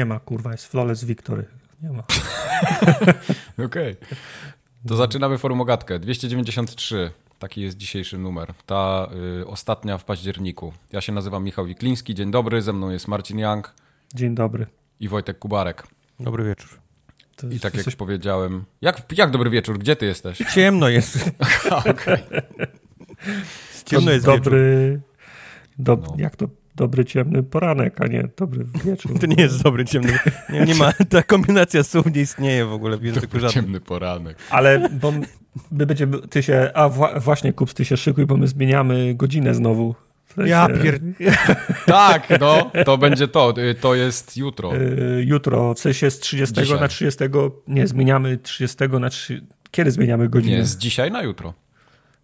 nie ma, kurwa, jest Flawless Victory. Nie ma. Okej. Okay. To zaczynamy forumogatkę. 293. Taki jest dzisiejszy numer. Ta y, ostatnia w październiku. Ja się nazywam Michał Wikliński. Dzień dobry. Ze mną jest Marcin Young. Dzień dobry. I Wojtek Kubarek. Dobry wieczór. To I tak jak coś... powiedziałem. Jak, jak dobry wieczór? Gdzie ty jesteś? Ciemno jest. Okej. Ciemno jest dobry. Do, no. Jak to dobry ciemny poranek, a nie dobry wieczór. To nie jest dobry ciemny. Nie, nie ma, ta kombinacja słów nie istnieje w ogóle w języku dobry ciemny poranek. Ale bo my będziemy, ty się, a wła, właśnie Kups, ty się szykuj, bo my zmieniamy godzinę znowu. W sensie... Ja pier... tak, no, to będzie to, to jest jutro. Yy, jutro, w sensie z 30 dzisiaj. na 30, nie, zmieniamy 30 na 3, kiedy zmieniamy godzinę? Nie, z dzisiaj na jutro.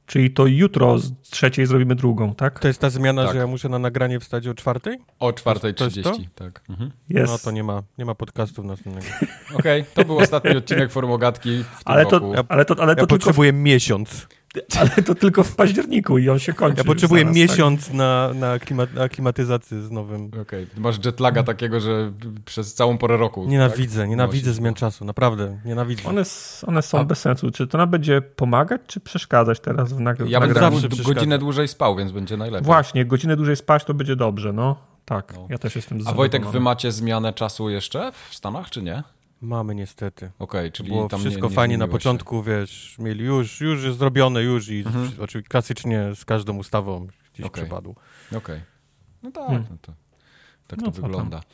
Czyli to jutro z trzeciej zrobimy drugą, tak? To jest ta zmiana, tak. że ja muszę na nagranie wstać o czwartej? O czwartej trzydzieści, tak. Mhm. Yes. No to nie ma, nie ma podcastów następnego. Okej, okay, to był ostatni odcinek Formogatki w tym ale to, roku. ale to, ale to ja potrzebuję w... miesiąc. Ale to tylko w październiku i on się kończy. Ja potrzebuję zaraz, tak? miesiąc tak? na, na, klimat, na klimatyzację z nowym. Okej, okay. masz jetlaga takiego, że przez całą porę roku. Nienawidzę, tak? nienawidzę zmian czasu, naprawdę, nienawidzę. One, one są A... bez sensu. Czy to nam będzie pomagać, czy przeszkadzać teraz w nagraniu? Ja bym zawsze godzinę dłużej spał, więc będzie najlepiej. Właśnie, godzinę dłużej spać to będzie dobrze, no. Tak, no. ja też jestem A Wojtek, wy macie zmianę czasu jeszcze w Stanach, czy nie? Mamy niestety. Okej, okay, czyli Było tam wszystko nie, nie fajnie na początku, się. wiesz, mieli już, już jest zrobione już i mhm. oczywiście klasycznie z każdą ustawą gdzieś okay. przepadł. Okej. Okay. No tak, hmm. no to, tak no to wygląda. Tam.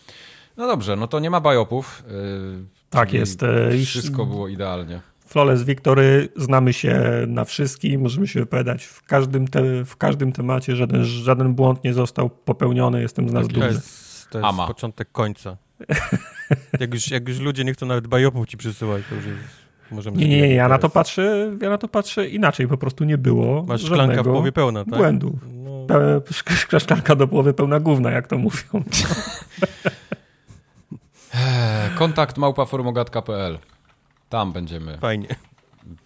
No dobrze, no to nie ma bajopów. Yy, tak jest. Wszystko było idealnie. Flawless Victory, znamy się na wszystkim, możemy się wypowiadać w każdym, te, w każdym temacie, żaden, żaden błąd nie został popełniony, jestem z nas tak dumny. To jest, to jest początek końca. jak, już, jak już ludzie nie chcą nawet bajopów ci przysyłać, to już jest... Możemy nie, nie, nie, ja na to patrzę, ja na to patrzę inaczej, po prostu nie było Masz szklanka w połowie pełna, tak? Błędów. No. Szklanka do połowy pełna gówna, jak to mówią. Kontakt małpaformogatka.pl Tam będziemy Fajnie.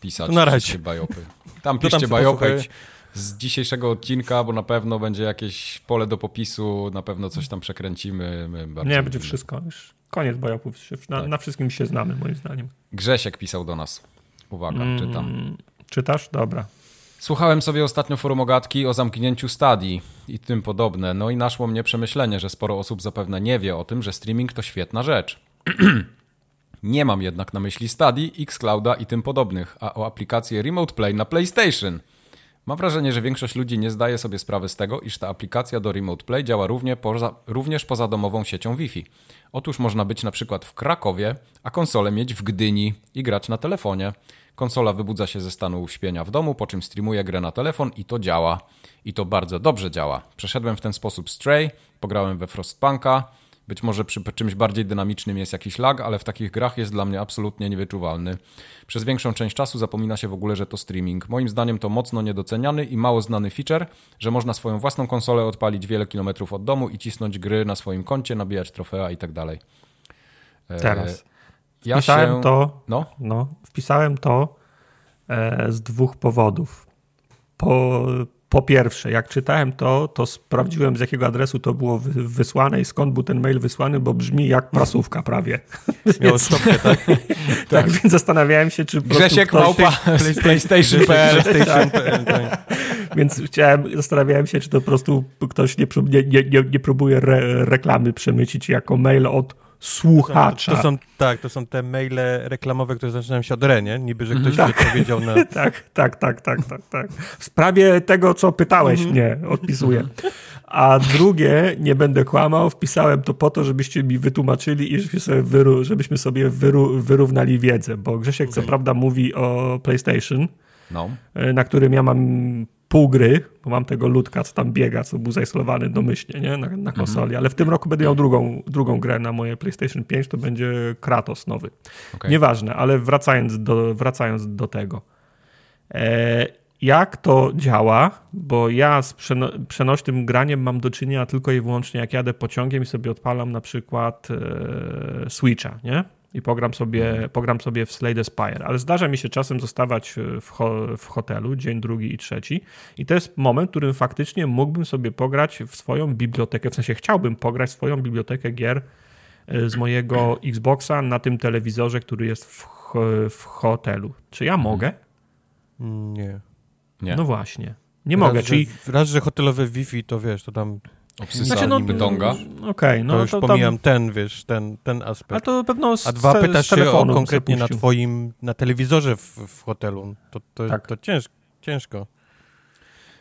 pisać na razie. bajopy. Tam piszcie tam bajopy z dzisiejszego odcinka, bo na pewno będzie jakieś pole do popisu, na pewno coś tam przekręcimy. Nie, będzie wszystko. Już koniec bajopów. Na, tak. na, wszystkim się znamy, moim zdaniem. Grzesiek pisał do nas. Uwaga, mm, czytam. Czytasz? Dobra. Słuchałem sobie ostatnio forumogatki o zamknięciu stadii i tym podobne, no i naszło mnie przemyślenie, że sporo osób zapewne nie wie o tym, że streaming to świetna rzecz. nie mam jednak na myśli Stadii, Xclouda i tym podobnych, a o aplikację Remote Play na PlayStation – Mam wrażenie, że większość ludzi nie zdaje sobie sprawy z tego, iż ta aplikacja do Remote Play działa równie poza, również poza domową siecią Wi-Fi. Otóż można być na przykład w Krakowie, a konsolę mieć w Gdyni i grać na telefonie. Konsola wybudza się ze stanu uśpienia w domu, po czym streamuje grę na telefon i to działa. I to bardzo dobrze działa. Przeszedłem w ten sposób Stray, pograłem we Frostpunka, być może przy czymś bardziej dynamicznym jest jakiś lag, ale w takich grach jest dla mnie absolutnie niewyczuwalny. Przez większą część czasu zapomina się w ogóle, że to streaming. Moim zdaniem to mocno niedoceniany i mało znany feature, że można swoją własną konsolę odpalić wiele kilometrów od domu i cisnąć gry na swoim koncie, nabijać trofea i tak dalej. E, Teraz. Ja wpisałem się... to. No? no? Wpisałem to e, z dwóch powodów. Po, po pierwsze, jak czytałem to, to sprawdziłem z jakiego adresu to było wysłane i skąd był ten mail wysłany, bo brzmi jak prasówka prawie. Miało stopkę, tak? tak? tak, więc zastanawiałem się, czy Grzesiek ktoś... Małpa PlayStation.pl tak. tak. Więc chciałem, zastanawiałem się, czy to po prostu ktoś nie, nie, nie, nie próbuje re, reklamy przemycić jako mail od słuchacza. To są, tak, to są te maile reklamowe, które zaczynają się od re, nie? Niby, że ktoś tak. powiedział na... tak, tak, tak, tak, tak, tak. W sprawie tego, co pytałeś, mhm. nie, odpisuję. A drugie, nie będę kłamał, wpisałem to po to, żebyście mi wytłumaczyli i żebyśmy sobie, wyru, żebyśmy sobie wyru, wyrównali wiedzę, bo Grzesiek okay. co prawda mówi o PlayStation, no. E, na którym ja mam pół gry, bo mam tego ludka, co tam biega, co był zainstalowany domyślnie nie? Na, na konsoli, mhm. ale w tym roku będę miał drugą, drugą grę na moje PlayStation 5, to będzie Kratos nowy. Okay. Nieważne, ale wracając do, wracając do tego. E, jak to działa, bo ja z przeno przenośnym graniem mam do czynienia tylko i wyłącznie jak jadę pociągiem i sobie odpalam na przykład e, Switcha, nie? I pogram sobie, mhm. pogram sobie w Slade Spire, ale zdarza mi się czasem zostawać w, ho, w hotelu dzień drugi i trzeci i to jest moment, w którym faktycznie mógłbym sobie pograć w swoją bibliotekę, w sensie chciałbym pograć w swoją bibliotekę gier y, z mojego Xboxa na tym telewizorze, który jest w, w hotelu. Czy ja mogę? Nie. Nie. No właśnie. Nie mogę, raz, czyli... Że, raz, że hotelowe Wi-Fi, to wiesz, to tam... Obsysa Znaczy, no, niby donga. Okej, okay, no to już to pomijam tam... ten, wiesz, ten, ten aspekt. A to pewno z, A dwa, pytasz się o konkretnie na twoim, na telewizorze w, w hotelu. To, to, Tak. to cięż, ciężko.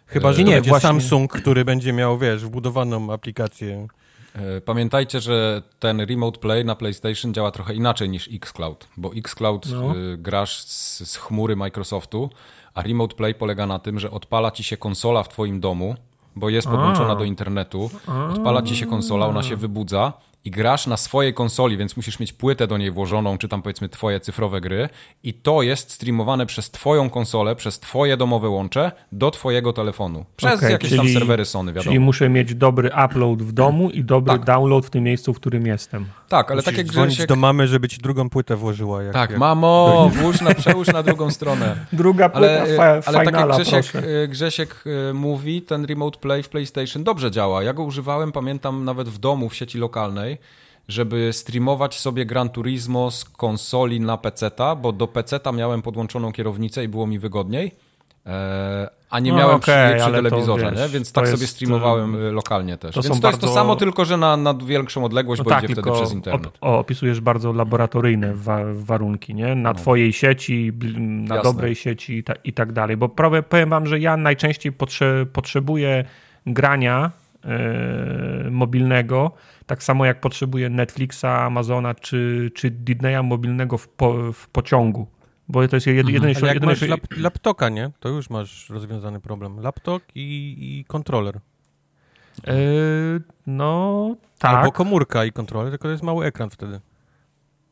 Chyba, że Nie, będzie właśnie. Samsung, który będzie miał, wiesz, wbudowaną aplikację. E, Pamiętajcie, że ten Remote Play na PlayStation działa trochę inaczej niż xCloud, bo xCloud No. y, grasz z, z chmury Microsoftu, a Remote Play polega na tym, że odpala ci się konsola w twoim domu, bo jest podłączona do internetu, odpala ci się konsola, ona się wybudza i grasz na swojej konsoli, więc musisz mieć płytę do niej włożoną, czy tam powiedzmy twoje cyfrowe gry i to jest streamowane przez twoją konsolę, przez twoje domowe łącze do twojego telefonu. Przez Okej, jakieś czyli- tam serwery Sony, wiadomo. Czyli muszę mieć dobry upload w domu i dobry Tak. download w tym miejscu, w którym jestem. Tak, ale Musisz tak jak dzwonić Grzesiek... do mamy, żeby ci drugą płytę włożyła. Jak, Tak, jak... mamo, włóż na, przełóż na drugą stronę. Druga płyta Ale, fa- ale tak jak finala, Grzesiek, e, Grzesiek e, mówi, ten Remote Play w PlayStation dobrze działa. Ja go używałem, pamiętam, nawet w domu w sieci lokalnej, żeby streamować sobie Gran Turismo z konsoli na PC-ta, bo do PC-ta miałem podłączoną kierownicę i było mi wygodniej. E, a nie No, miałem okej, przy, przy telewizorze, wiesz, więc tak sobie jest, streamowałem e, lokalnie też. to więc to jest to bardzo- samo, tylko że na, na większą odległość, No bo tak, idzie wtedy przez internet. o, opisujesz bardzo laboratoryjne wa- warunki, nie? Na twojej sieci, na No. Jasne. dobrej sieci i, ta, i tak dalej. Bo prawie, powiem wam, że ja najczęściej potrze- potrzebuję grania e, mobilnego, tak samo jak potrzebuję Netflixa, Amazona czy, czy Disneya mobilnego w, po, w pociągu. Bo to jest jedy, jedyny, Ale jak jedyny, masz lap, laptoka, nie? To już masz rozwiązany problem. Laptop i, i kontroler. e, no tak. Albo komórka i kontroler, tylko to jest mały ekran wtedy.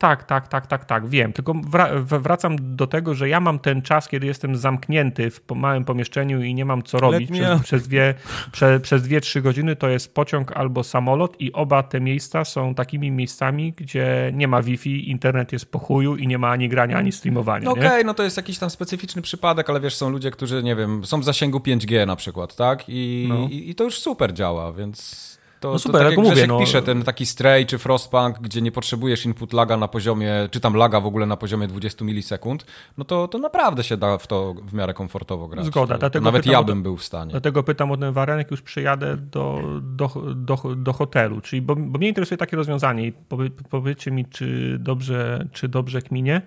Tak, tak, tak, tak, tak, wiem. Tylko wracam do tego, że ja mam ten czas, kiedy jestem zamknięty w małym pomieszczeniu i nie mam co robić przez, przez, dwie, prze, przez dwie, trzy godziny, to jest pociąg albo samolot i oba te miejsca są takimi miejscami, gdzie nie ma Wi-Fi, internet jest po chuju i nie ma ani grania, ani streamowania, No okej, no to jest jakiś tam specyficzny przypadek, ale wiesz, są ludzie, którzy, nie wiem, są w zasięgu 5G na przykład, tak? I, No. i, i to już super działa, więc to, No to super, tak jak jak mówię, no- pisze, ten taki Stray czy Frostpunk, gdzie nie potrzebujesz input laga na poziomie, czy tam laga w ogóle na poziomie 20 milisekund, no to, to naprawdę się da w to w miarę komfortowo grać. Zgoda, to, dlatego to nawet ja o to- bym był w stanie. Dlatego pytam o ten wariant, jak już przyjadę do, do, do, do hotelu. Czyli, bo, bo mnie interesuje takie rozwiązanie i powie, powiedzcie mi, czy dobrze, czy dobrze kminie.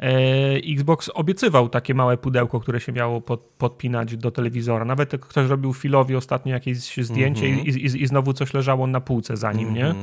E, Xbox obiecywał takie małe pudełko, które się miało pod, podpinać do telewizora. Nawet ktoś robił Philowi ostatnio jakieś zdjęcie Mhm. i, i, i znowu coś leżało na półce za nim, nie?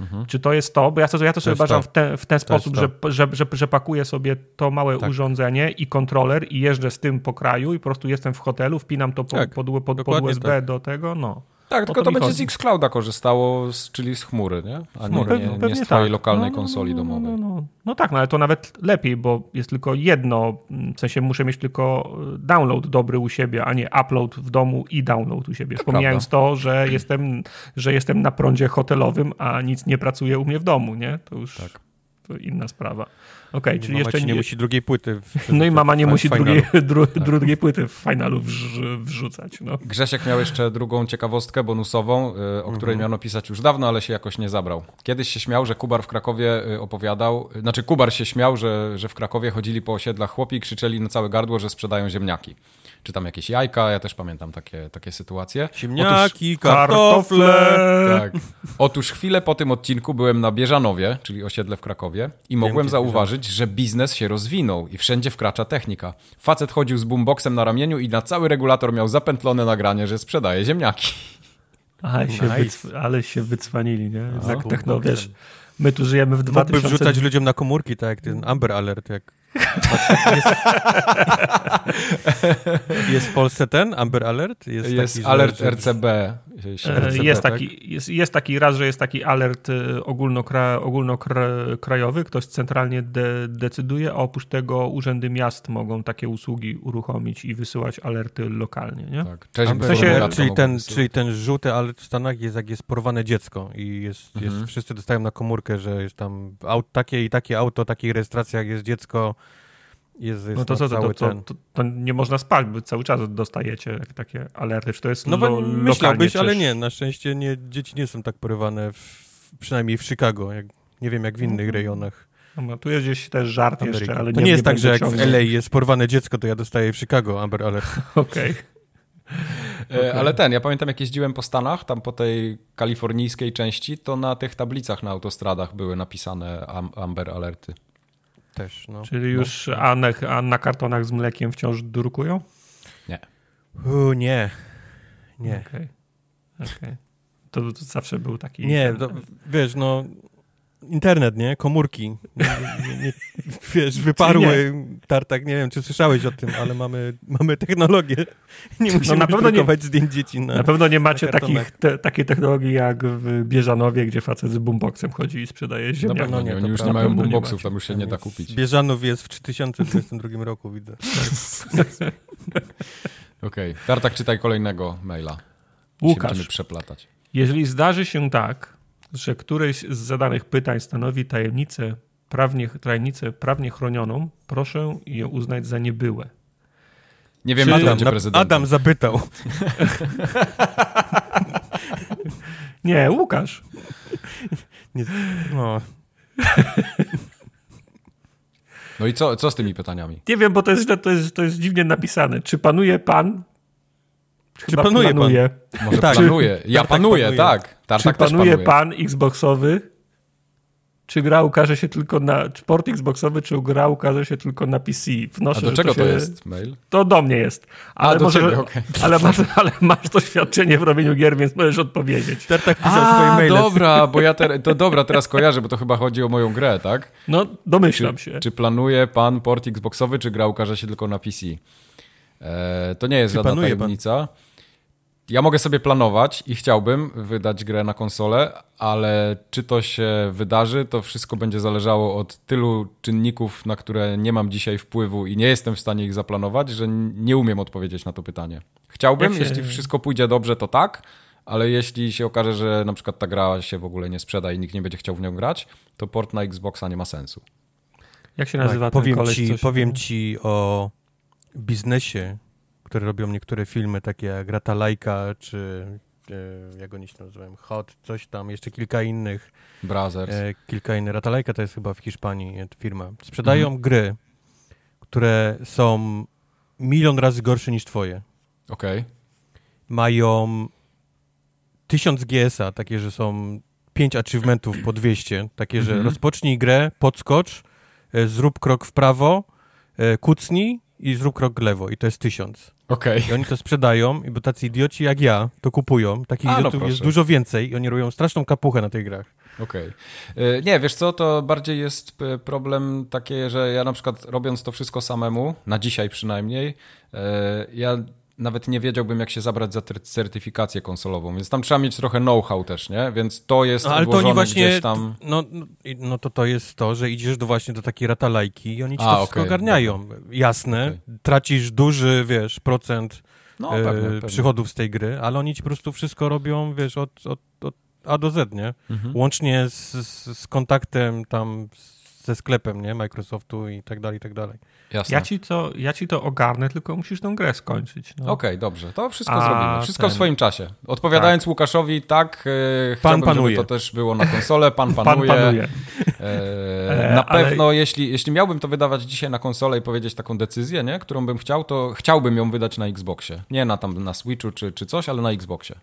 Mhm. Czy to jest to? Bo ja to, ja to sobie uważam w ten, w ten To sposób, że, że, że, że pakuję sobie to małe Tak. urządzenie i kontroler i jeżdżę z tym po kraju i po prostu jestem w hotelu, wpinam to pod, Tak, pod, pod, pod USB tak. do tego, no. Tak, tylko to to będzie chodzi. z Xclouda korzystało, z, czyli z chmury, nie? A nie, nie, pewnie nie z twojej tak. lokalnej No, no, konsoli no, no, domowej. No, no. no tak, no ale to nawet lepiej, bo jest tylko jedno, w sensie muszę mieć tylko download dobry u siebie, a nie upload w domu i download u siebie. Pomijając to, że jestem, że jestem na prądzie hotelowym, a nic nie pracuje u mnie w domu, nie? To już Tak. to inna sprawa. Okej, czyli jeszcze nie musi drugiej płyty. W, No i mama nie musi drugiej, dru, drugiej płyty w finalu wrz, wrzucać. No. Grzesiek miał jeszcze drugą ciekawostkę bonusową, y, o której Mhm. miano pisać już dawno, ale się jakoś nie zabrał. Kiedyś się śmiał, że Kubar w Krakowie y, opowiadał, y, znaczy Kubar się śmiał, że, że w Krakowie chodzili po osiedlach chłopi i krzyczeli na całe gardło, że sprzedają ziemniaki. Czy tam jakieś jajka, ja też pamiętam takie, takie sytuacje. Ziemniaki, kartofle. Tak. Otóż chwilę po tym odcinku byłem na Bieżanowie, czyli osiedle w Krakowie i mogłem zauważyć, że biznes się rozwinął i wszędzie wkracza technika. Facet chodził z boomboxem na ramieniu i na cały regulator miał zapętlone nagranie, że sprzedaje ziemniaki. Ale, się Nice. wycw- ale się wycwaniili, nie? Jednak No, techno, boomboxem. wiesz, my tu żyjemy w Mógłby 2000... wrzucać ludziom na komórki, tak jak ten Amber Alert. Jak... jest, jest w Polsce ten Amber Alert? Jest, taki, że- alert że- RCB. E, RCB, Jest tak? taki, jest, jest taki raz, że jest taki alert e, ogólnokra, ogólnokrajowy, ktoś centralnie de, decyduje, a oprócz tego urzędy miast mogą takie usługi uruchomić i wysyłać alerty lokalnie, nie? Tak. Cześć, Amber W sensie- czyli, ten, czyli ten żółty alert w Stanach jest jak jest porwane dziecko i jest, jest, Mhm. wszyscy dostają na komórkę, że jest tam aut, takie i takie auto, takiej rejestracji jak jest dziecko, jest, jest No to co, to, to, to, ten. to, to nie można spać, bo cały czas dostajecie takie alerty. Czy to jest No lo, myślałbyś, lokalnie, ale nie, na szczęście nie, dzieci nie są tak porywane, w, przynajmniej w Chicago. Jak, Nie wiem jak w innych rejonach. No, tu jest gdzieś też żart Ameryki. jeszcze, ale to nie nie jest tak, że jak w. LA jest porwane dziecko, to ja dostaję w Chicago Amber Alert. Okej. E, Ale ten, ja pamiętam jak jeździłem po Stanach, tam po tej kalifornijskiej części, to na tych tablicach na autostradach były napisane am Amber Alerty. Też, no. Czyli już a, na, a na kartonach z mlekiem wciąż drukują? Nie. U, nie. Nie. Okej. Okej. To, to zawsze był taki... Nie, to, wiesz, no internet, nie? Komórki. Nie, nie, nie, wiesz, wyparły tartak, nie wiem, czy słyszałeś o tym, ale mamy, mamy technologię. Nie musimy na nie- drukować zdjęć dzieci na... Na pewno nie macie na takich, te, takiej technologii jak w Bieżanowie, gdzie facet z boomboxem chodzi i sprzedaje Na ziemniaki. pewno nie, oni już nie mają Na boomboxów, tam już się nie da kupić. Bieżanów jest w 3022 roku, widzę. Okej, Tartak, czytaj kolejnego maila. Łukasz. Będziemy przeplatać. Jeżeli zdarzy się tak, że któreś z zadanych pytań stanowi tajemnicę prawnie, tajemnicę prawnie chronioną, proszę je uznać za niebyłe. Nie wiem, Czy- Adam, będzie prezydentem. Adam zapytał. Nie, Łukasz. Nie, no, No i co, co z tymi pytaniami? Nie wiem, bo to jest, to jest, to jest dziwnie napisane. Czy panuje pan? Chyba panuje pan? Może Tak. planuje. Ja Tartak panuję, panuje. tak. Czy Tartak też panuje panuje. pan Xboxowy? Czy gra ukaże się tylko na... Czy port Xboxowy, czy gra ukaże się tylko na PC? Wnoszę, A do czego się, to jest mail? To do mnie jest. Ale, do może, ciebie, okej. ale, masz, ale masz doświadczenie w robieniu gier, więc możesz odpowiedzieć. Tartak pisał swoje A, maile. dobra, bo ja te, to dobra, teraz kojarzę, bo to chyba chodzi o moją grę, tak? No, domyślam się. Czy planuje pan port Xboxowy, czy gra ukaże się tylko na PC? E, to nie jest Czy żadna planuje pan? Ja mogę sobie planować i chciałbym wydać grę na konsolę, ale czy to się wydarzy, to wszystko będzie zależało od tylu czynników, na które nie mam dzisiaj wpływu i nie jestem w stanie ich zaplanować, że nie umiem odpowiedzieć na to pytanie. Chciałbym, się- jeśli wszystko pójdzie dobrze, to tak, ale jeśli się okaże, że na przykład ta gra się w ogóle nie sprzeda i nikt nie będzie chciał w nią grać, to port na Xboxa nie ma sensu. Jak się nazywa Tak, ten powiem, koleś, ci, powiem ci o biznesie, które robią niektóre filmy, takie jak Ratalajka, czy e, jak oni się nazywają, Hot, coś tam, jeszcze kilka innych. Brothers. E, kilka innych. Ratalajka to jest chyba w Hiszpanii e, firma. Sprzedają gry, które są milion razy gorsze niż twoje. Okej. Mają 1000 GS-a, takie, że są 5 achievementów po 200, takie, że Mhm. rozpocznij grę, podskocz, zrób krok w prawo, kucnij i zrób krok w lewo i to jest 1000. Okej. I oni to sprzedają i bo tacy idioci jak ja to kupują. Takich A, no idiotów jest proszę. dużo więcej i oni robią straszną kapuchę na tych grach. Okej. Y, Nie, wiesz co, to bardziej jest y, problem taki, że ja na przykład robiąc to wszystko samemu, na dzisiaj przynajmniej, y, ja nawet nie wiedziałbym, jak się zabrać za certyfikację konsolową, więc tam trzeba mieć trochę know-how też, nie? Więc to jest No, ale to oni właśnie, gdzieś tam... no, no, to to jest to, że idziesz do właśnie do takiej ratalajki i oni ci A, to wszystko okej, ogarniają. Jasne, Okej. tracisz duży, wiesz, procent No, e, pewnie, pewnie. przychodów z tej gry, ale oni ci po prostu wszystko robią, wiesz, od, od, od A do Z, nie? Mhm. Łącznie z, z, z kontaktem tam ze sklepem, nie? Microsoftu i tak dalej, i tak dalej. Jasne. Ja ci, to, ja ci to ogarnę, tylko musisz tą grę skończyć. No. Okej, dobrze. To wszystko A, zrobimy. Wszystko w ten- swoim czasie. Odpowiadając Łukaszowi, tak, e, chciałbym, panuje. żeby to też było na konsolę. Pan Pan panuje. panuje. E, E, na ale- pewno, jeśli, jeśli miałbym to wydawać dzisiaj na konsolę i powiedzieć taką decyzję, nie, którą bym chciał, to chciałbym ją wydać na Xboxie. Nie na tam na Switchu czy, czy coś, ale na Xboxie.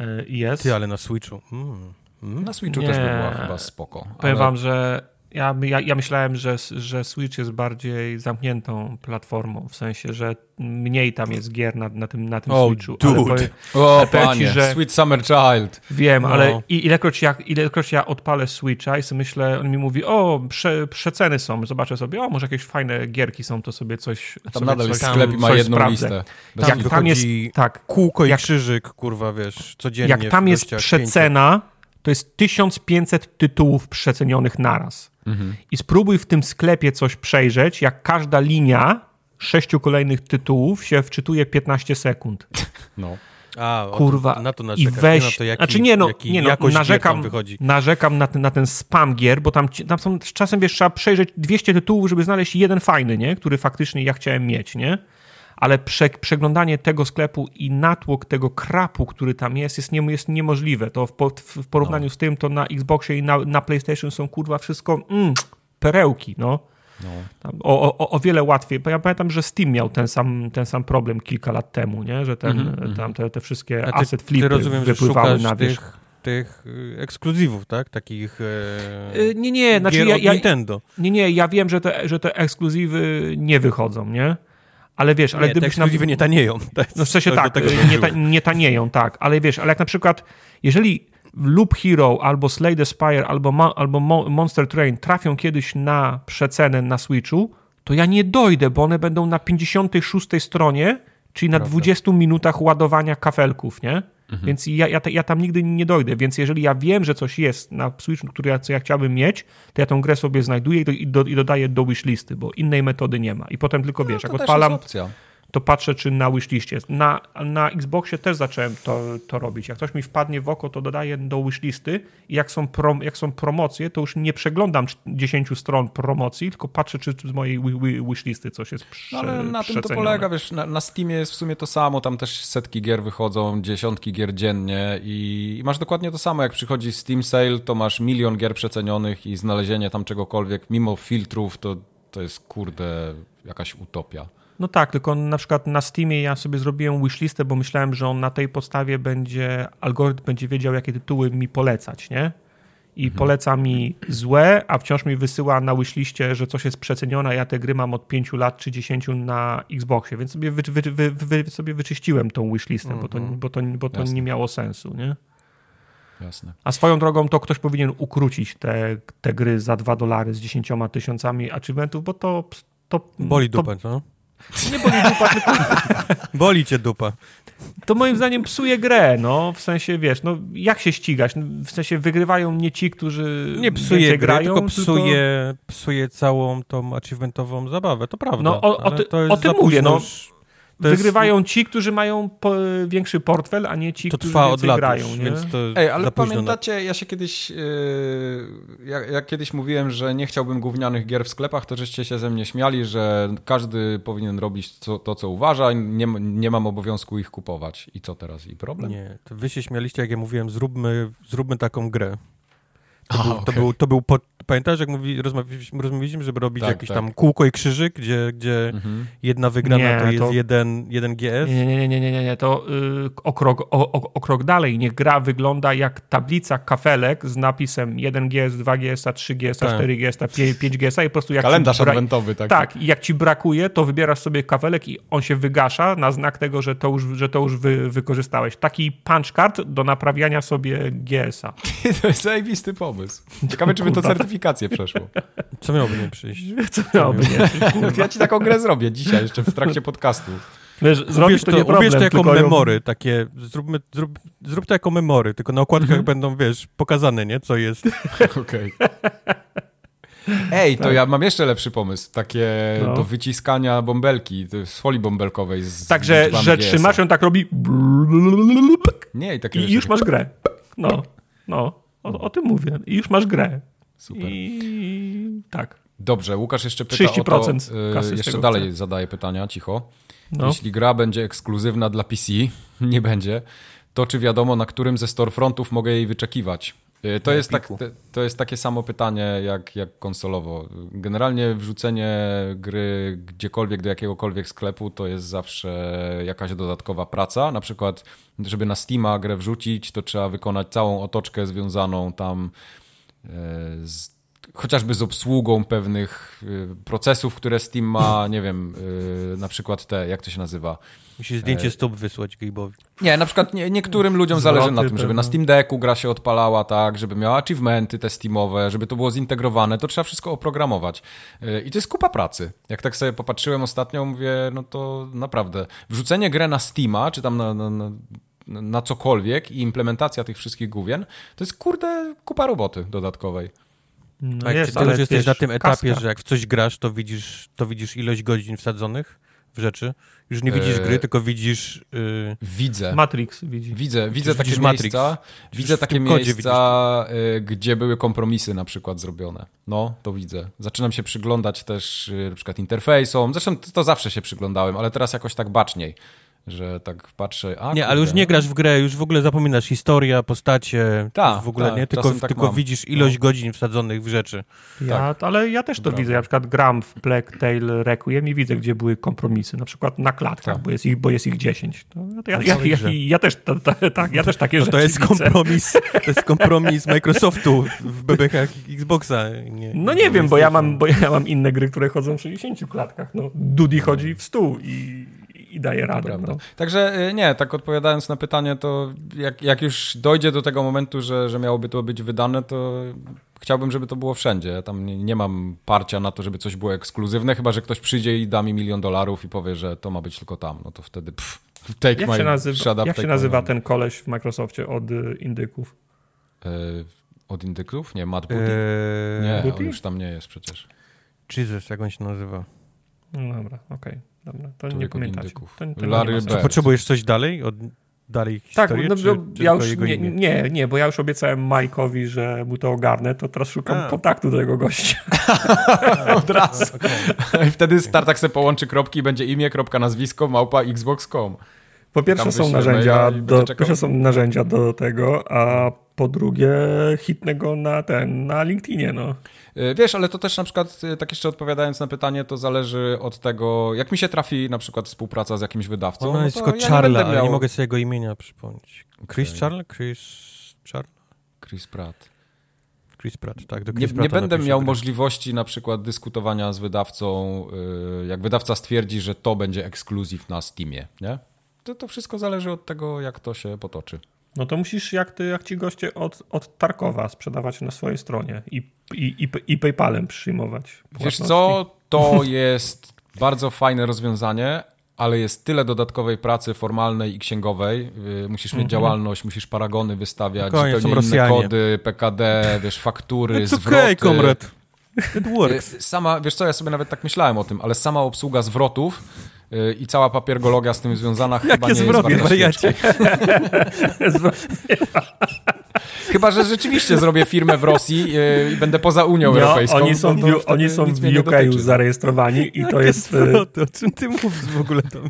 E, Jest. Ty, ale na Switchu. Mm. Mm. Na Switchu Nie. też by była chyba spoko. Powiem ale- wam, że ja, ja, ja myślałem, że, że Switch jest bardziej zamkniętą platformą, w sensie, że mniej tam jest gier na, na tym, na tym Oh, Switchu. dude. Ale powiem, O, ci, panie, że- Sweet Summer Child. wiem, No. ale i, ilekroć, ja, ilekroć ja odpalę Switcha i sobie myślę, on mi mówi, o, prze, przeceny są, zobaczę sobie, o, może jakieś fajne gierki są, to sobie coś Tam sobie nadal coś, jest sklep i ma jedną sprawdzę. listę. Bez Tam Jak tam jest, tak, Kółko i Jak- krzyżyk, kurwa, wiesz, codziennie. jak tam jest przecena, to jest 1500 tytułów przecenionych naraz. Mhm. I spróbuj w tym sklepie coś przejrzeć, jak każda linia sześciu kolejnych tytułów się wczytuje 15 sekund. No. 500. A, Kurwa. Na to I narzekasz. weź. nie na to, jaki, znaczy nie no, jaki nie no narzekam, narzekam na ten, na ten spam gier, bo tam, tam są czasem wiesz, trzeba przejrzeć 200 tytułów, żeby znaleźć jeden fajny, nie? który faktycznie ja chciałem mieć, nie? Ale prze, przeglądanie tego sklepu i natłok tego krapu, który tam jest, jest, nie, jest niemożliwe. To w, w porównaniu no. z tym, to na Xboxie i na, na PlayStation są kurwa wszystko mm, perełki, no. No. O, o, o, wiele łatwiej. Ja pamiętam, że Steam miał ten sam, ten sam problem kilka lat temu, nie? że ten, mm -hmm. tam te, te wszystkie ty, asset flipy ty rozumiem, wypływały na wierzch. Tych, tych y, ekskluzywów, tak? Takich e, nie, nie, znaczy ja, ja, Nintendo. Nie, nie, ja wiem, że te, że te ekskluzywy nie wychodzą, nie? Ale wiesz, ale nie, gdybyś... Te na... nie tanieją. No w sensie tak, nie, ta, nie tanieją, tak. Ale wiesz, ale jak na przykład, jeżeli Loop Hero albo Slay the Spire albo, albo Monster Train trafią kiedyś na przecenę na Switchu, to ja nie dojdę, bo one będą na 56 stronie, czyli na Prawda. 20 minutach ładowania kafelków, nie? Mhm. Więc ja, ja, ja, tam nigdy nie dojdę. Więc jeżeli ja wiem, że coś jest na Switchu, które ja, co ja chciałbym mieć, to ja tą grę sobie znajduję i, do, i, do, i dodaję do wishlisty, bo innej metody nie ma. I potem tylko wiesz, no, jak odpalam to patrzę, czy na wishliście jest. Na, na Xboxie też zacząłem to, to robić. Jak coś mi wpadnie w oko, to dodaję do wishlisty i jak są, prom, jak są promocje, to już nie przeglądam 10 stron promocji, tylko patrzę, czy z mojej wishlisty coś jest prze, no, ale na tym to polega, wiesz, na, na Steamie jest w sumie to samo, tam też setki gier wychodzą, dziesiątki gier dziennie i, i masz dokładnie to samo, jak przychodzi Steam Sale, to masz milion gier przecenionych i znalezienie tam czegokolwiek, mimo filtrów, to, to jest kurde jakaś utopia. No tak, tylko na przykład na Steamie ja sobie zrobiłem wishlistę, bo myślałem, że on na tej podstawie będzie, algorytm będzie wiedział, jakie tytuły mi polecać, nie? I mhm. poleca mi złe, a wciąż mi wysyła na wishliście, że coś jest przecenione, a ja te gry mam od 5 lat czy 10 na Xboxie, więc sobie, wy, wy, wy, sobie wyczyściłem tą wishlistę, mhm. bo to, bo to, bo to nie miało sensu, nie? Jasne. A swoją drogą to ktoś powinien ukrócić te, te gry za 2 dolary z 10 tysiącami achievementów, bo to... to Boli dupę, to, nie boli dupa, tylko... Boli cię dupa. To moim zdaniem psuje grę, no, w sensie, wiesz, no, jak się ścigać? No, w sensie wygrywają nie ci, którzy Nie psuje gry, grają, tylko psuje, tylko... psuje całą tą achievementową zabawę, to prawda. No, o, o, ty, o tym mówię, no. Wygrywają jest... ci, którzy mają po, większy portfel, a nie ci, to którzy trwa od lat grają. Już, więc to Ej, ale pamiętacie, ja się kiedyś, yy, jak, jak, kiedyś mówiłem, że nie chciałbym gównianych gier w sklepach, to żeście się ze mnie śmiali, że każdy powinien robić co, to, co uważa, nie, nie mam obowiązku ich kupować. I co teraz? I problem? Nie, to wy się śmialiście, jak ja mówiłem, zróbmy, zróbmy taką grę. To, A, był, okay. to, był, to był pod, Pamiętasz, jak mówi, rozmawialiśmy, rozmawialiśmy, żeby robić tak, jakieś tak. tam kółko i krzyżyk, gdzie, gdzie mhm. jedna wygrana nie, to jest to... jeden, jeden GS? Nie, nie, nie, nie, nie, nie. to yy, o, krok, o, o, o, krok dalej. Niech gra wygląda jak tablica kafelek z napisem 1 GS, 2 GS, 3 GS, tak. 4 GS, 5 GS i po prostu jak Kalendarz bra... adwentowy. Tak, i jak ci brakuje, to wybierasz sobie kafelek i on się wygasza na znak tego, że to już, że to już wy, wykorzystałeś. Taki punch card do naprawiania sobie GS-a. to jest zajebisty pomysł. Ciekawe, czy by to certyfikowało weryfikację przeszło. Co miałoby nie przyjść? Co miałoby nie przyjść? Ja ci taką grę zrobię dzisiaj, jeszcze w trakcie podcastu. Wiesz, zrobisz to, to nie problem, to jako memory, ją... takie, zróbmy, zrób, zrób to jako memory, tylko na okładkach mhm. będą, wiesz, pokazane, nie, co jest. Okej. Ej, to tak. ja mam jeszcze lepszy pomysł. Takie no. do wyciskania bąbelki, z folii bąbelkowej. Z Także, że trzymasz ją tak robi. Nie, i, takie I już masz grę. No, no. O, o, tym mówię. I już masz grę. Super. I tak. Dobrze, Łukasz jeszcze pyta 30% o to, yy, jeszcze dalej chce. zadaje pytania, cicho. No. Jeśli gra będzie ekskluzywna dla PC, nie będzie, to czy wiadomo, na którym ze storefrontów mogę jej wyczekiwać? Y, to jest, tak, to jest takie samo pytanie jak, jak konsolowo. Generalnie wrzucenie gry gdziekolwiek do jakiegokolwiek sklepu to jest zawsze jakaś dodatkowa praca. Na przykład, żeby na Steama grę wrzucić, to trzeba wykonać całą otoczkę związaną tam z, chociażby z obsługą pewnych e, procesów, które Steam ma, nie wiem, e, na przykład te, jak to się nazywa? Musi zdjęcie stóp wysłać Gabe'owi. Nie, na przykład nie, niektórym ludziom Zwroty zależy na tym, żeby na Steam Decku gra się odpalała, tak, żeby miała achievementy te Steamowe, żeby to było zintegrowane, to trzeba wszystko oprogramować. I to jest kupa pracy. Jak tak sobie popatrzyłem ostatnio, mówię, no to naprawdę, wrzucenie grę na Steama, czy tam na, na, na na cokolwiek i implementacja tych wszystkich główien, to jest kurde kupa roboty dodatkowej. No tak, jest, ty już jesteś na tym etapie, kaska. że jak w coś grasz, to widzisz, to widzisz ilość godzin wsadzonych w rzeczy. Już nie widzisz gry, tylko widzisz... Yy... Widzę. Matrix widzi. Widzę, widzę takie miejsca, widzę takie miejsca, y, gdzie były kompromisy na przykład zrobione. No, to widzę. Zaczynam się przyglądać też y, na przykład interfejsom. Zresztą to, to zawsze się przyglądałem, ale teraz jakoś tak baczniej że tak patrzę. A, nie, ale już nie grasz w grę, już w ogóle zapominasz historia, postacie. Tak, w ogóle ta, nie, tylko, tak tylko widzisz ilość no. godzin wsadzonych w rzeczy. Ja, tak. ale ja też to widzę. Ja na przykład gram w Black Tail Requiem i widzę, gdzie były kompromisy. Na przykład na klatkach, tak. bo, jest ich, bo jest ich 10. To, to ja, ja, ja, ja, też, tak, ja też takie no rzeczy to jest kompromis, To jest kompromis Microsoftu w bebechach Xboxa. Nie, no nie wiem, bo ja, mam, bo ja mam inne gry, które chodzą w 60 klatkach. No, Dudi chodzi w stół i i daje radę. No. Także y, nie, tak odpowiadając na pytanie, to jak, jak już dojdzie do tego momentu, że, że miałoby to być wydane, to chciałbym, żeby to było wszędzie. Ja tam nie, nie, mam parcia na to, żeby coś było ekskluzywne, chyba że ktoś przyjdzie i da mi milion dolarów i powie, że to ma być tylko tam. No to wtedy pff, take jak my, się nazywa, up, Jak się nazywa ten koleś w Microsoftie od y, indyków? Yy, od indyków? Nie, Matt Booty? Yy, nie, Booty? on już tam nie jest przecież. Jesus, jak on się nazywa? No dobra, okej. Okay. Dobra, to nie pamiętacie. To, to Larry Czy potrzebujesz coś dalej? Od dalej tak, historię? Tak, no, czy, ja już nie, nie, nie, bo ja już obiecałem Mike'owi, że mu to ogarnę, to teraz szukam A. kontaktu do tego gościa. Od razu. Okay. I wtedy Startak se połączy kropki i będzie imię, kropka, nazwisko, małpa, xbox.com. Po pierwsze są narzędzia do, pierwsze są narzędzia do tego, a po drugie hitnę go na ten, na LinkedInie, no. E, wiesz, ale to też na przykład, e, tak jeszcze odpowiadając na pytanie, to zależy od tego, jak mi się trafi na przykład współpraca z jakimś wydawcą. Ona no jest tylko ja Charla, nie ale miał... nie mogę sobie jego imienia przypomnieć. Chris okay. Charles? Chris Charles? Chris Pratt. Chris Pratt, tak. Do Chris nie, nie będę miał grę. możliwości na przykład dyskutowania z wydawcą, e, jak wydawca stwierdzi, że to będzie ekskluzyw na Steamie, nie? To, to wszystko zależy od tego, jak to się potoczy. No to musisz, jak, ty, jak ci goście od, od Tarkowa sprzedawać na swojej stronie i, i, i, i PayPalem przyjmować. Wiesz co, to jest bardzo fajne rozwiązanie, ale jest tyle dodatkowej pracy formalnej i księgowej. Y, musisz mieć mm -hmm. działalność, musisz paragony wystawiać, Koniec, zupełnie inne Rosjanie. kody, PKD, wiesz, faktury, It's zwroty. Okay, komrad. It works. Y, sama, wiesz co, ja sobie nawet tak myślałem o tym, ale sama obsługa zwrotów i cała papiergologia z tym związana Jakie chyba nie zwroty, jest wariacie. Chyba, że rzeczywiście zrobię firmę w Rosji y, i będę poza Unią no, Europejską. Oni są, w, oni są w UK już zarejestrowani i Jakie to jest... Y, zwroty? O czym ty mówisz w ogóle tam?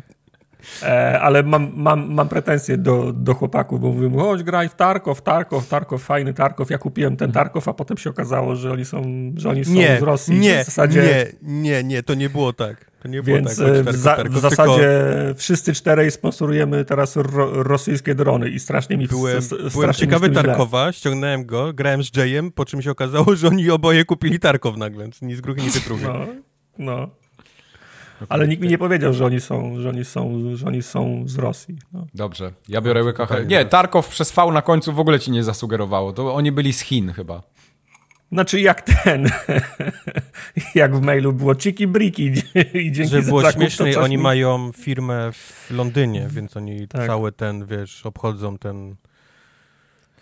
E, ale mam, mam, mam pretensje do, do chłopaków, bo mówią, chodź graj w Tarkow, Tarkow, Tarkow, fajny Tarkow. Ja kupiłem ten Tarkow, a potem się okazało, że oni są, że oni są nie, z Rosji. Nie, w zasadzie... nie, nie, nie, to nie było tak. To nie było Więc tak, e, w, za, w zasadzie tylko... wszyscy czterej sponsorujemy teraz ro, rosyjskie drony i strasznie mi Byłem, byłem ciekawy Tarkowa, ściągnąłem go, grałem z Jayem, po czym się okazało, że oni oboje kupili Tarkow nagle, ni z gruchy, ni z drugiej. No, no. Ale nikt mi nie powiedział, że oni są, że oni są, że oni są z Rosji. No. Dobrze, ja biorę łyka. Nie, Tarkow przez V na końcu w ogóle ci nie zasugerowało. To oni byli z Chin chyba. Znaczy jak ten, jak w mailu było Chiki Briki i dzięki Że było śmieszniej, oni mi... mają firmę w Londynie, więc oni tak. cały ten, wiesz, obchodzą ten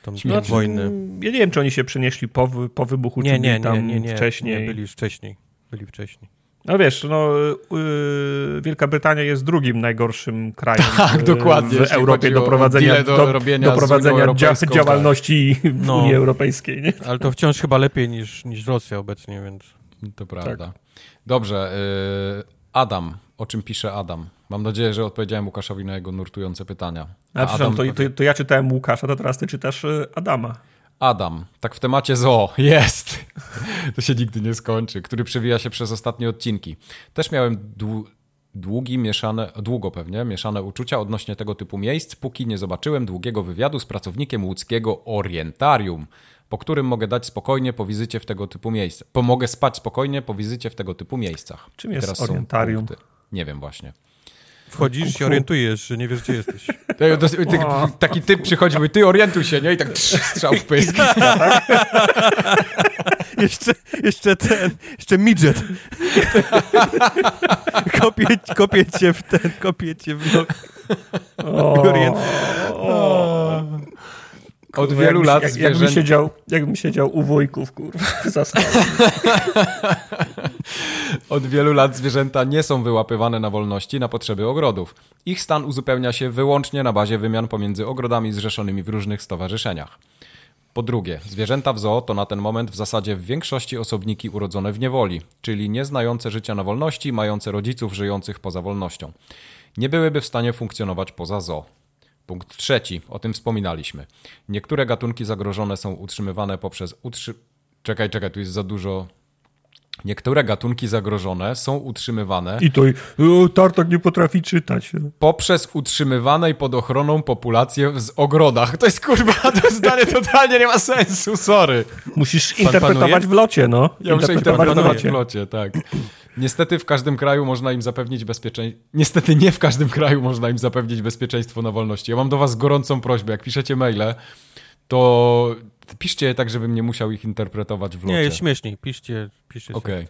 tą znaczy, wojnę. Ja nie wiem, czy oni się przenieśli po, po wybuchu, nie, czy nie, nie, tam nie, nie, wcześniej. Nie, byli wcześniej. Byli wcześniej. No wiesz, no, yy, Wielka Brytania jest drugim najgorszym krajem tak, w, dokładnie, w Europie do prowadzenia, do, do, do prowadzenia dzia działalności tak. w no, Unii Europejskiej. Nie? Ale to wciąż chyba lepiej niż, niż Rosja obecnie, więc... To prawda. Tak. Dobrze, yy, Adam. O czym pisze Adam? Mam nadzieję, że odpowiedziałem Łukaszowi na jego nurtujące pytania. A, A Adam... to, to, to ja czytałem Łukasza, to teraz ty czytasz y, Adama. Adam, tak w temacie zoo, jest! To się nigdy nie skończy, który przewija się przez ostatnie odcinki. Też miałem długi, mieszane, długo pewnie, mieszane uczucia odnośnie tego typu miejsc, póki nie zobaczyłem długiego wywiadu z pracownikiem łódzkiego Orientarium, po którym mogę dać spokojnie po wizycie w tego typu miejscach. Pomogę spać spokojnie po wizycie w tego typu miejscach. Czym jest Teraz Orientarium? Nie wiem właśnie. Wchodzisz i się orientujesz, że nie wiesz, gdzie jesteś. Taki typ przychodzi, mówi, ty orientuj się, nie? I tak strzał w pysk. jeszcze, jeszcze ten, jeszcze midget. kopię, kopię cię w ten, kopię cię w nok. Od wielu jakby, lat jak, jakbym, siedział, jakbym siedział u wujków, kurwa, za Od wielu lat zwierzęta nie są wyłapywane na wolności na potrzeby ogrodów. Ich stan uzupełnia się wyłącznie na bazie wymian pomiędzy ogrodami zrzeszonymi w różnych stowarzyszeniach. Po drugie, zwierzęta w zoo to na ten moment w zasadzie w większości osobniki urodzone w niewoli, czyli nie znające życia na wolności, mające rodziców żyjących poza wolnością. Nie byłyby w stanie funkcjonować poza zoo. Punkt trzeci, o tym wspominaliśmy. Niektóre gatunki zagrożone są utrzymywane poprzez utrzy... Czekaj, czekaj, tu jest za dużo Niektóre gatunki zagrożone są utrzymywane. I to o, Tartak nie potrafi czytać. Poprzez utrzymywanej pod ochroną populację w ogrodach. To jest kurwa, to zdanie totalnie nie ma sensu, sorry. Musisz Pan interpretować panuje? w locie, no. Ja muszę interpretować w locie, tak. Niestety w każdym kraju można im zapewnić bezpieczeństwo. Niestety nie w każdym kraju można im zapewnić bezpieczeństwo na wolności. Ja mam do was gorącą prośbę, jak piszecie maile, to piszcie je tak, żebym nie musiał ich interpretować w locie. Nie, jest śmieszniej. Piszcie, piszcie okay.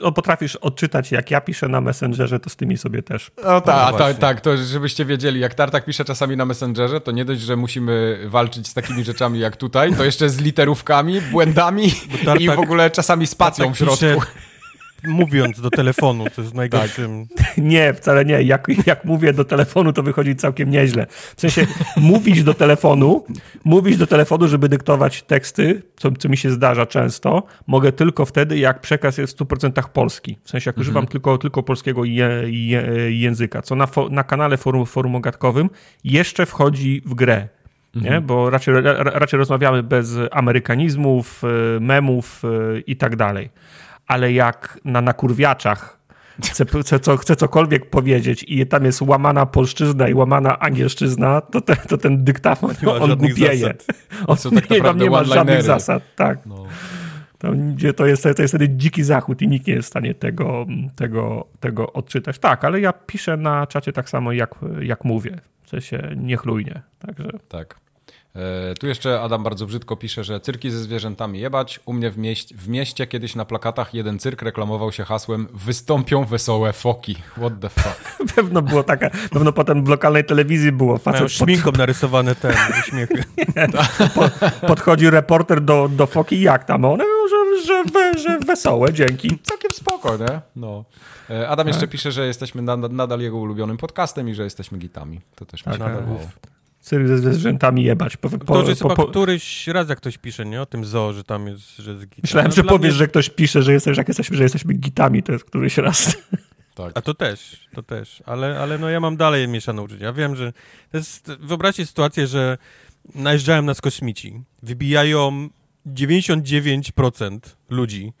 o, potrafisz odczytać, jak ja piszę na Messengerze, to z tymi sobie też. No tak, tak, tak, to żebyście wiedzieli, jak Tartak pisze czasami na Messengerze, to nie dość, że musimy walczyć z takimi rzeczami jak tutaj, to jeszcze z literówkami, błędami Tartak, i w ogóle czasami spacją w środku. Pisze mówiąc do telefonu, to jest najgorszym. Tak. Nie, wcale nie. Jak, jak mówię do telefonu, to wychodzi całkiem nieźle. W sensie mówić do telefonu, mówić do telefonu, żeby dyktować teksty, co, co mi się zdarza często, mogę tylko wtedy, jak przekaz jest w 100% polski. W sensie jak mhm. używam tylko, tylko polskiego je, je, języka, co na, fo, na kanale forum, forum ogatkowym jeszcze wchodzi w grę. Nie? Mhm. Bo raczej, raczej rozmawiamy bez amerykanizmów, e, memów e, i tak dalej ale jak na nakurwiaczach chce, chce, co, chce cokolwiek powiedzieć i tam jest łamana polszczyzna i łamana angielszczyzna, to, te, to ten dyktafon on głupieje. On tak nie, tam nie ma żadnych zasad. Tak. No. Tam, gdzie to jest, to jest wtedy dziki zachód i nikt nie jest w stanie tego, tego, tego odczytać. Tak, ale ja piszę na czacie tak samo, jak, jak mówię. W sensie niechlujnie. Także... Tak. E, tu jeszcze Adam bardzo brzydko pisze, że cyrki ze zwierzętami jebać. U mnie w, mieście, w mieście kiedyś na plakatach jeden cyrk reklamował się hasłem wystąpią wesołe foki. What the fuck? Pewno było taka, pewno potem w lokalnej telewizji było. Facet pod... szminką narysowane ten uśmiechy. po, podchodzi reporter do, do foki jak tam? One że, że, że wesołe, dzięki. Całkiem spoko, nie? No. E, Adam jeszcze tak. pisze, że jesteśmy nadal jego ulubionym podcastem i że jesteśmy gitami. To też mi się tak, podobało cyrk ze zwierzętami jebać. Po, po, to, że po, po, któryś raz jak ktoś pisze, nie? O tym zoo, że tam jest, że jest gita. Myślałem, no, że powiesz, mnie... że ktoś pisze, że, jesteś, jak jesteśmy, że jesteśmy gitami, to jest któryś raz. Tak. A to też, to też. Ale, ale no ja mam dalej mieszane uczucia. Ja wiem, że to jest, wyobraźcie sytuację, że najeżdżają nas kosmici. Wybijają 99% ludzi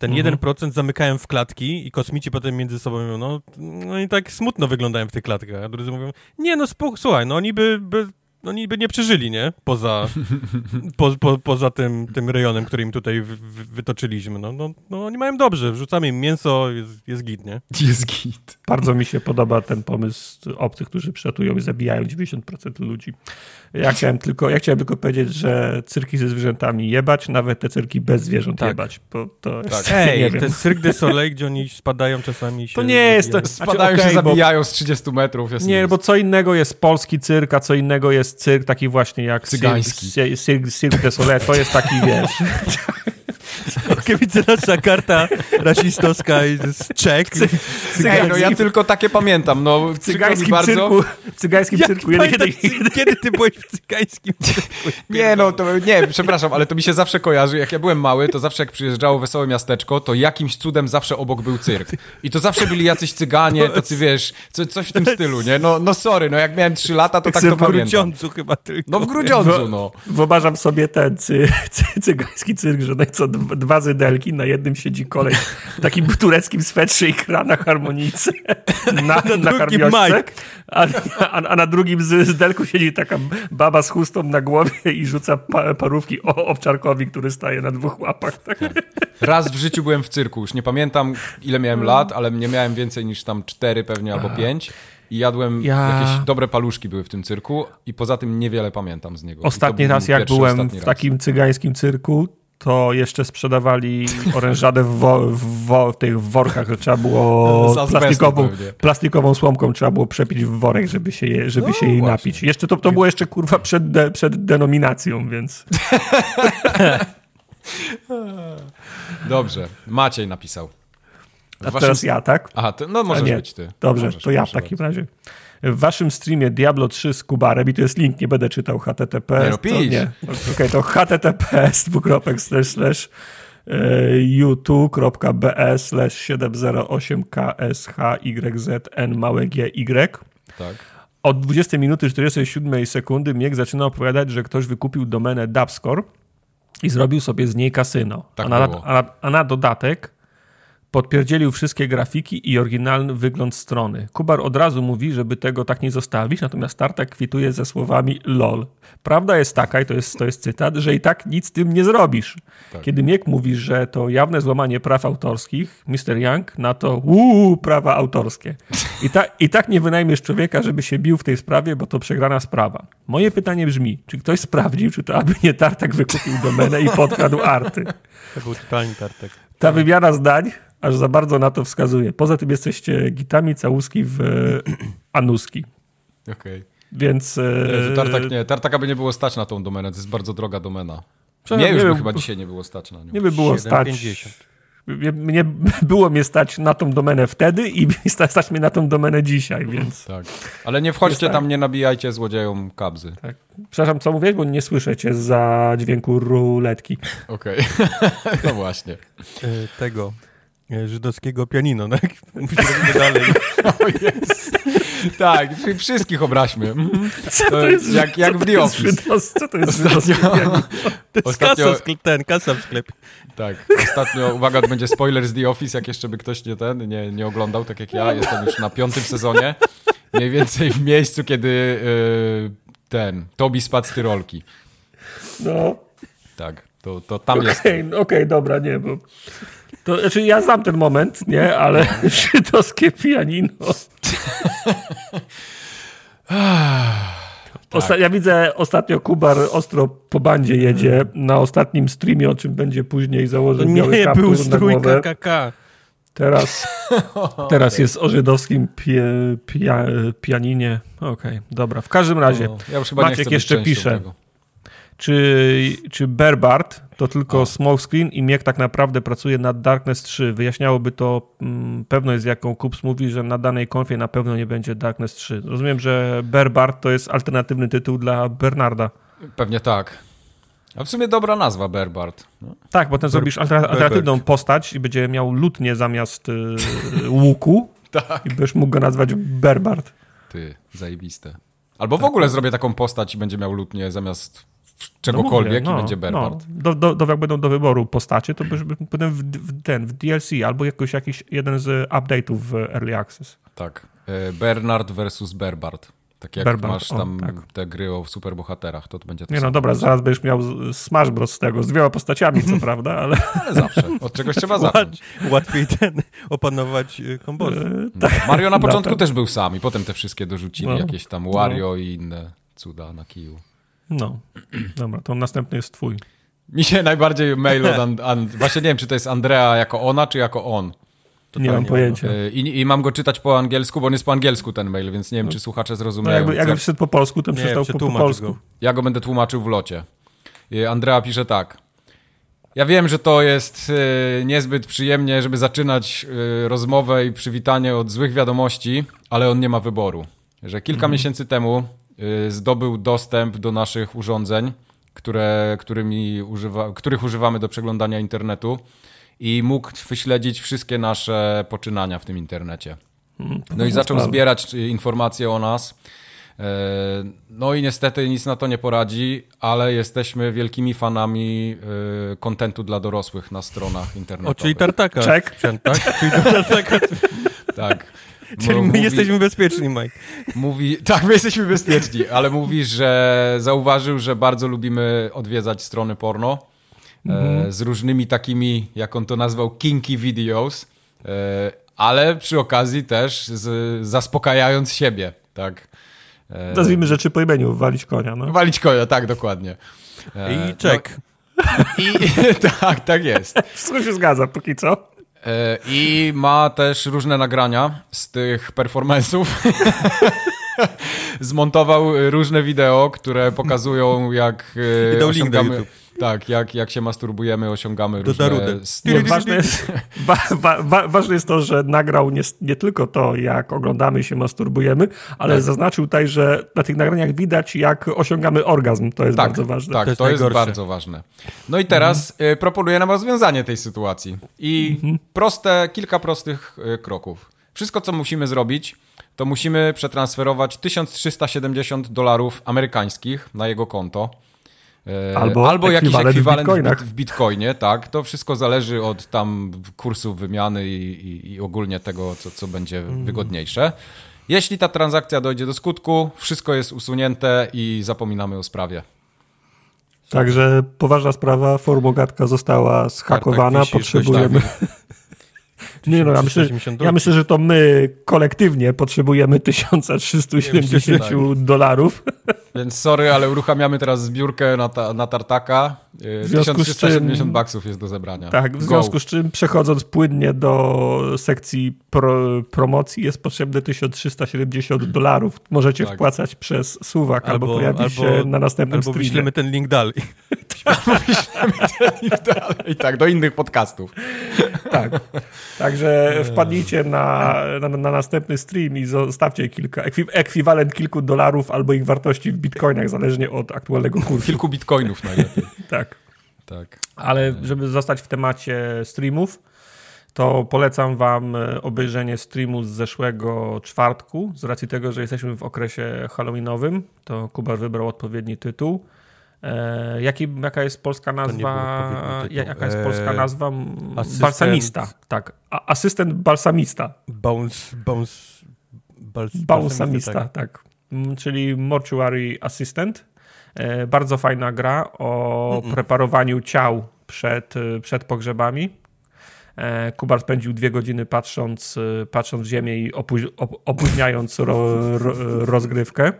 ten mhm. 1% zamykają w klatki i kosmici potem między sobą mówią, no, no i tak smutno wyglądają w tych klatkach. A drudzy mówią, nie no, słuchaj, no oni by, by oni by nie przeżyli, nie? Poza, po, po, poza tym, tym rejonem, który im tutaj wy, wytoczyliśmy. No, no, no, oni mają dobrze, wrzucamy im mięso, jest, jest git, nie? Jest git. Bardzo mi się podoba ten pomysł obcych, którzy przylatują i zabijają 90% ludzi. Ja chciałem, tylko, ja chciałem tylko powiedzieć, że cyrki ze zwierzętami jebać, nawet te cyrki bez zwierząt tak. jebać, bo to jest, tak. Ej, to jest Cirque du Soleil, gdzie oni spadają czasami się... To nie jest... To, spadają znaczy, okay, się, zabijają bo, z 30 metrów. Jest nie, bo co innego jest polski cyrk, a co innego jest cyrk taki właśnie jak Cygański. Cirque du Soleil, to jest taki, wiesz... Widzę nasza karta rasistowska i Czech. Ej, no ja tylko takie pamiętam, no w cygańskim bardzo... cyrku. W cygańskim Jak cyrku. Kiedy, kiedy, kiedy ty byłeś w cygańskim cyrku? Nie, no to nie, przepraszam, ale to mi się zawsze kojarzy. Jak ja byłem mały, to zawsze jak przyjeżdżało Wesołe Miasteczko, to jakimś cudem zawsze obok był cyrk. I to zawsze byli jacyś cyganie, tacy wiesz, co, coś w tym stylu, nie? No, no sorry, no jak miałem 3 lata, to tak, tak to pamiętam. W Grudziądzu chyba tylko. No w Grudziądzu, no. Wyobrażam sobie ten cy, cy, cygański cyrk, że co dwa na jednym siedzi kolej w takim tureckim swetrze i gra na harmonice na, na, na a, a, a, na drugim zydelku siedzi taka baba z chustą na głowie i rzuca pa, parówki o Owczarkowi, który staje na dwóch łapach. Tak? Raz w życiu byłem w cyrku, już nie pamiętam ile miałem lat, ale nie miałem więcej niż tam cztery pewnie albo pięć. I jadłem ja... jakieś dobre paluszki były w tym cyrku i poza tym niewiele pamiętam z niego. Ostatni raz jak byłem w takim cygańskim cyrku, to jeszcze sprzedawali orężadę w, wo, w, wo, w tych workach, że trzeba było plastikową, plastikową słomką trzeba było przepić w worek, żeby się, je, żeby no, się jej właśnie. napić. Jeszcze to, to było jeszcze kurwa przed, de, przed denominacją, więc... Dobrze, Maciej napisał. A waszym... teraz ja, tak? Aha, ty, no może być ty. Dobrze, możesz, to ja w takim razie. W waszym streamie Diablo 3 z Kubarem, i to jest link, nie będę czytał HTTP. Nie, no, to, nie. Okej, okay, to https dwukropek slash slash youtube.be slash 708 kshYZN małe GY. Tak. Od 20 minuty 47 sekundy Miek zaczyna opowiadać, że ktoś wykupił domenę Dubscore i zrobił sobie z niej kasyno. Tak a, na, a, a na dodatek podpierdzielił wszystkie grafiki i oryginalny wygląd strony. Kubar od razu mówi, żeby tego tak nie zostawić, natomiast Tartak kwituje ze słowami LOL. Prawda jest taka, i to jest, to jest cytat, że i tak nic z tym nie zrobisz. Tak. Kiedy Miek mówi, że to jawne złamanie praw autorskich, Mr. Young na to uuu, prawa autorskie. I, ta, I tak nie wynajmiesz człowieka, żeby się bił w tej sprawie, bo to przegrana sprawa. Moje pytanie brzmi, czy ktoś sprawdził, czy to aby nie Tartak wykupił domenę i podkradł arty? To był totalny Tartak. Ta wymiana zdań aż za bardzo na to wskazuje. Poza tym jesteście gitami całuski w anuski. Okej. Okay. Więc... E... Tartak nie, Tartaka by nie było stać na tą domenę, to jest bardzo droga domena. Nie, już by chyba dzisiaj nie było stać na nią. Nie by było 7, stać. 50. Mnie, było mnie stać na tą domenę wtedy i stać mnie na tą domenę dzisiaj, więc... Tak, ale nie wchodźcie tam, tak. nie nabijajcie złodziejom kabzy. Tak. Przepraszam, co mówię, bo nie słyszę cię za dźwięku ruletki. Okej, okay. no właśnie. E, tego, E, żydowskiego pianino, tak? Musimy dalej. O jest. Tak, wszystkich obraźmy. Mhm. Co to jest, jak, jak w The Office. Co to jest pianino? To jest ostatnio, kasa, sklep, ten, kasa w sklepie. Tak, ostatnio, uwaga, to będzie spoiler z The Office, jak jeszcze by ktoś nie, ten, nie, nie oglądał, tak jak ja. Jestem już na piątym sezonie. Mniej więcej w miejscu, kiedy yy, ten, Tobi spadł z tyrolki. No. Tak, to, to tam okay, jest. Okej, okay, dobra, nie, bo... To, znaczy ja znam ten moment, nie? Ale no. żydowskie pianino. Osta ja widzę ostatnio Kubar ostro po bandzie jedzie na ostatnim streamie, o czym będzie później założył Nie, biały był strój KKK. Teraz, teraz jest o żydowskim pie, pia, pianinie. Okej, okay, dobra. W każdym razie, ja Maciek jeszcze pisze. Tego czy, czy Berbart to tylko smokescreen i Miek tak naprawdę pracuje nad Darkness 3. Wyjaśniałoby to mm, pewność, z jaką Kups mówi, że na danej konfie na pewno nie będzie Darkness 3. Rozumiem, że Berbart to jest alternatywny tytuł dla Bernarda. Pewnie tak. A w sumie dobra nazwa, Berbart. No. Tak, bo ten Ber zrobisz alternatywną postać i będzie miał lutnie zamiast y, łuku. tak. I będziesz mógł go nazwać Berbart. Ty, zajebiste. Albo w ogóle zrobię taką postać i będzie miał lutnie zamiast czegokolwiek no mówię, no, i będzie Bernard. No. Do, do, do, jak będą do wyboru postacie, to będę w, w, ten, w DLC albo jakoś, jakiś jeden z update'ów w Early Access. Tak. E, Bernard versus Berbart. Tak jak Berbart, masz tam o, tak. te gry o superbohaterach, to to będzie to Nie no dobra, zaraz będziesz miał Smash Bros. z tego, z dwiema postaciami, co prawda, ale... ale zawsze, od czegoś trzeba zacząć. Łatwiej ten, opanować y, kombosy. E, tak. Mario na początku też był sam i potem te wszystkie dorzucili, no. jakieś tam Wario no. i inne cuda na kiju. No, dobra, to następny jest twój. Mi się najbardziej mail od... And, and, właśnie nie wiem, czy to jest Andrea jako ona, czy jako on. nie mam pojęcia. E, I, I, mam go czytać po angielsku, bo on jest po angielsku ten mail, więc nie wiem, no. czy słuchacze zrozumieją. No jakby, jakby wszedł po polsku, to przeczytał po, po polsku. Go. Ja go będę tłumaczył w locie. Andrea pisze tak. Ja wiem, że to jest y, niezbyt przyjemnie, żeby zaczynać y, rozmowę i przywitanie od złych wiadomości, ale on nie ma wyboru. Że kilka mhm. miesięcy temu Y, zdobył dostęp do naszych urządzeń, które, którymi używa, których używamy do przeglądania internetu i mógł wyśledzić wszystkie nasze poczynania w tym internecie. Hmm, no i zaczął zbierać informacje o nas. E, no i niestety nic na to nie poradzi, ale jesteśmy wielkimi fanami kontentu dla dorosłych na stronach internetowych. O, czyli tartaka. Czek. Tak? Czyli tartaka. tak. Czyli my mówi, jesteśmy bezpieczni, Mike. Mówi, tak, my jesteśmy bezpieczni, ale mówi, że zauważył, że bardzo lubimy odwiedzać strony porno e, mhm. z różnymi takimi, jak on to nazwał, kinky videos, e, ale przy okazji też z, zaspokajając siebie, tak. E, Nazwijmy rzeczy po imieniu, walić konia. No. Walić konia, tak, dokładnie. I czek. No, I tak, tak jest. Wszystko się zgadza, póki co. E, I ma też różne nagrania z tych performance'ów. Zmontował różne wideo, które pokazują, jak e, I osiągamy... Tak, jak, jak się masturbujemy, osiągamy Do różne... Nie, ważne, jest, wa, wa, ważne jest to, że nagrał nie, nie, tylko to, jak oglądamy się masturbujemy, ale tak. zaznaczył tutaj, że na tych nagraniach widać, jak osiągamy orgazm. To jest tak, bardzo ważne. Tak, to jest, to jest bardzo ważne. No i teraz mhm. proponuję nam rozwiązanie tej sytuacji. I mhm. proste, kilka prostych y, kroków. Wszystko, co musimy zrobić, to musimy przetransferować 1370 dolarów amerykańskich na jego konto. E, albo, albo jakiś ekwiwalent w, w, bitcoinie, tak. To wszystko zależy od tam kursów wymiany i, i, i ogólnie tego, co, co będzie mm. wygodniejsze. Jeśli ta transakcja dojdzie do skutku, wszystko jest usunięte i zapominamy o sprawie. Także poważna sprawa, formogatka została zhakowana, potrzebujemy... Nie no, ja myślę, ja myślę, że to my kolektywnie potrzebujemy 1370 tak. dolarów. Więc sorry, ale uruchamiamy teraz zbiórkę na, ta, na tartaka. 1370 czym, baksów jest do zebrania. Tak, w Go. związku z czym przechodząc płynnie do sekcji pro, promocji jest potrzebne 1370 dolarów. Możecie tak. wpłacać przez suwak albo, albo pojawić albo, się na następnym albo streamie. albo wyślemy ten link dalej. Tak, do innych podcastów. Tak. Także wpadnijcie na, na, na, następny stream i zostawcie kilka, ekwiwalent kilku dolarów albo ich wartości w bitcoinach, zależnie od aktualnego kursu. Kilku bitcoinów najlepiej. tak. tak. Ale żeby zostać w temacie streamów, to polecam wam e, obejrzenie streamu z zeszłego czwartku. Z racji tego, że jesteśmy w okresie halloweenowym, to Kuba wybrał odpowiedni tytuł. E, jaki, jaka jest polska nazwa? Jaka jest polska e, nazwa? Asystent... Balsamista, tak. A, asystent balsamista. Bounce, bounce, balsamista, tak. tak. Mm, czyli Mortuary Assistant. E, bardzo fajna gra o mm -mm. preparowaniu ciał przed, przed pogrzebami. Kubar spędził dwie godziny patrząc, patrząc w ziemię i opóźniając ro, ro, rozgrywkę.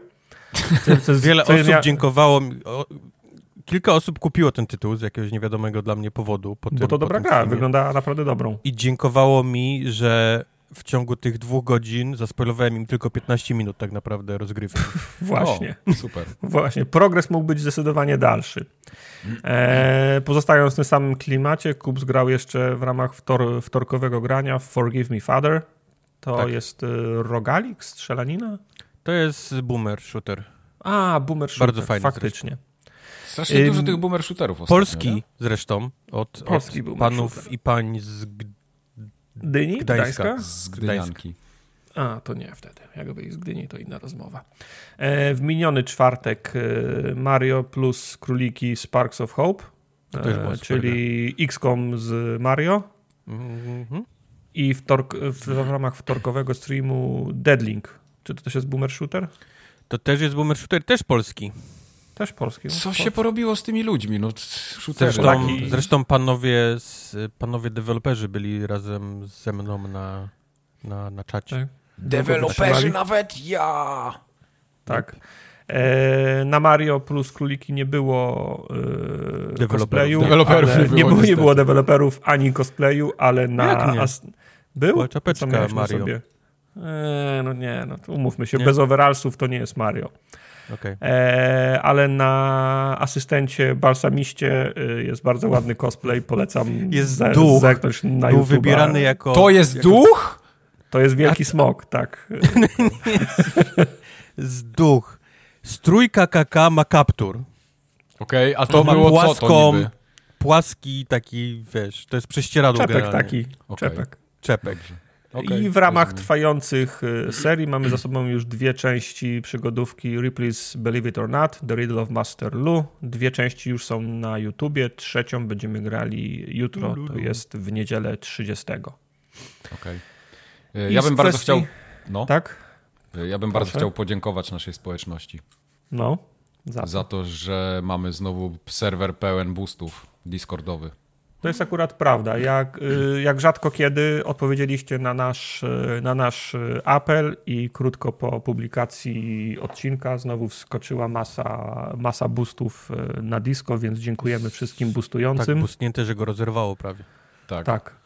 Co, co jest, Wiele osób ja... dziękowało mi. kilka osób kupiło ten tytuł z jakiegoś niewiadomego dla mnie powodu. Po tym, Bo to dobra gra, wygląda naprawdę dobrą. I dziękowało mi, że w ciągu tych dwóch godzin zaspoilowałem im tylko 15 minut tak naprawdę rozgrywki. Właśnie. O, super. Właśnie. Progres mógł być zdecydowanie dalszy. E, pozostając w tym samym klimacie, Kubs grał jeszcze w ramach wtor wtorkowego grania Forgive Me Father. To tak. jest y, rogalik, strzelanina? To jest boomer shooter. A, boomer shooter, Bardzo fajny faktycznie. Strasznie dużo tych boomer shooterów Polski nie? zresztą, od, Polski od panów shooter. i pań z Gdyni? Gdańska? Gdańska? Z Gdynianki. A, to nie wtedy. Jakby ich z Gdyni, to inna rozmowa. E, w miniony czwartek e, Mario plus króliki Sparks of Hope, e, czyli XCOM z Mario. Mm -hmm. I w, w, w ramach wtorkowego streamu Deadlink. Czy to też jest boomer shooter? To też jest boomer shooter, też polski. Też polski. No, Co polski. się porobiło z tymi ludźmi? No. Zresztą, taki... zresztą panowie, panowie deweloperzy byli razem ze mną na, na, na czacie. Tak. Deweloperzy nawet ja! Tak. E, na Mario plus króliki nie było e, cosplayu. Deweloperów nie było, nie, było, nie było deweloperów ani cosplayu, ale na. Jak nie? As, był? Była czapeczka Mario. Sobie? E, no nie, no umówmy się, nie? bez overallsów to nie jest Mario. Okay. E, ale na asystencie, balsamiście y, jest bardzo ładny cosplay, polecam jest ze, duch. zerknąć na Był wybierany jako... To jest jako... duch? To jest wielki A... smok, tak. z duch. Strójka KK ma kaptur. Okej, okay, a to ma było płaską, co to niby? Płaski taki, wiesz, to jest prześcieradło Czepek generalnie. taki, okay. czepek. Czepek. Okay, I w ramach rozumiem. trwających y, serii mamy za sobą już dwie części przygodówki Ripley's Believe It or Not, The Riddle of Master Lu. Dwie części już są na YouTubie, trzecią będziemy grali jutro, to jest w niedzielę 30. Okej. Okay. Ja bym bardzo chciał... No. Tak? Ja bym Proszę. bardzo chciał podziękować naszej społeczności. No. Za to. za to, że mamy znowu serwer pełen boostów Discordowy. To jest akurat prawda. Jak, y, jak rzadko kiedy odpowiedzieliście na nasz, y, na nasz y, apel i krótko po publikacji odcinka znowu wskoczyła masa, masa boostów na disco, więc dziękujemy wszystkim boostującym. Tak boostnięte, że go rozerwało prawie. Tak. tak.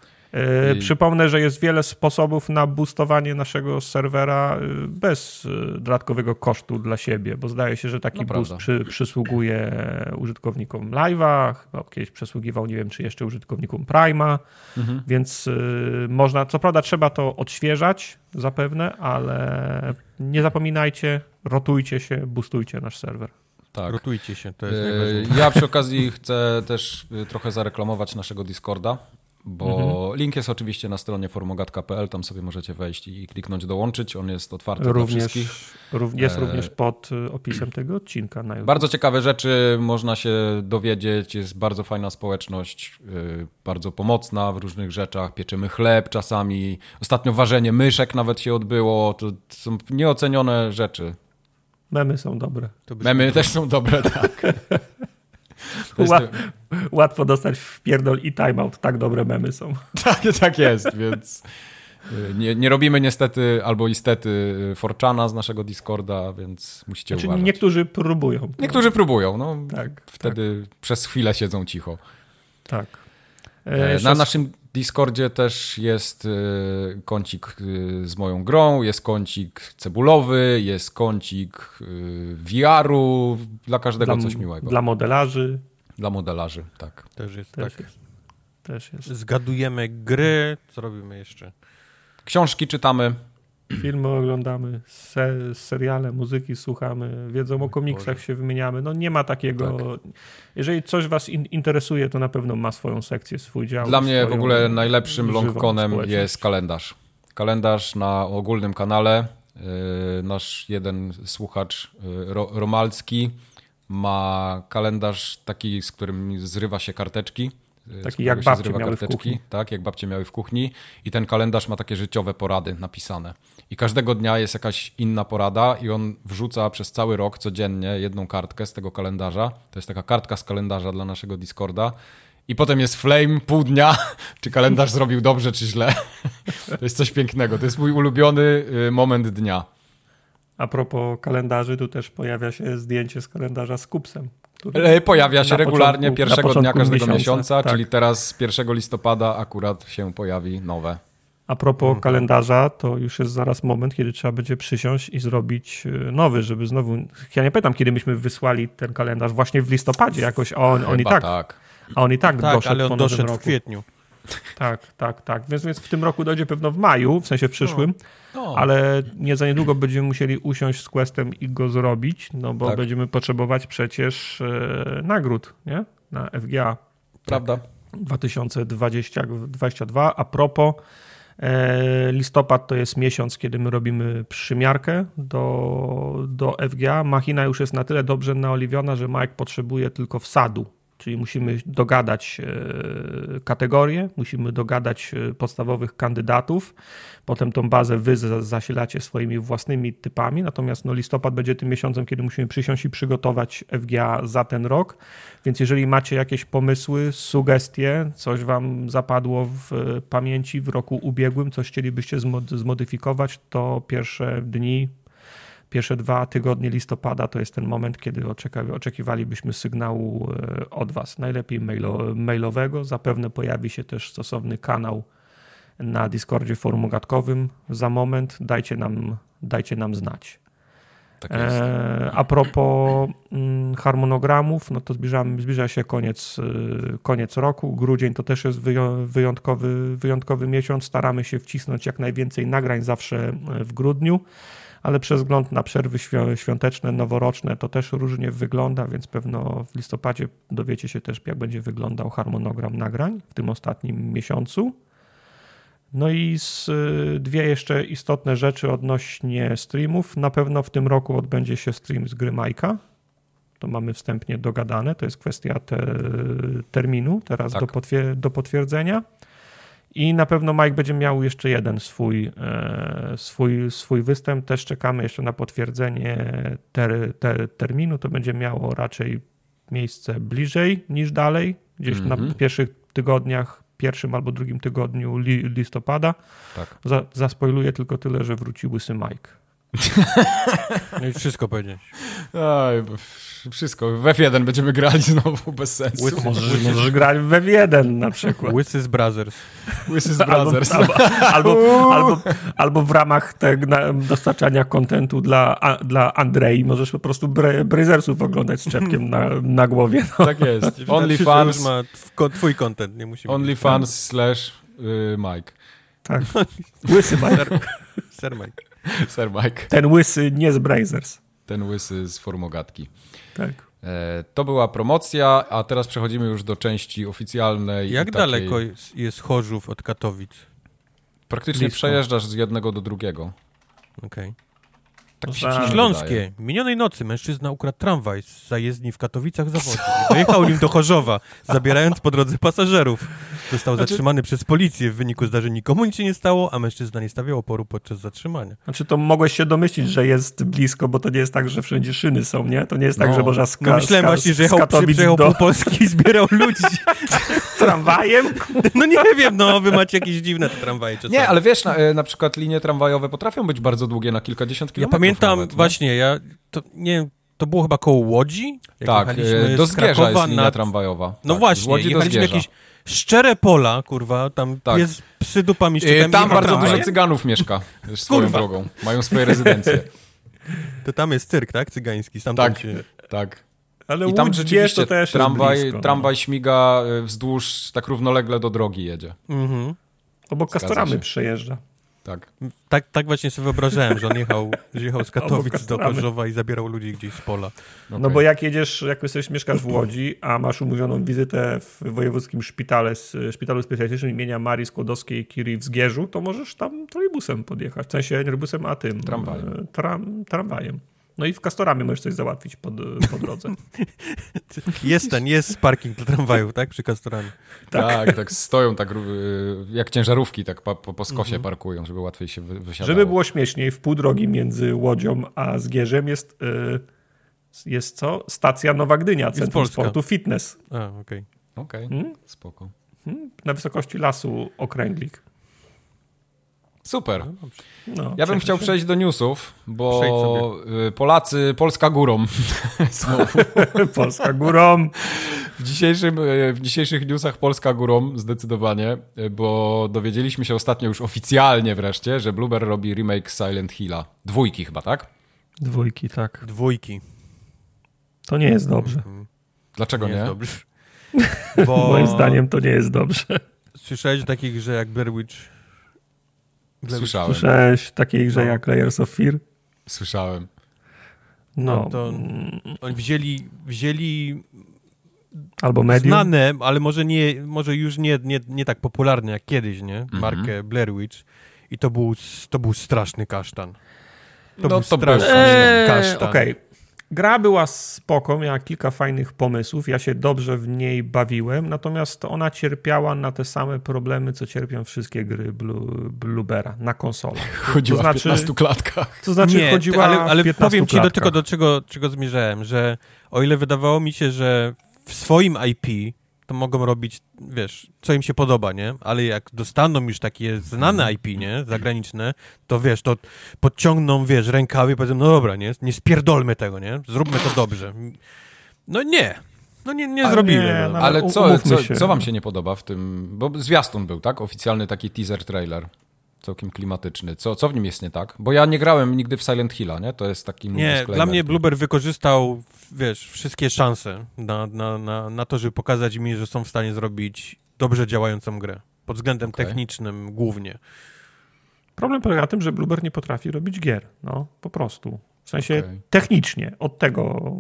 I... Przypomnę, że jest wiele sposobów na boostowanie naszego serwera bez dodatkowego kosztu dla siebie, bo zdaje się, że taki no boost przy, przysługuje użytkownikom live'a, chyba kiedyś przysługiwał, nie wiem, czy jeszcze użytkownikom Prima, mhm. więc można, co prawda trzeba to odświeżać zapewne, ale nie zapominajcie, rotujcie się, boostujcie nasz serwer. Tak. Rotujcie się, to jest Ja przy okazji chcę też trochę zareklamować naszego Discorda, bo mhm. link jest oczywiście na stronie forumogatka.pl, tam sobie możecie wejść i kliknąć dołączyć, on jest otwarty również, dla wszystkich. Jest e... również pod y, opisem tego odcinka na YouTube. Bardzo ciekawe rzeczy można się dowiedzieć, jest bardzo fajna społeczność, yy, bardzo pomocna w różnych rzeczach, pieczymy chleb czasami, ostatnio ważenie myszek nawet się odbyło, to są nieocenione rzeczy. Memy są dobre. Memy też są dobre, tak. Łatwo dostać w pierdol i timeout. Tak dobre memy są. Tak, tak jest, więc y, nie, nie robimy niestety albo istety y, Forczana z naszego Discorda, więc musicie znaczy, uważać. Niektórzy próbują. Niektórzy próbują, no. Tak, wtedy tak. przez chwilę siedzą cicho. Tak. E, na naszym Discordzie też jest y, kącik y, z moją grą, jest kącik cebulowy, jest kącik y, VR-u, dla każdego dla, coś miłego. Dla modelarzy. Dla modelarzy, tak. Też jest też tak. Jest. Też jest. Zgadujemy gry, co robimy jeszcze? Książki czytamy. Filmy oglądamy, se, seriale, muzyki słuchamy, wiedzą o komiksach się wymieniamy. No nie ma takiego. Tak. Jeżeli coś Was in, interesuje, to na pewno ma swoją sekcję, swój dział. Dla mnie w ogóle najlepszym longconem jest kalendarz. Kalendarz na ogólnym kanale. Yy, nasz jeden słuchacz, yy, Romalski, ma kalendarz taki, z którym zrywa się karteczki Taki jak babcie miały karteczki, w kuchni. Tak, jak babcie miały w kuchni. I ten kalendarz ma takie życiowe porady napisane. I każdego dnia jest jakaś inna porada i on wrzuca przez cały rok codziennie jedną kartkę z tego kalendarza. To jest taka kartka z kalendarza dla naszego Discorda. I potem jest flame pół dnia, czy kalendarz zrobił dobrze, czy źle. To jest coś pięknego. To jest mój ulubiony y, moment dnia. A propos kalendarzy, tu też pojawia się zdjęcie z kalendarza z kupsem. E, pojawia się regularnie początku, pierwszego dnia każdego miesiąca, miesiąca tak. czyli teraz 1 listopada akurat się pojawi nowe. A propos mhm. kalendarza, to już jest zaraz moment, kiedy trzeba będzie przysiąść i zrobić e, nowy, żeby znowu. Ja nie pamiętam, kiedy myśmy wysłali ten kalendarz, właśnie w listopadzie jakoś. A on, on i tak. tak. A on i tak, tak doszedł ale on doszedł w kwietniu. Tak, tak, tak. Więc, więc w tym roku dojdzie pewno w maju, w sensie w przyszłym, no. No. ale nie za niedługo będziemy musieli usiąść z Questem i go zrobić, no bo tak. będziemy potrzebować przecież e, nagród, nie? Na FGA. Prawda. 2022. A propos, e, listopad to jest miesiąc, kiedy my robimy przymiarkę do, do FGA. Machina już jest na tyle dobrze naoliwiona, że Mike potrzebuje tylko wsadu Czyli musimy dogadać e, kategorie, musimy dogadać e, podstawowych kandydatów, potem tą bazę wy zasilacie swoimi własnymi typami, natomiast no, listopad będzie tym miesiącem, kiedy musimy przysiąść i przygotować FGA za ten rok, więc jeżeli macie jakieś pomysły, sugestie, coś wam zapadło w e, pamięci w roku ubiegłym, coś chcielibyście zmodyfikować, to pierwsze dni Pierwsze dwa tygodnie listopada to jest ten moment, kiedy oczekiwalibyśmy sygnału e, od Was. Najlepiej mailo, mailowego. Zapewne pojawi się też stosowny kanał na Discordzie forum ogatkowym. Za moment dajcie nam, dajcie nam znać. Tak e, a propos mm, harmonogramów, no to zbliżamy, zbliża się koniec, e, koniec roku. Grudzień to też jest wyjątkowy, wyjątkowy miesiąc. Staramy się wcisnąć jak najwięcej nagrań zawsze w grudniu ale przez wzgląd na przerwy świąteczne, noworoczne to też różnie wygląda, więc pewno w listopadzie dowiecie się też, jak będzie wyglądał harmonogram nagrań w tym ostatnim miesiącu. No i z, y, dwie jeszcze istotne rzeczy odnośnie streamów. Na pewno w tym roku odbędzie się stream z gry Majka. To mamy wstępnie dogadane. To jest kwestia te, terminu teraz tak. do, potwier do potwierdzenia. I na pewno Mike będzie miał jeszcze jeden swój, e, swój, swój występ. Też czekamy jeszcze na potwierdzenie ter, ter, terminu. To będzie miało raczej miejsce bliżej niż dalej, gdzieś mm -hmm. na mhm. pierwszych tygodniach, pierwszym albo drugim tygodniu li, listopada. Tak. Za, zaspoiluję tylko tyle, że wróci łysy Mike. No i wszystko powiedzieć. Aj, wszystko. W F1 będziemy grali znowu bez sensu. Łysy, możesz, możesz grać w F1 na przykład. Łysy z Brothers. Łysy z Brothers. Albo, albo, albo, albo, w ramach tego dostarczania kontentu dla, dla Andrei możesz po prostu Brazersów oglądać z czepkiem na, na głowie. No. Tak jest. OnlyFans. ma twój content, nie musi OnlyFans slash y, Mike. Tak. Łysy Mike. Sir Mike. Sir Mike. Ten łysy nie z Brazers. Ten łysy z formogatki. Tak. E, to była promocja, a teraz przechodzimy już do części oficjalnej. Jak daleko jest, jest Chorzów od Katowic? Praktycznie Blisko. przejeżdżasz z jednego do drugiego. Okej. Okay. Tak Śląskie. Minionej nocy mężczyzna ukradł tramwaj z zajezdni w Katowicach zawodzie. Dojechał nim do Chorzowa, zabierając po drodze pasażerów. Został znaczy... zatrzymany przez policję. W wyniku zdarzeń nikomu nic się nie stało, a mężczyzna nie stawiał oporu podczas zatrzymania. Znaczy to mogłeś się domyślić, że jest blisko, bo to nie jest tak, że wszędzie szyny są, nie? To nie jest tak, no. że można skakać. No myślałem właśnie, że jechał, przyjechał do... pół Polski i zbierał ludzi. Tramwajem? No nie wiem, no wy macie jakieś dziwne te tramwaje czasami. Nie, ale wiesz, na, e, na przykład linie tramwajowe potrafią być bardzo długie, na kilkadziesiąt kilometrów. Ja pamiętam nawet, właśnie, ja to nie to było chyba koło Łodzi? tak, e, do Zgierza jest linia tramwajowa. No tak, właśnie, Łodzi jechaliśmy jakieś szczere pola, kurwa, tam tak. jest psy dupami e, Tam bardzo tramwaj. dużo cyganów mieszka, swoją kurwa. drogą. Mają swoje rezydencje. To tam jest cyrk, tak? Cygański. tak, się... tak. Ale I tam rzeczywiście to też tramwaj, blisko, no. tramwaj śmiga e, wzdłuż, tak równolegle do drogi jedzie. Mhm. Obok Kastoramy przejeżdża. Tak. tak. Tak właśnie sobie wyobrażałem, że on jechał, że jechał z Katowic do Chorzowa i zabierał ludzi gdzieś z pola. Okay. No bo jak jedziesz, jak jesteś, mieszkasz w Łodzi, a masz umówioną wizytę w wojewódzkim szpitale, szpitalu specjalistycznym imienia Marii Skłodowskiej-Curie w Zgierzu, to możesz tam trolejbusem podjechać. W sensie nie busem, a tym. Tramwajem. E, tram, tramwajem. No i w Kastorami możesz coś załatwić po, po drodze. jest ten, jest parking dla tramwaju, tak? Przy Kastorami. Tak, tak, tak stoją tak jak ciężarówki, tak po, po skosie mhm. parkują, żeby łatwiej się wysiadało. Żeby było śmieszniej, w pół drogi między Łodzią a Zgierzem jest, yy, jest co? Stacja Nowa Gdynia, Centrum Sportu Fitness. A, okej. Okay. Okej, okay. hmm? spoko. Hmm? Na wysokości lasu Okręglik. Super. No, no ja bym chciał przejść do newsów, bo y, Polacy, Polska górą. Polska górą. W, dzisiejszym, y, w dzisiejszych newsach Polska górą zdecydowanie, y, bo dowiedzieliśmy się ostatnio już oficjalnie wreszcie, że Blueber robi remake Silent Hilla. Dwójki chyba, tak? Dwójki, tak. Dwójki. To nie jest dobrze. Dlaczego nie? nie? Jest dobrze. Bo... Moim zdaniem to nie jest dobrze. Słyszałeś o takich grze jak Blair Witch Słyszałem. Słyszałeś takiej grze no. jak Layers of Fear? Słyszałem. No. no to oni wzięli, wzięli Albo Medium? Znane, ale może, nie, może już nie, nie, nie tak popularne jak kiedyś, nie? Mhm. Markę Blair Witch. I to był, to był straszny kasztan. To no był to straszny eee, kasztan. Okej, okay. Gra była spoko, miała kilka fajnych pomysłów, ja się dobrze w niej bawiłem, natomiast ona cierpiała na te same problemy, co cierpią wszystkie gry Bluebera na konsolach. Chodziła to znaczy, w 15 klatkach. To znaczy Nie, chodziła ale, ale w powiem ci do tego, do czego, czego zmierzałem, że o ile wydawało mi się, że w swoim IP to mogą robić, wiesz, co im się podoba, nie? Ale jak dostaną już takie znane IP, nie? Zagraniczne, to wiesz, to podciągną, wiesz, rękawy i powiedzą, no dobra, nie? Nie spierdolmy tego, nie? Zróbmy to dobrze. No nie. No nie, nie zrobili. Nie, no, ale co, co, co wam się nie podoba w tym? Bo zwiastun był, tak? Oficjalny taki teaser trailer całkiem klimatyczny. Co, co w nim jest nie tak? Bo ja nie grałem nigdy w Silent Hilla, nie? To jest taki Nie, dla mnie Blueber wykorzystał, wiesz, wszystkie szanse na, na, na, na to, żeby pokazać mi, że są w stanie zrobić dobrze działającą grę. Pod względem okay. technicznym głównie. Problem polega na tym, że Blueber nie potrafi robić gier. No, po prostu. W sensie okay. technicznie, od tego,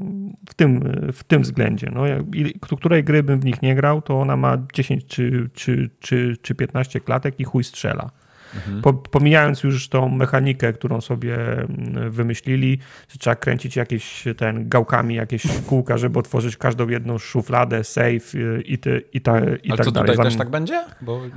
w tym, w tym względzie. No, jak, której gry bym w nich nie grał, to ona ma 10 czy, czy, czy, czy 15 klatek i chuj strzela. Mhm. Po, pomijając już tą mechanikę, którą sobie mm, wymyślili, że trzeba kręcić jakieś ten gałkami jakieś kółka, żeby otworzyć każdą jedną szufladę, safe y, i, ty, i, ta, i Ale tak co, dalej. tutaj też tak będzie?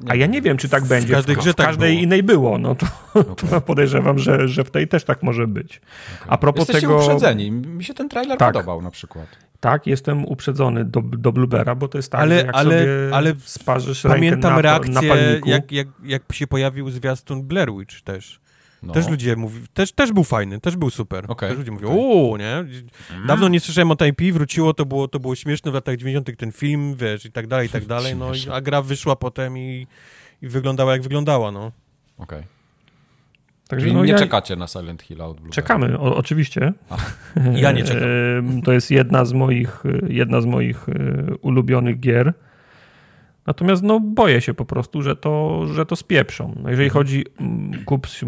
A ja nie wiem, czy tak będzie. W każdej, w, w tak każdej było. innej było. No to, okay. to, podejrzewam, że, że w tej też tak może być. Okay. A propos Jesteście tego... uprzedzeni. Mi się ten trailer tak. podobał na przykład. Tak, jestem uprzedzony do, do Bluebera, bo to jest tak, ale, że jak ale, sobie ale sparzysz Pamiętam na, reakcję, na jak, jak, jak się pojawił zwiastun Blair Witch też. No. Też ludzie mówią, też, też był fajny, też był super. Okay. Też ludzie mówią, okay. uuu, nie? Dawno nie słyszałem o Time wróciło, to było, to było śmieszne w latach 90 ten film, wiesz, i tak dalej, i tak dalej, no, a gra wyszła potem i, i wyglądała jak wyglądała, no. Okej. Okay. Także no, nie ja... czekacie na Silent Hill od Blueberry. Czekamy, o, oczywiście. Ja nie czekam. To jest jedna z moich, jedna z moich e, ulubionych gier. Natomiast no, boję się po prostu, że to, że to spieprzą. No, jeżeli mhm. chodzi, Kups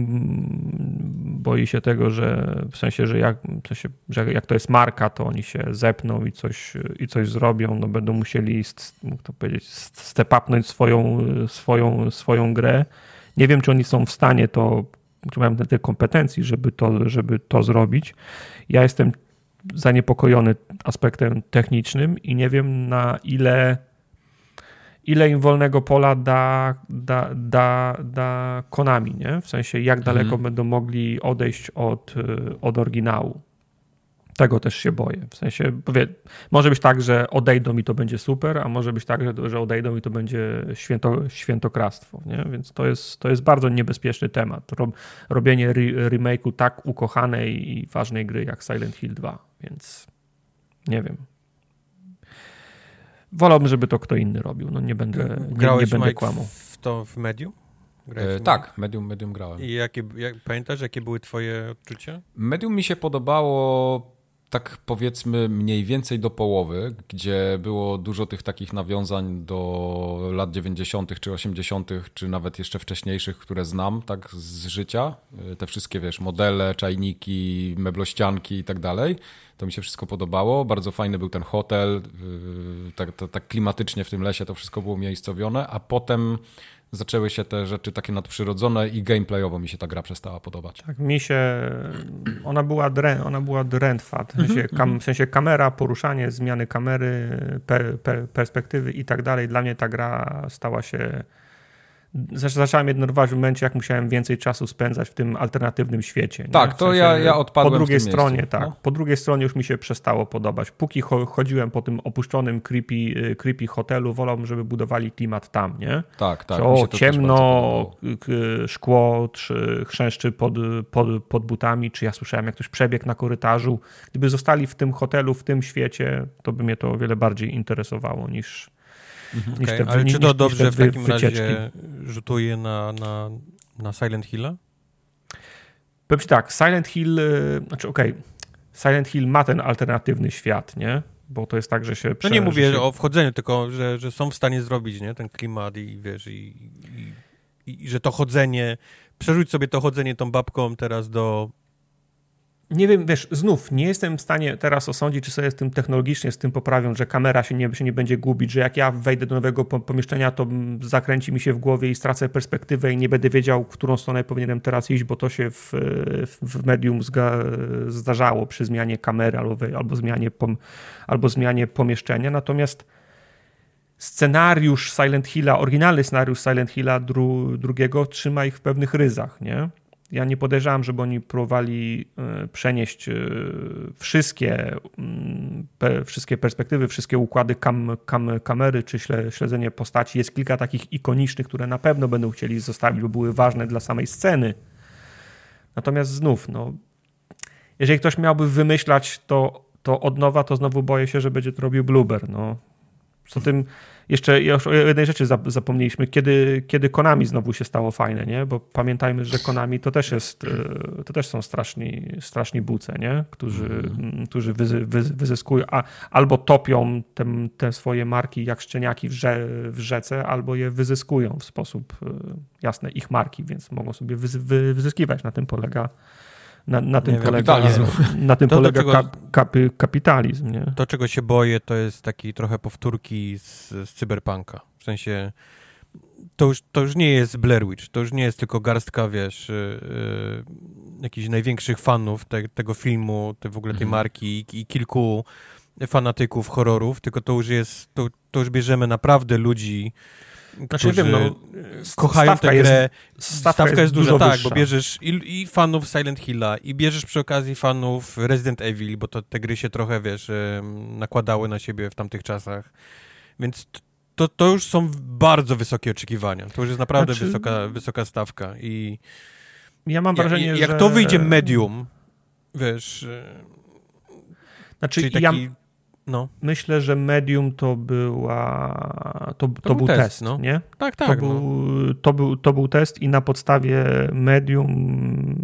boi się tego, że w sensie, że jak, w sensie, że jak to jest marka, to oni się zepną i coś, i coś zrobią, no będą musieli, mógł to powiedzieć, stepapnąć swoją, swoją, swoją grę. Nie wiem, czy oni są w stanie to, mają te kompetencji, żeby to, żeby to zrobić. Ja jestem zaniepokojony aspektem technicznym i nie wiem na ile ile im wolnego pola da, da, da, da Konami, nie? W sensie, jak daleko mhm. będą mogli odejść od, y, od oryginału. Tego też się boję. W sensie, powie, może być tak, że odejdą i to będzie super, a może być tak, że, że odejdą i to będzie święto, świętokradztwo. Nie? Więc to jest, to jest bardzo niebezpieczny temat. Rob, robienie re, remake'u tak ukochanej i ważnej gry jak Silent Hill 2. Więc nie wiem. Wolałbym, żeby to kto inny robił. No nie będę, nie, nie będę kłamał. w to w Medium? E, tak, medium, medium grałem. I jakie, jak, pamiętasz, jakie były twoje odczucia? Medium mi się podobało tak powiedzmy mniej więcej do połowy, gdzie było dużo tych takich nawiązań do lat 90. czy 80., czy nawet jeszcze wcześniejszych, które znam tak z życia. E, te wszystkie, wiesz, modele, czajniki, meblościanki i tak dalej. To mi się wszystko podobało. Bardzo fajny był ten hotel, e, tak, tak, tak klimatycznie w tym lesie to wszystko było miejscowione, a potem zaczęły się te rzeczy takie nadprzyrodzone i gameplayowo mi się ta gra przestała podobać. Tak, mi się, ona była, drę, ona była drętwa, w sensie, mhm, kam, mhm. w sensie kamera, poruszanie, zmiany kamery, per, per, perspektywy i tak dalej. Dla mnie ta gra stała się zacząłem je denerwować w momencie, jak musiałem więcej czasu spędzać w tym alternatywnym świecie. Nie? Tak, w to sensie, ja, ja odpadłem Po drugiej stronie, miejscu, tak. No. Po drugiej stronie już mi się przestało podobać. Póki chodziłem po tym opuszczonym, creepy, y, creepy hotelu, wolałbym, żeby budowali klimat tam, nie? Tak, tak. o, ciemno, szkło czy chrzęszczy pod, pod, pod butami, czy ja słyszałem, jak ktoś przebiegł na korytarzu. Gdyby zostali w tym hotelu, w tym świecie, to by mnie to o wiele bardziej interesowało niż Mhm, okay. te, Ale czy to dobrze w takim wycieczki. razie rzutuje na, na, na Silent Hilla? Powiem ci tak, Silent Hill, y, znaczy okej, okay, Silent Hill ma ten alternatywny świat, nie? Bo to jest tak, że się... No nie mówię się... o wchodzeniu, tylko że, że są w stanie zrobić, nie? Ten klimat i wiesz, i, i, i że to chodzenie, przerzuć sobie to chodzenie tą babką teraz do nie wiem, wiesz, znów nie jestem w stanie teraz osądzić, czy sobie z tym technologicznie z tym poprawią, że kamera się nie, się nie będzie gubić, że jak ja wejdę do nowego pomieszczenia, to zakręci mi się w głowie i stracę perspektywę i nie będę wiedział, w którą stronę powinienem teraz iść, bo to się w, w medium zdarzało przy zmianie kamery albo, albo, zmianie, albo zmianie pomieszczenia. Natomiast scenariusz Silent Hilla, oryginalny scenariusz Silent Hilla dru, drugiego trzyma ich w pewnych ryzach, nie? Ja nie podejrzewam, żeby oni próbowali e, przenieść e, wszystkie, mm, wszystkie perspektywy, wszystkie układy kam, kam, kamery czy śledzenie postaci. Jest kilka takich ikonicznych, które na pewno będą chcieli zostawić, bo były ważne dla samej sceny. Natomiast znów, no, jeżeli ktoś miałby wymyślać to, to od nowa, to znowu boję się, że będzie to robił Bluber. No. Poza tym jeszcze, jeszcze o jednej rzeczy zapomnieliśmy, kiedy, kiedy Konami znowu się stało fajne, nie? Bo pamiętajmy, że Konami to też jest, e, to też są straszni, straszni buce, nie? Którzy, mm. którzy wyzy, wyzy, wyzyskują, a, albo topią te, te swoje marki jak szczeniaki w, rze, w rzece, albo je wyzyskują w sposób e, jasny, ich marki, więc mogą sobie wyzy, wyzyskiwać. Na tym polega na, na tym nie polega, kapitalizm. Na tym to, polega czego, kap, kapitalizm. Nie? To, czego się boję, to jest taki trochę powtórki z, z cyberpunka. W sensie to już, to już nie jest Blair Witch, to już nie jest tylko garstka, wiesz, yy, jakichś największych fanów te, tego filmu, te, w ogóle tej mhm. marki i, i, kilku fanatyków horrorów, tylko to już jest, to, to już bierzemy naprawdę ludzi, znaczy, wiem, no, kochają tę grę. Jest, stawka, stawka jest, duża, tak, wyższa. bo bierzesz i, i, fanów Silent Hilla, i bierzesz przy okazji fanów Resident Evil, bo to, te gry się trochę, wiesz, nakładały na siebie w tamtych czasach. Więc to, to już są bardzo wysokie oczekiwania. To już jest naprawdę znaczy... wysoka, wysoka stawka i ja mam wrażenie, ja, że... Jak to wyjdzie medium, wiesz... Znaczy, taki... ja no. myślę, że medium to była... To, to, to był, test, test no. nie? Tak, tak. To, no. był, to, był, to był test i na podstawie medium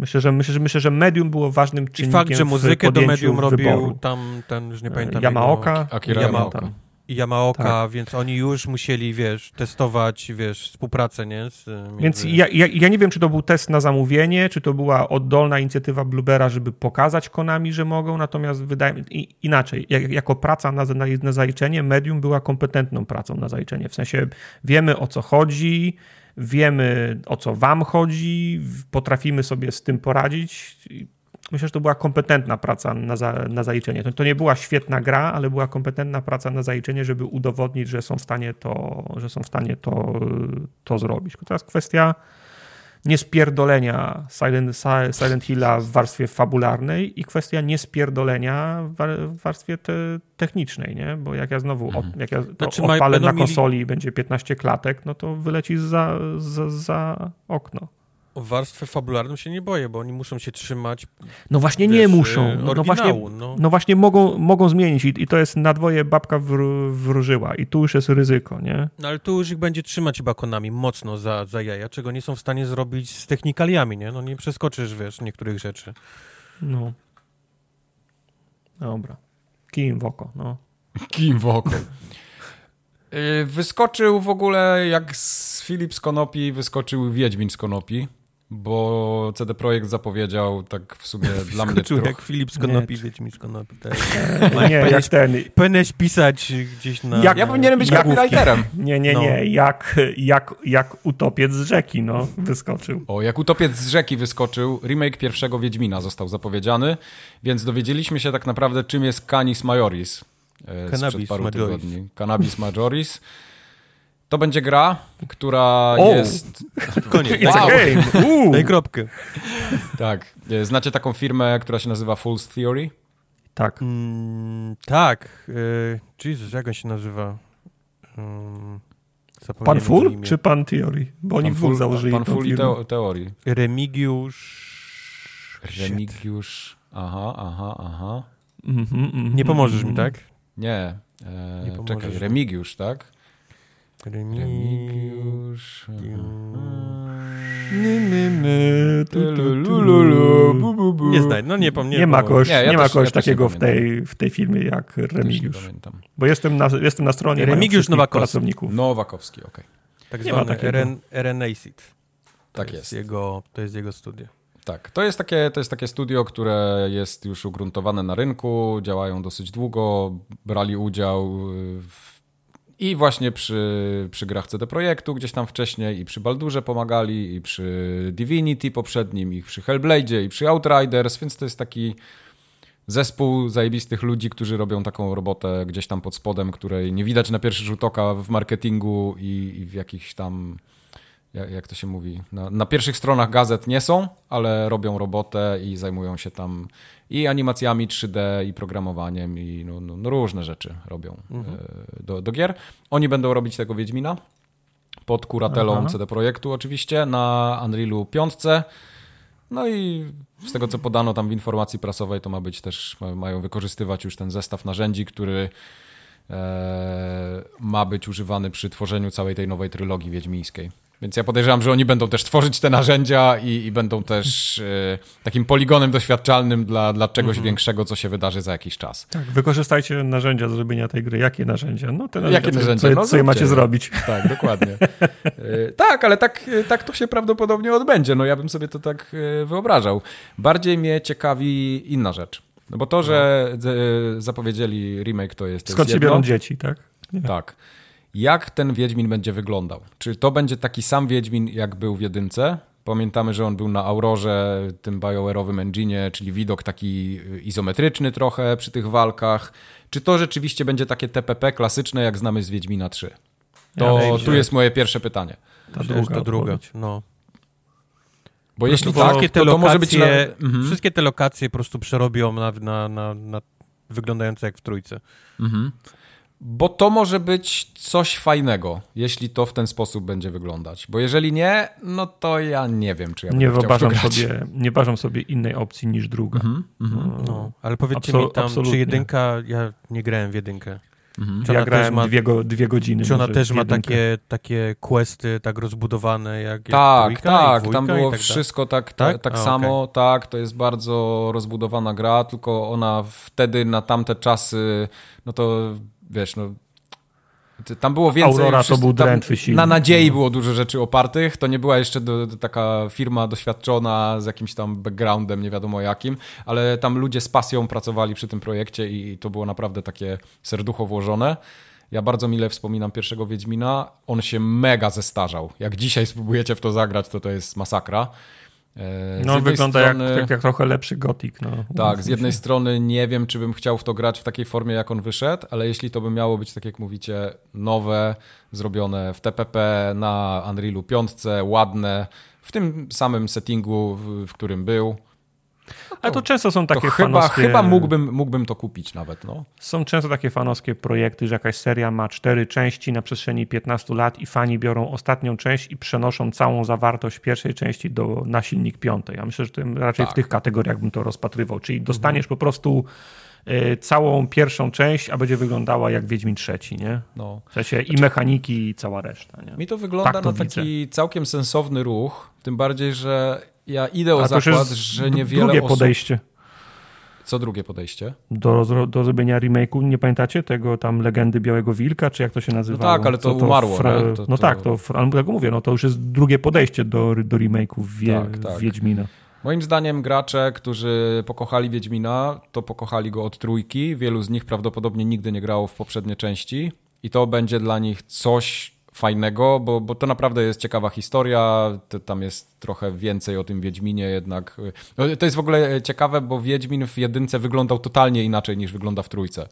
myślę, że myślę, że, myślę, że medium było ważnym czynnikiem I fakt, że muzykę do medium robił tam ten, już nie pamiętam Yamaoka. Jego... Akira Yamaoka. Yamaoka i Yamaoka, tak. więc oni już musieli, wiesz, testować, wiesz, współpracę, nie? Z, między... Więc ja, ja, ja, nie wiem, czy to był test na zamówienie, czy to była oddolna inicjatywa Bluebera, żeby pokazać Konami, że mogą, natomiast wydaje mi się, inaczej, jak, jako praca na, na, na zaliczenie, Medium była kompetentną pracą na zaliczenie, w sensie wiemy o co chodzi, wiemy o co wam chodzi, potrafimy sobie z tym poradzić, myślę, że to była kompetentna praca na, za, na zaliczenie. To, to, nie była świetna gra, ale była kompetentna praca na zaliczenie, żeby udowodnić, że są w stanie to, że są w stanie to, to zrobić. Teraz kwestia niespierdolenia Silent, Silent Hilla w warstwie fabularnej i kwestia niespierdolenia w warstwie te, technicznej, nie? Bo jak ja znowu od, mhm. jak ja znaczy, odpalę na konsoli i będzie 15 klatek, no to wyleci za, za, za okno. O warstwę fabularną się nie boję, bo oni muszą się trzymać. No właśnie wiesz, nie muszą. No, no właśnie, no. no. właśnie mogą, mogą zmienić i, i to jest na dwoje babka wr, wróżyła i tu już jest ryzyko, nie? No ale tu już ich będzie trzymać chyba konami mocno za, za jaja, czego nie są w stanie zrobić z technikaliami, nie? No nie przeskoczysz, wiesz, niektórych rzeczy. No. Dobra. Kim w oko, no. Kim w oko. Y, wyskoczył w ogóle, jak z Filip z Konopi, wyskoczył Wiedźmin z Konopi bo CD Projekt zapowiedział tak w sumie dla mnie trochę... jak Filip z Konopi, Wiedźmin z Konopi. Tak. nie, jak ten... Powinieneś pisać gdzieś na... Jak, ja powinienem być copywriterem. Nie, nie, nie. No. Jak, jak, jak Utopiec z rzeki, no, wyskoczył. O, jak Utopiec z rzeki wyskoczył, remake pierwszego Wiedźmina został zapowiedziany, więc dowiedzieliśmy się tak naprawdę, czym jest Canis Majoris. E, Cannabis paru Majoris. tygodni. Cannabis Majoris. To będzie gra, która oh. jest... Koniec. Wow. game. Daj kropkę. tak. Znacie taką firmę, która się nazywa Fool's Theory? Tak. Mm, tak. Y, Jesus, jak on się nazywa? Um, pan Full czy Pan Theory? Bo oni dwóch założyli Pan Full i teo Teorii. Remigiusz... Remigiusz... Aha, aha, aha. Mm -hmm, mm -hmm, nie pomożesz mi, tak? Nie. E, nie czekaj, Remigiusz, tak? Remigiusz. Nie znaj, no nie pamiętam. Nie ma kogoś, nie, ja nie ma kogoś ja takiego w tej, w tej filmie jak Remigiusz. Bo jestem na, jestem na stronie Remigiusz Nowakowski. pracowników. Nowakowski, okej. Okay. Tak zwany RN, RNACID. Tak jest. jest. Jego, to jest jego studio. Tak, to jest, takie, to jest takie studio, które jest już ugruntowane na rynku, działają dosyć długo, brali udział w i właśnie przy, przy grach CD Projektu gdzieś tam wcześniej i przy Baldurze pomagali i przy Divinity poprzednim i przy Hellblade i przy Outriders, więc to jest taki zespół zajebistych ludzi, którzy robią taką robotę gdzieś tam pod spodem, której nie widać na pierwszy rzut oka w marketingu i, i w jakichś tam jak, jak to się mówi, na, na, pierwszych stronach gazet nie są, ale robią robotę i zajmują się tam i animacjami 3D, i programowaniem, i no, no, no różne rzeczy robią mhm. E, do, do, gier. Oni będą robić tego Wiedźmina pod kuratelą Aha. CD Projektu oczywiście na Unrealu 5. No i z tego, co podano tam w informacji prasowej, to ma być też, mają wykorzystywać już ten zestaw narzędzi, który e, ma być używany przy tworzeniu całej tej nowej trylogii wiedźmińskiej. Więc ja podejrzewam, że oni będą też tworzyć te narzędzia i, i będą też e, takim poligonem doświadczalnym dla, dla czegoś mhm. większego, co się wydarzy za jakiś czas. Tak, wykorzystajcie narzędzia do zrobienia tej gry. Jakie narzędzia? No te narzędzia, Jakie narzędzia? Co, no, co je macie zrobić. Tak, dokładnie. E, tak, ale tak, tak to się prawdopodobnie odbędzie. No ja bym sobie to tak e, wyobrażał. Bardziej mnie ciekawi inna rzecz. No bo to, że no. zapowiedzieli remake to jest... Skąd się biorą dzieci, tak? Nie. Tak jak ten Wiedźmin będzie wyglądał. Czy to będzie taki sam Wiedźmin, jak był w jedynce? Pamiętamy, że on był na Aurorze, tym BioWare'owym engine, czyli widok taki izometryczny trochę przy tych walkach. Czy to rzeczywiście będzie takie TPP klasyczne, jak znamy z Wiedźmina 3? To ja tu jest moje pierwsze pytanie. Ta druga, to druga. No. Bo jeśli tak, to, to może być... Na... Mhm. Wszystkie te lokacje po prostu przerobią na, na, na, na wyglądające jak w trójce. Mhm. Bo to może być coś fajnego, jeśli to w ten sposób będzie wyglądać. Bo jeżeli nie, no to ja nie wiem, czy ja nie wyobrażam sobie Nie wyobrażam sobie innej opcji niż druga. Mm -hmm, no, ale powiedzcie Absol mi tam, absolutnie. czy jedynka, ja nie grałem w jedynkę. Mhm. ja grałem ma, dwie, go, dwie godziny. Czy ona też ma takie, takie questy tak rozbudowane jak, Tak, jak tak, dwójka, tam było tak wszystko tak, tak? tak A, samo, okay. tak, to jest bardzo rozbudowana gra, tylko ona wtedy na tamte czasy, no to wiesz, no tam było więcej. Aurora to był drętwy silnik. Na nadziei było dużo rzeczy opartych. To nie była jeszcze do, do, taka firma doświadczona z jakimś tam backgroundem, nie wiadomo jakim, ale tam ludzie z pasją pracowali przy tym projekcie i to było naprawdę takie serducho włożone. Ja bardzo mile wspominam pierwszego Wiedźmina. On się mega zestarzał. Jak dzisiaj spróbujecie w to zagrać, to to jest masakra. E, no, wygląda strony, jak, jak, jak, trochę lepszy gotik. No. Tak, z jednej strony nie wiem, czy bym chciał w to grać w takiej formie, jak on wyszedł, ale jeśli to by miało być, tak jak mówicie, nowe, zrobione w TPP, na Unrealu 5, ładne, w tym samym settingu, w, w którym był, Ale to często są takie to chyba, fanowskie... Chyba mógłbym, mógłbym to kupić nawet, no. Są często takie fanowskie projekty, że jakaś seria ma cztery części na przestrzeni 15 lat i fani biorą ostatnią część i przenoszą całą zawartość pierwszej części do, na silnik piątej. Ja myślę, że raczej tak. w tych kategoriach bym to rozpatrywał. Czyli dostaniesz mhm. po prostu y, całą pierwszą część, a będzie wyglądała jak Wiedźmin trzeci, nie? No. W sensie i mechaniki i cała reszta, nie? Mi to wygląda tak to na taki całkiem sensowny ruch, tym bardziej, że ja idę o zakład, że niewiele drugie osób... podejście. Co drugie podejście? Do, do zrobienia remake'u, nie pamiętacie tego tam Legendy Białego Wilka, czy jak to się nazywa? No tak, ale to, to umarło. Fra... To, no tak, to, ale tak mówię, no to już jest drugie podejście do, do remake'u wie... tak, tak. Wiedźmina. Moim zdaniem gracze, którzy pokochali Wiedźmina, to pokochali go od trójki. Wielu z nich prawdopodobnie nigdy nie grało w poprzednie części i to będzie dla nich coś fajnego, bo, bo to naprawdę jest ciekawa historia, to, tam jest trochę więcej o tym Wiedźminie jednak. No, to jest w ogóle ciekawe, bo Wiedźmin w jedynce wyglądał totalnie inaczej niż wygląda w trójce.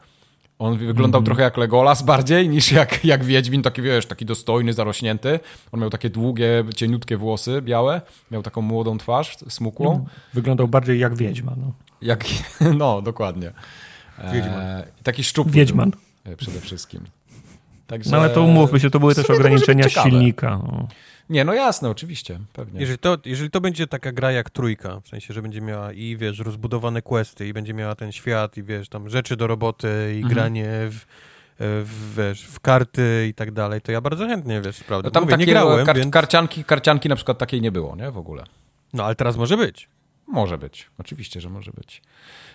On wyglądał mm -hmm. trochę jak Legolas bardziej niż jak, jak Wiedźmin, taki wiesz, taki dostojny, zarośnięty. On miał takie długie, cieniutkie włosy białe, miał taką młodą twarz, smukłą. No, wyglądał bardziej jak Wiedźma. No, jak, no dokładnie. Wiedźman. E, taki szczupły Wiedźman. przede wszystkim. Także... No ale to umówmy się, to były też ograniczenia silnika. No. Nie, no jasne, oczywiście, pewnie. Jeżeli to, jeżeli to będzie taka gra jak trójka, w sensie, że będzie miała i wiesz, rozbudowane questy i będzie miała ten świat i wiesz, tam rzeczy do roboty i mhm. granie w, w, wiesz, w karty i tak dalej, to ja bardzo chętnie, wiesz, prawda. No tam Mówię, takie nie grałem, kar więc... karcianki, karcianki na przykład takiej nie było, nie, w ogóle. No, ale teraz może być. Może być, oczywiście, że może być.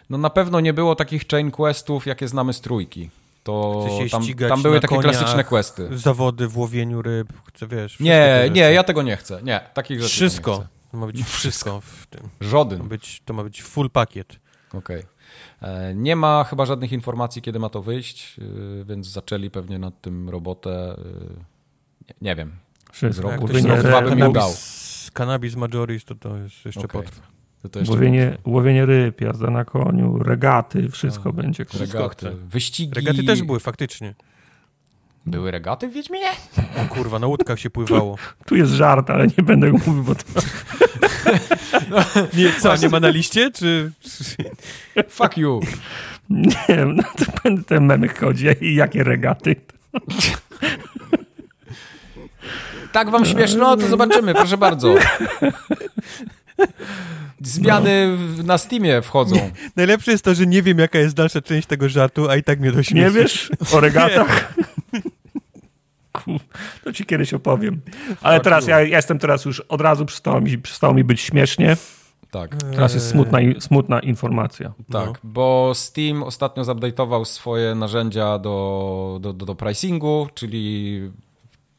No na pewno nie było takich chain questów, jakie znamy z trójki to tam, tam, były takie klasyczne questy. Zawody w łowieniu ryb, chcę wiesz. Nie, nie, ja tego nie chcę. Nie, takich rzeczy Wszystko. Nie to ma być wszystko w tym. Żaden. To ma być, to ma być full pakiet. Okej. Okay. E, nie ma chyba żadnych informacji, kiedy ma to wyjść, e, więc zaczęli pewnie nad tym robotę. E, nie, nie wiem. Wszystko. Z roku, dał. Cannabis majoris to to jest jeszcze okay. potrwa. To to łowienie, łowienie ryb, jazda na koniu, regaty, wszystko no, będzie. Regaty, wyścigi. Regaty też były faktycznie. Były regaty w Wiedźminie? O kurwa, na łódkach się pływało. Tu jest żart, ale nie będę mówił, bo to... No, nie, co, nie ma na liście, czy... Fuck you. Nie wiem, no to będę ten memy chodzi i jakie regaty. Tak wam śmieszno? To zobaczymy, proszę bardzo. Zmiany no. na Steamie wchodzą. Nie, najlepsze jest to, że nie wiem, jaka jest dalsza część tego żartu, a i tak mnie to śmieszy. Nie wiesz? O regatach? to ci kiedyś opowiem. Ale teraz ja, ja, jestem teraz już od razu przestało mi, przestało mi być śmiesznie. Tak. Teraz jest smutna, smutna informacja. Tak, no. bo Steam ostatnio zupdate'ował swoje narzędzia do, do, do, do pricingu, czyli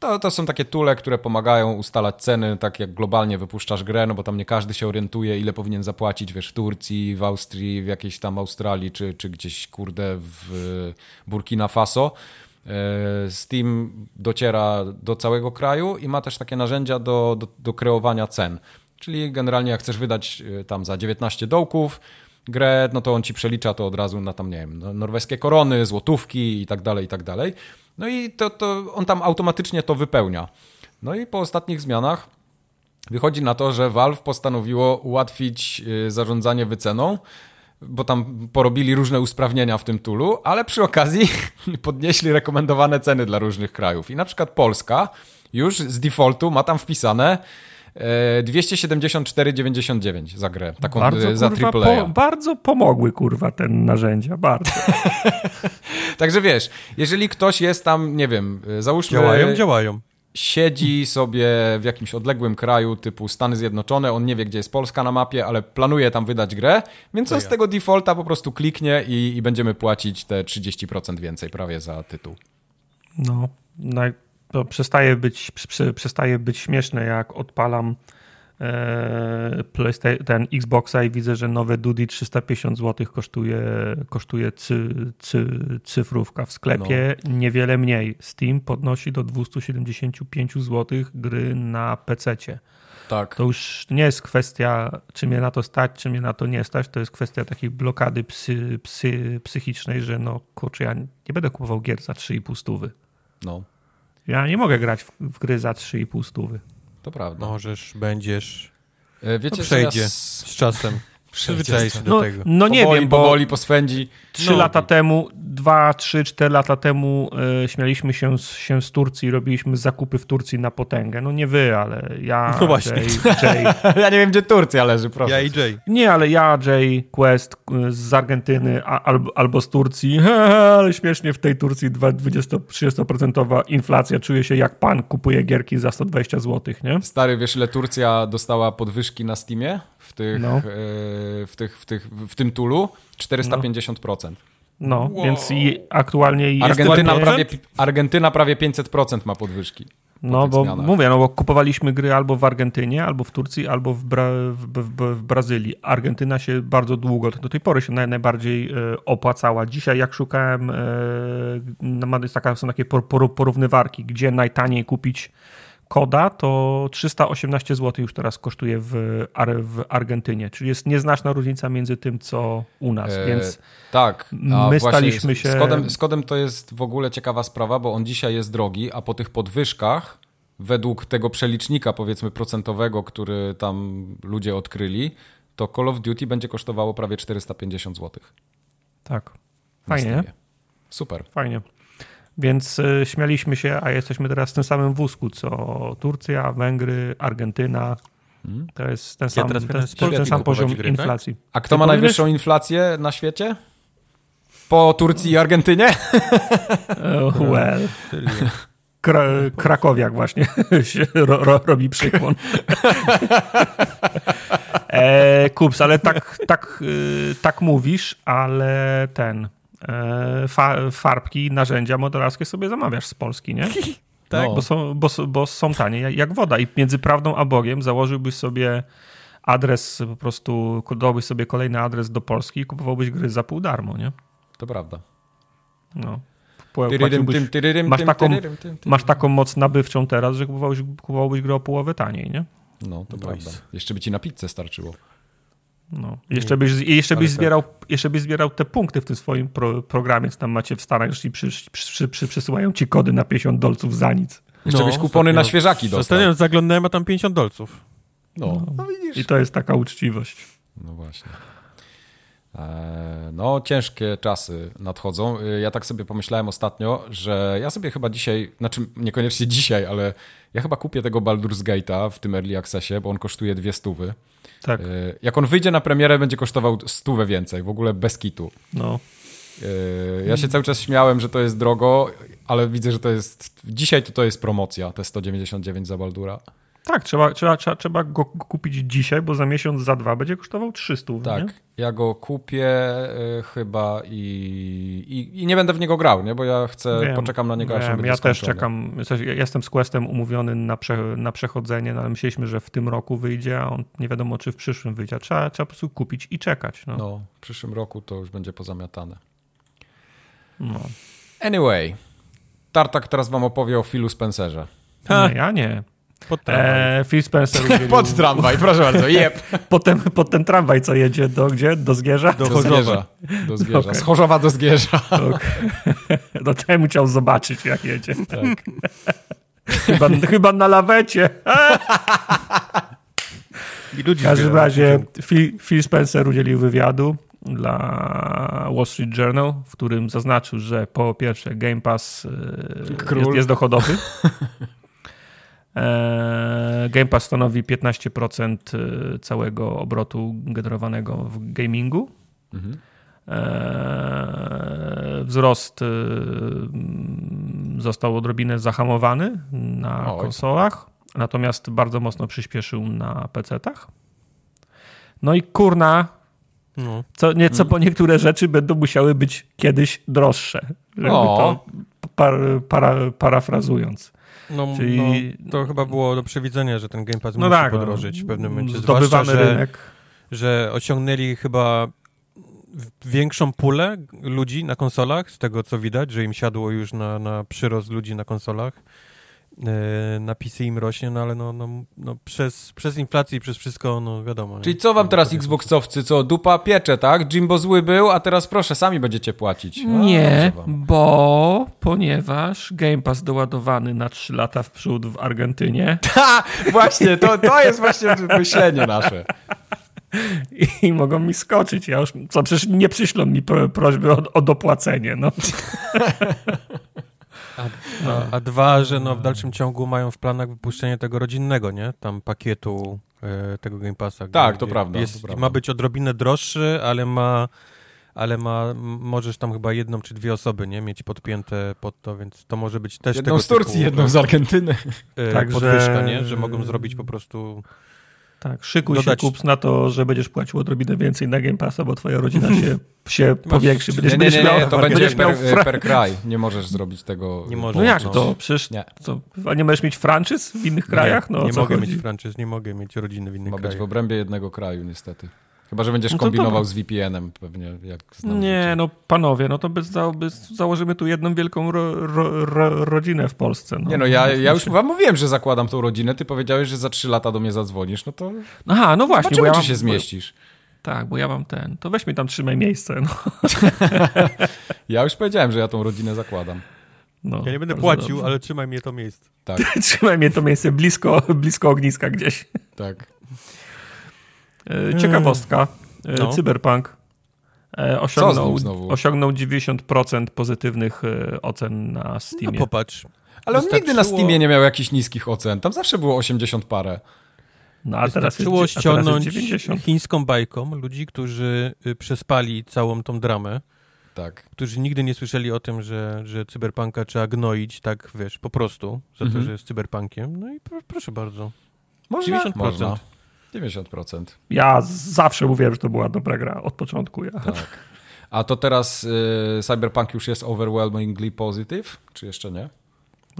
to, to są takie tule, które pomagają ustalać ceny, tak jak globalnie wypuszczasz grę, no bo tam nie każdy się orientuje, ile powinien zapłacić, wiesz, w Turcji, w Austrii, w jakiejś tam Australii, czy, czy gdzieś, kurde, w Burkina Faso. E, Steam dociera do całego kraju i ma też takie narzędzia do, do, do kreowania cen. Czyli generalnie jak chcesz wydać e, tam za 19 dołków grę, no to on ci przelicza to od razu na tam, nie wiem, no, norweskie korony, złotówki i tak dalej, i tak dalej. No i to, to on tam automatycznie to wypełnia. No i po ostatnich zmianach wychodzi na to, że Valve postanowiło ułatwić y, zarządzanie wyceną bo tam porobili różne usprawnienia w tym tulu, ale przy okazji podnieśli rekomendowane ceny dla różnych krajów. I na przykład Polska już z defaultu ma tam wpisane 274,99 e, za grę, taką bardzo, e, za kurwa, Po, bardzo pomogły, kurwa, te narzędzia, bardzo. Także wiesz, jeżeli ktoś jest tam, nie wiem, e, załóżmy... Działają, działają. Siedzi sobie w jakimś odległym kraju typu Stany Zjednoczone, on nie wie, gdzie jest Polska na mapie, ale planuje tam wydać grę, więc on z tego defaulta po prostu kliknie i, i będziemy płacić te 30% więcej prawie za tytuł. No, naj to przestaje być, przestaje być śmieszne, jak odpalam e, ten Xboxa i widzę, że nowe Dudy 350 zł kosztuje, kosztuje cy, cy, cyfrówka w sklepie, no. niewiele mniej. Steam podnosi do 275 zł gry na PC. Tak. To już nie jest kwestia, czy mnie na to stać, czy mnie na to nie stać, to jest kwestia takiej blokady psy, psy, psychicznej, że no kurczę, ja nie będę kupował gier za 3,5 stówy. No. Ja nie mogę grać w, w gry za 3,5 stówy. To prawda. Możesz, będziesz. E, wiecie, no przejdzie ja z... z czasem. Przyzwyczaić się do no, tego. No nie wiem, bo powoli poswędzi. Trzy no. lata temu, dwa, trzy, cztery lata temu e, śmialiśmy się z, się z Turcji, robiliśmy zakupy w Turcji na potęgę. No nie wy, ale ja, no właśnie. Jay, Jay. ja nie wiem, gdzie Turcja leży, proszę. Ja i Jay. Nie, ale ja, Jay, Quest e, z Argentyny a, albo, albo z Turcji, ale śmiesznie w tej Turcji 20-30% inflacja, czuje się jak pan kupuje gierki za 120 zł, nie? Stary, wiesz ile Turcja dostała podwyżki na Steamie? W tych... No. E, w, tych, w, tych, w tym tulu 450%. No, wow. więc i aktualnie... I Argentyna, prawie, Argentyna prawie 500% ma podwyżki. No bo zmianach. mówię, no bo kupowaliśmy gry albo w Argentynie, albo w Turcji, albo w, Bra w, w, w Brazylii. Argentyna się bardzo długo, do tej pory się naj, najbardziej e, opłacała. Dzisiaj jak szukałem, e, taka, są takie porównywarki, gdzie najtaniej kupić koda, to 318 zł już teraz kosztuje w, w Argentynie, czyli jest nieznaczna różnica między tym, co u nas, e, więc tak, my staliśmy się... Z kodem, z kodem to jest w ogóle ciekawa sprawa, bo on dzisiaj jest drogi, a po tych podwyżkach według tego przelicznika powiedzmy procentowego, który tam ludzie odkryli, to Call of Duty będzie kosztowało prawie 450 zł. Tak. Fajnie. Super. Fajnie. Więc y, śmialiśmy się, a jesteśmy teraz w tym samym wózku, co Turcja, Węgry, Argentyna. Hmm. To jest ten sam, ten, ten, ten sam poziom gry, tak? inflacji. Tak? A kto Ty ma najwyższą inflację na świecie? Po Turcji i Argentynie? Oh, well. Kra Krakowiak właśnie się ro, ro, robi przykłon. e, Kups, ale tak, tak, y, tak mówisz, ale ten E, fa farbki, narzędzia modelarskie sobie zamawiasz z Polski, nie? Tak, no. bo, są, bo, bo są tanie jak woda i między prawdą a Bogiem założyłbyś sobie adres, po prostu dałbyś sobie kolejny adres do Polski i kupowałbyś gry za pół darmo, nie? To prawda. No. Masz taką, masz taką moc nabywczą teraz, że kupowałbyś, kupowałbyś grę o połowę taniej, nie? No, to nice. prawda. Jeszcze by ci na pizzę starczyło. No. Jeszcze, byś, jeszcze, byś zbierał, jeszcze byś zbierał te punkty w tym swoim pro, programie, co tam macie w Stanach, jeśli przy, przy, przy, przysyłają ci kody na 50 dolców za nic. Jeszcze no, byś kupony na świeżaki dostał. Ostatnio zaglądałem, a tam 50 dolców. No. no. no widzisz. I to jest taka uczciwość. No właśnie. E, no, ciężkie czasy nadchodzą. E, ja tak sobie pomyślałem ostatnio, że ja sobie chyba dzisiaj, znaczy niekoniecznie dzisiaj, ale ja chyba kupię tego Baldur's Gate'a w tym Early Accessie, bo on kosztuje dwie stówy. Tak. E, jak on wyjdzie na premierę, będzie kosztował stówę więcej, w ogóle bez kitu. No. E, ja się cały czas śmiałem, że to jest drogo, ale widzę, że to jest. Dzisiaj to, to jest promocja, te 199 za Baldura. Tak, trzeba, trzeba, trzeba, trzeba go kupić dzisiaj, bo za miesiąc, za dwa będzie kosztował 300. Tak, nie? Ja go kupię y, chyba i, i, i, nie będę w niego grał, nie? bo ja chcę, wiem, poczekam na niego, aż wiem, Ja też czekam, ja jestem z Questem umówiony na, prze, na przechodzenie, no ale myśleliśmy, że w tym roku wyjdzie, a on nie wiadomo, czy w przyszłym wyjdzie. Trzeba, trzeba po prostu kupić i czekać. No. no, w przyszłym roku to już będzie pozamiatane. No. Anyway, Tartak teraz wam opowie o Philu Spencerze. Nie, ja nie. Pod tramwaj. E, Phil Spencer udzielił... Pod tramwaj, proszę bardzo, jep. Potem, pod ten tramwaj, co jedzie do gdzie? Do Zgierza? Do, do Zgierza. Do Zgierza. Okay. Z Chorzowa do Zgierza. Okay. No to ja chciał zobaczyć, jak jedzie. Tak. chyba, chyba na lawecie. w każdym razie Phil, Phil Spencer udzielił wywiadu dla Wall Street Journal, w którym zaznaczył, że po pierwsze Game Pass e, jest, jest dochodowy. E, Game Pass stanowi 15% całego obrotu generowanego w gamingu. Mhm. Wzrost został odrobinę zahamowany na Oj. konsolach, natomiast bardzo mocno przyspieszył na PC-tach. No i kurna, no. co nieco po niektóre rzeczy będą musiały być kiedyś droższe. Żeby to par, para, parafrazując. No, Czyli... no, to chyba było do przewidzenia, że ten Game Pass no musi tak, no. podrożyć w pewnym momencie. Zwłaszcza, że, rynek. że osiągnęli chyba większą pulę ludzi na konsolach, z tego co widać, że im siadło już na, na przyrost ludzi na konsolach. E, na PC im rośnie, no ale no, no, no przez, przez inflację i przez wszystko, no wiadomo. Czyli co wam teraz Xboxowcy, co dupa piecze, tak? Jimbo zły był, a teraz proszę, sami będziecie płacić. No, nie, bo ponieważ Game Pass doładowany na 3 lata w przód w Argentynie. Ha! Właśnie, to, to jest właśnie myślenie nasze. I, I, mogą mi skoczyć. Ja już, co przecież nie przyślą mi prośby o, o dopłacenie, no. A, a, a, dwa, że no w dalszym ciągu mają w planach wypuszczenie tego rodzinnego, nie? Tam pakietu e, tego Game Passa. Tak, to prawda, jest, to prawda. Ma być odrobinę droższy, ale ma ale ma, możesz tam chyba jedną czy dwie osoby, nie? Mieć podpięte pod to, więc to może być też jedną z Turcji, typu, jedną z Argentyny. E, Także... Podwyżka, nie? Że mogą zrobić po prostu tak, szykuj dodać... się kups na to, że będziesz płacił odrobinę więcej na Game Passa, bo twoja rodzina się, się powiększy. Będziesz, nie, nie, nie, nie, to będzie per, fra... per kraj. Nie możesz zrobić tego. Nie możesz. No jak to? Przecież nie. Co, a nie możesz mieć franczyz w innych krajach? No, nie mogę chodzi? mieć franczyz, nie mogę mieć rodziny w innych Ma krajach. Ma być w obrębie jednego kraju niestety. Chyba, że będziesz no kombinował to... z VPN-em pewnie. Jak nie, życie. no panowie, no to bez, za, bez, założymy tu jedną wielką ro, ro, ro, rodzinę w Polsce. No. Nie no, ja, ja już wam mówiłem, że zakładam tą rodzinę, ty powiedziałeś, że za trzy lata do mnie zadzwonisz, no to Aha, no właśnie. Zobaczymy, bo ja mam, czy się zmieścisz. Bo, tak, bo ja mam ten, to weź mi tam trzymaj miejsce. No. ja już powiedziałem, że ja tą rodzinę zakładam. No, ja nie będę płacił, dobrze. ale trzymaj mnie to miejsce. Tak. trzymaj mnie to miejsce blisko, blisko ogniska gdzieś. Tak. E, ciekawostka. E, no. Cyberpunk e, osiągnął, osiągnął 90% pozytywnych ocen na Steamie. No popatrz. Ale on nigdy na Steamie nie miał jakichś niskich ocen. Tam zawsze było 80 parę. No a teraz Wystarczyło jest, ściągnąć chińską bajką ludzi, którzy y, przespali całą tą dramę. Tak. Którzy nigdy nie słyszeli o tym, że, że cyberpunka trzeba gnoić, tak wiesz, po prostu, za mhm. to, że jest cyberpunkiem. No i proszę bardzo. Można. 90%. Można. 90%. Ja zawsze mówiłem, że to była dobra gra od początku. Ja. Tak. A to teraz y, Cyberpunk już jest overwhelmingly positive, czy jeszcze nie?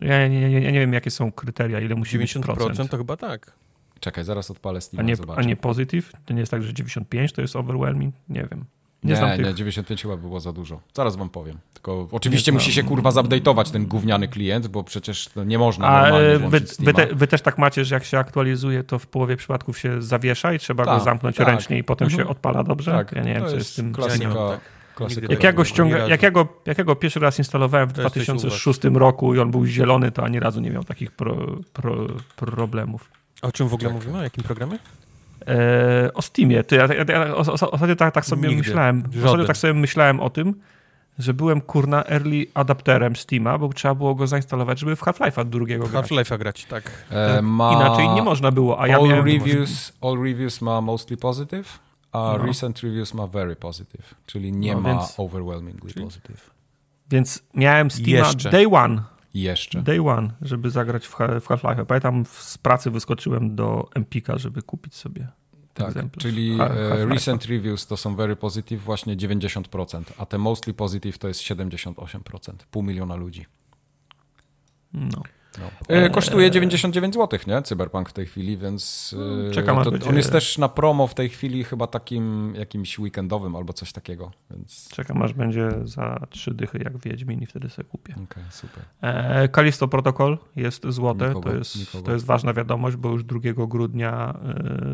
Ja nie, nie, ja nie wiem, jakie są kryteria, ile musi 90% być procent. to chyba tak. Czekaj, zaraz odpalę Steam. A nie, a nie positive? To nie jest tak, że 95 to jest overwhelming? Nie wiem. Nie, nie, nie, 95 chyba było za dużo. Zaraz wam powiem. Tylko oczywiście musi się kurwa zupdate'ować ten gówniany klient, bo przecież nie można A normalnie wy, wy, te, wy, też tak macie, że jak się aktualizuje, to w połowie przypadków się zawiesza i trzeba tak, go zamknąć tak. ręcznie i potem mhm. się odpala dobrze? Tak, ja nie wiem, co jest z tym... Klasyka, ja tak. Klasyka jak, ja go ściąga, jak, ja go, jak ja go pierwszy raz instalowałem w 2006 roku i on był zielony, to ani razu nie miał takich pro, pro, problemów. O czym w ogóle mówimy? O jakim programie? E, o Steamie. To ja, ja, ja ostatnio tak, tak sobie Nigdy. myślałem. Ostatnio tak sobie myślałem o tym, że byłem kurna early adapterem Steama, bo trzeba było go zainstalować, żeby w Half-Life'a drugiego grać. Half-Life'a grać, tak. E, ma... Inaczej nie można było, a ja all miałem... Reviews, all reviews ma mostly positive, a no. recent reviews ma very positive, czyli nie no, ma więc... overwhelmingly czyli... positive. Więc miałem Steama Jeszcze. day one. Jeszcze. Day one, żeby zagrać w, Half-Life. Pamiętam, z pracy wyskoczyłem do Empika, żeby kupić sobie tak, egzemplarz. czyli e, recent reviews to są very positive właśnie 90%, a te mostly positive to jest 78%, pół miliona ludzi. No. No. E, kosztuje 99 zł, nie? Cyberpunk w tej chwili, więc e, Czekam, to, on jest też na promo w tej chwili chyba takim jakimś weekendowym albo coś takiego. Więc... Czekam aż będzie za trzy dychy jak Wiedźmin i wtedy sobie kupię. Okay, super. E, Kalisto Protocol jest złote, nikogo, to, jest, to jest ważna wiadomość, bo już 2 grudnia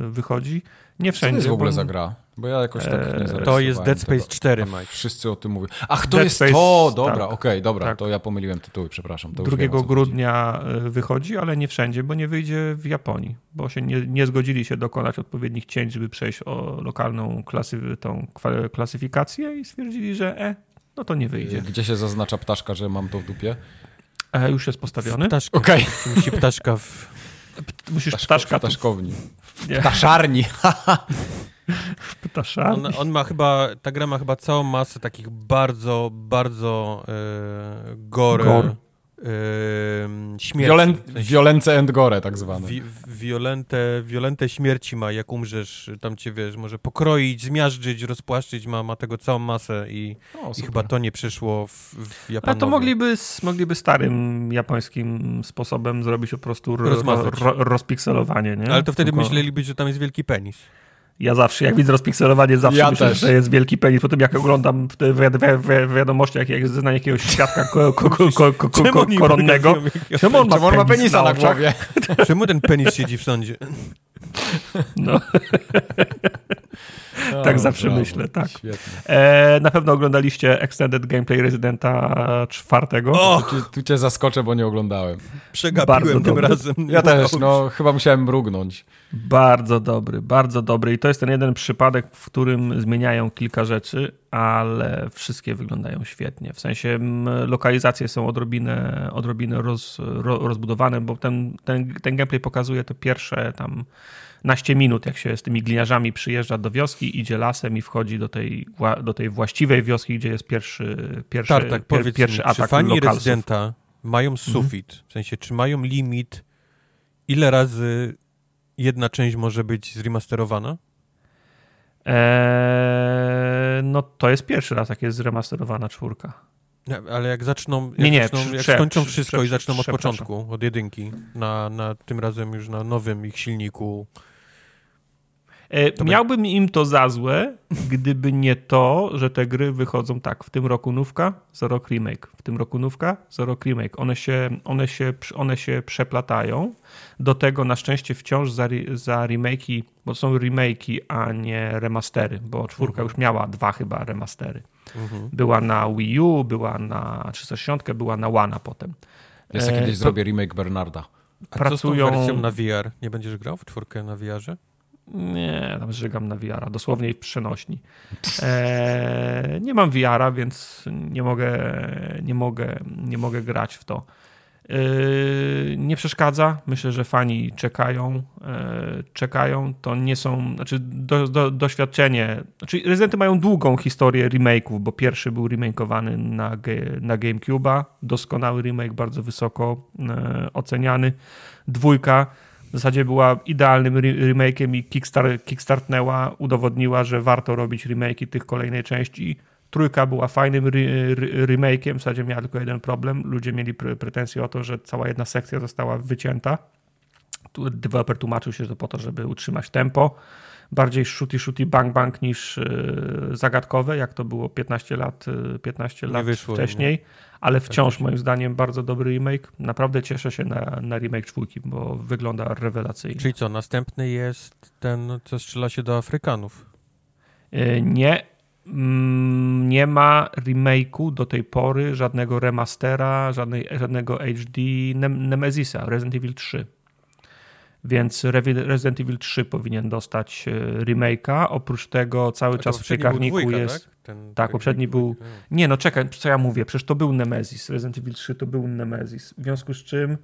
wychodzi Nie wszędzie. Co to jest w ogóle bo... za gra? Bo ja jakoś tak nie eee, To jest Dead Space 4, Mike. Wszyscy o tym mówią. Ach, to Dead jest Space, to! Dobra, tak, okej, okay, dobra, tak. to ja pomyliłem tytuły, przepraszam. 2 grudnia chodzi. wychodzi, ale nie wszędzie, bo nie wyjdzie w Japonii, bo się nie, nie zgodzili się dokonać odpowiednich cięć, żeby przejść o lokalną klasy, tą klasyfikację i stwierdzili, że e, no to nie wyjdzie. Gdzie się zaznacza ptaszka, że mam to w dupie? E, już jest postawiony. Ptaszka. Okej. Okay. Musi ptaszka w... Musisz Ptaszko, ptaszka... W ptaszkowni. W ptaszarni. w ptaszarni. On, on, ma chyba, ta gra ma chyba całą masę takich bardzo, bardzo e, gore, śmierci. Violen, violence and gore tak zwane. Wi, violente, violente śmierci ma, jak umrzesz, tam cię, wiesz, może pokroić, zmiażdżyć, rozpłaszczyć, ma, ma tego całą masę i, o, i chyba to nie przyszło w, w Japanowi. Ale to mogliby, mogliby starym japońskim sposobem zrobić po prostu ro, ro, rozpikselowanie, nie? Ale to wtedy Tylko... myśleliby, że tam jest wielki penis. Ja zawsze, jak widzę rozpikselowanie, zawsze ja myślę, też. że jest wielki penis. Po tym, jak oglądam w, wi wi wiadomościach, jak zna jakiegoś świadka ko ko ko ko koronnego. Czemu on ma, Czemu on ma penisa na, na głowie? Czemu ten penis siedzi w sądzie? No. tak zawsze brawo. myślę, tak. E, na pewno oglądaliście Extended Gameplay Residenta czwartego. O, tu, tu, cię zaskoczę, bo nie oglądałem. Przegapiłem tym razem. Ja też, no chyba musiałem mrugnąć. Bardzo dobry, bardzo dobry i to jest ten jeden przypadek, w którym zmieniają kilka rzeczy, ale wszystkie wyglądają świetnie. W sensie lokalizacje są odrobinę, odrobinę roz, ro, rozbudowane, bo ten, ten, ten gameplay pokazuje te pierwsze tam naście minut, jak się z tymi gliniarzami przyjeżdża do wioski, idzie lasem i wchodzi do tej, do tej właściwej wioski, gdzie jest pierwszy, pierwszy, tak, tak, pier, pierwszy mi, atak czy fani lokalsów. rezydenta mają mhm. sufit? Mhm. W sensie, czy mają limit, ile razy jedna część może być zremasterowana? Eee, no to jest pierwszy raz, jak jest zremasterowana czwórka. Ale jak zaczną, jak, nie, nie, zaczną, jak skończą wszystko i zaczną od początku, od jedynki, na, na tym razem już na nowym ich silniku, E, miałbym im to za złe, gdyby nie to, że te gry wychodzą tak. W tym roku nówka, za rok remake. W tym roku nówka, za rok remake. One się, one się, one się przeplatają. Do tego na szczęście wciąż za, za remake'i, bo to są remake'i, a nie remastery, bo czwórka mhm. już miała dwa chyba remastery. Mhm. Była na Wii U, była na 360, była na One potem. Ja sobie kiedyś e, to... zrobię remake Bernarda. A pracują... co z wersją na VR? Nie będziesz grał w czwórkę na VR-ze? Nie, tam żygam na VR-a, dosłownie w przenośni. E, nie mam VR-a, więc nie mogę, nie, mogę, nie mogę grać w to. E, nie przeszkadza. Myślę, że fani czekają. E, czekają. To nie są. Znaczy, do, do, doświadczenie. Znaczy, Rezydenty mają długą historię remake'ów, bo pierwszy był remake'owany na, na GameCube'a. Doskonały remake, bardzo wysoko e, oceniany. Dwójka w zasadzie była idealnym remake'iem i kickstart, kickstartnęła, udowodniła, że warto robić remake'i tych kolejnej części. Trójka była fajnym remake'iem, w zasadzie miała tylko jeden problem. Ludzie mieli pretensje o to, że cała jedna sekcja została wycięta. Developer tłumaczył się, że to po to, żeby utrzymać tempo. Bardziej shooty, shooty, bang, bang niż e, zagadkowe, jak to było 15 lat, 15 e, lat wyszło, wcześniej. Nie? Ale tak wciąż moim zdaniem bardzo dobry remake. Naprawdę cieszę się na, na remake czwórki, bo wygląda rewelacyjnie. Czyli co, następny jest ten, co strzela się do Afrykanów? E, nie. Mm, nie ma remake'u do tej pory, żadnego remastera, żadnej, żadnego HD Nemezisa, Resident Evil 3. Więc Resident Evil 3 powinien dostać e, remake'a. Oprócz tego cały czas w piekarniku dwójka, jest. Tak, Ten, tak poprzedni był. Nie, no czekaj, co ja mówię? Przecież to był Nemesis. Resident Evil 3 to był Nemesis. W związku z czym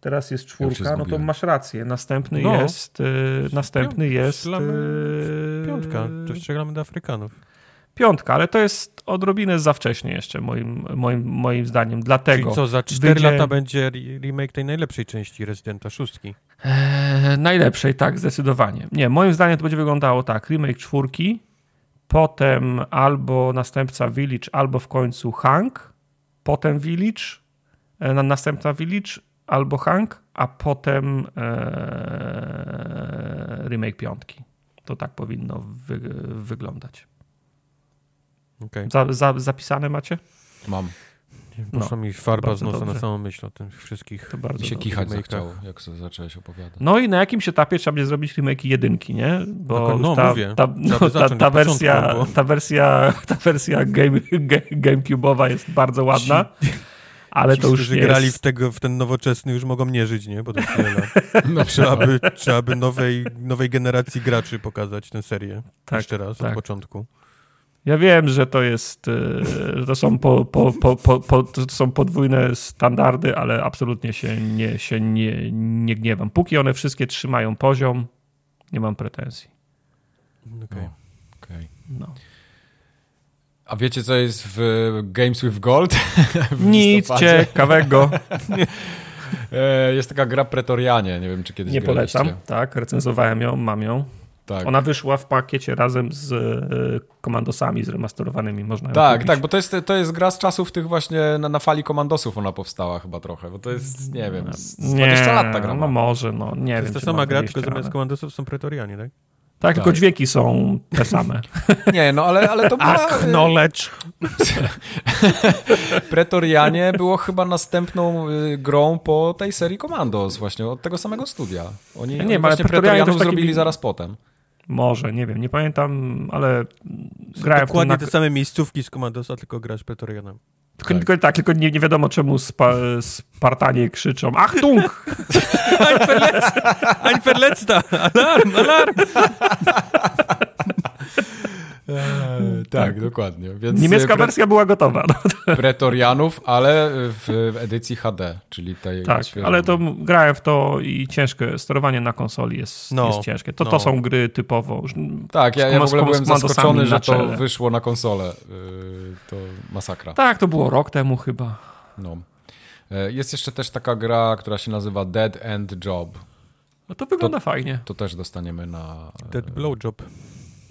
teraz jest czwórka, no to masz rację. Następny no. jest. Y, następny Piąt, jest. Y, piątka. To strzelamy do Afrykanów piątka, ale to jest odrobinę za wcześnie jeszcze, moim, moim, moim zdaniem. Dlatego. Czyli co, za 4 wyjdzie... lata będzie remake tej najlepszej części Residenta szóstki? Eee, najlepszej, tak, zdecydowanie. Nie, moim zdaniem to będzie wyglądało tak. Remake czwórki, potem albo następca Village, albo w końcu Hank, potem Village, e, następna Village, albo Hank, a potem e, remake piątki. To tak powinno wy, wyglądać. Okay. Za, za, zapisane macie? Mam. Poszła no, mi farba z nosa dobrze. na samą myśl o tych wszystkich. To bardzo mi się kichać zachciało, jak zacząłeś opowiadać. No i na jakimś etapie trzeba będzie zrobić remake jedynki, nie? Bo no, no ta, mówię. Ta, no, ta, ta, wersja, ta wersja, ta wersja game, game, GameCube'owa jest bardzo ładna. Ale Ci, to już którzy jest... grali w, tego, w ten nowoczesny już mogą nie żyć, nie? Bo to no, trzeba by, trzeba by nowej, nowej generacji graczy pokazać tę serię. Tak, Jeszcze raz, tak. od początku. Ja wiem, że to jest, e, że to są, po, po, po, po, to są podwójne standardy, ale absolutnie się, nie, się nie, nie gniewam. Póki one wszystkie trzymają poziom, nie mam pretensji. Okej. Okay. okay. No. A wiecie, co jest w Games with Gold? w Nic ciekawego. E, jest taka gra Pretorianie, nie wiem, czy kiedyś Nie graliście. polecam, tak, recenzowałem ją, mam ją. Tak. Ona wyszła w pakiecie razem z e, komandosami zremasterowanymi, można ją Tak, kupić. tak, bo to jest, to jest gra z czasów tych właśnie, na, na fali komandosów ona powstała chyba trochę, bo to jest, nie wiem, z 20 nie, lat ta gra. No może, no nie to wiem. To jest ta sama gra, tylko zamiast komandosów są pretorianie, tak? Tak, tak, tylko dźwięki są te same. Nie, no ale, ale to była... Acknowledge. Pretorianie było chyba następną y, grą po tej serii Commandos właśnie, od tego samego studia. Oni, nie, oni właśnie Pretorianów taki... zrobili zaraz potem. Może, nie wiem, nie pamiętam, ale grałem Dokładnie w te same miejscówki z Commandosa, tylko grasz Pretorianem. Tylko, tak. tylko, tak, tylko nie, nie wiadomo czemu spa, Spartanie krzyczą Achtung! Ein Verletzter! Alarm, alarm! Eee, tak, dokładnie. Więc Niemiecka pre... wersja była gotowa. No. Pretorianów, ale w, w, edycji HD, czyli tej Tak, ale to grałem w to i ciężkie sterowanie na konsoli jest, no, jest ciężkie. To, no. to są gry typowo. Tak, ja, ja w ogóle byłem zaskoczony, że to wyszło na konsolę. Yy, to masakra. Tak, to było rok temu chyba. No. E, jest jeszcze też taka gra, która się nazywa Dead End Job. No to wygląda to, fajnie. To też dostaniemy na... Dead Blow Job.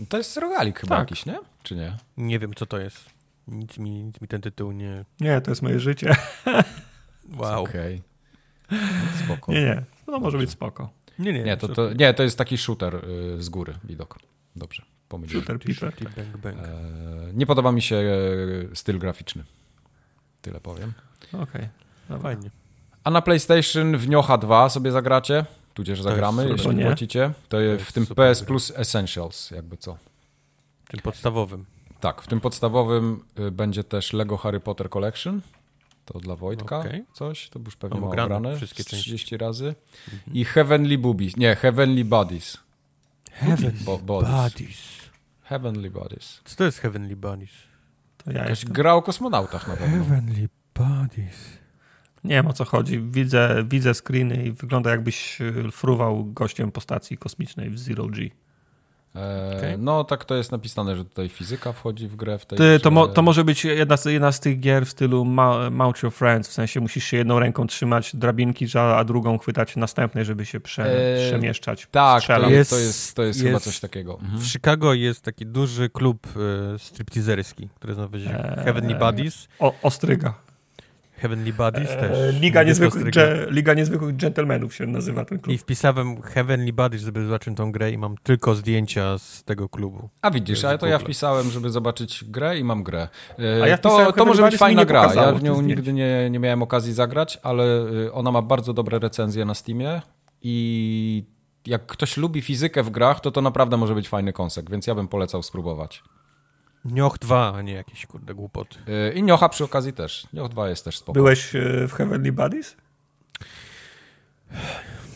To jest rogalik chyba tak. jakiś, nie? Czy nie? Nie wiem, co to jest. Nic mi, nic mi ten tytuł nie... Nie, to jest moje życie. Wow. Okej. Okay. Spoko. Nie, nie. No może być spoko. Nie, nie. Nie, to, to, nie, to jest taki shooter y, z góry widok. Dobrze, pomyliłem. Shooter, shooter. Bang, bang. E, nie podoba mi się e, styl graficzny. Tyle powiem. Okej, okay. no fajnie. A na PlayStation w Niocha 2 sobie zagracie? Tudzież zagramy, jeśli nie. płacicie. To, to jest w tym PS Plus Essentials, jakby co. W tym podstawowym. Tak, w tym podstawowym y, będzie też Lego Harry Potter Collection. To dla Wojtka okay. coś, to już pewnie ma grane wszystkie 30 części. razy. Mhm. I Heavenly Boobies, nie, Heavenly Bodies. Heavenly Bo bodies. bodies. Heavenly Bodies. Co to jest Heavenly Bodies? To ja Jakaś gra o kosmonautach na pewno. Heavenly Bodies. Nie wiem o co chodzi. Widzę, widzę screeny i wygląda jakbyś e, fruwał gościem po stacji kosmicznej w Zero G. E, okay. No, tak to jest napisane, że tutaj fizyka wchodzi w grę. W tej Ty, to, mo, to może być jedna z, jedna z tych gier w stylu Mount Your Friends, w sensie musisz się jedną ręką trzymać drabinki, a drugą chwytać następnej, żeby się prze, e, przemieszczać. Tak, to jest, to jest, to jest, jest, chyba coś takiego. Mhm. W Chicago jest taki duży klub e, stripteaserski, który nazywa się e, Heavenly Buddies. O, Ostryga. Heavenly Bodies e, też. Liga niezwykłych, Liga niezwykłych Gentlemanów się nazywa ten klub. I wpisałem Heavenly Bodies, żeby zobaczyć tą grę i mam tylko zdjęcia z tego klubu. A widzisz, ale to ja wpisałem, żeby zobaczyć grę i mam grę. A ja to, to może być fajna gra. Ja w nią nigdy nie, nie miałem okazji zagrać, ale y, ona ma bardzo dobre recenzje na Steamie i jak ktoś lubi fizykę w grach, to to naprawdę może być fajny konsek, więc ja bym polecał spróbować. Nioch 2, a nie jakieś kurde głupoty. Yy, I Niocha przy okazji też. Nioch 2 jest też spoko. Byłeś yy, w Heavenly Buddies?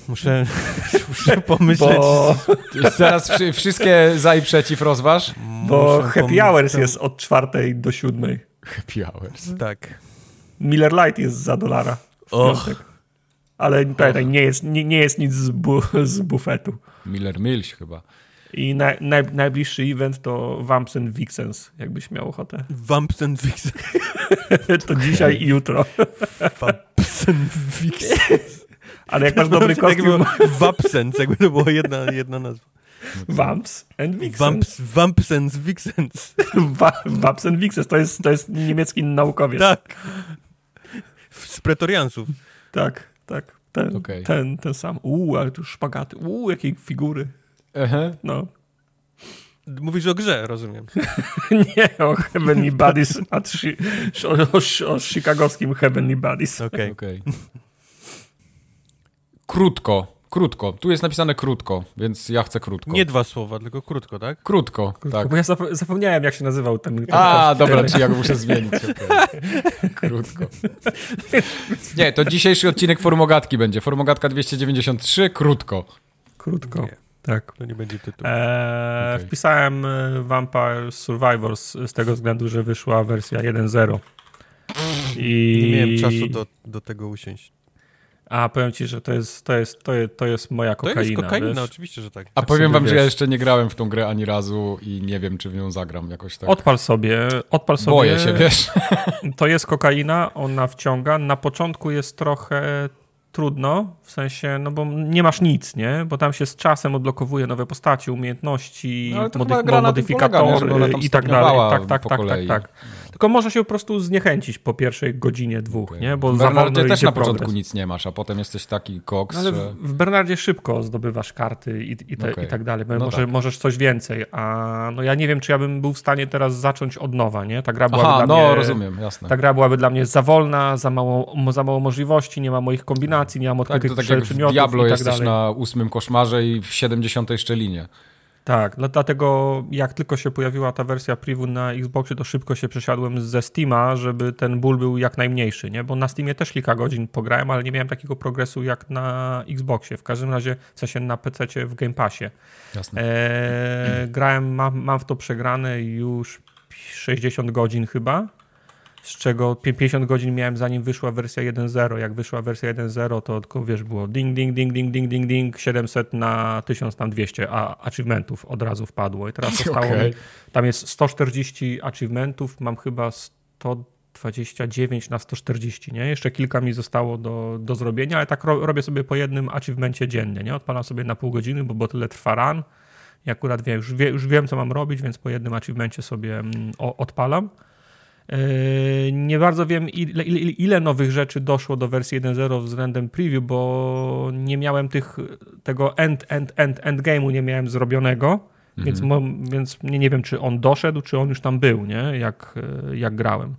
Muszę, muszę pomyśleć. Bo... Zaraz wszystkie za i przeciw rozważ. Bo muszę Happy Hours jest od czwartej do siódmej. Happy Hours. Tak. Miller Light jest za dolara. Och. Ale pamiętaj, nie jest, nie, nie jest nic z, bu, z bufetu. Miller Mills chyba. I na, na, najbliższy event to Vamps and Vixens, jakbyś miał ochotę. Vamps and Vixens. to dzisiaj i jutro. Vamps and Vixens. Ale jak masz dobry kostium... Vapsens, jakby to była jedna, jedna nazwa. Vamps and Vixens. Vamps, Vamps and Vixens. Vamps and Vixens, to jest, to jest niemiecki naukowiec. Tak. Z pretoriansów. Tak, tak. Ten, okay. ten, ten sam. Uuu, ale tu szpagaty. Uuu, jakie figury. Aha. No. Mówisz o grze, rozumiem. nie, o Heavenly Buddies, a trzy, o, o, o chicagowskim Heavenly Buddies. Okej. Okay. Okay. Krótko, krótko. Tu jest napisane krótko, więc ja chcę krótko. Nie dwa słowa, tylko krótko, tak? Krótko, krótko tak. Bo ja zapomniałem, jak się nazywał ten... ten A, dobra, czy ja go muszę zmienić. Okay. krótko. Nie, to dzisiejszy odcinek Formogatki będzie. Formogatka 293, krótko. Krótko. Nie. Tak. To nie będzie tytuł. Eee, okay. Wpisałem e, Vampire Survivors z tego względu, że wyszła wersja 1.0. I... Nie miałem czasu do, do tego usiąść. A powiem ci, że to jest, to jest, to jest, to jest moja kokaina. To jest kokaina, wiesz? oczywiście, że tak. A tak powiem wam, wiesz. że ja jeszcze nie grałem w tą grę ani razu i nie wiem, czy w nią zagram jakoś tak. Odpal sobie, odpal sobie. Boję się, wiesz. To jest kokaina, ona wciąga. Na początku jest trochę trudno, w sensie, no bo nie masz nic, nie? Bo tam się z czasem odblokowuje nowe postacie, umiejętności, no, mody modyfikatory polega, i tak dalej. Tak, tak, tak, tak, tak. Tylko można się po prostu zniechęcić po pierwszej godzinie, dwóch, okay. nie? Bo w Bernardzie też na początku progres. nic nie masz, a potem jesteś taki koks, no, Ale że... w Bernardzie szybko zdobywasz karty i, i, te, okay. i tak dalej. No może, tak. Możesz coś więcej, a no ja nie wiem, czy ja bym był w stanie teraz zacząć od nowa, nie? Ta gra byłaby Aha, dla no, mnie... rozumiem, jasne. Ta gra byłaby dla mnie za wolna, za mało, za mało możliwości, nie ma moich kombinacji, nie mam odkrytych tak, to tak jak w Diablo tak jesteś dalej. na ósmym koszmarze i w 70 szczelinie. Tak, no dlatego jak tylko się pojawiła ta wersja preview na Xboxie, to szybko się przesiadłem ze Steama, żeby ten ból był jak najmniejszy, nie? Bo na Steamie też kilka godzin pograłem, ale nie miałem takiego progresu jak na Xboxie. W każdym razie, w sensie na PC w Game Passie. Jasne. Eee, grałem, mam, mam w to przegrane już 60 godzin chyba z czego 50 godzin miałem zanim wyszła wersja 1.0. Jak wyszła wersja 1.0, to tylko wiesz, było ding, ding, ding, ding, ding, ding, ding, 700 na 1200 a achievementów od razu wpadło. I teraz zostało okay. mi, tam jest 140 achievementów, mam chyba 129 na 140, nie? Jeszcze kilka mi zostało do, do zrobienia, ale tak ro, robię sobie po jednym achievemencie dziennie, nie? Odpalam sobie na pół godziny, bo, bo tyle trwa run. I akurat wiem, już, wie, już wiem, co mam robić, więc po jednym achievemencie sobie mm, odpalam. Nie bardzo wiem, ile, ile, ile, nowych rzeczy doszło do wersji 1.0 względem preview, bo nie miałem tych, tego end, end, end, endgame'u nie miałem zrobionego, mhm. więc, więc nie, nie wiem, czy on doszedł, czy on już tam był, nie? Jak, jak grałem.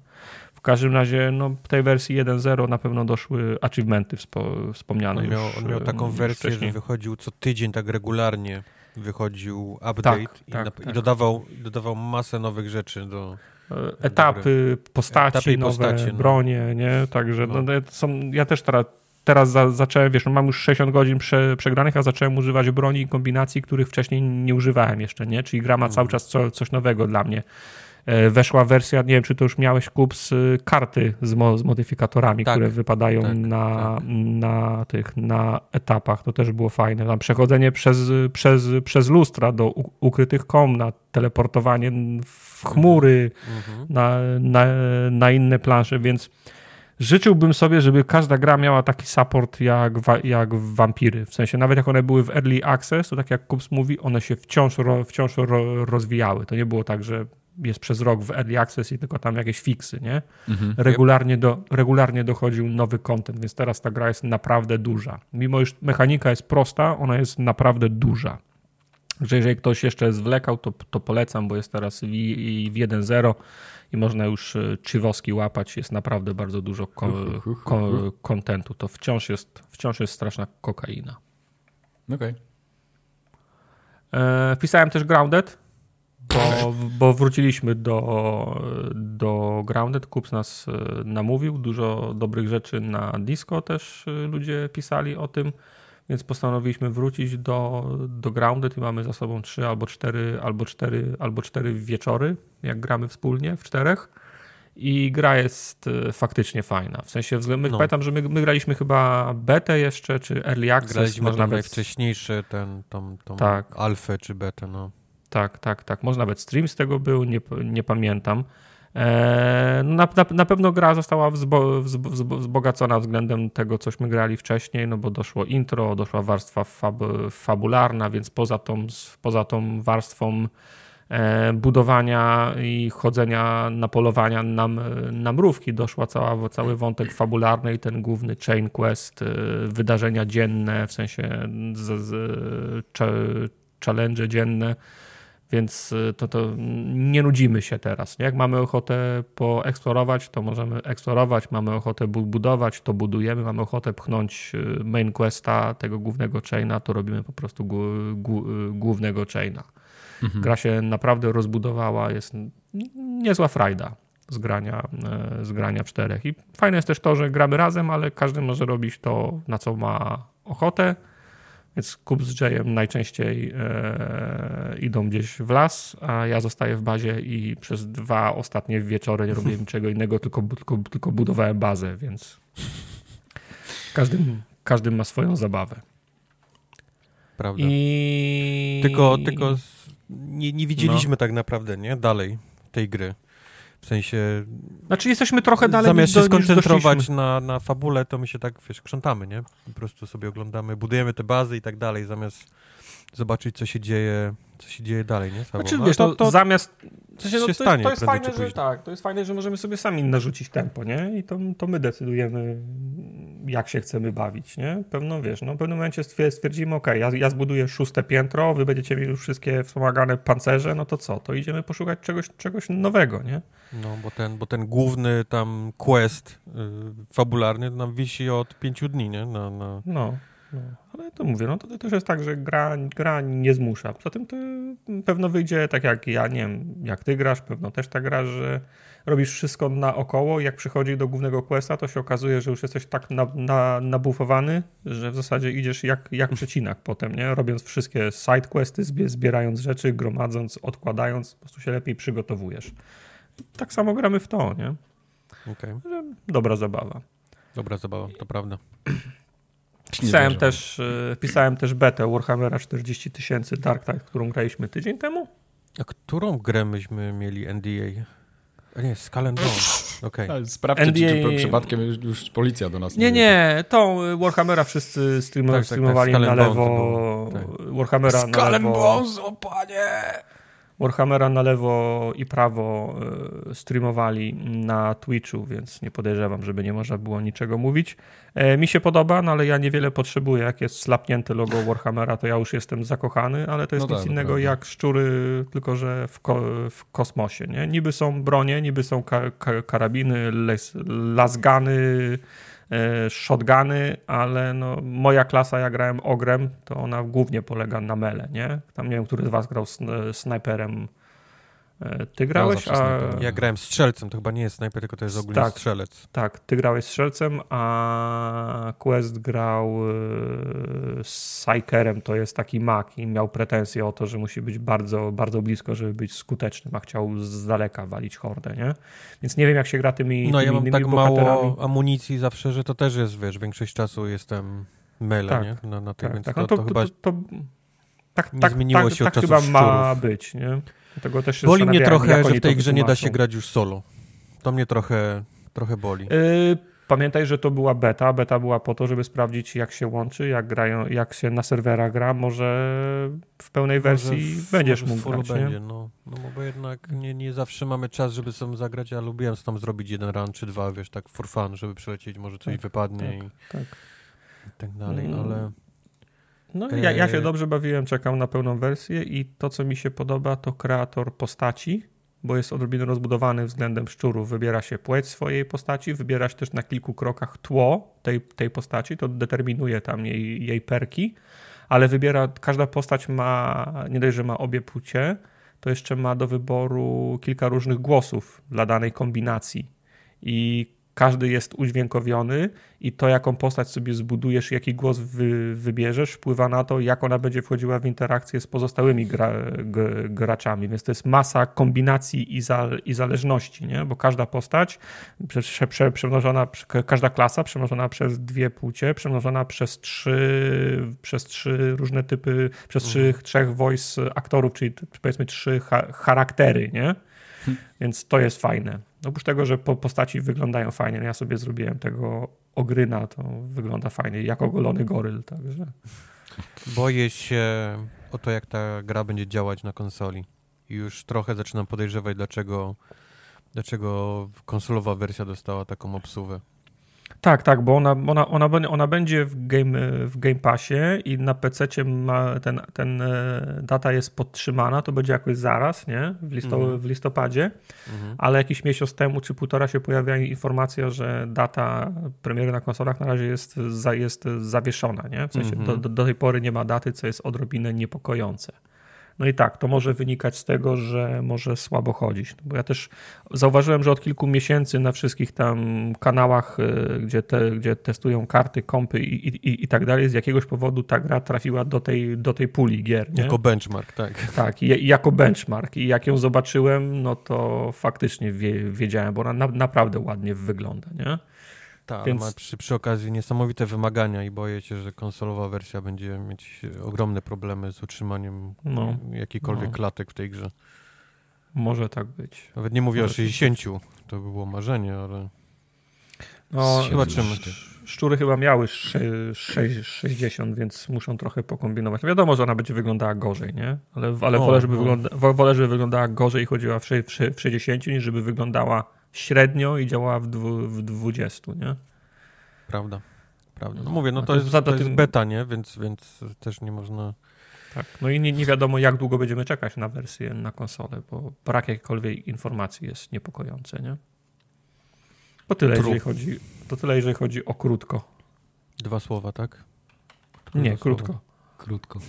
W każdym razie no, w tej wersji 1.0 na pewno doszły achievementy wspo, wspomniane on miał, już, on miał taką wersję, wcześniej. że wychodził co tydzień tak regularnie wychodził update tak, i, tak, i, tak. dodawał, dodawał masę nowych rzeczy do etapy postaci, etapy nowe postacie, no. bronie, nie? Także no. No, są, ja też teraz, teraz za, zacząłem, wiesz, no mam już 60 godzin prze, przegranych, a zacząłem używać broni i kombinacji, których wcześniej nie używałem jeszcze, nie? Czyli gra ma cały mhm. czas co, coś nowego dla mnie. E, weszła wersja, nie wiem, czy to już miałeś kup z karty z, mo, z modyfikatorami, tak, które wypadają tak, na, tak. na tych, na etapach. To też było fajne. Tam przechodzenie przez, przez, przez lustra do ukrytych komnat, teleportowanie w chmury, mhm. na, na, na inne plansze, więc życzyłbym sobie, żeby każda gra miała taki support jak, jak w Vampiry. W sensie nawet jak one były w Early Access, to tak jak Kups mówi, one się wciąż, wciąż rozwijały. To nie było tak, że jest przez rok w Early Access i tylko tam jakieś fiksy, nie? Mhm. Regularnie, do, regularnie dochodził nowy content, więc teraz ta gra jest naprawdę duża. Mimo iż mechanika jest prosta, ona jest naprawdę duża. Że jeżeli ktoś jeszcze zwlekał, to, to polecam, bo jest teraz w, w 1.0 i można już e, czywoski łapać. Jest naprawdę bardzo dużo kontentu. To wciąż jest, wciąż jest straszna kokaina. Okej. Okay. E, wpisałem też Grounded bo, bo wróciliśmy do, do Grounded. Kups nas e, namówił. Dużo dobrych rzeczy na disco też e, ludzie pisali o tym, więc postanowiliśmy wrócić do, do Grounded i mamy za sobą trzy albo cztery, albo cztery, albo cztery wieczory, jak gramy wspólnie w czterech. I gra jest e, faktycznie fajna. W sensie, my, no. pamiętam, że my, my, graliśmy chyba betę jeszcze, czy early access. Graliśmy może nawet najwcześniejszy, ten, tą, tą tak. alfę czy betę, no. Tak, tak, tak. Może nawet stream z tego był, nie, nie pamiętam. Eee, na, na, na, pewno gra została wzbo, wzbo, wzbogacona względem tego, cośmy grali wcześniej, no bo doszło intro, doszła warstwa fab, fabularna, więc poza tą, poza tą warstwą e, budowania i chodzenia na polowania na, na mrówki doszła cała, cały wątek fabularny i ten główny chain quest, e, wydarzenia dzienne, w sensie z, z, challenge dzienne Więc y, to, to nie nudzimy się teraz. Nie? Jak mamy ochotę poeksplorować, to możemy eksplorować. Mamy ochotę budować, to budujemy. Mamy ochotę pchnąć y, main questa tego głównego chaina, to robimy po prostu głównego chaina. Mhm. Gra się naprawdę rozbudowała, jest niezła frajda z grania, z grania w czterech. I fajne jest też to, że gramy razem, ale każdy może robić to, na co ma ochotę. Więc Kup z Jayem najczęściej e, idą gdzieś w las, a ja zostaję w bazie i przez dwa ostatnie wieczory nie robiłem niczego innego, tylko, tylko, tylko budowałem bazę, więc każdy, każdy ma swoją zabawę. Prawda. I... Tylko, tylko nie, nie widzieliśmy no. tak naprawdę, nie? Dalej tej gry. W sensie... Znaczy jesteśmy trochę dalej Zamiast się skoncentrować na, na fabule, to my się tak, wiesz, krzątamy, nie? Po prostu sobie oglądamy, budujemy te bazy i tak dalej, zamiast zobaczyć, co się dzieje, co się dzieje dalej, nie? Znaczy, wiesz, to, to, zamiast... Co się, no, to, stanie, to jest fajne, że tak, to jest fajne, że możemy sobie sami narzucić tempo, nie? I to, to my decydujemy, jak się chcemy bawić, nie? Pewno, wiesz, no w pewnym momencie stwierdzimy, ok, ja, ja zbuduję szóste piętro, wy będziecie mieli już wszystkie wspomagane pancerze, no to co? To idziemy poszukać czegoś, czegoś nowego, nie? No, bo ten, bo ten główny tam quest yy, fabularny nam wisi od pięciu dni, nie? Na, na... No. No, ale to mówię, no to, to też jest tak, że gra, gra nie zmusza. Poza tym to pewno wyjdzie tak jak ja, nie wiem, jak ty grasz, pewno też tak grasz, że robisz wszystko naokoło jak przychodzi do głównego questa, to się okazuje, że już jesteś tak na, na, nabufowany, że w zasadzie idziesz jak, jak przecinak potem, nie? Robiąc wszystkie side questy, zbierając rzeczy, gromadząc, odkładając, po prostu się lepiej przygotowujesz. Tak samo gramy w to, nie? Okay. Dobra zabawa. Dobra zabawa, to prawda. Pisałem też, e, pisałem też betę Warhammera 40 tysięcy Dark Tide, którą graliśmy tydzień temu. A którą grę myśmy mieli NDA? A nie, Skull and Bones. Okay. Sprawdźcie, NDA... czy, czy przypadkiem już, już, policja do nas nie Nie, nie, tą Warhammera wszyscy stream, tak, tak, tak streamowali tak, tak, na lewo. Tak. Warhammera Skull na lewo. Bones, o panie! Warhammera na lewo i prawo e, streamowali na Twitchu, więc nie podejrzewam, żeby nie można było niczego mówić. E, mi się podoba, no ale ja niewiele potrzebuję. Jak jest slapnięte logo Warhammera, to ja już jestem zakochany, ale to jest no nic tak, innego prawda. jak szczury, tylko że w, ko w, kosmosie. Nie? Niby są bronie, niby są ka ka karabiny, lasgany, E, shotguny, ale no, moja klasa, ja grałem ogrem, to ona głównie polega na mele, nie? Tam nie wiem, który z was grał snajperem E, ty grałeś, a... Ja grałem strzelcem, to chyba nie jest snajper, tylko to jest ogólnie tak, strzelec. Tak, ty grałeś strzelcem, a Quest grał z e, Psykerem, to jest taki mak i miał pretensje o to, że musi być bardzo, bardzo blisko, żeby być skutecznym, a chciał z daleka walić hordę, nie? Więc nie wiem, jak się gra tymi No tymi ja mam tak mało amunicji zawsze, że to też jest, wiesz, większość czasu jestem mele, tak, nie? Na, na tym, tak, więc tak. To, no to, to, chyba... To, tak, nie tak, zmieniło tak, się tak, od tak chyba ma być, nie? Tego też się boli mnie trochę, że w tej grze nie da się grać już solo. To mnie trochę, trochę boli. Yy, pamiętaj, że to była beta. Beta była po to, żeby sprawdzić, jak się łączy, jak, grają, jak się na serwerach gra. Może w pełnej wersji w, będziesz mógł grać, będzie, no. no bo jednak nie, nie zawsze mamy czas, żeby sam zagrać. Ja lubiłem tam zrobić jeden run czy dwa, wiesz, tak for fun, żeby przelecieć, może coś tak, wypadnie tak, i, tak. i tak dalej, no, ale... No, ja, ja się e, dobrze bawiłem, czekam na pełną wersję i to, co mi się podoba, to kreator postaci, bo jest odrobinę rozbudowany względem szczurów. Wybiera się płeć swojej postaci, wybiera się też na kilku krokach tło tej, tej postaci, to determinuje tam jej, jej perki, ale wybiera, każda postać ma, nie dość, że ma obie płcie, to jeszcze ma do wyboru kilka różnych głosów dla danej kombinacji. I każdy jest udźwiękowiony i to, jaką postać sobie zbudujesz, jaki głos wy, wybierzesz, wpływa na to, jak ona będzie wchodziła w interakcję z pozostałymi gra, g, graczami. Więc to jest masa kombinacji i, za, i zależności, nie? bo każda postać prze, prze, przemnożona, każda klasa przemnożona przez dwie płcie, przemnożona przez trzy, przez trzy różne typy, przez mhm. trzy, trzech voice aktorów, czyli powiedzmy trzy ha, charaktery, nie? Więc to jest fajne. Oprócz tego, że po postaci wyglądają fajnie, ja sobie zrobiłem tego ogryna, to wygląda fajnie, jak ogolony goryl, także... Boję się o to, jak ta gra będzie działać na konsoli. I już trochę zaczynam podejrzewać, dlaczego, dlaczego konsolowa wersja dostała taką obsuwę. Tak, tak, bo ona, ona, ona, ona będzie w Game, w game Passie i na PC ten, ten e, data jest podtrzymana, to będzie jakoś zaraz, nie? W, listo, mhm. w listopadzie, mhm. ale jakiś miesiąc temu czy półtora się pojawiła informacja, że data premiery na konsolach na razie jest, jest zawieszona, nie? W sensie mhm. do, do, do tej pory nie ma daty, co jest odrobinę niepokojące. No i tak, to może wynikać z tego, że może słabo chodzić. No bo ja też zauważyłem, że od kilku miesięcy na wszystkich tam kanałach, y, gdzie, te, gdzie testują karty, kompy i, i, i tak dalej, z jakiegoś powodu ta gra trafiła do tej, do tej puli gier. Nie? Jako benchmark, tak. Tak, i, jako benchmark. I jak ją zobaczyłem, no to faktycznie wie, wiedziałem, bo ona na, naprawdę ładnie wygląda, nie? Tak, Więc... ma przy, przy okazji niesamowite wymagania i boję się, że konsolowa wersja będzie mieć ogromne problemy z utrzymaniem no, jakikolwiek no. klatek w tej grze. Może tak być. Nawet nie mówię Może o 60, tak to by było marzenie, ale no, zobaczymy. Szczury chyba miały 60, więc muszą trochę pokombinować. Wiadomo, że ona będzie wyglądała gorzej, nie? Ale, ale o, wolę, żeby wygląda, wolę, żeby wyglądała gorzej i chodziła w, w, w 60, niż żeby wyglądała średnio i działała w, dwu, w 20, nie? Prawda, prawda. No mówię, no to, jest, to jest beta, nie? Więc, więc też nie można... Tak, no i nie, nie wiadomo jak długo będziemy czekać na wersję na konsolę, bo brak jakiejkolwiek informacji jest niepokojący, nie? To tyle, jeżeli chodzi, to tyle, jeżeli chodzi o krótko. Dwa słowa, tak? nie, słowa. krótko. Krótko.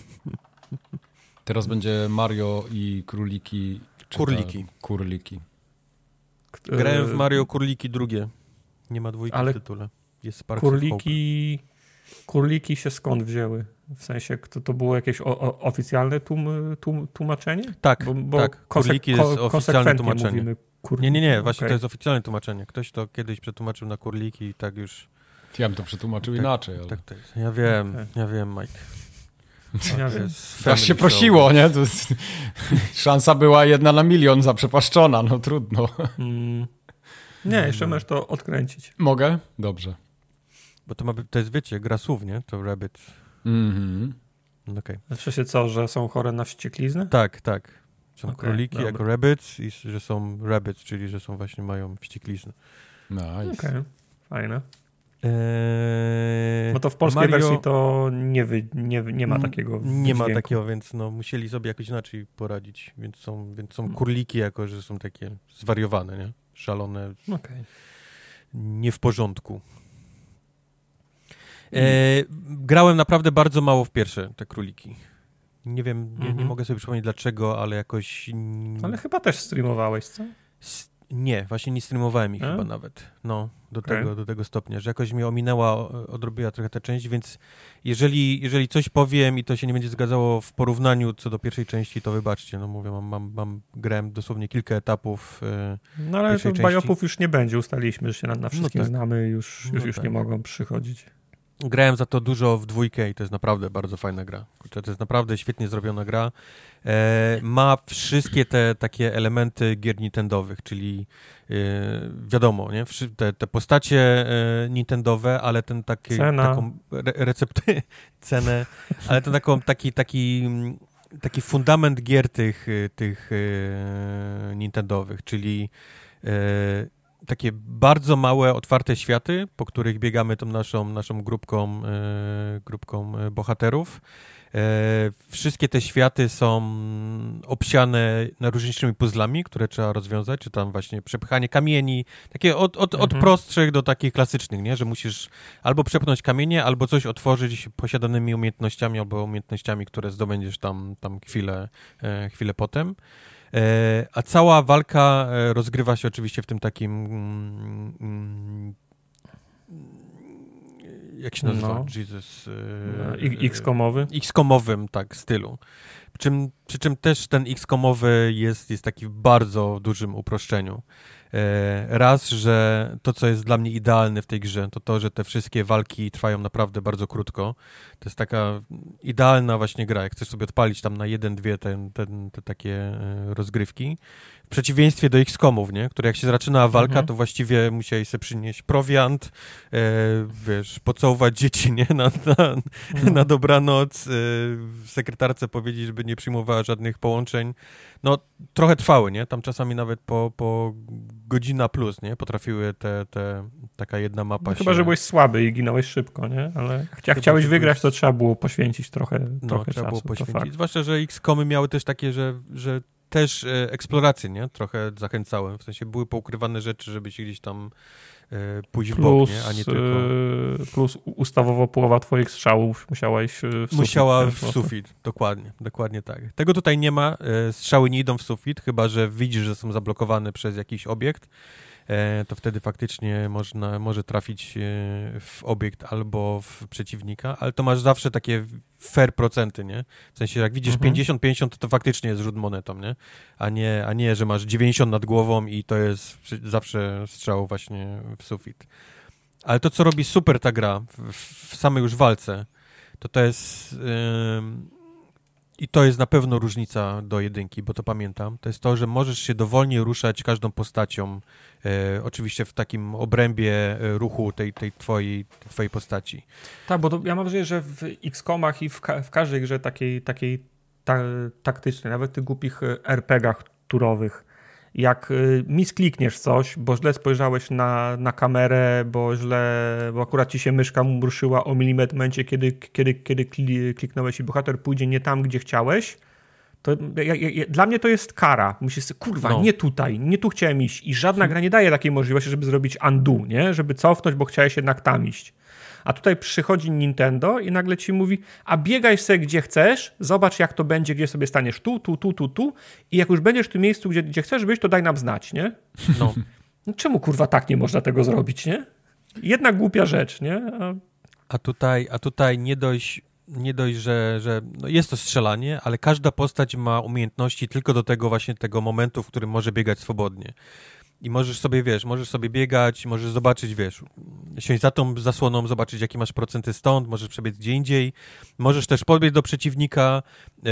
Teraz będzie Mario i króliki. Kurliki. Kurliki. Grałem w Mario Kurliki drugie. Nie ma dwójki Ale w tytule. Jest Sparks Kurliki, kurliki się skąd wzięły? W sensie, to, to było jakieś o, o, oficjalne tłum, tłum, tłumaczenie? Tak, bo, bo tak. Kurliki jest oficjalne tłumaczenie. Nie, nie, nie, właśnie okay. to jest oficjalne tłumaczenie. Ktoś to kiedyś przetłumaczył na kurliki i tak już... Ja bym to przetłumaczył tak, inaczej. Ale... Tak, tak. Ja wiem, okay. ja wiem, Mike. Ja Aż się prosiło, nie? To jest, szansa była jedna na milion zaprzepaszczona, no trudno. Mm. Nie, jeszcze możesz to odkręcić. Mogę? Dobrze. Bo to, ma, to jest, wiecie, gra słów, nie? To rabbit. Mhm. Okay. Znaczy się co, że są chore na wściekliznę? Tak, tak. Są okay, króliki dobra. jako rabbits i że są rabbits, czyli że są właśnie mają wściekliznę. Nice. Okej, okay. fajne. Eee, no to w polskiej Mario... wersji to nie, wy, nie, nie ma takiego Nie ma takiego, więc no, musieli sobie jakoś inaczej poradzić, więc są, więc są hmm. kurliki jako, że są takie zwariowane, nie? Szalone, okay. nie w porządku. Eee, grałem naprawdę bardzo mało w pierwsze te króliki. Nie wiem, nie, nie mhm. mogę sobie przypomnieć dlaczego, ale jakoś... Ale chyba też streamowałeś, co? Nie, właśnie nie streamowałem ich A? chyba nawet. No, do, okay. tego, do tego stopnia, że jakoś mi ominęła, odrobiła trochę ta część, więc jeżeli, jeżeli coś powiem i to się nie będzie zgadzało w porównaniu co do pierwszej części, to wybaczcie. No mówię, mam, mam, mam grałem dosłownie kilka etapów yy, No ale to bajopów już nie będzie, ustaliliśmy, że się na, na wszystkim no tak. znamy, już, już, no już tak. nie mogą przychodzić. Grałem za to dużo w dwójkę i to jest naprawdę bardzo fajna gra. Kurczę, to jest naprawdę świetnie zrobiona gra. E, ma wszystkie te takie elementy gier Nintendowych, czyli e, wiadomo, nie? Te, te postacie e, Nintendowe, ale ten taki, Cena. taką re, receptę, cenę, ale ten taką, taki, taki, taki fundament gier tych, tych e, Nintendowych, czyli e, takie bardzo małe, otwarte światy, po których biegamy tą naszą, naszą grupką, e, grupką e, bohaterów. E, wszystkie te światy są obsiane różnymi puzzlami, które trzeba rozwiązać, czy tam właśnie przepychanie kamieni, takie od, od, mhm. od prostszych do takich klasycznych, nie? że musisz albo przepchnąć kamienie, albo coś otworzyć posiadanymi umiejętnościami, albo umiejętnościami, które zdobędziesz tam, tam chwilę, chwilę potem. E, a cała walka e, rozgrywa się oczywiście w tym takim. Mm, mm, jak się nazywa? No. Jesus. E, X-komowy? X-komowym, tak, stylu. Przy czym, przy czym też ten X-komowy jest, jest taki w bardzo dużym uproszczeniu. E, raz, że to, co jest dla mnie idealne w tej grze, to to, że te wszystkie walki trwają naprawdę bardzo krótko. To jest taka idealna właśnie gra, jak chcesz sobie odpalić tam na jeden, dwie ten, ten, te takie e, rozgrywki. W przeciwieństwie do XCOMów, nie? Które jak się zaczyna walka, mhm. to właściwie musieli sobie przynieść prowiant, e, wiesz, pocałować dzieci, nie? Na, na, mhm. na dobranoc, e, sekretarce powiedzieć, żeby nie przyjmowała żadnych połączeń. No trochę trwały, nie? Tam czasami nawet po, po godzina plus, nie? Potrafiły te, te taka jedna mapa no, się... Chyba, że byłeś słaby i ginąłeś szybko, nie? Ale jak chciałeś wygrać, to trzeba było poświęcić trochę, no, trochę trzeba czasu. Było poświęcić. Zwłaszcza, że X-komy miały też takie, że, że też e, eksploracje, nie? Trochę zachęcałem. W sensie były poukrywane rzeczy, żeby się gdzieś tam pójść plus, w bok, nie? A nie tylko... E, plus ustawowo połowa twoich strzałów musiałaś w sufit. Musiała w sufit, dokładnie, dokładnie tak. Tego tutaj nie ma. E, strzały nie idą w sufit, chyba że widzisz, że są zablokowane przez jakiś obiekt. E, to wtedy faktycznie można, może trafić e, w obiekt albo w przeciwnika, ale to masz zawsze takie fair procenty, nie? W sensie jak widzisz mhm. 50-50, to, to faktycznie jest rzut monetą, nie? A, nie? a nie, że masz 90 nad głową i to jest zawsze strzał właśnie w sufit. Ale to, co robi super ta gra w, w samej już walce, to to jest... Yy i to jest na pewno różnica do jedynki, bo to pamiętam, to jest to, że możesz się dowolnie ruszać każdą postacią, e, oczywiście w takim obrębie e, ruchu tej, tej, twojej, twojej postaci. Tak, bo to, ja mam wrażenie, że w X-komach i w, ka w każdej grze takiej, takiej ta taktycznej, nawet w tych głupich e, RPGach turowych, jak y, misklikniesz coś, bo źle spojrzałeś na, na kamerę, bo źle, bo akurat ci się myszka ruszyła o milimetr w momencie, kiedy, kiedy, kiedy kliknąłeś i bohater pójdzie nie tam, gdzie chciałeś, to ja, ja, dla mnie to jest kara. Myślę sobie, kurwa, no. nie tutaj, nie tu chciałem iść i żadna gra nie daje takiej możliwości, żeby zrobić undo, nie? Żeby cofnąć, bo chciałeś jednak tam iść. A tutaj przychodzi Nintendo i nagle ci mówi, a biegaj sobie gdzie chcesz, zobacz jak to będzie, gdzie sobie staniesz tu, tu, tu, tu, tu i jak już będziesz w tym miejscu, gdzie, gdzie chcesz być, to daj nam znać, nie? No. no. Czemu kurwa tak nie można tego zrobić, nie? Jedna głupia rzecz, nie? A, a tutaj, a tutaj nie dość nie dość, że, że no jest to strzelanie, ale każda postać ma umiejętności tylko do tego właśnie tego momentu, w którym może biegać swobodnie. I możesz sobie, wiesz, możesz sobie biegać, możesz zobaczyć, wiesz, siąść za tą zasłoną, zobaczyć, jakie masz procenty stąd, możesz przebiec gdzie indziej. Możesz też podbiec do przeciwnika, e,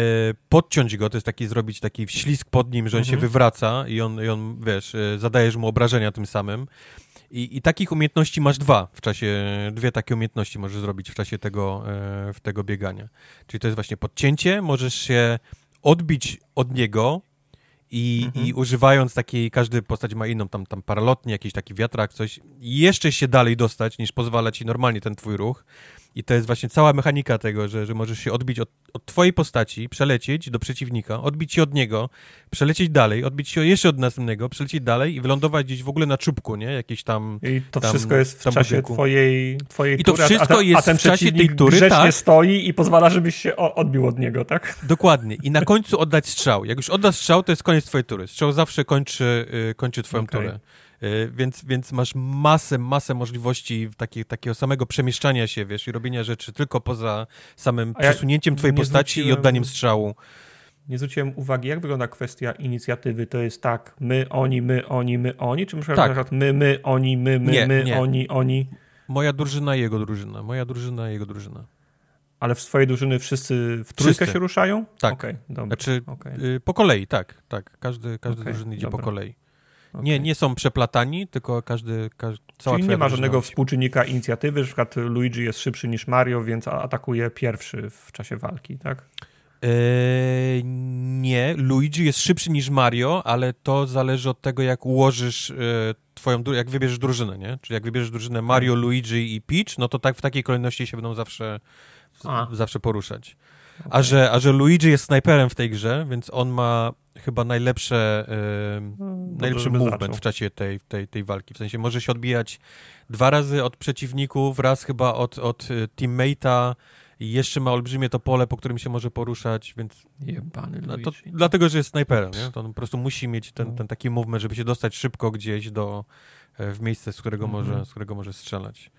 podciąć go, to jest taki, zrobić taki ślisk pod nim, że on mhm. się wywraca i on, i on, wiesz, e, zadajesz mu obrażenia tym samym. I, I, takich umiejętności masz dwa w czasie, dwie takie umiejętności możesz zrobić w czasie tego, e, w tego biegania. Czyli to jest właśnie podcięcie, możesz się odbić od niego, i, mhm. I używając takiej, każdy postać ma inną, tam, tam paralotnie, jakiś taki wiatrak, coś, jeszcze się dalej dostać, niż pozwala ci normalnie ten twój ruch. I to jest właśnie cała mechanika tego, że, że możesz się odbić od, od twojej postaci, przelecieć do przeciwnika, odbić się od niego, przelecieć dalej, odbić się jeszcze od następnego, przelecieć dalej i wylądować gdzieś w ogóle na czubku, nie? Jakiś tam... I to tam, wszystko jest w czasie twojej, twojej I to tury, wszystko a, jest a ten w czasie tej tury, grzecznie tak. stoi i pozwala, żebyś się odbił od niego, tak? Dokładnie. I na końcu oddać strzał. Jak już oddasz strzał, to jest koniec twojej tury. Strzał zawsze kończy, yy, kończy twoją okay. turę. Y, więc, więc masz masę, masę możliwości taki, takiego samego przemieszczania się, wiesz, i robienia rzeczy tylko poza samym ja przesunięciem twojej postaci i oddaniem strzału. Nie zwróciłem uwagi, jak wygląda kwestia inicjatywy. To jest tak, my, oni, my, oni, my, oni, czy tak. na przykład my, my, oni, my, my, nie, my, nie. oni, oni? Moja drużyna i jego drużyna. Moja drużyna i jego drużyna. Ale w swojej drużyny wszyscy w trójkę wszyscy. się ruszają? Tak. Okay, dobra. Znaczy, okay. po kolei, tak, tak. Każdy, każdy okay, drużyny idzie dobra. po kolei. Okay. Nie, nie są przeplatani, tylko każdy, każdy cała Czyli nie ma żadnego współczynnika inicjatywy, że przykład Luigi jest szybszy niż Mario, więc atakuje pierwszy w czasie walki, tak? Eee, nie, Luigi jest szybszy niż Mario, ale to zależy od tego, jak ułożysz e, twoją, jak wybierzesz drużynę, nie? Czyli jak wybierzesz drużynę Mario, tak. Luigi i Peach, no to tak w takiej kolejności się będą zawsze, zawsze poruszać. Okay. A, że, a że Luigi jest snajperem w tej grze, więc on ma chyba najlepsze, yy, najlepszy movement zaczął. w czasie tej, tej, tej walki. W sensie może się odbijać dwa razy od przeciwników, raz chyba od, od y, teammate'a i jeszcze ma olbrzymie to pole, po którym się może poruszać, więc... Jebany no, to Dlatego, że jest snajperem, nie? To on po prostu musi mieć ten, no. ten taki movement, żeby się dostać szybko gdzieś do, e, w miejsce, z którego, mhm. może, z którego może strzelać.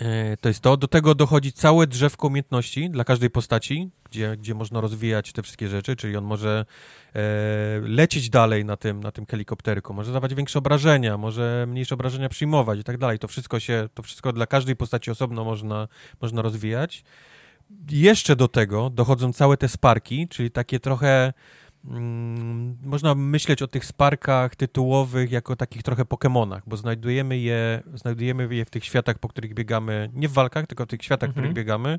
E, to jest to. Do tego dochodzi całe drzewko umiejętności dla każdej postaci, gdzie, gdzie można rozwijać te wszystkie rzeczy, czyli on może e, lecieć dalej na tym, na tym helikopterku, może dawać większe obrażenia, może mniejsze obrażenia przyjmować i tak dalej. To wszystko się, to wszystko dla każdej postaci osobno można, można rozwijać. Jeszcze do tego dochodzą całe te sparki, czyli takie trochę można myśleć o tych sparkach tytułowych jako takich trochę Pokémonach, bo znajdujemy je, znajdujemy je w tych światach, po których biegamy, nie w walkach, tylko w tych światach, w których mhm. biegamy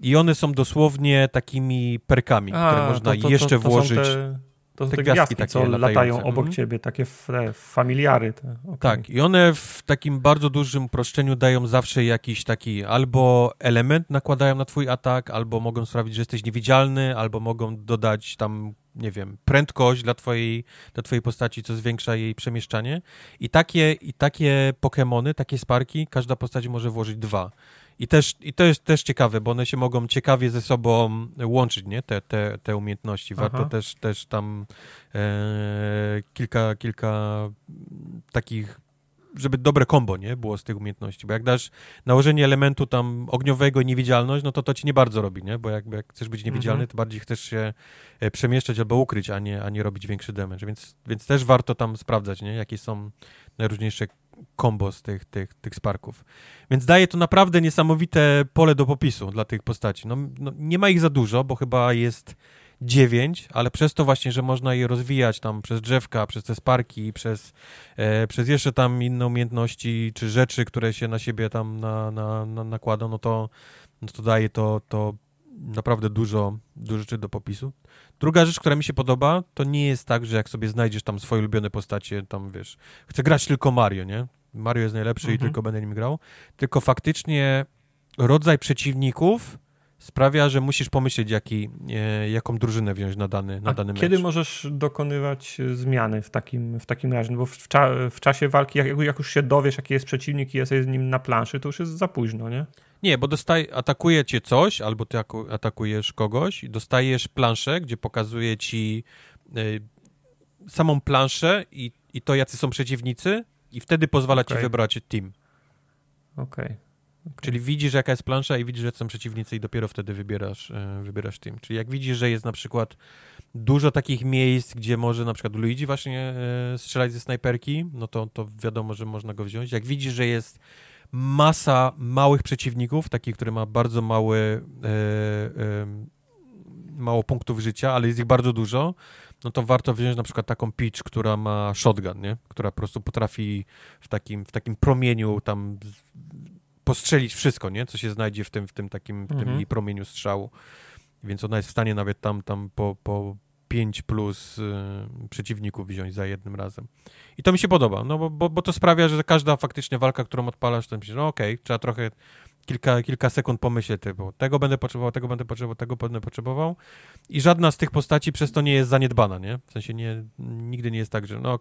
i one są dosłownie takimi perkami, A, które można to, to, jeszcze to, włożyć. Te, to są te, te gwiazdki, takie co latają obok mhm. ciebie, takie familiary. Te. Okay. Tak, i one w takim bardzo dużym uproszczeniu dają zawsze jakiś taki albo element nakładają na twój atak, albo mogą sprawić, że jesteś niewidzialny, albo mogą dodać tam nie wiem, prędkość dla twojej, dla twojej postaci, co zwiększa jej przemieszczanie. I takie, i takie Pokémony, takie sparki, każda postać może włożyć dwa. I, też, I to jest też ciekawe, bo one się mogą ciekawie ze sobą łączyć, nie? Te, te, te umiejętności. Warto też, też tam e, kilka, kilka takich żeby dobre kombo, nie, było z tych umiejętności, bo jak dasz nałożenie elementu tam ogniowego i niewidzialność, no to to ci nie bardzo robi, nie, bo jakby jak chcesz być niewidzialny, mhm. to bardziej chcesz się e, przemieszczać albo ukryć, a nie, a nie robić większy damage, więc, więc też warto tam sprawdzać, nie, jakie są najróżniejsze kombo z tych, tych, tych sparków. Więc daje to naprawdę niesamowite pole do popisu dla tych postaci. No, no, nie ma ich za dużo, bo chyba jest dziewięć, ale przez to właśnie, że można je rozwijać tam przez drzewka, przez te sparki, przez, e, przez jeszcze tam inne umiejętności, czy rzeczy, które się na siebie tam na, na, na nakładą, no to, no to daje to, to naprawdę dużo, dużo rzeczy do popisu. Druga rzecz, która mi się podoba, to nie jest tak, że jak sobie znajdziesz tam swoje ulubione postacie, tam wiesz, chcę grać tylko Mario, nie? Mario jest najlepszy mhm. i tylko będę nim grał, tylko faktycznie rodzaj przeciwników sprawia, że musisz pomyśleć, jaki, e, jaką drużynę wziąć na dany, na A dany mecz. kiedy możesz dokonywać e, zmiany w takim, w takim razie? No bo w, cza, w czasie walki, jak, jak, już się dowiesz, jaki jest przeciwnik i jesteś z nim na planszy, to już jest za późno, nie? Nie, bo dostaj, atakuje cię coś, albo ty atakujesz kogoś i dostajesz planszę, gdzie pokazuje ci y, samą planszę i, i to, jacy są przeciwnicy i wtedy pozwala okay. ci wybrać team. Okej. Okay. Okay. Czyli widzisz, jaka jest plansza i widzisz, że są przeciwnicy i dopiero wtedy wybierasz, e, wybierasz team. Czyli jak widzisz, że jest na przykład dużo takich miejsc, gdzie może na przykład Luigi właśnie e, strzelać ze snajperki, no to, to wiadomo, że można go wziąć. Jak widzisz, że jest masa małych przeciwników, takich, które ma bardzo mały, e, mało punktów życia, ale jest ich bardzo dużo, no to warto wziąć na przykład taką Peach, która ma shotgun, nie? Która po prostu potrafi w takim, w takim promieniu tam postrzelić wszystko, nie? Co się znajdzie w tym, w tym takim w mhm. tym promieniu strzału. Więc ona jest w stanie nawet tam, tam po, po 5 plus y, przeciwników wziąć za jednym razem. I to mi się podoba, no bo, bo, bo to sprawia, że każda faktycznie walka, którą odpalasz, to myślisz, no okej, okay, trzeba trochę kilka, kilka sekund pomyśleć, bo tego będę potrzebował, tego będę potrzebował, tego będę potrzebował i żadna z tych postaci przez to nie jest zaniedbana, nie? W sensie nie, nigdy nie jest tak, że no,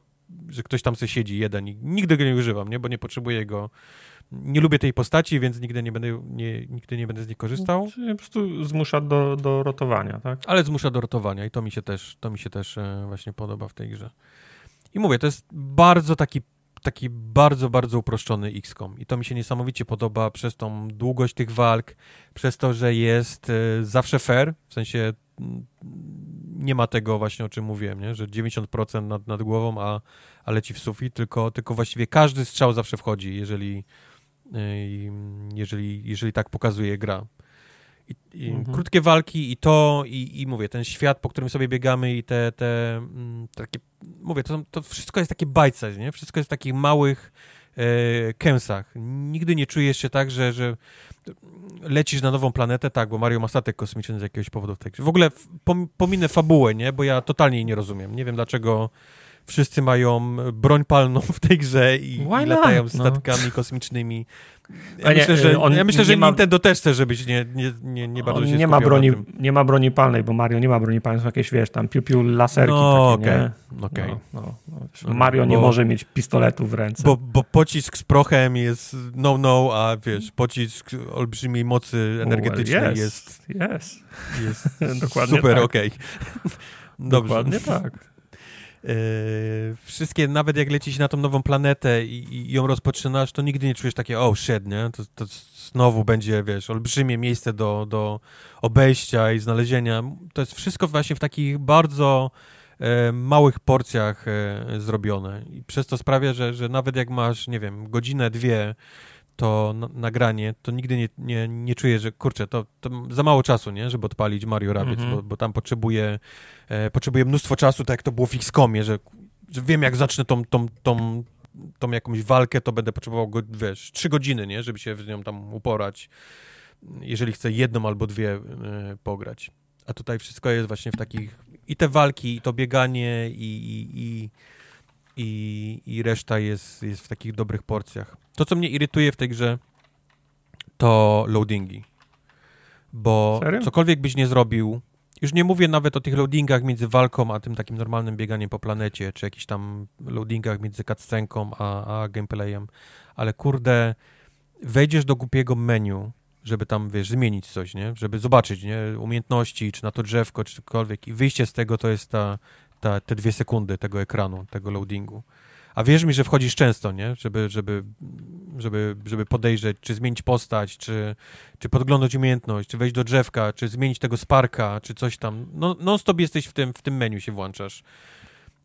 że ktoś tam sobie siedzi jeden i nigdy go nie używam, nie? Bo nie potrzebuję go nie lubię tej postaci, więc nigdy nie będę, nie, nigdy nie będę z niej korzystał. Czyli po prostu zmusza do, do rotowania, tak? Ale zmusza do rotowania i to mi się też, to mi się też e, właśnie podoba w tej grze. I mówię, to jest bardzo taki taki bardzo, bardzo uproszczony XCOM i to mi się niesamowicie podoba przez tą długość tych walk, przez to, że jest e, zawsze fair, w sensie nie ma tego właśnie, o czym mówiłem, nie? że 90% nad, nad głową, a, a leci w sufit, tylko, tylko właściwie każdy strzał zawsze wchodzi, jeżeli, jeżeli, jeżeli tak pokazuje gra. I, i mhm. Krótkie walki i to, i, i mówię, ten świat, po którym sobie biegamy i te, te mm, takie, mówię, to, to wszystko jest takie bajce, nie? Wszystko jest w takich małych e, kęsach. Nigdy nie czujesz się tak, że, że lecisz na nową planetę, tak, bo Mario ma statek kosmiczny z jakiegoś powodu. W ogóle pominę fabułę, nie? Bo ja totalnie jej nie rozumiem. Nie wiem, dlaczego wszyscy mają broń palną w tej grze i, i latają no. statkami no. kosmicznymi. Ja nie, myślę, że, on ja myślę, że ma... Nintendo też chce, żebyś nie, nie, nie, nie bardzo się nie ma broni, Nie ma broni palnej, bo Mario nie ma broni palnej, są jakieś, wiesz, tam piu-piu laserki no, takie, okay. Okay. No, no, no. Mario bo, nie może mieć pistoletu w ręce. Bo, bo pocisk z prochem jest no-no, a wiesz, pocisk olbrzymiej mocy energetycznej well, yes, jest... Jest, jest Dokładnie super, tak. okej. Okay. Dokładnie tak. Yy, wszystkie, nawet jak lecisz na tą nową planetę i, i, ją rozpoczynasz, to nigdy nie czujesz takie, oh shit, nie? To, to znowu będzie, wiesz, olbrzymie miejsce do, do obejścia i znalezienia. To jest wszystko właśnie w takich bardzo e, małych porcjach e, zrobione i przez to sprawia, że, że nawet jak masz, nie wiem, godzinę, dwie to nagranie, to nigdy nie, nie, nie czuję, że kurczę, to, to za mało czasu, nie, żeby odpalić Mario Rabbids, mm -hmm. bo, bo, tam potrzebuję, e, potrzebuję mnóstwo czasu, tak jak to było w XCOMie, że, że wiem, jak zacznę tą, tą, tą, tą jakąś walkę, to będę potrzebował, go, wiesz, trzy godziny, nie, żeby się z nią tam uporać, jeżeli chcę jedną albo dwie e, pograć. A tutaj wszystko jest właśnie w takich, i te walki, i to bieganie, i, i, i i, i reszta jest, jest w takich dobrych porcjach. To, co mnie irytuje w tej grze, to loadingi. Bo Serio? cokolwiek byś nie zrobił, już nie mówię nawet o tych loadingach między walką a tym takim normalnym bieganiem po planecie, czy jakichś tam loadingach między cutscenką a, a gameplayem, ale kurde, wejdziesz do głupiego menu, żeby tam, wiesz, zmienić coś, nie? Żeby zobaczyć, nie? Umiejętności, czy na to drzewko, czy cokolwiek. I wyjście z tego to jest ta, ta, te dwie sekundy tego ekranu, tego loadingu. A wierz mi, że wchodzisz często, nie? Żeby, żeby, żeby, żeby podejrzeć, czy zmienić postać, czy, czy podglądać umiejętność, czy wejść do drzewka, czy zmienić tego sparka, czy coś tam. No, non-stop jesteś w tym, w tym menu się włączasz.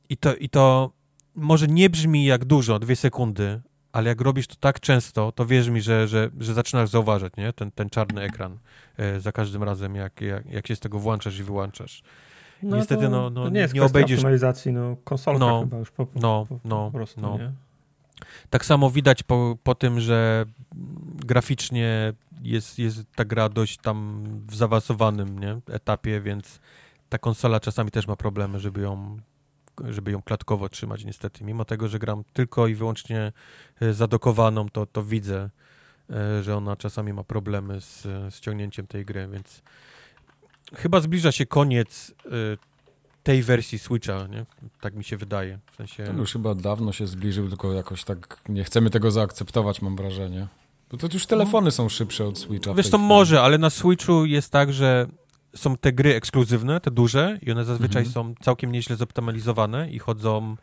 I to, I to może nie brzmi jak dużo, dwie sekundy, ale jak robisz to tak często, to wierz mi, że, że, że zaczynasz zauważać, nie? Ten, ten czarny ekran e, za każdym razem, jak, jak, jak się z tego włączasz i wyłączasz. No Niestety, to, no, no, nie, jest nie obejdziesz. optymalizacji, no, konsolka no, chyba już po, no, po, no, po prostu, no. Nie? Tak samo widać po, po tym, że graficznie jest, jest ta gra dość tam w zaawansowanym nie, etapie, więc ta konsola czasami też ma problemy, żeby ją, żeby ją klatkowo trzymać niestety. Mimo tego, że gram tylko i wyłącznie e, zadokowaną, to, to widzę, e, że ona czasami ma problemy z, z ściągnięciem tej gry, więc chyba zbliża się koniec y, tej wersji Switcha, nie? Tak mi się wydaje. W sensie... Ten już chyba dawno się zbliżył, tylko jakoś tak nie chcemy tego zaakceptować, mam wrażenie. Bo to już telefony są szybsze od Switcha. Wiesz, to może, ale na Switchu jest tak, że są te gry ekskluzywne, te duże i one zazwyczaj mhm. są całkiem nieźle zoptymalizowane i chodzą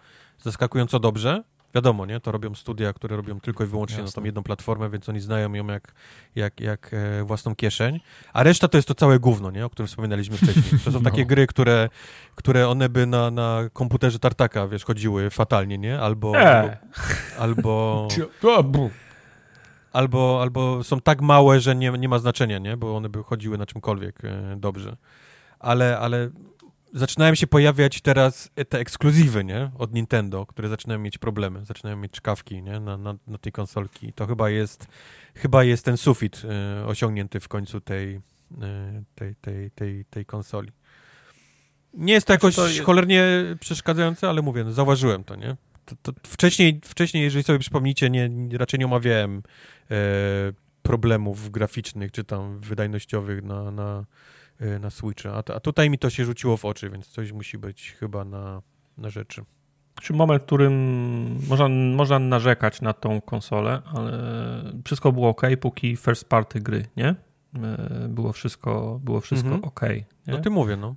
zaskakująco dobrze. Wiadomo, nie? To robią studia, które robią tylko i wyłącznie Jasne. na tą jedną platformę, więc oni znają ją jak, jak, jak e, własną kieszeń. A reszta to jest to całe gówno, nie? O którym wspominaliśmy wcześniej. To są no. takie gry, które, które one by na, na komputerze tartaka, wiesz, chodziły fatalnie, nie? Albo... E. Albo... albo albo, albo są tak małe, że nie, nie ma znaczenia, nie? Bo one by chodziły na czymkolwiek e, dobrze. Ale, ale zaczynają się pojawiać teraz te ekskluzywy, nie? Od Nintendo, które zaczynają mieć problemy, zaczynają mieć czkawki, nie? Na, na, na tej konsolki. To chyba jest, chyba jest ten sufit y, osiągnięty w końcu tej, y, tej, tej, tej, tej konsoli. Nie jest to jakoś to jest... cholernie przeszkadzające, ale mówię, no, zauważyłem to, nie? To, to wcześniej, wcześniej, jeżeli sobie przypomnicie, nie, raczej nie omawiałem e, problemów graficznych czy tam wydajnościowych na, na, na Switcha. A, a tutaj mi to się rzuciło w oczy, więc coś musi być chyba na, na rzeczy. Czy moment, w którym można, można narzekać na tą konsolę, ale wszystko było ok, póki first party gry, nie? Y, było wszystko, było wszystko mhm. ok. Nie? No ty mówię, no.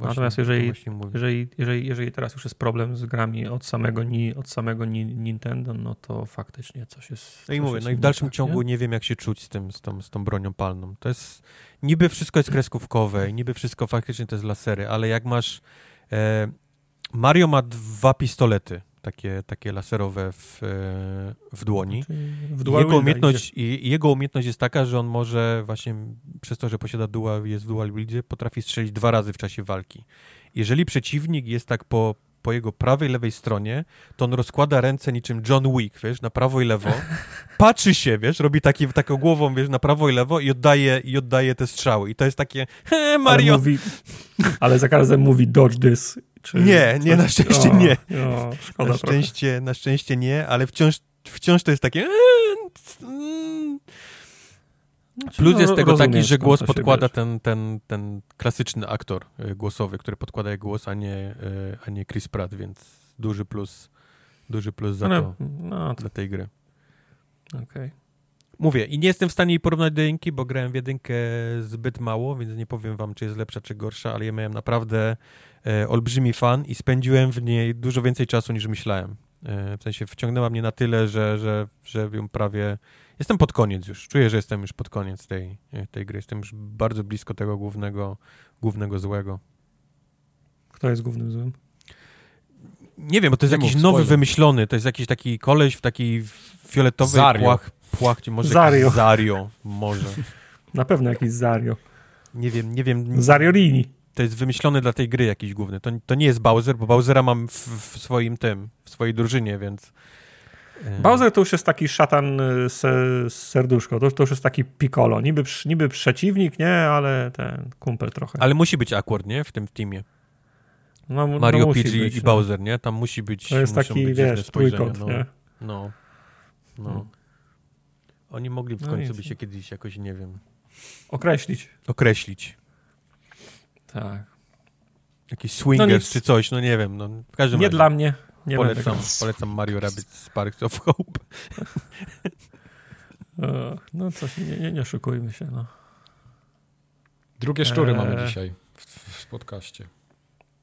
Natomiast jeżeli, jeżeli, jeżeli, jeżeli teraz już jest problem z grami od samego, ni, od samego ni, Nintendo, no to faktycznie coś jest. No i mówię, no i w dalszym tak, ciągu nie? nie? wiem, jak się czuć z tym, z tą, z tą bronią palną. To jest niby wszystko jest kreskówkowe i niby wszystko faktycznie to jest lasery, ale jak masz. E, Mario ma dwa pistolety takie, takie laserowe w, e, w dłoni. W jego, umiejętność, i, jego umiejętność jest taka, że on może właśnie przez to, że posiada dual, jest w dual wieldzie, potrafi strzelić dwa razy w czasie walki. Jeżeli przeciwnik jest tak po, po jego prawej, lewej stronie, to on rozkłada ręce niczym John Wick, wiesz, na prawo i lewo, patrzy się, wiesz, robi taki, taką głową, wiesz, na prawo i lewo i oddaje, i oddaje te strzały. I to jest takie, he, Mario! Ale, mówi, ale za każdym mówi dodge this czy nie, nie, na szczęście o, nie. O, na, szczęście, na szczęście nie, ale wciąż, wciąż to jest takie... Znaczy, Plus jest no, tego taki, że głos podkłada ten, ten, ten klasyczny aktor y, głosowy, który podkłada głos, a nie, y, a nie Chris Pratt, więc duży plus, duży plus za no, to, no, to dla tej gry. Okej. Okay. Mówię, i nie jestem w stanie jej porównać do jedynki, bo grałem w jedynkę zbyt mało, więc nie powiem wam, czy jest lepsza, czy gorsza, ale ja miałem naprawdę e, olbrzymi fan i spędziłem w niej dużo więcej czasu niż myślałem. E, w sensie wciągnęła mnie na tyle, że, że, że ją prawie... Jestem pod koniec już, czuję, że jestem już pod koniec tej, e, tej gry. Jestem już bardzo blisko tego głównego, głównego złego. Kto jest głównym złym? Nie wiem, bo to jest nie jakiś mów, nowy, wymyślony, to jest jakiś taki koleś w takiej fioletowej Zario. płach płachcie, może Zario. Zario, może. Na pewno jakiś Zario. Nie wiem, nie wiem. Zariorini. To jest wymyślony dla tej gry jakiś główny. To, to nie jest Bowser, bo Bowsera mam w, w swoim tym, w swojej drużynie, więc... e, Bowser to już jest taki szatan y, se, serduszko, to, to już jest taki piccolo. Niby, niby przeciwnik, nie, ale ten kumpel trochę. Ale musi być akurat, nie? W tym teamie. No, no Mario, no być, i no. Bowser, nie? Tam musi być To jest taki, wiesz, trójkąt, no. nie? No, no. No. Oni mogli w No końcu i- by się kiedyś jakoś, nie wiem, Określić. określić. Tak. Jakiś swingers No nic. czy coś, no nie wiem. No, w każdym Nie razie dla mnie. Nie polecam, będę polecam Mario Rabbids Sparks of Hope. No coś, nie, nie, nie oszukujmy się, no. Drugie szczury Eee. mamy dzisiaj w, w podcaście.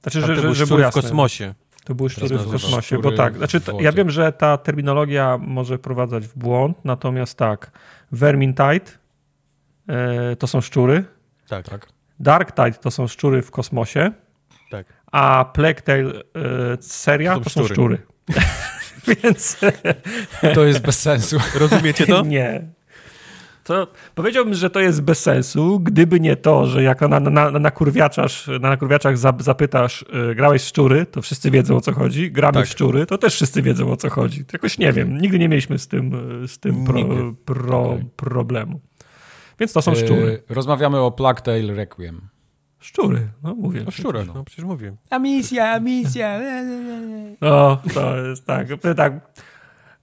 Znaczy, że, że, był że było w kosmosie. To były szczury w kosmosie, bo tak, znaczy to, ja wiem, że ta terminologia może wprowadzać w błąd, natomiast tak, Vermintide e, to są szczury, Tak, Tak? Darktide to są szczury w kosmosie, tak. a Plague Tale e, seria To to są są szczury. Więc To jest bez sensu. Rozumiecie to? nie. To powiedziałbym, że to jest bez sensu, gdyby nie to, że jak na, na, na, na, kurwiaczasz, na nakurwiaczach zap- zapytasz, y, grałeś szczury, to wszyscy wiedzą o co chodzi. Gramy Tak. w szczury, to też wszyscy wiedzą o co chodzi. Jakoś nie wiem, nigdy nie mieliśmy z tym, y, z tym pro, pro, Okej. problemu. Więc to są szczury. E, Rozmawiamy o Plague Tale Requiem. Szczury, no mówię. O szczurach, no przecież mówię. A misja, a misja. No, to jest tak. tak.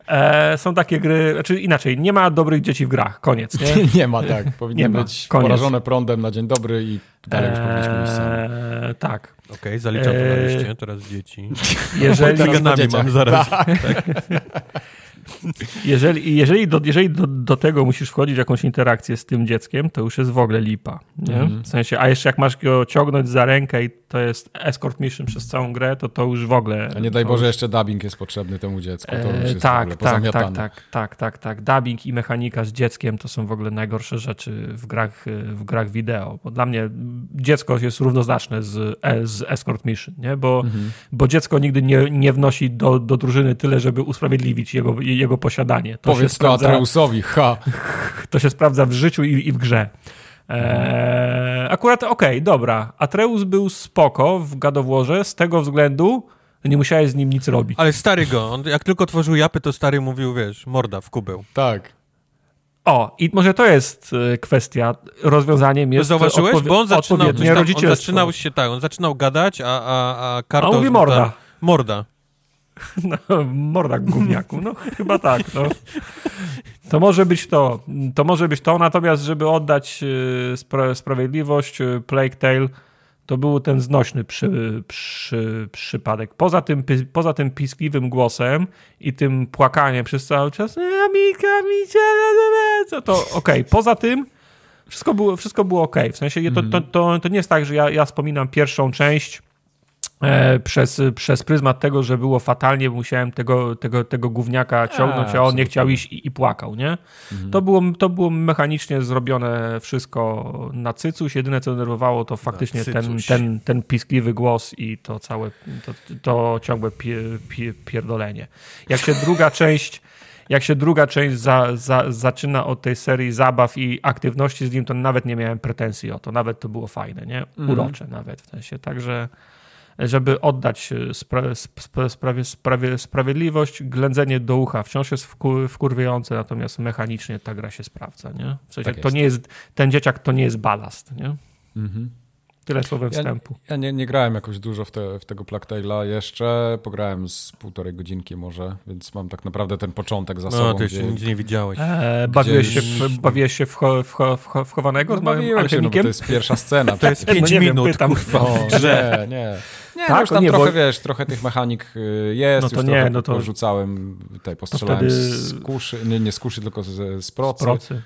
E, są takie gry, znaczy inaczej, nie ma dobrych dzieci w grach, koniec, nie? Nie ma tak. Powinny Nie ma. być Koniec. porażone prądem na dzień dobry i dalej już powinniśmy iść sami. E, tak. Okej, zaliczam to na liście, teraz dzieci. Jeżeli, Teraz dzieciach. mam zaraz. jeżeli, jeżeli, do, jeżeli do, do tego musisz wchodzić w jakąś interakcję z tym dzieckiem, to już jest w ogóle lipa. Nie? Mhm. W sensie, a jeszcze jak masz go ciągnąć za rękę i to jest escort mission przez całą grę, to to już w ogóle... A nie daj Boże, już- jeszcze dubbing jest potrzebny temu dziecku. To już E, tak, tak, tak, tak, tak, tak, tak. Dubbing i mechanika z dzieckiem to są w ogóle najgorsze rzeczy w grach, w grach wideo. Bo dla mnie dziecko jest równoznaczne z, e- z escort mission, nie? Bo, Mhm. bo dziecko nigdy nie, nie wnosi do, do drużyny tyle, żeby usprawiedliwić jego, jego posiadanie. To się Powiedz to sprawdza- Atreusowi, ha. to się sprawdza w życiu i, i w grze. Eee, akurat okej, dobra. Atreus był spoko w gadowłorze z tego względu, że nie musiałeś z nim nic robić. Ale stary go, on jak tylko tworzył japy, to stary mówił, wiesz, morda w kubeł. Tak. O, i może to jest e, kwestia. Rozwiązaniem jest Zauważyłeś? odpowie- Bo on zaczynał, tam, on zaczynał się, tak, on zaczynał gadać, a, a, a kartą... A on mówi morda. Morda. No, morda gówniaku, no chyba tak, no. To może być to, to może być to, natomiast żeby oddać e, spra sprawiedliwość, e, Plague Tale to był ten znośny przy, przy, przypadek. Poza tym, poza tym piskliwym głosem i tym płakaniem przez cały czas, "E, Mika, Micia, co to okej, poza tym wszystko było, wszystko było okej. W sensie to, to, to, to nie jest tak, że ja, ja wspominam pierwszą część przez, przez pryzmat tego, że było fatalnie, musiałem tego, tego, tego gówniaka ciągnąć, a on nie chciał iść i, i płakał, nie? To, było, to było mechanicznie zrobione wszystko na cycuś. Jedyne, co denerwowało, to faktycznie ten, ten, ten piskliwy głos i to całe, to, to ciągłe pie, pie, pierdolenie. Jak się druga część jak się druga część za, za, zaczyna od tej serii zabaw i aktywności z nim, to nawet nie miałem pretensji o to. Nawet to było fajne, nie? Urocze nawet w sensie. Także żeby oddać e, spra spra sprawie, sprawie, sprawiedliwość, ględzenie do ucha wciąż jest wku wkurwiające, natomiast mechanicznie ta gra się sprawdza, nie? W sensie, Tak to nie jest, ten dzieciak to nie jest balast, nie? Mhm. Tyle słowem Ja- wstępu. Ja nie, nie grałem jakoś dużo w, te, w tego Plague Tale'a jeszcze. Pograłem z półtorej godzinki może, więc mam tak naprawdę ten początek za No, sobą. ty jeszcze gdzie- nic nie widziałeś. E, bawiłeś, się w, bawiłeś się w, cho, w, cho, w, cho, w chowanego No, z małym się, no, bo to jest pierwsza scena. To jest No 5 nie wiem, minut, pytam. kurwa, O, w grze. nie, nie. Nie, Tak, no już tam nie, bo- trochę, wiesz, trochę tych mechanik y, jest, No to już nie, trochę no to- porzucałem, tutaj postrzelałem wtedy- z kuszy, nie, nie z kuszy, tylko z, z procy. procy.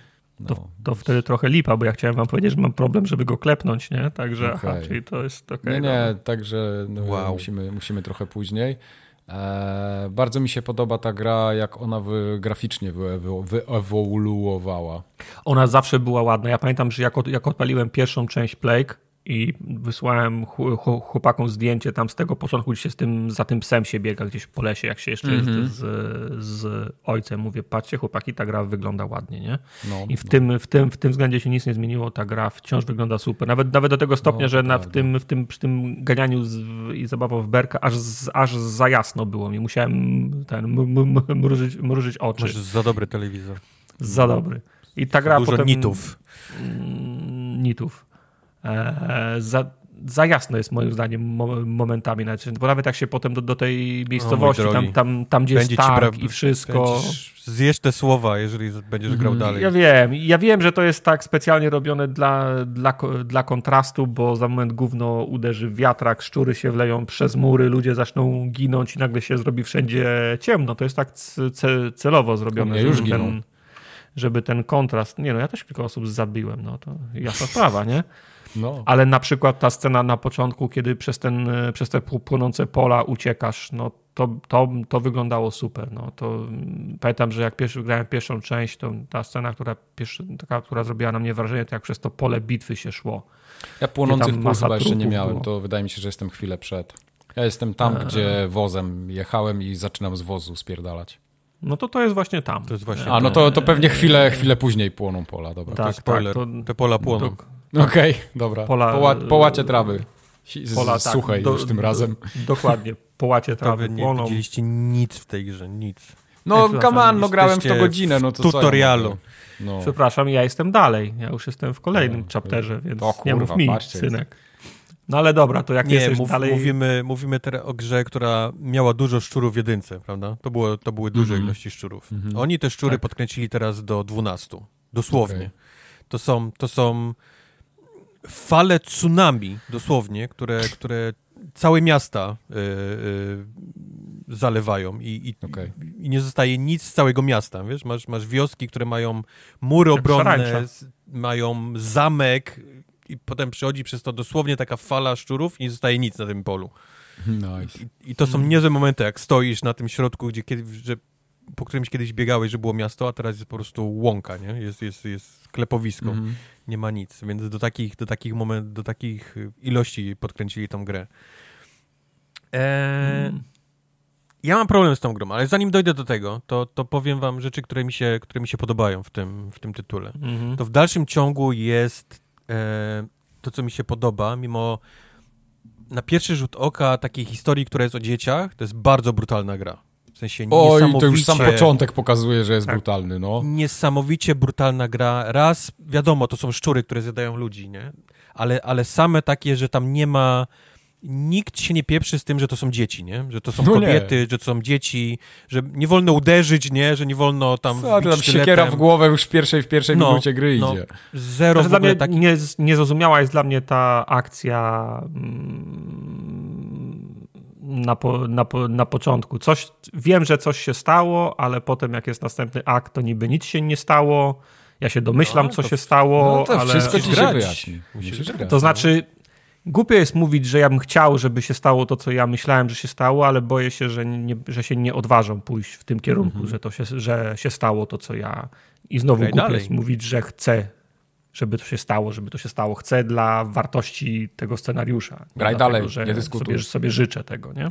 To, No. to wtedy trochę lipa, bo ja chciałem wam powiedzieć, że mam problem, żeby go klepnąć, nie? Także, aha, Okej. czyli to jest okej. Nie, dobra. nie, także no, Wow. musimy, musimy trochę później. E, bardzo mi się podoba ta gra, jak ona wy, graficznie wyewo- wyewoluowała. Ona zawsze była ładna. Ja pamiętam, że jak, od, jak odpaliłem pierwszą część Plague i wysłałem chłopakom zdjęcie tam z tego początku, gdzie się z tym, za tym psem się biega gdzieś po lesie, jak się jeszcze mm -hmm. jest z, z ojcem. Mówię, patrzcie chłopaki, ta gra wygląda ładnie, nie? No, I w, no. tym, w, tym, w tym względzie się nic nie zmieniło, ta gra wciąż wygląda super. Nawet, nawet do tego stopnia, no, że na, w tym, w tym, przy tym ganianiu z, i zabawą w berka aż, aż za jasno było mi. Musiałem ten, mrużyć, mrużyć oczy. Masz za dobry telewizor. Za dobry. I ta gra Dużo potem... nitów. Mm, nitów. E, za, za jasno jest moim zdaniem momentami, bo nawet jak się potem do, do tej miejscowości, tam, tam, tam gdzie Będzie jest targ i wszystko... Zjesz te słowa, jeżeli będziesz grał mhm. dalej. Ja wiem, ja wiem, że to jest tak specjalnie robione dla, dla, dla kontrastu, bo za moment gówno uderzy wiatrak, szczury się wleją przez mury, ludzie zaczną ginąć i nagle się zrobi wszędzie ciemno. To jest tak celowo zrobione. już giną. Ten, żeby ten kontrast... Nie no, ja też kilka osób zabiłem, no to jasna sprawa, nie? No. Ale na przykład ta scena na początku, kiedy przez, ten, przez te płonące pola uciekasz, no to, to, to wyglądało super. No, to, mm, pamiętam, że jak pierwszy, grałem pierwszą część, to ta scena, która, pierwszy, taka, która zrobiła na mnie wrażenie, to jak przez to pole bitwy się szło. Ja płonących pól chyba jeszcze nie miałem, było. to wydaje mi się, że jestem chwilę przed. Ja jestem tam, eee. gdzie wozem jechałem i zaczynam z wozu spierdalać. No to to jest właśnie tam. To jest właśnie A, no to, to pewnie chwilę, chwilę później płoną pola, dobra. Tak, to spoiler. Tak, to, te pola płoną. To, Okej, okay, dobra. Pola, Poła, połacie trawy. Z, pola, tak, suchej do, już tym razem. dokładnie, połacie trawy nie płoną. widzieliście nic w tej grze, nic. No, come on, no grałem w to godzinę, no to tutorialu. no. Przepraszam, ja jestem dalej. Ja już jestem w kolejnym no, chapterze, więc o, kurwa, nie mów mi, patrzcie, synek. No ale dobra, to jak nie, jesteś mów, dalej... Mówimy, mówimy teraz o grze, która miała dużo szczurów w jedynce, prawda? To, było, to były duże mm -hmm. ilości szczurów. Mm -hmm. Oni te szczury tak. podkręcili teraz do 12. Dosłownie. Okay. To są, to są fale tsunami, dosłownie, które, które całe miasta y, y, zalewają i, i, okay. i, nie zostaje nic z całego miasta, wiesz? Masz, masz wioski, które mają mury obronne, mają zamek i potem przychodzi przez to dosłownie taka fala szczurów i nie zostaje nic na tym polu. Nice. I, I, to są niezłe momenty, jak stoisz na tym środku, gdzie kiedy, że po którymś kiedyś biegałeś, że było miasto, a teraz jest po prostu łąka, nie? Jest, jest, jest klepowisko, mm nie ma nic, więc do takich, do takich moment, do takich ilości podkręcili tą grę. Eee, mm. Ja mam problem z tą grą, ale zanim dojdę do tego, to, to powiem wam rzeczy, które mi się, które mi się podobają w tym, w tym tytule. Mm. To w dalszym ciągu jest e, to, co mi się podoba, mimo na pierwszy rzut oka takiej historii, która jest o dzieciach, to jest bardzo brutalna gra sensie Oj, to już sam początek pokazuje, że jest tak, brutalny, no. Niesamowicie brutalna gra. Raz, wiadomo, to są szczury, które zjadają ludzi, nie? Ale, ale same takie, że tam nie ma nikt się nie pieprzy z tym, że to są dzieci, nie? Że to są no kobiety, nie. że to są dzieci, że nie wolno uderzyć, nie? Że nie wolno tam Co, tam siekiera w głowę już w pierwszej, w pierwszej no, minucie gry no. idzie. Zero znaczy, dla mnie taki... nie, niezrozumiała jest dla mnie ta akcja mm, na, po, na, po, na początku. Coś, wiem, że coś się stało, ale potem jak jest następny akt, to niby nic się nie stało. Ja się domyślam, no, co się stało, no to ale... wszystko ci się wyjaśni. to znaczy, głupio jest mówić, że ja bym chciał, żeby się stało to, co ja myślałem, że się stało, ale boję się, że, nie, że się nie odważą pójść w tym kierunku, mhm. że, to się, że się stało to, co ja... I znowu głupio jest mówić, że chcę żeby to się stało, żeby to się stało. Chcę dla wartości tego scenariusza. Graj dalej, że nie dyskutuj. Sobie, sobie życzę tego, nie?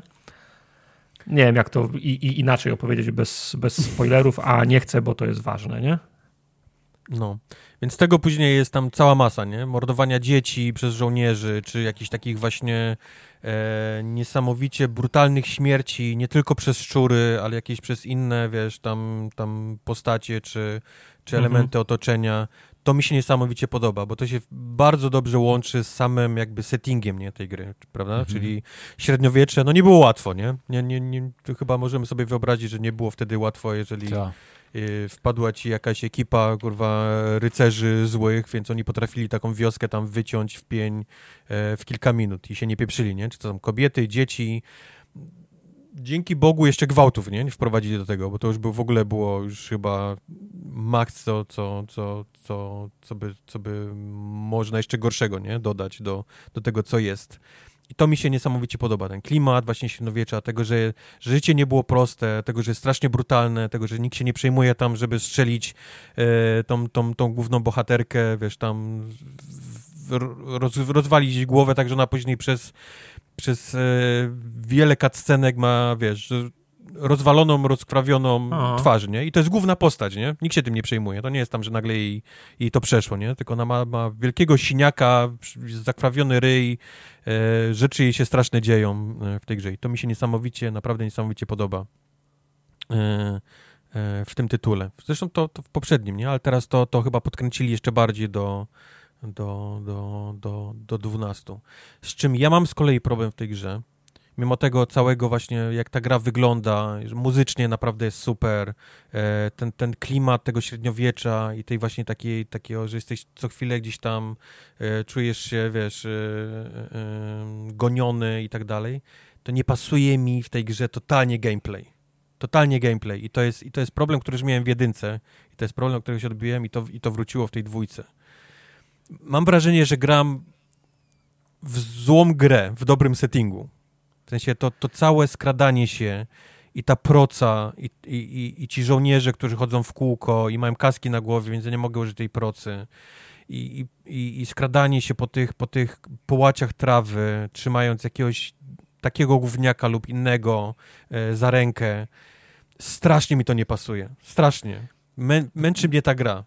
Nie wiem, jak to i, i inaczej opowiedzieć bez, bez spoilerów, a nie chcę, bo to jest ważne, nie? No, więc tego później jest tam cała masa, nie? Mordowania dzieci przez żołnierzy, czy jakichś takich właśnie e, niesamowicie brutalnych śmierci, nie tylko przez szczury, ale jakieś przez inne, wiesz, tam, tam postacie, czy, czy mhm. elementy mhm. otoczenia to mi się niesamowicie podoba, bo to się bardzo dobrze łączy z samym jakby settingiem nie, tej gry, prawda? Mhm. Czyli średniowiecze, no nie było łatwo, nie? nie, nie, nie chyba możemy sobie wyobrazić, że nie było wtedy łatwo, jeżeli Ta. wpadła ci jakaś ekipa, kurwa, rycerzy złych, więc oni potrafili taką wioskę tam wyciąć w pień e, w kilka minut i się nie pieprzyli, nie? Czy to są kobiety, dzieci, dzięki Bogu jeszcze gwałtów nie, nie wprowadzili do tego, bo to już był, w ogóle było już chyba maks, co, co, co, co, co, by, co by można jeszcze gorszego nie, dodać do, do tego, co jest. I to mi się niesamowicie podoba, ten klimat właśnie średniowiecza, tego, że, życie nie było proste, tego, że jest strasznie brutalne, tego, że nikt się nie przejmuje tam, żeby strzelić e, tą, tą, tą główną bohaterkę, wiesz, tam roz, rozwalić głowę, tak że ona później przez, przez e, wiele cutscenek ma, wiesz, rozwaloną, rozkrawioną Aha. twarz, nie? I to jest główna postać, nie? Nikt się tym nie przejmuje. To nie jest tam, że nagle jej, jej to przeszło, nie? Tylko ona ma, ma wielkiego siniaka, zakrawiony ryj, e, rzeczy jej się straszne dzieją e, w tej grze. I to mi się niesamowicie, naprawdę niesamowicie podoba e, e, w tym tytule. Zresztą to, to, w poprzednim, nie? Ale teraz to, to chyba podkręcili jeszcze bardziej do, do, do, do, do 12. Z czym ja mam z kolei problem w tej grze, mimo tego całego właśnie, jak ta gra wygląda, muzycznie naprawdę jest super, e, ten, ten klimat tego średniowiecza i tej właśnie takiej, takiego, że jesteś co chwilę gdzieś tam, e, czujesz się, wiesz, e, goniony i tak dalej, to nie pasuje mi w tej grze totalnie gameplay. Totalnie gameplay. I to jest, i to jest problem, który już miałem w jedynce. I to jest problem, który się odbiłem i to, i to wróciło w tej dwójce. Mam wrażenie, że gram w złą grę, w dobrym settingu. W sensie to, to całe skradanie się i ta proca i, i, i ci żołnierze, którzy chodzą w kółko i mają kaski na głowie, więc ja nie mogę użyć tej procy. I, i, i skradanie się po tych, po tych połaciach trawy, trzymając jakiegoś takiego gówniaka lub innego e, za rękę. Strasznie mi to nie pasuje. Strasznie. Mę, męczy mnie ta gra.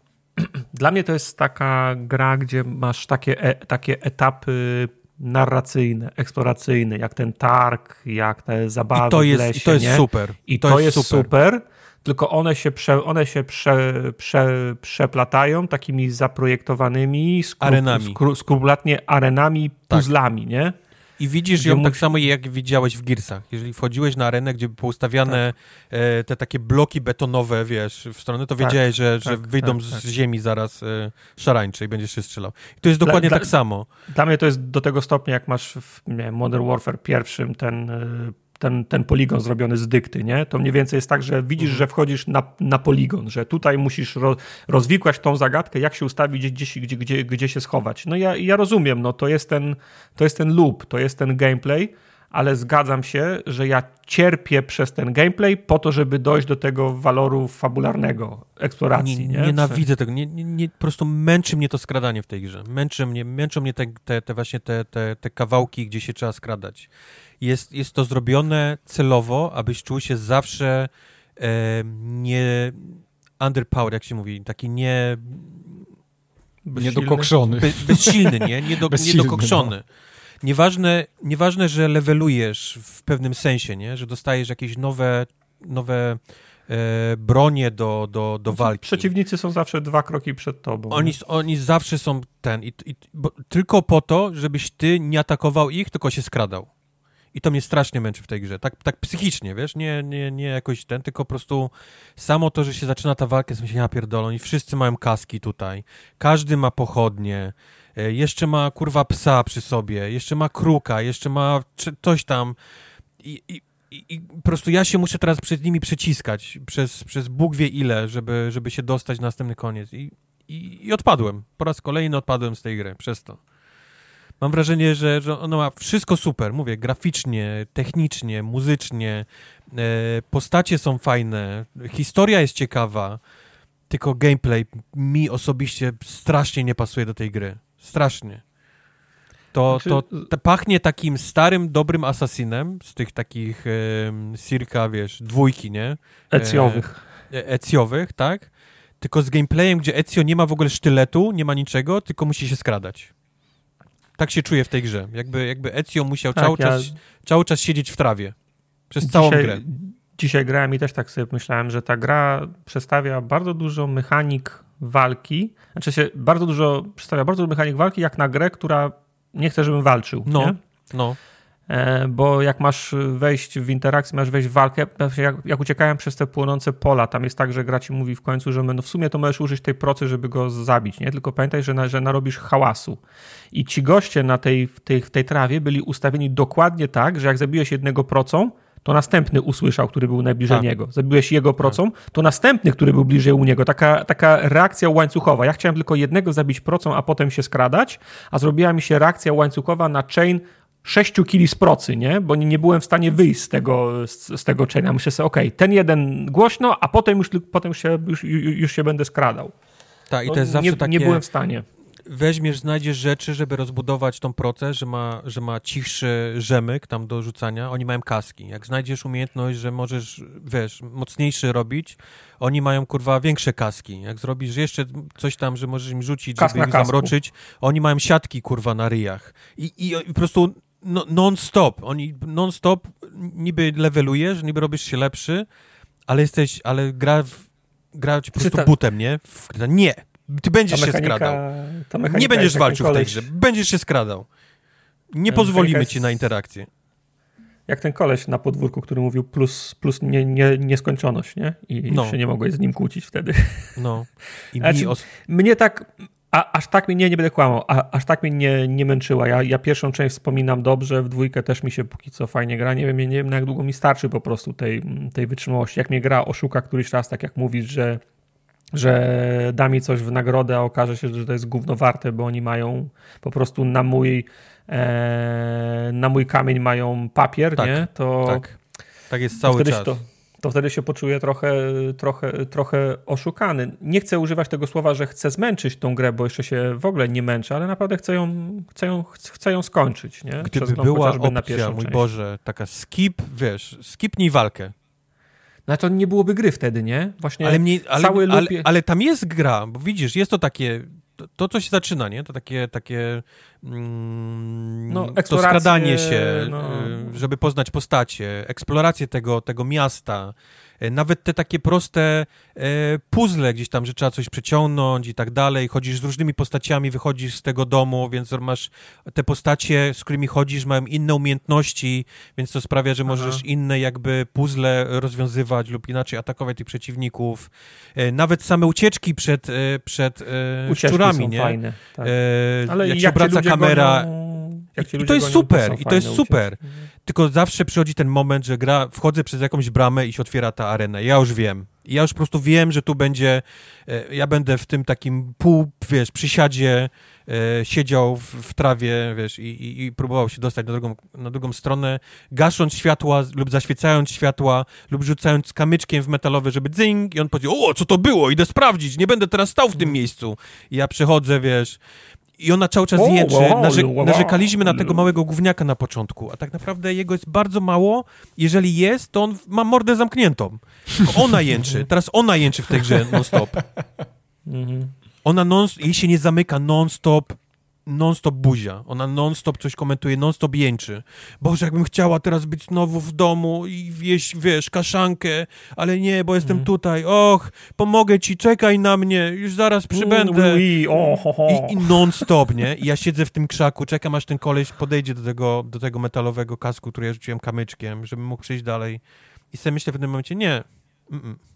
Dla mnie to jest taka gra, gdzie masz takie, e, takie etapy narracyjne, eksploracyjne, jak ten targ, jak te zabawy I to jest, w lesie, I to jest nie? super. I to, to jest, jest super. super. tylko one się, prze, one się prze, prze, przeplatają takimi zaprojektowanymi, skru, arenami. Skru, skrupulatnie arenami, tak. puzzlami, nie? I widzisz ją tak samo jak widziałeś w Gearsach. Jeżeli wchodziłeś na arenę, gdzie były poustawiane tak. e, te takie bloki betonowe, wiesz, w stronę, to tak, wiedziałeś, że, tak, że wyjdą tak, z tak. ziemi zaraz e, szarańcze i będziesz się strzelał. I to jest dokładnie dla, tak dla, samo. Dla mnie to jest do tego stopnia, jak masz w nie, Modern Warfare pierwszym ten e, ten, ten poligon zrobiony z dykty, nie? To mniej więcej jest tak, że widzisz, mhm. że wchodzisz na, na poligon, że tutaj musisz ro, rozwikłać tą zagadkę, jak się ustawić, gdzie, gdzie, gdzie, gdzie się schować. No ja, ja rozumiem, no to jest, ten, to jest ten loop, to jest ten gameplay, ale zgadzam się, że ja cierpię przez ten gameplay po to, żeby dojść do tego waloru fabularnego, eksploracji. Nie, nie? Nienawidzę tego. Nie, nie, nie, po prostu męczy mnie to skradanie w tej grze. Męczy mnie, męczą mnie te, te, te właśnie te, te, te kawałki, gdzie się trzeba skradać jest, jest to zrobione celowo, abyś czuł się zawsze e, nie underpowered, jak się mówi, taki nie... Niedokokszony. Be, bezsilny, nie? Niedo, niedokokszony. No. Nieważne, nieważne, że levelujesz w pewnym sensie, nie? Że dostajesz jakieś nowe, nowe e, bronie do, do, do znaczy, walki. Przeciwnicy są zawsze dwa kroki przed tobą. Oni, oni zawsze są ten, i, i bo, tylko po to, żebyś ty nie atakował ich, tylko się skradał. I to mnie strasznie męczy w tej grze. Tak, tak psychicznie, wiesz? Nie, nie, nie jakoś ten, tylko po prostu samo to, że się zaczyna ta walka, sobie ja pierdolę, oni wszyscy mają kaski tutaj. Każdy ma pochodnie. E, jeszcze ma, kurwa, psa przy sobie. Jeszcze ma kruka. Jeszcze ma coś tam. I, i, i, po prostu ja się muszę teraz przed nimi przeciskać przez, przez Bóg wie ile, żeby, żeby się dostać na następny koniec. I, i, I odpadłem. Po raz kolejny odpadłem z tej gry przez to. Mam wrażenie, że, że ono ma wszystko super. Mówię, graficznie, technicznie, muzycznie, e, postacie są fajne, historia jest ciekawa, tylko gameplay mi osobiście strasznie nie pasuje do tej gry. Strasznie. To, znaczy... to, to pachnie takim starym, dobrym asasinem z tych takich e, circa, wiesz, dwójki, nie? Ecjowych. E, ecjowych, tak? Tylko z gameplayem, gdzie Ezio nie ma w ogóle sztyletu, nie ma niczego, tylko musi się skradać tak się czuję w tej grze. Jakby, jakby Ezio musiał tak, cały, ja... czas, cały czas siedzieć w trawie. Przez dzisiaj, całą grę. Dzisiaj grałem i też tak sobie myślałem, że ta gra przedstawia bardzo dużo mechanik walki. Znaczy się bardzo dużo, przedstawia bardzo dużo mechanik walki, jak na grę, która nie chce, żebym walczył. No, nie? no. E, bo jak masz wejść w interakcję, masz wejść w walkę, jak, jak uciekałem przez te płonące pola, tam jest tak, że gra ci mówi w końcu, że no w sumie to możesz użyć tej procy, żeby go zabić, nie? Tylko pamiętaj, że, na, że narobisz hałasu. I ci goście na tej, w, tej, w tej trawie byli ustawieni dokładnie tak, że jak zabiłeś jednego procą, to następny usłyszał, który był najbliżej tak. niego. Zabiłeś jego procą, to następny, który był bliżej u niego. Taka, taka reakcja łańcuchowa. Ja chciałem tylko jednego zabić procą, a potem się skradać, a zrobiła mi się reakcja łańcuchowa na chain 6 kili z procy, nie? Bo nie, nie byłem w stanie wyjść z tego, z, z tego chaina. Myślę sobie, okej, okay, ten jeden głośno, a potem już, potem się, już, już się będę skradał. Tak, i to jest zawsze nie, takie... Nie byłem w stanie. weźmiesz, znajdziesz rzeczy, żeby rozbudować tą proces, że ma, że ma cichszy rzemyk tam do rzucania, oni mają kaski. Jak znajdziesz umiejętność, że możesz, wiesz, mocniejszy robić, oni mają, kurwa, większe kaski. Jak zrobisz jeszcze coś tam, że możesz im rzucić, Kask żeby ich kasku. zamroczyć, oni mają siatki, kurwa, na ryjach. I, i, i po prostu no, non-stop, oni non-stop niby levelujesz, niby robisz się lepszy, ale jesteś, ale gra, w, grać po prostu ta... butem, nie? W, nie, ty będziesz mechanika, się skradał. Nie będziesz walczył koleś... w tej grze, będziesz się skradał. Nie pozwolimy jest... ci na interakcję. Jak ten koleś na podwórku, który mówił plus, plus nie, nie, nieskończoność, nie? I no. się nie mogłeś z nim kłócić wtedy. No. I znaczy, os... Mnie tak, a, aż tak mnie, nie, nie będę kłamał, a, aż tak mnie nie, nie męczyła. Ja, ja pierwszą część wspominam dobrze, w dwójkę też mi się póki co fajnie gra. Nie wiem, nie, wiem jak długo mi starczy po prostu tej, tej wytrzymałości. Jak mnie gra oszuka któryś raz, tak jak mówisz, że że da mi coś w nagrodę, a okaże się, że to jest gówno warte, bo oni mają po prostu na mój e, na mój kamień mają papier, tak, nie? To tak. tak jest cały czas. To, to wtedy się poczuję trochę, trochę, trochę oszukany. Nie chcę używać tego słowa, że chcę zmęczyć tą grę, bo jeszcze się w ogóle nie męczę, ale naprawdę chcę ją, chcę ją, chcę ją skończyć. Nie? Gdyby była opcja, mój część. Boże, taka skip, wiesz, skipnij walkę. No to nie byłoby gry wtedy, nie? Właśnie ale, mnie, ale, cały ale, lupie... ale tam jest gra, bo widzisz, jest to takie to, to, co się zaczyna, nie? To takie, takie mm, no, to skradanie się, no. Y, żeby poznać postacie, eksplorację tego, tego miasta, nawet te takie proste e, puzzle gdzieś tam, że trzeba coś przeciągnąć i tak dalej, chodzisz z różnymi postaciami, wychodzisz z tego domu, więc masz te postacie, z którymi chodzisz, mają inne umiejętności, więc to sprawia, że możesz Aha. inne jakby puzzle rozwiązywać lub inaczej atakować tych przeciwników. E, nawet same ucieczki przed, przed szczurami, nie? Fajne, tak. Ale jak, jak się obraca kamera... Gonią i to jest super, i to jest super. Tylko zawsze przychodzi ten moment, że gra, wchodzę przez jakąś bramę i się otwiera ta arena. Ja już wiem. Ja już po prostu wiem, że tu będzie, e, ja będę w tym takim pół, wiesz, przysiadzie e, siedział w, w, trawie, wiesz, i, i, i, próbował się dostać na drugą, na drugą stronę, gasząc światła lub zaświecając światła lub rzucając kamyczkiem w metalowe, żeby dzyng i on powiedział, o, co to było, idę sprawdzić, nie będę teraz stał w tym miejscu. I ja przechodzę, wiesz, i ona cały czas o. Narze narzekaliśmy na tego małego gówniaka na początku, a tak naprawdę jego jest bardzo mało. Jeżeli jest, to on ma mordę zamkniętą. ona jęczy. Teraz ona jęczy w tej grze non-stop. Mhm. Ona non jej się nie zamyka non-stop non-stop buzia. Ona non-stop coś komentuje, non-stop jęczy. Boże, jakbym chciała teraz być znowu w domu i wieść, wiesz, kaszankę, ale nie, bo jestem mm. tutaj. Och, pomogę ci, czekaj na mnie, już zaraz przybędę. I, I, i non-stop, nie? I ja siedzę w tym krzaku, czekam, aż ten koleś podejdzie do tego, do tego metalowego kasku, który ja rzuciłem kamyczkiem, żebym mógł przejść dalej. I sobie myślę w tym momencie, nie, mm -mm.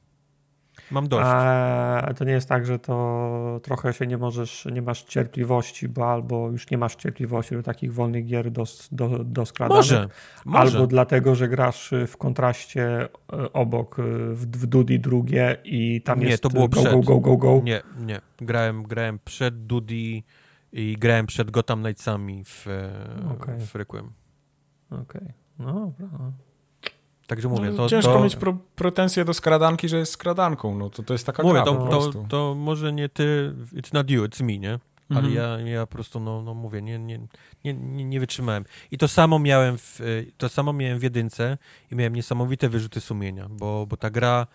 Mam dość. A to nie jest tak, że to trochę się nie możesz, nie masz cierpliwości, bo albo już nie masz cierpliwości do takich wolnych gier do, do, do skradania. Może, może. Albo dlatego, że grasz w kontraście e, obok e, w, w Dudi drugie i tam nie, jest to było go, przed. go, go, go, go. Nie, nie. Grałem, grałem przed Dudi i grałem przed Gotham Knightsami w, e, okay. w Requiem. Okej, okay. no dobra. Także mówię, no, to, Ciężko to... mieć pro, pretensje do skradanki, że jest skradanką, no to, to jest taka mówię, gra to, to, to, może nie ty, it's not you, it's me, nie? Ale mhm. ja, ja po prostu, no, no mówię, nie, nie, nie, nie wytrzymałem. I to samo miałem w, to samo miałem w jedynce i miałem niesamowite wyrzuty sumienia, bo, bo ta gra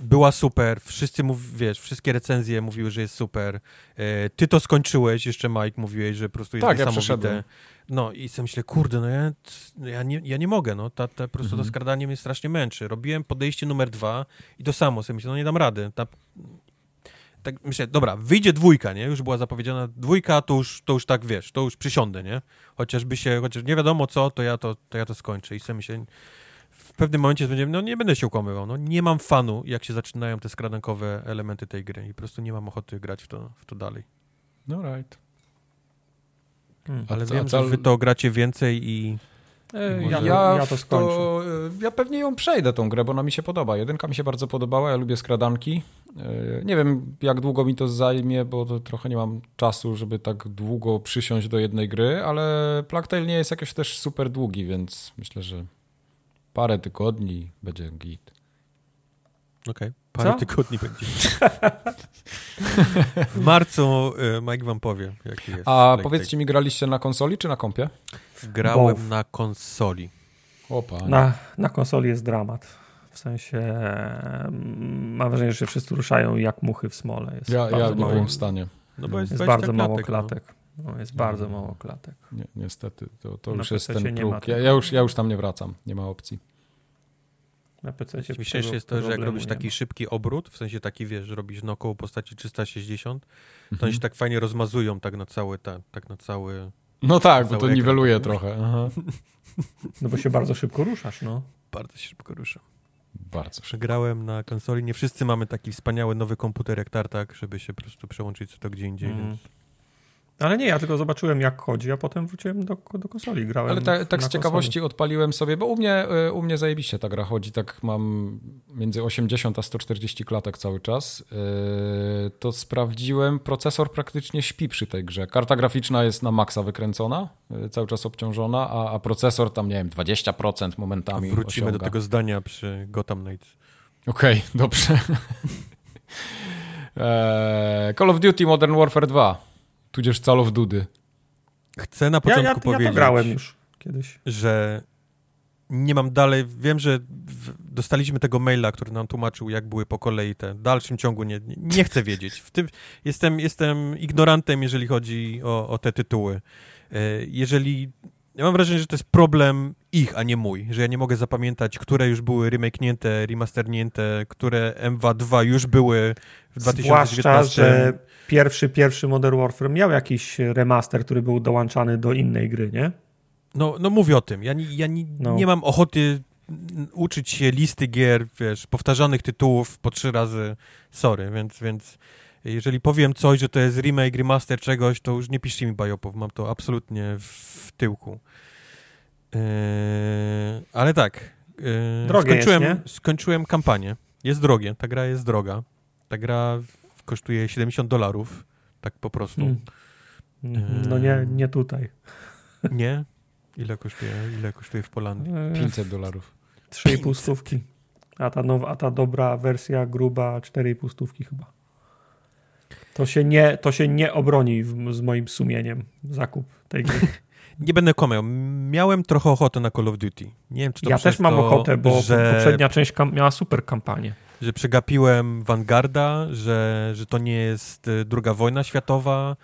była super, wszyscy mów, wiesz, wszystkie recenzje mówiły, że jest super. E, ty to skończyłeś, jeszcze Mike mówiłeś, że po prostu jest tak, niesamowite. Ja no i sobie myślę, kurde, no ja, ja, nie, ja nie mogę, no, ta, ta, po prostu mhm. to skradanie mnie strasznie męczy. Robiłem podejście numer dwa i to samo sobie myślę, no nie dam rady. Ta, tak myślę, dobra, wyjdzie dwójka, nie? Już była zapowiedziana dwójka, to już, to już tak, wiesz, to już przysiądę, nie? Chociażby się, chociaż nie wiadomo co, to ja to, to, ja to skończę i sobie myślę, pewnym momencie będziemy, no nie będę się ukłamywał, no nie mam fanu, jak się zaczynają te skradankowe elementy tej gry i po prostu nie mam ochoty grać w to, w to dalej. No right. Hmm. Ale wiem, że wy to gracie więcej i... E, ja, ja, ja, to skończę. To, e, ja pewnie ją przejdę, tą grę, bo ona mi się podoba. Jedynka mi się bardzo podobała, ja lubię skradanki. E, nie wiem, jak długo mi to zajmie, bo to trochę nie mam czasu, żeby tak długo przysiąść do jednej gry, ale Plague nie jest jakiś też super długi, więc myślę, że parę tygodni będzie git. Okej, okay. parę Co? tygodni będzie. W marcu y, Mike wam powie, jaki jest. A powiedzcie mi, graliście na konsoli czy na kompie? Grałem Both. na konsoli. Opa, na, na konsoli jest dramat. W sensie mm, mam wrażenie, że wszyscy ruszają jak muchy w smole. Jest ja ja nie byłem w stanie. No bo jest, jest bardzo mało no. klatek. No. jest bardzo mało klatek. Nie, niestety, to, to już jest ten próg. Ja, ja, już, ja już tam nie wracam, nie ma opcji. Na PC Najśmieszniejsze jest to, że jak robisz taki szybki obrót, w sensie taki, wiesz, że robisz no około postaci 360, to mhm. oni się tak fajnie rozmazują tak na cały, ta, tak na cały... No tak, bo to niweluje ekran. trochę. Aha. No bo się bardzo szybko ruszasz, no. Bardzo się szybko ruszam. Bardzo szybko. Grałem na konsoli. Nie wszyscy mamy taki wspaniały nowy komputer jak Tartak, żeby się po prostu przełączyć co to gdzie indziej, mm. więc... Ale nie, ja tylko zobaczyłem jak chodzi, a potem wróciłem do, do konsoli, grałem Ale ta, tak z ciekawości konsoli. odpaliłem sobie, bo u mnie, y, u mnie zajebiście ta gra chodzi, tak mam między 80 a 140 klatek cały czas. Y, to sprawdziłem, procesor praktycznie śpi przy tej grze. Karta graficzna jest na maksa wykręcona, y, cały czas obciążona, a, a procesor tam, nie wiem, 20% momentami a Wrócimy osiąga. do tego zdania przy Gotham Knights. Okej, okay, dobrze. E, Call of Duty Modern Warfare 2 tudzież Call of Duty. Chcę na początku ja, ja, powiedzieć, ja grałem już kiedyś. że nie mam dalej, wiem, że dostaliśmy tego maila, który nam tłumaczył, jak były po kolei te, w dalszym ciągu nie, nie chcę wiedzieć. W tym jestem, jestem ignorantem, jeżeli chodzi o, o te tytuły. E, jeżeli, ja mam wrażenie, że to jest problem ich, a nie mój, że ja nie mogę zapamiętać, które już były remake'nięte, remasternięte, które MW2 już były w 2019. Zwłaszcza, że pierwszy, pierwszy Modern Warfare miał jakiś remaster, który był dołączany do innej gry, nie? No, no mówię o tym. Ja, nie, ja nie, no. nie mam ochoty uczyć się listy gier, wiesz, powtarzanych tytułów po trzy razy. Sorry, więc, więc jeżeli powiem coś, że to jest remake, remaster czegoś, to już nie piszcie mi bajopów. Mam to absolutnie w tyłku. Yy, ale tak. Yy, skończyłem, jest, skończyłem kampanię. Jest drogie. Ta gra jest droga. Ta gra kosztuje 70 dolarów, tak po prostu. Hmm. No nie, nie tutaj. Nie? Ile kosztuje, ile kosztuje w Polandii? 500 dolarów. 3,5 stówki. A ta, nowa, a ta dobra wersja gruba 4,5 stówki chyba. To się nie, to się nie obroni w, z moim sumieniem zakup tej gry. nie będę kłamał. Miałem trochę ochotę na Call of Duty. Nie wiem, czy to Ja też mam to, ochotę, bo że... poprzednia część miała super kampanię że przegapiłem Vanguarda, że, że to nie jest e, druga wojna światowa,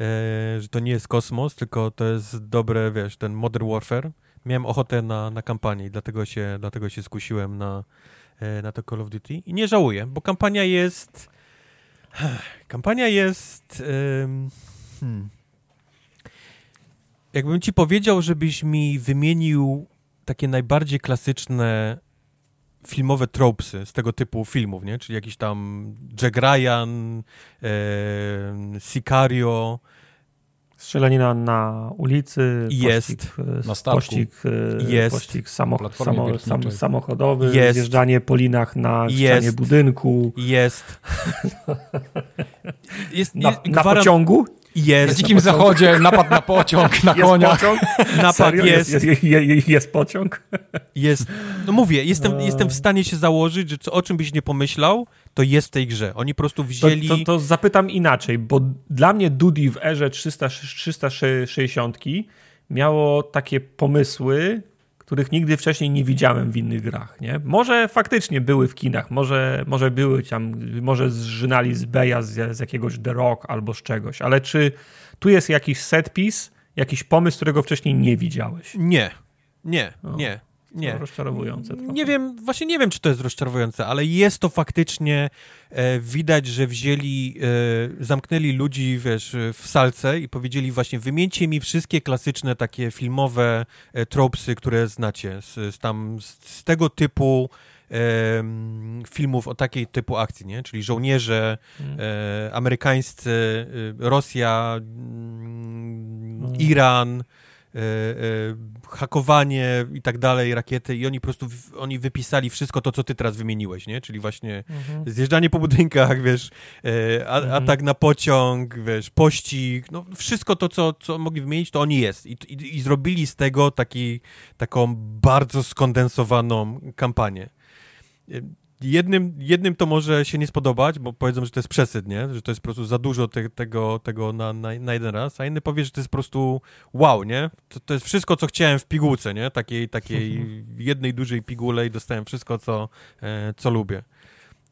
e, że to nie jest kosmos, tylko to jest dobre, wiesz, ten Modern Warfare. Miałem ochotę na, na kampanię i dlatego się, dlatego się skusiłem na, e, na to Call of Duty. I nie żałuję, bo kampania jest... Kampania jest... Hmm. Jakbym ci powiedział, żebyś mi wymienił takie najbardziej klasyczne filmowe tropesy z tego typu filmów, nie? Czyli jakiś tam Jack Ryan, e, Sicario. Strzelanina na ulicy, jest. pościg, na statku. pościg, e, jest. pościg samo, samo, sam, samochodowy, jest. zjeżdżanie po linach na ścianie budynku. Jest. jest na, na pociągu? Jest. Na Dzikim Zachodzie napad na pociąg, na jest koniach. Pociąg? Napad jest. Jest, jest, jest, jest pociąg? Jest. No mówię, jestem, jestem w stanie się założyć, że co, o czym byś nie pomyślał, to jest w tej grze. Oni po prostu wzięli... To, to, to zapytam inaczej, bo dla mnie Duty w erze 300, 360 miało takie pomysły, których nigdy wcześniej nie widziałem w innych grach, nie? Może faktycznie były w kinach, może, może były tam, może zżynali z Beja z, z jakiegoś The Rock albo z czegoś, ale czy tu jest jakiś set piece, jakiś pomysł, którego wcześniej nie widziałeś? Nie, nie, o. nie. Nie. To rozczarowujące. Trochę. Nie wiem, właśnie nie wiem, czy to jest rozczarowujące, ale jest to faktycznie widać, że wzięli, e, zamknęli ludzi, wiesz, w salce i powiedzieli właśnie, wymieńcie mi wszystkie klasyczne takie filmowe e, tropsy, które znacie, z, z tam, z, z, tego typu filmów o takiej typu akcji, nie? Czyli żołnierze hmm. amerykańscy, e, Rosja, hmm. Iran, E, e, hakowanie i tak dalej, rakiety i oni po prostu, oni wypisali wszystko to, co ty teraz wymieniłeś, nie? Czyli właśnie mhm. zjeżdżanie po budynkach, wiesz, e, a, mhm. atak na pociąg, wiesz, pościg, no wszystko to, co, co mogli wymienić, to oni jest. I, i, i zrobili z tego taki, taką bardzo skondensowaną kampanię. Jednym, jednym to może się nie spodobać, bo powiedzą, że to jest przesyt, nie? Że to jest po prostu za dużo te, tego, tego na, na, na, jeden raz, a inny powie, że to jest po prostu wow, nie? To, to jest wszystko, co chciałem w pigułce, nie? Takiej, takiej jednej dużej pigułej i dostałem wszystko, co, e, co lubię.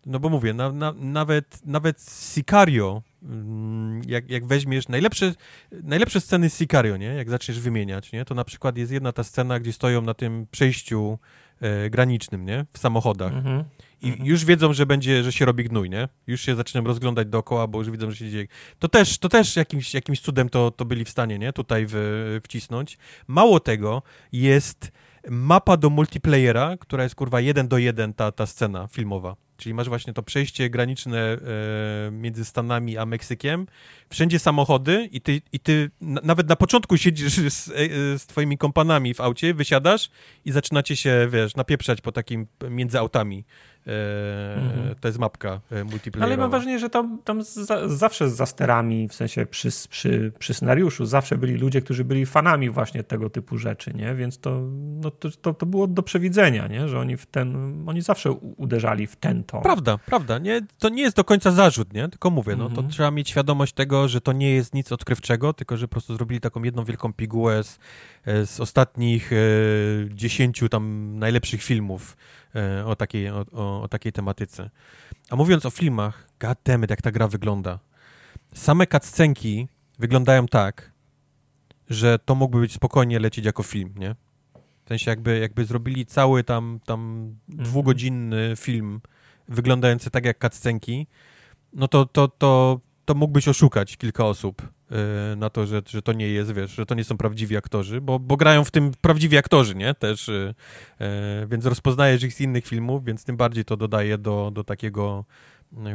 No bo mówię, na, na, nawet, nawet Sicario, mm, jak, jak weźmiesz najlepsze, najlepsze sceny z Sicario, nie? Jak zaczniesz wymieniać, nie? To na przykład jest jedna ta scena, gdzie stoją na tym przejściu e, granicznym, nie? W samochodach. Mhm. I mhm. już wiedzą, że będzie, że się robi gnój, nie? Już się zaczynam rozglądać dookoła, bo już widzą, że się dzieje. To też, to też jakimś, jakimś cudem to, to byli w stanie, nie? Tutaj w, wcisnąć. Mało tego, jest mapa do multiplayera, która jest kurwa jeden do jeden ta, ta scena filmowa. Czyli masz właśnie to przejście graniczne e, między Stanami a Meksykiem. Wszędzie samochody i ty, i ty nawet na początku siedzisz z, e, z twoimi kompanami w aucie, wysiadasz i zaczynacie się, wiesz, napieprzać po takim między autami. Mhm. To jest mapka e, multiplayerowa. Ale mam wrażenie, że tam, tam za, zawsze za sterami, w sensie przy, przy, przy scenariuszu, zawsze byli ludzie, którzy byli fanami właśnie tego typu rzeczy, nie? Więc to, no to, to, to było do przewidzenia, nie? Że oni w ten, oni zawsze uderzali w ten ton. Prawda, prawda. Nie, to nie jest do końca zarzut, nie? Tylko mówię, no to mhm. trzeba mieć świadomość tego, że to nie jest nic odkrywczego, tylko że po prostu zrobili taką jedną wielką pigułę z, e, z ostatnich e, dziesięciu tam najlepszych filmów o takiej, o, o, o takiej tematyce. A mówiąc o filmach, goddammit, jak ta gra wygląda. Same cutscenki wyglądają tak, że to mógłby być spokojnie lecieć jako film, nie? W sensie jakby, jakby zrobili cały tam, tam mhm. dwugodzinny film wyglądający tak jak cutscenki, no to, to, to, to mógłbyś oszukać kilka osób Y, na to, że, że to nie jest, wiesz, że to nie są prawdziwi aktorzy, bo, bo grają w tym prawdziwi aktorzy, nie? Też, y, y, więc rozpoznajesz ich z innych filmów, więc tym bardziej to dodaje do, do takiego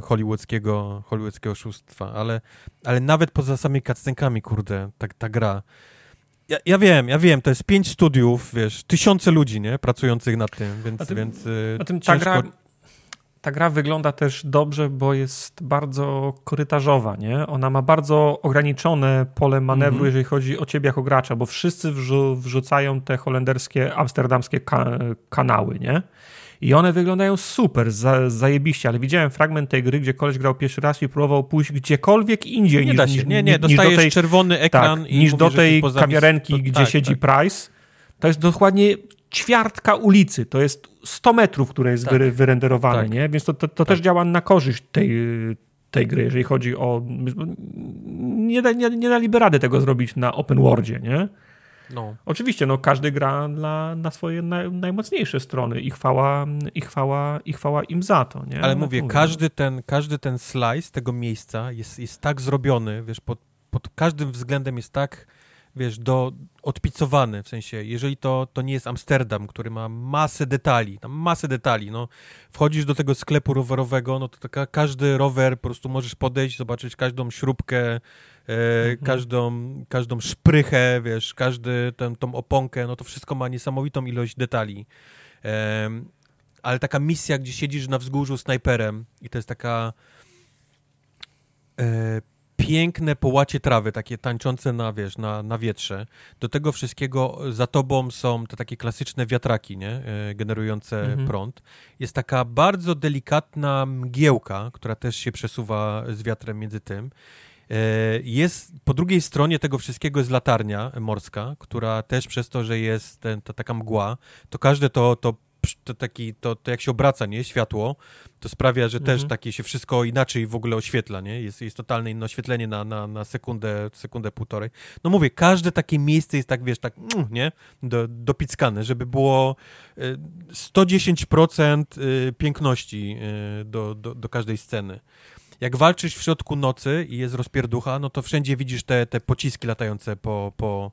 hollywoodzkiego, hollywoodzkiego oszustwa, ale, ale nawet poza samymi cutscenkami, kurde, ta, ta gra, ja, ja, wiem, ja wiem, to jest pięć studiów, wiesz, tysiące ludzi, nie, pracujących nad tym, więc, tym, więc a tym ciężko... ta gra ta gra wygląda też dobrze, bo jest bardzo korytarzowa, nie? Ona ma bardzo ograniczone pole manewru, mm -hmm. jeżeli chodzi o ciebie jako gracza, bo wszyscy wrzu wrzucają te holenderskie, amsterdamskie ka kanały, nie? I one wyglądają super, za, zajebiście, ale widziałem fragment tej gry, gdzie koleś grał pierwszy raz i próbował pójść gdziekolwiek indziej nie niż, da się. Nie, nie, dostajesz tej, czerwony ekran tak, i niż do tej kawiarenki, gdzie tak, siedzi tak. Price. To jest dokładnie ćwiartka ulicy, to jest 100 metrów, które jest tak. wy, wyrenderowane, tak. nie? Więc to, to, to tak. też działa na korzyść tej, tej gry, jeżeli chodzi o... Nie, nie, nie daliby rady tego zrobić na open worldzie, nie? No. Oczywiście, no, każdy gra na, na swoje naj, najmocniejsze strony i chwała, i, chwała, i chwała im za to. Nie? Ale no, mówię, mówię, każdy ten, każdy ten slice tego miejsca jest, jest tak zrobiony, wiesz, pod, pod każdym względem jest tak wiesz, do, odpicowany, w sensie, jeżeli to, to nie jest Amsterdam, który ma masę detali, tam masę detali, no, wchodzisz do tego sklepu rowerowego, no to taka, każdy rower, po prostu możesz podejść, zobaczyć każdą śrubkę, e, mhm. każdą, każdą szprychę, wiesz, każdy ten, tą oponkę, no to wszystko ma niesamowitą ilość detali. E, ale taka misja, gdzie siedzisz na wzgórzu snajperem i to jest taka e, piękne połacie trawy, takie tańczące na, wiesz, na, na wietrze. Do tego wszystkiego za tobą są te takie klasyczne wiatraki, nie? E, generujące mhm. prąd. Jest taka bardzo delikatna mgiełka, która też się przesuwa z wiatrem między tym. E, jest po drugiej stronie tego wszystkiego jest latarnia morska, która też przez to, że jest ten, ta taka mgła, to każde to, to to, taki, to, to jak się obraca, nie, światło, to sprawia, że mhm. też takie się wszystko inaczej w ogóle oświetla, nie? Jest, jest totalne inne oświetlenie na, na, na sekundę, sekundę, półtorej. No mówię, każde takie miejsce jest tak, wiesz, tak, mm, nie? Do, dopickane, żeby było 110% y, y, piękności y, do, do, do każdej sceny jak walczysz w środku nocy i jest rozpierducha, no to wszędzie widzisz te, te pociski latające po, po,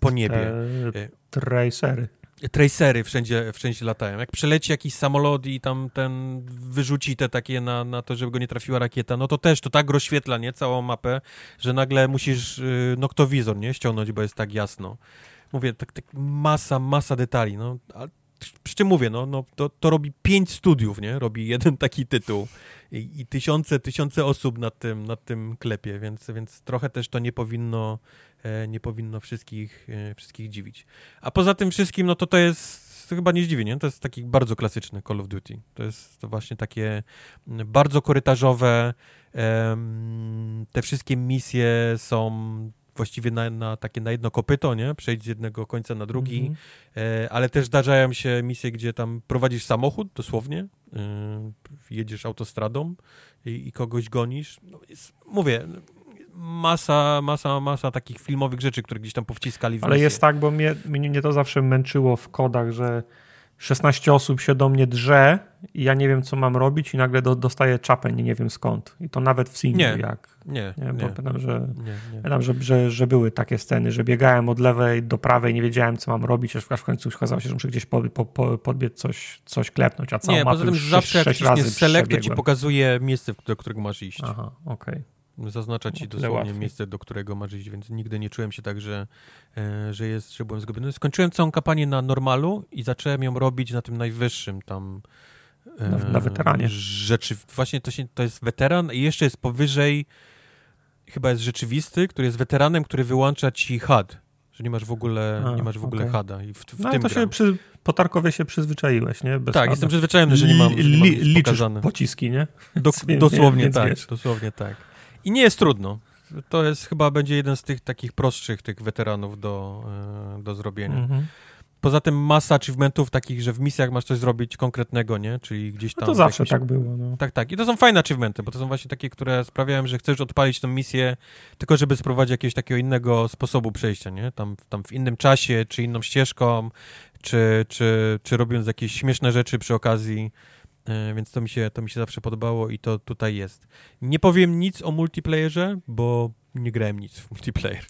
po niebie. Te tracery tracery wszędzie, wszędzie latają. Jak przeleci jakiś samolot i tam ten wyrzuci te takie na, na to, żeby go nie trafiła rakieta, no to też to tak rozświetla, nie, całą mapę, że nagle musisz y, noktowizor, nie, ściągnąć, bo jest tak jasno. Mówię, tak, tak masa, masa detali, no. przy czym mówię, no, no to, to robi pięć studiów, nie? Robi jeden taki tytuł i, i tysiące, tysiące osób nad tym, nad tym klepie, więc, więc trochę też to nie powinno, nie powinno wszystkich, e, wszystkich dziwić. A poza tym wszystkim, no to to jest to chyba nie zdziwi, nie? To jest taki bardzo klasyczny Call of Duty. To jest to właśnie takie bardzo korytarzowe. te wszystkie misje są właściwie na, na, takie na jedno kopyto, nie? Przejść z jednego końca na drugi, mm -hmm. ale też zdarzają się misje, gdzie tam prowadzisz samochód, dosłownie, e, jedziesz autostradą i, i kogoś gonisz. No, jest, mówię, masa, masa, masa takich filmowych rzeczy, które gdzieś tam powciskali w Ale jest tak, bo mnie, mnie to zawsze męczyło w kodach, że 16 osób się do mnie drze i ja nie wiem, co mam robić i nagle do, dostaję czapę, nie, nie wiem skąd. I to nawet w singlu, nie, jak... Nie, nie. Bo nie, pamiętam, że, nie, Pamiętam, że, że, że, były takie sceny, że biegałem od lewej do prawej, nie wiedziałem, co mam robić, aż w końcu okazało się, że muszę gdzieś po, po, po, podbiec coś, coś klepnąć, a całą Nie, poza tym zawsze jak razy select, to ci pokazuje miejsce, do którego masz iść. Aha, okej. Okay. Zaznacza ci dosłownie miejsce, do którego masz iść, więc nigdy nie czułem się tak, że, e, że, jest, że byłem zgubiony. Skończyłem całą kampanię na normalu i zacząłem ją robić na tym najwyższym tam. E, na, na weteranie. Rzeczy, właśnie to, się, to jest weteran i jeszcze jest powyżej, chyba jest rzeczywisty, który jest weteranem, który wyłącza ci HUD, że nie masz w ogóle, A, nie masz w ogóle okay. HUDa. I w, w no, tym to się przy, po Tarkowie się przyzwyczaiłeś, nie? Bez tak, jestem przyzwyczajony, że nie mam, że nie mam pokazane. pociski, nie? Do, dosłownie tak, dosłownie tak. I nie jest trudno. To jest chyba będzie jeden z tych takich prostszych tych weteranów do, e, do zrobienia. Mhm. Poza tym masa achievementów takich, że w misjach masz coś zrobić konkretnego, nie? Czyli gdzieś tam... No to zawsze jakimś... tak było, no. Tak, tak. I to są fajne achievementy, bo to są właśnie takie, które sprawiają, że chcesz odpalić tą misję tylko, żeby spróbować jakiegoś takiego innego sposobu przejścia, nie? Tam, tam w innym czasie, czy inną ścieżką, czy, czy, czy robiąc jakieś śmieszne rzeczy przy okazji. E, więc to mi, się, to mi się zawsze podobało i to tutaj jest. Nie powiem nic o multiplayerze, bo nie grałem nic w multiplayer.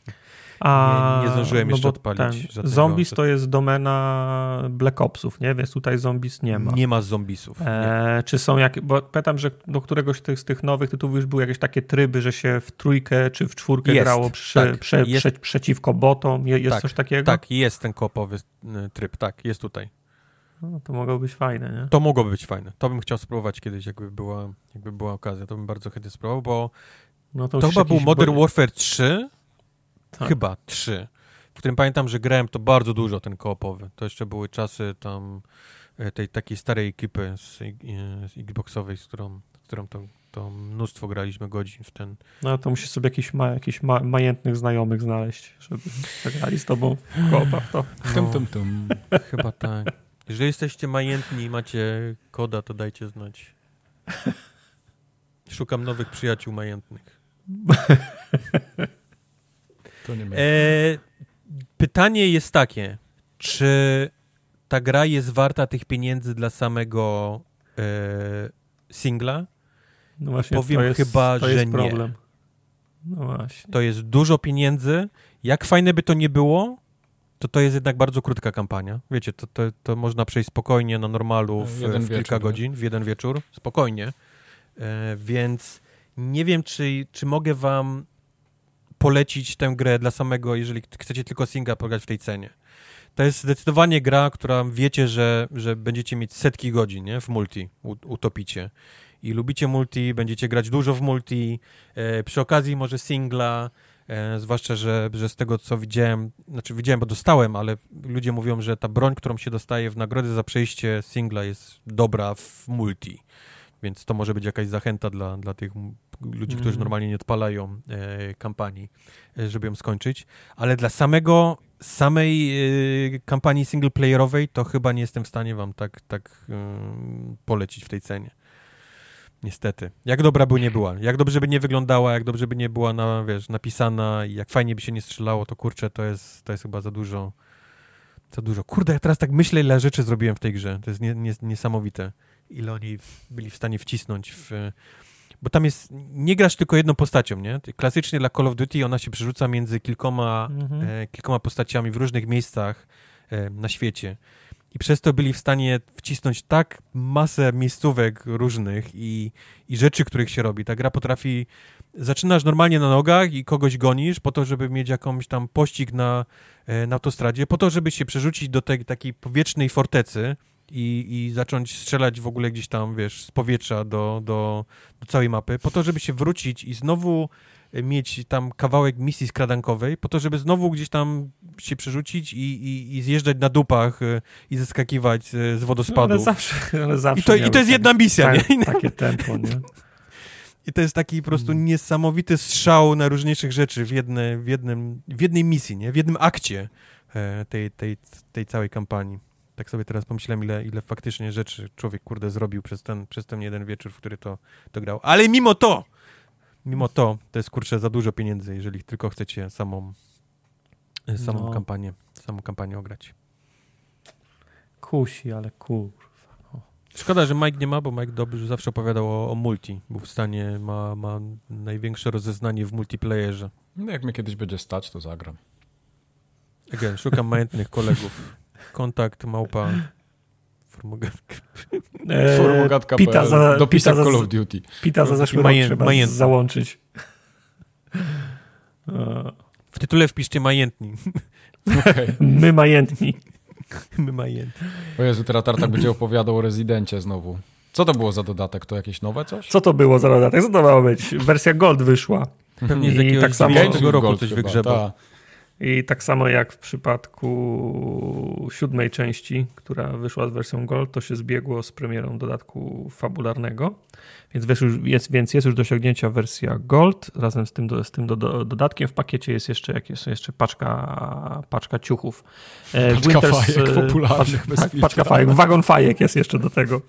A, nie, nie zdążyłem no jeszcze odpalić. Zombies to jest domena Black Opsów, nie? Więc tutaj zombies nie ma. Nie ma zombisów. E, czy są jakieś, bo pamiętam, że do któregoś z tych, z tych nowych tytułów już były jakieś takie tryby, że się w trójkę czy w czwórkę jest, grało prze, tak, prze, jest, prze, przeciwko botom. Jest tak, coś takiego? Tak, jest ten kopowy tryb, tak, jest tutaj. No, to mogło być fajne, nie? To mogłoby być fajne. To bym chciał spróbować kiedyś, jakby była, jakby była okazja. To bym bardzo chętnie spróbował, bo no to, to chyba był Modern Warfare 3. Tak. Chyba 3. W którym pamiętam, że grałem to bardzo dużo, ten koopowy. To jeszcze były czasy tam e, tej takiej starej ekipy z, e, z Xboxowej, z którą, z którą to, to mnóstwo graliśmy godzin w ten. No to musisz sobie jakichś ma, jakich ma, majętnych znajomych znaleźć, żeby zagrali z tobą koopa w to. No, tum, tum, tum. Chyba tak. Jeżeli jesteście majętni i macie koda, to dajcie znać. Szukam nowych przyjaciół majętnych. To nie e, pytanie jest takie, czy ta gra jest warta tych pieniędzy dla samego e, singla? No właśnie, Powiem jest, chyba, że problem. nie. No właśnie. To jest dużo pieniędzy. Jak fajne by to nie było, to to jest jednak bardzo krótka kampania. Wiecie, to, to, to można przejść spokojnie na normalu w, w wieczór, kilka godzin, w jeden wieczór, spokojnie. E, więc nie wiem, czy, czy mogę wam polecić tę grę dla samego, jeżeli chcecie tylko singla pograć w tej cenie. To jest zdecydowanie gra, która wiecie, że, że będziecie mieć setki godzin nie? w multi, utopicie. I lubicie multi, będziecie grać dużo w multi, e, przy okazji może singla, E, zwłaszcza, że, że z tego, co widziałem, znaczy widziałem, bo dostałem, ale ludzie mówią, że ta broń, którą się dostaje w nagrody za przejście singla jest dobra w multi. Więc to może być jakaś zachęta dla, dla tych ludzi, mm. którzy mhm. normalnie nie odpalają e, kampanii, e, żeby ją skończyć. Ale dla samego, samej e, kampanii singleplayerowej to chyba nie jestem w stanie wam tak, tak polecić w tej cenie. Niestety. Jak dobra by nie była, jak dobrze by nie wyglądała, jak dobrze by nie była na, wiesz, napisana i jak fajnie by się nie strzelało, to kurczę, to jest, to jest chyba za dużo. Za dużo. Kurde, ja teraz tak myślę, ile rzeczy zrobiłem w tej grze. To jest nie, nie, niesamowite, ile oni byli w stanie wcisnąć w... Bo tam jest, nie grasz tylko jedną postacią, nie? Klasycznie dla Call of Duty ona się przerzuca między kilkoma, mhm. e, kilkoma postaciami w różnych miejscach e, na świecie. I przez to byli w stanie wcisnąć tak masę miejscówek różnych i, i rzeczy, których się robi. Ta gra potrafi... Zaczynasz normalnie na nogach i kogoś gonisz po to, żeby mieć jakąś tam pościg na, e, na autostradzie, po to, żeby się przerzucić do tej takiej powietrznej fortecy, i, i zacząć strzelać w ogóle gdzieś tam, wiesz, z powietrza do, do, do całej mapy, po to, żeby się wrócić i znowu mieć tam kawałek misji skradankowej, po to, żeby znowu gdzieś tam się przerzucić i, i, i zjeżdżać na dupach e, i zeskakiwać z wodospadu. No, ale zawsze, ale zawsze I, to, I to jest jedna misja, tak, nie? Takie tempo, nie? I to jest taki po prostu mm. niesamowity strzał na różniejszych rzeczy w, jedne, w, jednym, w jednej misji, nie? W jednym akcie e, tej, tej, tej całej kampanii. Tak sobie teraz pomyślałem, ile, ile faktycznie rzeczy człowiek, kurde, zrobił przez ten, przez ten jeden wieczór, w który to, to grał. Ale mimo to, mimo to, to jest, kurczę, za dużo pieniędzy, jeżeli tylko chcecie samą, samą no. kampanię, samą kampanię ograć. Kusi, ale kurwa. Szkoda, że Mike nie ma, bo Mike dobrze zawsze opowiadał o, o, multi. Był w stanie, ma, ma największe rozeznanie w multiplayerze. No jak mnie kiedyś będzie stać, to zagram. Again, szukam majątnych kolegów. Kontakt małpa formogatka. Eee, formogatka pita za, Dopisak pita Call of Duty. Pita za zeszły Majen, rok trzeba załączyć. W tytule wpiszcie majętni. Okay. My majętni. My majętni. O Jezu, teraz Tartak będzie opowiadał o Rezydencie znowu. Co to było za dodatek? To jakieś nowe coś? Co to było za dodatek? Co to miało być? Wersja Gold wyszła. Pewnie z jakiegoś tak samo tego roku coś wygrzebał. I tak samo jak w przypadku siódmej części, która wyszła z wersją Gold, to się zbiegło z premierą dodatku fabularnego. Więc jest, więc jest już do osiągnięcia wersja Gold razem z tym, do, z tym do, do, dodatkiem. W pakiecie jest jeszcze, jak jest jeszcze paczka, paczka ciuchów. E, paczka Winters, fajek e, popularnych paczka, tak, paczka fajek, wagon fajek jest jeszcze do tego.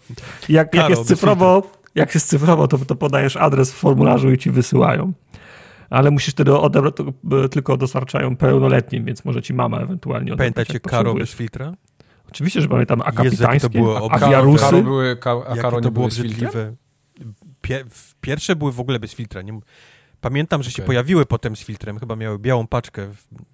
Jak, jak jest cyfrowo, jak jest cyfrowo, to, to podajesz adres w formularzu i ci wysyłają ale musisz wtedy odebrać, tylko dostarczają pełnoletnim, więc może ci mama ewentualnie odebrać. Pamiętacie Karo bez filtra? Oczywiście, że pamiętam, a kapitańskie, a wiarusy. Karo były, a Karo to było obrzydliwe. pierwsze były w ogóle bez filtra. Nie, pamiętam, że okay. się pojawiły potem z filtrem, chyba miały białą paczkę,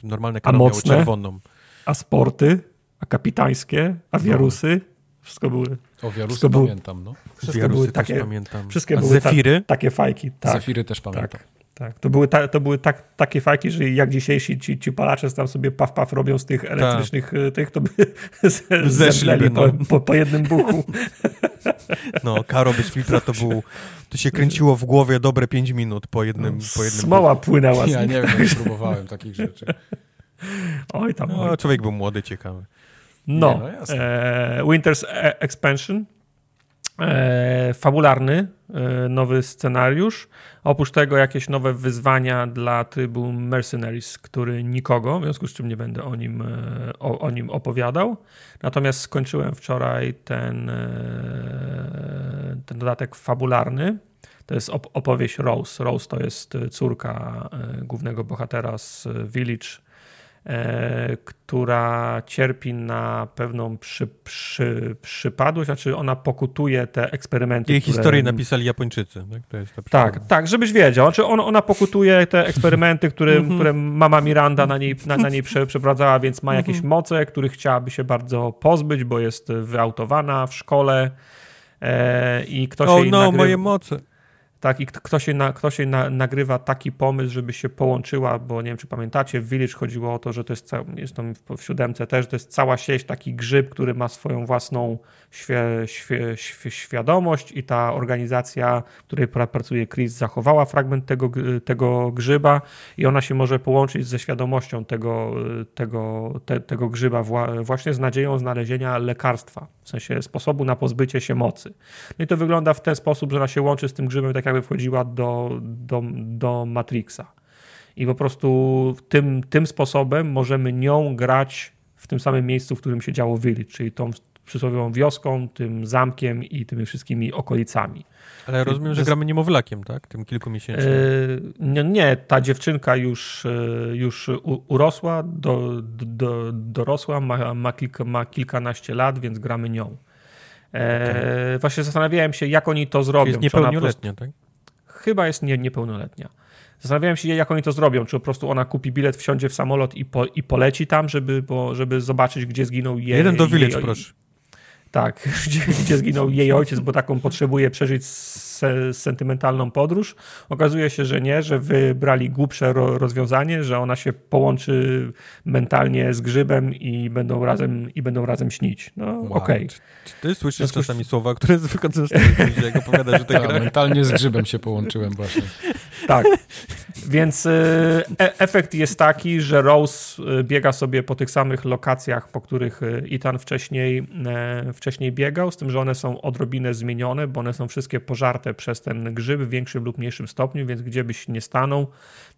normalne Karo a mocne, miały czerwoną. A sporty, a kapitańskie, a wiarusy, no. Wszystko były. O, wiarusy pamiętam, no. Wszystkie były takie, pamiętam. Wszystkie A były zefiry? Ta, takie fajki. Tak, zefiry też pamiętam. Tak. Tak, to były, ta, to były tak, takie fajki, że jak dzisiejsi ci, ci palacze tam sobie paf paf robią z tych elektrycznych tak. tych, to by zeszli no. po, po, po, jednym buchu. No, Karo bez filtra to był, to się kręciło w głowie dobre 5 minut po jednym, no, po jednym Smoła buchu. płynęła. Ja nie wiem, nie próbowałem takich rzeczy. Oj tam, no, oj. Człowiek był młody, ciekawy. No, no e, Winter's e Expansion E, fabularny, e, nowy scenariusz. Oprócz tego jakieś nowe wyzwania dla trybu Mercenaries, który nikogo, w związku z czym nie będę o nim, e, o, o nim opowiadał. Natomiast skończyłem wczoraj ten, ten dodatek fabularny. To jest opowieść Rose. Rose to jest córka głównego bohatera z Village która cierpi na pewną przy, przy, przypadłość, znaczy ona pokutuje te eksperymenty. Jej które... historię napisali Japończycy. Tak, to jest tak, tak, żebyś wiedział. Znaczy on, ona pokutuje te eksperymenty, które, mhm. które mama Miranda na niej, na, na niej przeprowadzała, więc ma jakieś mhm. moce, których chciałaby się bardzo pozbyć, bo jest wyautowana w szkole e, i ktoś oh, jej no, nagry... moje moce. Tak, i ktoś się, na, ktoś się na, nagrywa taki pomysł, żeby się połączyła, bo nie wiem, czy pamiętacie, w Village chodziło o to, że to jest, jest to w siódemce też, to jest cała sieć, taki grzyb, który ma swoją własną świadomość i ta organizacja, w której pracuje Chris, zachowała fragment tego, tego grzyba i ona się może połączyć ze świadomością tego, tego, te, tego grzyba właśnie z nadzieją znalezienia lekarstwa, w sensie sposobu na pozbycie się mocy. No i to wygląda w ten sposób, że ona się łączy z tym grzybem, tak jakby wchodziła do, do, do Matrixa. I po prostu tym, tym sposobem możemy nią grać w tym samym miejscu, w którym się działo Village, czyli tą przysłowiową wioską, tym zamkiem i tymi wszystkimi okolicami. Ale rozumiem, że gramy niemowlakiem, tak? Tym kilkumiesięcznym. Yy, nie, nie, ta dziewczynka już, e, już urosła, do, do, dorosła, ma, ma, kilka, ma kilkanaście lat, więc gramy nią. E, okay. Właśnie zastanawiałem się, jak oni to zrobią. Jest niepełnoletnia, tak? Chyba jest nie, niepełnoletnia. Zastanawiałem się, jak oni to zrobią. Czy po prostu ona kupi bilet, wsiądzie w samolot i, po, i poleci tam, żeby, bo, żeby zobaczyć, gdzie zginął jej. Jeden do Village, jej, proszę. Tak, gdzie, gdzie zginął jej ojciec, bo taką potrzebuje przeżyć se, sentymentalną podróż. Okazuje się, że nie, że wybrali głupsze ro, rozwiązanie, że ona się połączy mentalnie z grzybem i będą razem, i będą razem śnić. No wow. okej. Okay. Czy, ty słyszysz czasami słowa, które wychodzą z tego, jak opowiadasz, że tak, mentalnie z grzybem się połączyłem właśnie. Tak. Więc e, efekt jest taki, że Rose e, biega sobie po tych samych lokacjach, po których e, Ethan wcześniej, wcześniej biegał, z tym, że one są odrobinę zmienione, bo one są wszystkie pożarte przez ten grzyb w większym lub mniejszym stopniu, więc gdzie byś nie stanął,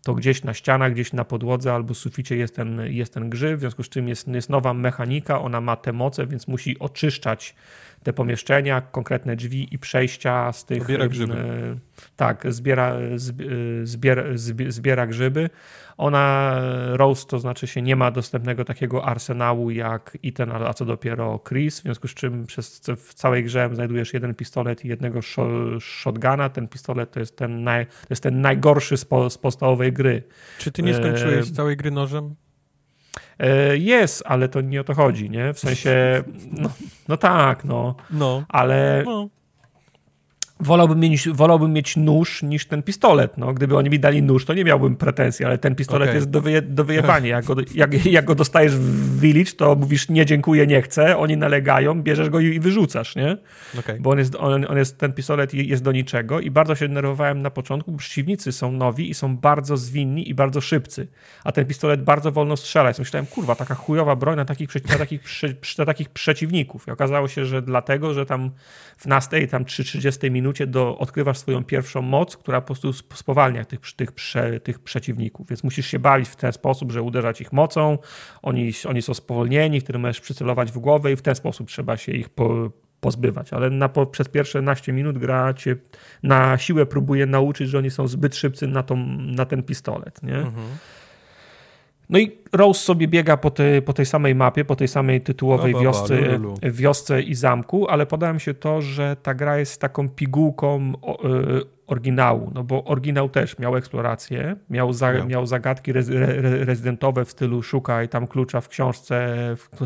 to gdzieś na ścianach, gdzieś na podłodze albo suficie jest ten, jest ten grzyb, w związku z czym jest, jest nowa mechanika, ona ma te moce, więc musi oczyszczać te pomieszczenia, konkretne drzwi i przejścia z tych. Zbiera grzyby. E, tak, zbiera, zbiera, zbiera grzyby. Ona, Rose, to znaczy się nie ma dostępnego takiego arsenału jak Ethan, a co dopiero Chris, w związku z czym przez w całej grze znajdujesz jeden pistolet i jednego shotguna. Ten pistolet to jest ten, naj, to jest ten najgorszy z, po, z podstawowej gry. Czy ty nie skończyłeś e... całej gry nożem? E, jest, ale to nie o to chodzi, nie? W sensie, no, no tak, no. No. Ale no wolałbym mieć, wolałbym mieć nóż niż ten pistolet. No, gdyby oni mi dali nóż, to nie miałbym pretensji, ale ten pistolet okay. jest do, wyje, do wyjebania. Jak go, jak, jak go dostajesz w Village, to mówisz nie dziękuję, nie chcę, oni nalegają, bierzesz go i, wyrzucasz, nie? Okay. Bo on jest, on, on, jest, ten pistolet jest do niczego i bardzo się denerwowałem na początku, bo przeciwnicy są nowi i są bardzo zwinni i bardzo szybcy, a ten pistolet bardzo wolno strzela. I myślałem, kurwa, taka chujowa broń na takich, na takich, na takich przeciwników. I okazało się, że dlatego, że tam w nastej, tam 3.30 minucie do, odkrywasz swoją pierwszą moc, która po prostu spowalnia tych, tych, prze, tych przeciwników. Więc musisz się bawić w ten sposób, że uderzać ich mocą, oni, oni są spowolnieni, wtedy możesz przycelować w głowę i w ten sposób trzeba się ich po, pozbywać. Ale na, po, przez pierwsze naście minut gra cię na siłę próbuje nauczyć, że oni są zbyt szybcy na, tą, na ten pistolet. Nie? Mhm. No i Rose sobie biega po, po tej samej mapie, po tej samej tytułowej no, wiosce, wiosce i zamku, ale podałem się to, że ta gra jest taką pigułką y, oryginału, no bo oryginał też miał eksplorację, miał, za, no. miał zagadki rez, re, rezydentowe w stylu szukaj tam klucza w książce,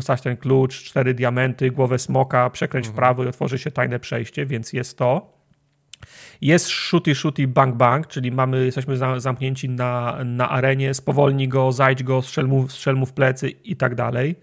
wstać ten klucz, cztery diamenty, głowę smoka, przekręć mhm. w prawo i otworzy się tajne przejście, więc jest to. Jest shooty, shooty, bang, bang, czyli mamy, jesteśmy zamknięci na, na arenie, spowolni go, zajdź go, strzel mu, strzel mu w plecy i tak dalej.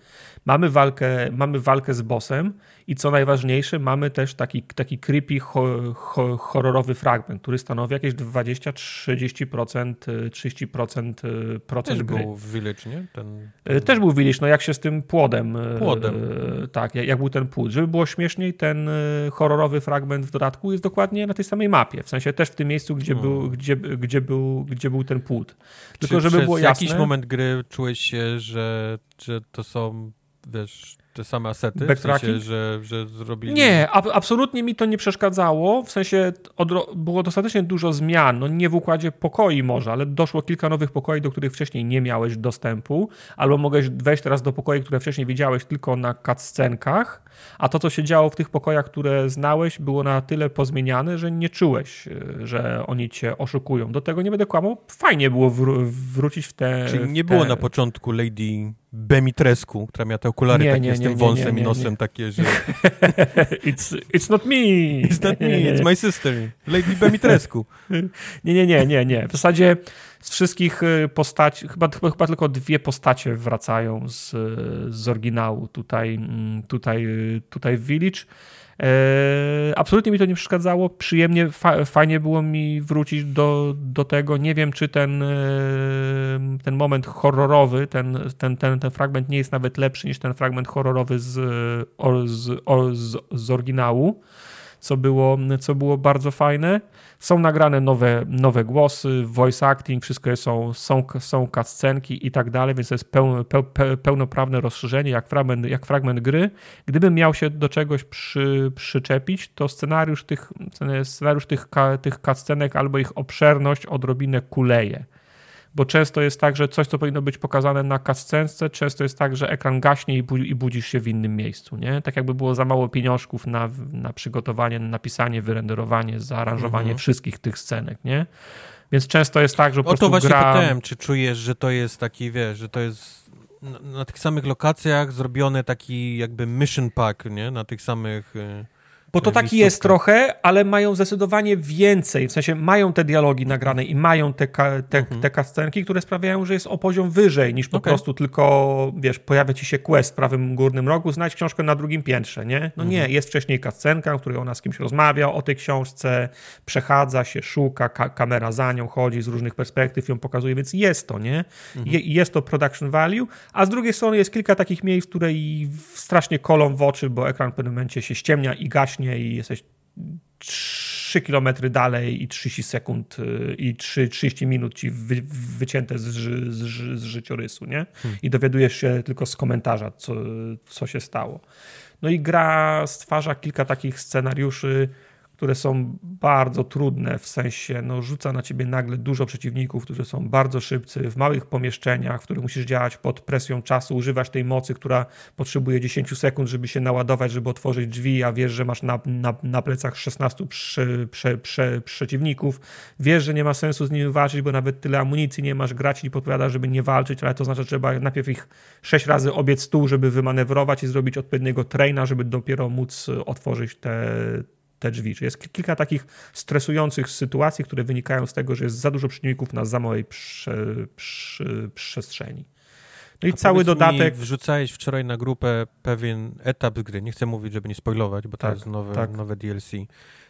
Mamy walkę, mamy walkę z bossem i co najważniejsze, mamy też taki, taki creepy, ho, ho, horrorowy fragment, który stanowi jakieś 20-30%, 30% procent Też gry. był w Village, nie? Ten, ten... Też był w Village, no jak się z tym płodem. E, płodem. Tak, jak, jak był ten płód. Żeby było śmieszniej, ten e, horrorowy fragment w dodatku jest dokładnie na tej samej mapie. W sensie też w tym miejscu, gdzie, hmm. był, gdzie, gdzie, był, gdzie był ten płód. Tylko Czy żeby było jasne... jakiś moment gry czułeś się, że, że to są wiesz, te same asety, w sensie, że, że zrobili... Nie, ab absolutnie mi to nie przeszkadzało, w sensie było dostatecznie dużo zmian, no nie w układzie pokoi może, ale doszło kilka nowych pokoi, do których wcześniej nie miałeś dostępu, albo mogłeś wejść teraz do pokoi, które wcześniej widziałeś tylko na cutscenkach, a to, co się działo w tych pokojach, które znałeś, było na tyle pozmieniane, że nie czułeś, e, że oni cię oszukują. Do tego nie będę kłamał, fajnie było wró wrócić w te... Czyli nie było na początku Lady Bemitrescu, która miała te okulary nie, takie nie, z tym wąsem i nosem takie, że... it's, it's not me! It's not me, it's my sister. Lady Bemitrescu. nie, nie, nie, nie, nie. W zasadzie z wszystkich y, postaci, chyba, chyba tylko dwie postacie wracają z, z oryginału tutaj, mm, tutaj, y, tutaj w Village. E, absolutnie mi to nie przeszkadzało. Przyjemnie, fa fajnie było mi wrócić do, do tego. Nie wiem, czy ten, e, ten moment horrorowy, ten, ten, ten, ten fragment nie jest nawet lepszy niż ten fragment horrorowy z, z, z, z oryginału, co było, co było bardzo fajne. Są nagrane nowe, nowe głosy, voice acting, wszystko jest, są, są, są cutscenki i tak dalej, więc to jest peł, peł, pełnoprawne rozszerzenie, jak fragment, jak fragment gry. Gdybym miał się do czegoś przy, przyczepić, to scenariusz tych, scenariusz tych, tych cutscenek albo ich obszerność odrobinę kuleje bo często jest tak, że coś, co powinno być pokazane na cutscence, często jest tak, że ekran gaśnie i, bu i budzisz się w innym miejscu, nie? Tak jakby było za mało pieniążków na, na przygotowanie, napisanie, wyrenderowanie, zaaranżowanie mhm. wszystkich tych scenek, nie? Więc często jest tak, że po o prostu to właśnie gra... pytałem, czy czujesz, że to jest taki, wiesz, że to jest na, na, tych samych lokacjach zrobiony taki jakby mission pack, nie? Na tych samych... Y, bo to taki jest trochę, ale mają zdecydowanie więcej. W sensie mają te dialogi nagrane i mają te, te, mhm. te kascenki, które sprawiają, że jest o poziom wyżej niż po okay. prostu tylko, wiesz, pojawia ci się quest w prawym górnym rogu, znajdź książkę na drugim piętrze, nie? No mhm. nie, jest wcześniej kascenka, w której ona z kimś rozmawia o tej książce, przechadza się, szuka, ka kamera za nią chodzi z różnych perspektyw, ją pokazuje, więc jest to, nie? Mhm. Je, jest to production value, a z drugiej strony jest kilka takich miejsc, które i strasznie kolą w oczy, bo ekran w pewnym momencie się ściemnia i gaśnie i jesteś 3 km dalej i 30 sekund y, i 3, 30 minut ci wy, wycięte z, z, z, życiorysu, nie? Hmm. I dowiadujesz się tylko z komentarza, co, co się stało. No i gra stwarza kilka takich scenariuszy, które są bardzo trudne, w sensie no, rzuca na ciebie nagle dużo przeciwników, którzy są bardzo szybcy, w małych pomieszczeniach, w których musisz działać pod presją czasu, używać tej mocy, która potrzebuje 10 sekund, żeby się naładować, żeby otworzyć drzwi, a wiesz, że masz na, na, na plecach 16 prze, prze, prze, przeciwników, wiesz, że nie ma sensu z nimi walczyć, bo nawet tyle amunicji nie masz, grać i podpowiada, żeby nie walczyć, ale to znaczy, że trzeba najpierw ich 6 razy obiec stół, żeby wymanewrować i zrobić odpowiedniego traina, żeby dopiero móc otworzyć te te drzwi. Czyli jest kilka takich stresujących sytuacji, które wynikają z tego, że jest za dużo przeciwników na za małej prze, prze, przestrzeni. No i A cały dodatek. wrzucałeś wczoraj na grupę pewien etap gry. Nie chcę mówić, żeby nie spoilować, bo tak, to jest nowe, tak. nowe DLC.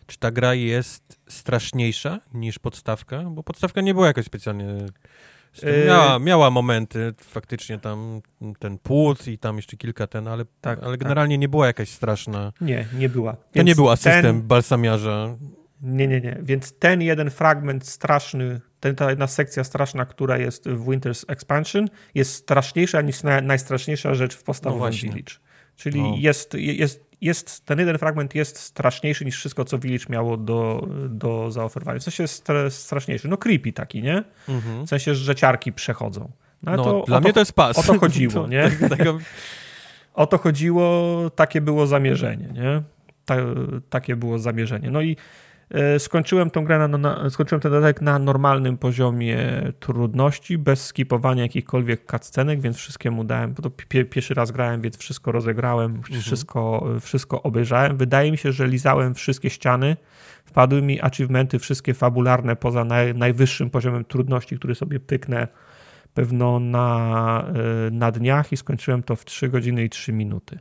Czy ta gra jest straszniejsza niż podstawka? Bo podstawka nie była jakoś specjalnie miała, miała momenty, faktycznie tam ten płód i tam jeszcze kilka ten, ale, tak, ale tak. generalnie tak. nie była jakaś straszna. Nie, nie była. Więc to nie był asystent ten... balsamiarza. Nie, nie, nie. Więc ten jeden fragment straszny, ten, ta jedna sekcja straszna, która jest w Winter's Expansion, jest straszniejsza niż na, najstraszniejsza rzecz w podstawowym no Village. Czyli no. jest, jest, jest, ten jeden fragment jest straszniejszy niż wszystko, co Village miało do, do zaoferowania. W sensie jest straszniejszy. No creepy taki, nie? Mhm. W sensie, że ciarki przechodzą. No, no to, dla mnie to, to jest pas. O to chodziło, to, nie? Tego... O to chodziło, takie było zamierzenie, nie? Ta, takie było zamierzenie. No i skończyłem tą grę na, na, skończyłem ten dodatek na normalnym poziomie trudności, bez skipowania jakichkolwiek cutscenek, więc wszystkiemu dałem, bo to pierwszy raz grałem, więc wszystko rozegrałem, mhm. wszystko, wszystko obejrzałem. Wydaje mi się, że lizałem wszystkie ściany, wpadły mi achievementy wszystkie fabularne poza naj, najwyższym poziomem trudności, który sobie pyknę pewno na, e, na dniach i skończyłem to w 3 godziny i 3 minuty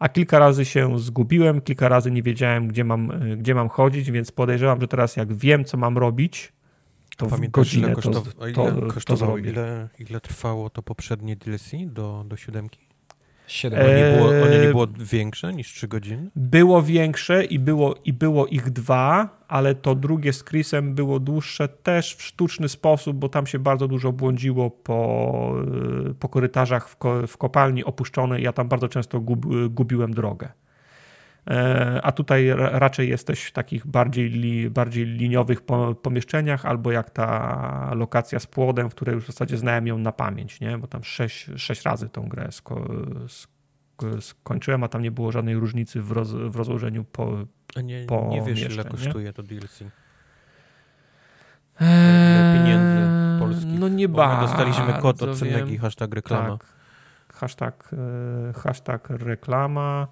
a kilka razy się zgubiłem, kilka razy nie wiedziałem, gdzie mam, e, gdzie mam chodzić, więc podejrzewam, że teraz jak wiem, co mam robić, to Pamiętasz, w godzinę ile, kosztow... to, to, ile kosztowało, ile, ile trwało to poprzednie DLC do, do siódemki? 7. A nie było, one nie było większe niż 3 godziny? Było większe i było, i było ich dwa, ale to drugie z Chrisem było dłuższe też w sztuczny sposób, bo tam się bardzo dużo błądziło po, po korytarzach w, ko, w kopalni opuszczonej. Ja tam bardzo często gub, gubiłem drogę. E, a tutaj raczej jesteś w takich bardziej, bardziej liniowych pomieszczeniach, albo jak ta lokacja z płodem, w której już w zasadzie znałem ją na pamięć, nie? bo tam sześć, sześć razy tą grę sko, skończyłem, a tam nie było żadnej różnicy w, roz, w rozłożeniu po A nie, po nie wiesz, ile kosztuje nie? to DLC? Eee, pieniędzy polskich? No nie bardzo. Dostaliśmy kod od Cenegi, hashtag reklama. Tak, hashtag, e, hashtag reklama.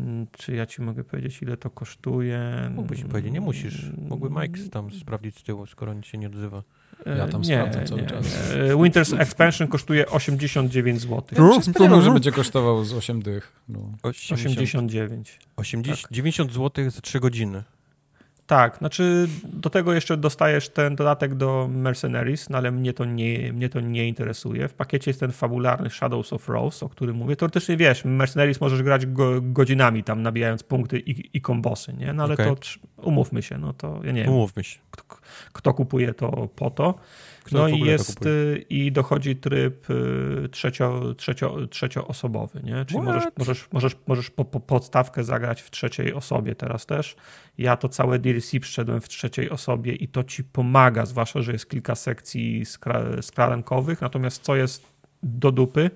Mm, czy ja ci mogę powiedzieć, ile to kosztuje? Mógłbyś powiedzieć, nie musisz. Mógłby Mike tam sprawdzić z tyłu, skoro nic się nie odzywa. Ja tam nie, sprawdzam cały nie. czas. E, Winter's Expansion kosztuje 89 zł. Ja się spodziewałem, że będzie kosztował z 8 dych. No. 89. 80, tak. 90 zł za 3 godziny. Tak, znaczy do tego jeszcze dostajesz ten dodatek do Mercenaries, no ale mnie to nie, mnie to nie interesuje. W pakiecie jest ten fabularny Shadows of Rose, o którym mówię. Teoretycznie wiesz, Mercenaries możesz grać go, godzinami tam nabijając punkty i, i kombosy, nie? No ale okay. to umówmy się, no to ja nie wiem. Umówmy się. Kto, kto kupuje to po to. Kto no i jest y, i dochodzi tryb y, trzecio, trzecio, trzecioosobowy, nie? Czyli możesz, możesz, możesz, możesz po, po podstawkę zagrać w trzeciej osobie teraz też. Ja to całe DLC przyszedłem w trzeciej osobie i to ci pomaga, zwłaszcza, że jest kilka sekcji skradankowych, natomiast co jest do dupy,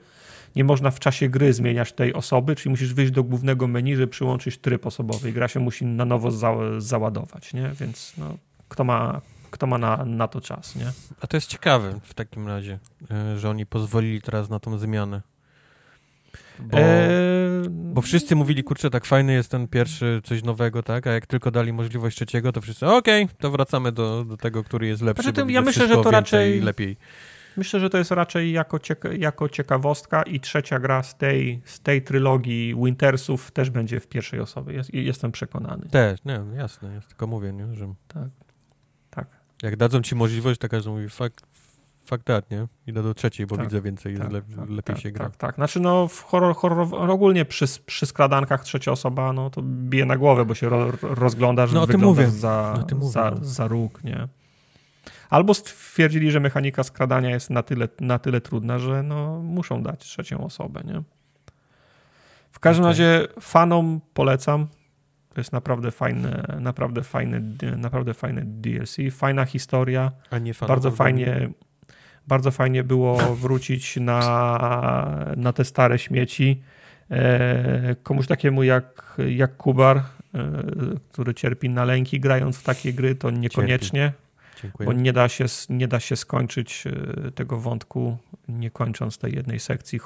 nie można w czasie gry zmieniać tej osoby, czyli musisz wyjść do głównego menu, żeby przyłączyć tryb osobowy i gra się musi na nowo za, załadować, nie? Więc no, kto ma kto ma na, na to czas, nie? A to jest ciekawe w takim razie, e, że oni pozwolili teraz na tą zmianę. Bo, eee... bo wszyscy mówili, kurczę, tak fajny jest ten pierwszy, coś nowego, tak? A jak tylko dali możliwość trzeciego, to wszyscy, okej, okay, to wracamy do, do tego, który jest lepszy. Znaczy, ja myślę, że to raczej lepiej. Myślę, że to jest raczej jako, cieka jako ciekawostka i trzecia gra z tej, z tej trylogii Wintersów też będzie w pierwszej osobie. Jest, jestem przekonany. Też, nie, jasne, jest, tylko mówię, nie, że... Tak, tak. Jak dadzą ci możliwość, to każdy mówi, fuck, fuck that, nie? Idę do trzeciej, bo tak, widzę więcej, tak, le tak, lepiej tak, się gra. Tak, tak. Znaczy no w horror, horror ogólnie przy, przy skradankach trzecia osoba, no to bije na głowę, bo się ro, rozglądasz, no, wyglądasz mówię. za, no, za, no. za róg, nie? Albo stwierdzili, że mechanika skradania jest na tyle, na tyle trudna, że no, muszą dać trzecią osobę, nie? W każdym okay. razie fanom polecam. To jest naprawdę fajne, naprawdę fajny, naprawdę fajny DLC, fajna historia. A nie bardzo fajnie, bardzo fajnie było wrócić na, na te stare śmieci. E, komuś takiemu jak, jak Kubar, e, który cierpi na lęki grając w takie gry, to niekoniecznie. Cierpi Dziękuję. Bo nie da, się, nie da się skończyć e, tego wątku, nie kończąc tej jednej sekcji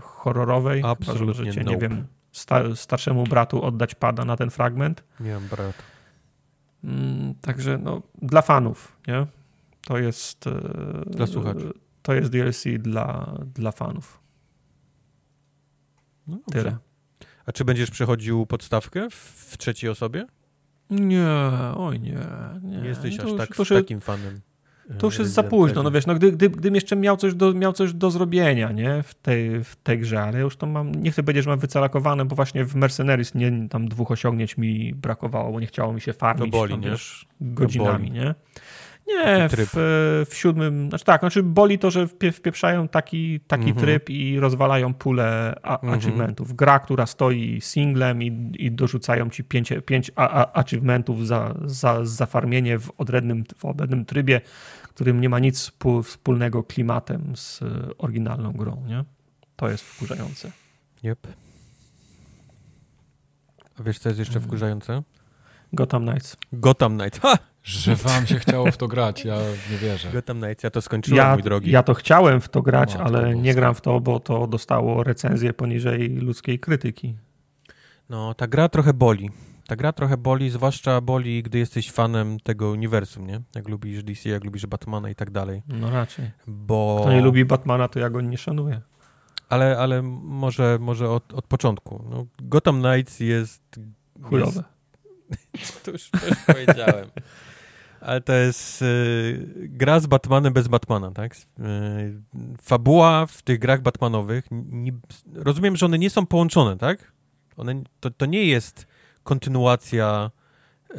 horrorowej. Absolutnie Chyba, że nope. nie wiem, sta, starszemu bratu oddać pada na ten fragment. Nie mam brat. Mm, także no, dla fanów, nie? To jest... E, dla słuchaczy. To jest DLC dla, dla fanów. No Tyle. A czy będziesz przechodził podstawkę w trzeciej osobie? Nie, oj nie. Nie, nie jesteś aż tak już, takim fanem. To już jest za późno, no wiesz, no gdy, gdy, gdym jeszcze miał coś, do, miał coś do zrobienia, nie, w tej, w tej grze, ale już to mam, nie chcę powiedzieć, że mam wycalakowane, bo właśnie w Mercenaries nie, tam dwóch osiągnięć mi brakowało, bo nie chciało mi się farmić to boli, tam, nie? Wiesz, godzinami, nie? Nie, w, w, siódmym, znaczy tak, znaczy boli to, że wpieprzają taki, taki mhm. tryb i rozwalają pulę mhm. achievementów. Gra, która stoi singlem i, i dorzucają ci pięć, pięć achievementów za, za zafarmienie w odrębnym, w odrębnym trybie, którym nie ma nic wspólnego klimatem z oryginalną grą, nie? To jest wkurzające. Yep. A wiesz, co jest jeszcze mm. wkurzające? Gotham Knights. Gotham Knights. Ha! Że wam się chciało w to grać, ja nie wierzę. Gotham Knights, ja to skończyłem, ja, mój drogi. Ja to chciałem w to grać, ale nie gram w to, bo to dostało recenzję poniżej ludzkiej krytyki. No, ta gra trochę boli. Ta gra trochę boli, zwłaszcza boli, gdy jesteś fanem tego uniwersum, nie? Jak lubisz DC, jak lubisz Batmana i tak dalej. No raczej. Bo... Kto nie lubi Batmana, to ja go nie szanuję. Ale, ale może, może od, od początku. No, Gotham Knights jest... Chujowe. Jest... to już, to już powiedziałem. Ale to jest y, gra z Batmanem bez Batmana, tak? Y, fabuła w tych grach Batmanowych, nie, rozumiem, że one nie są połączone, tak? One, to, to nie jest kontynuacja y,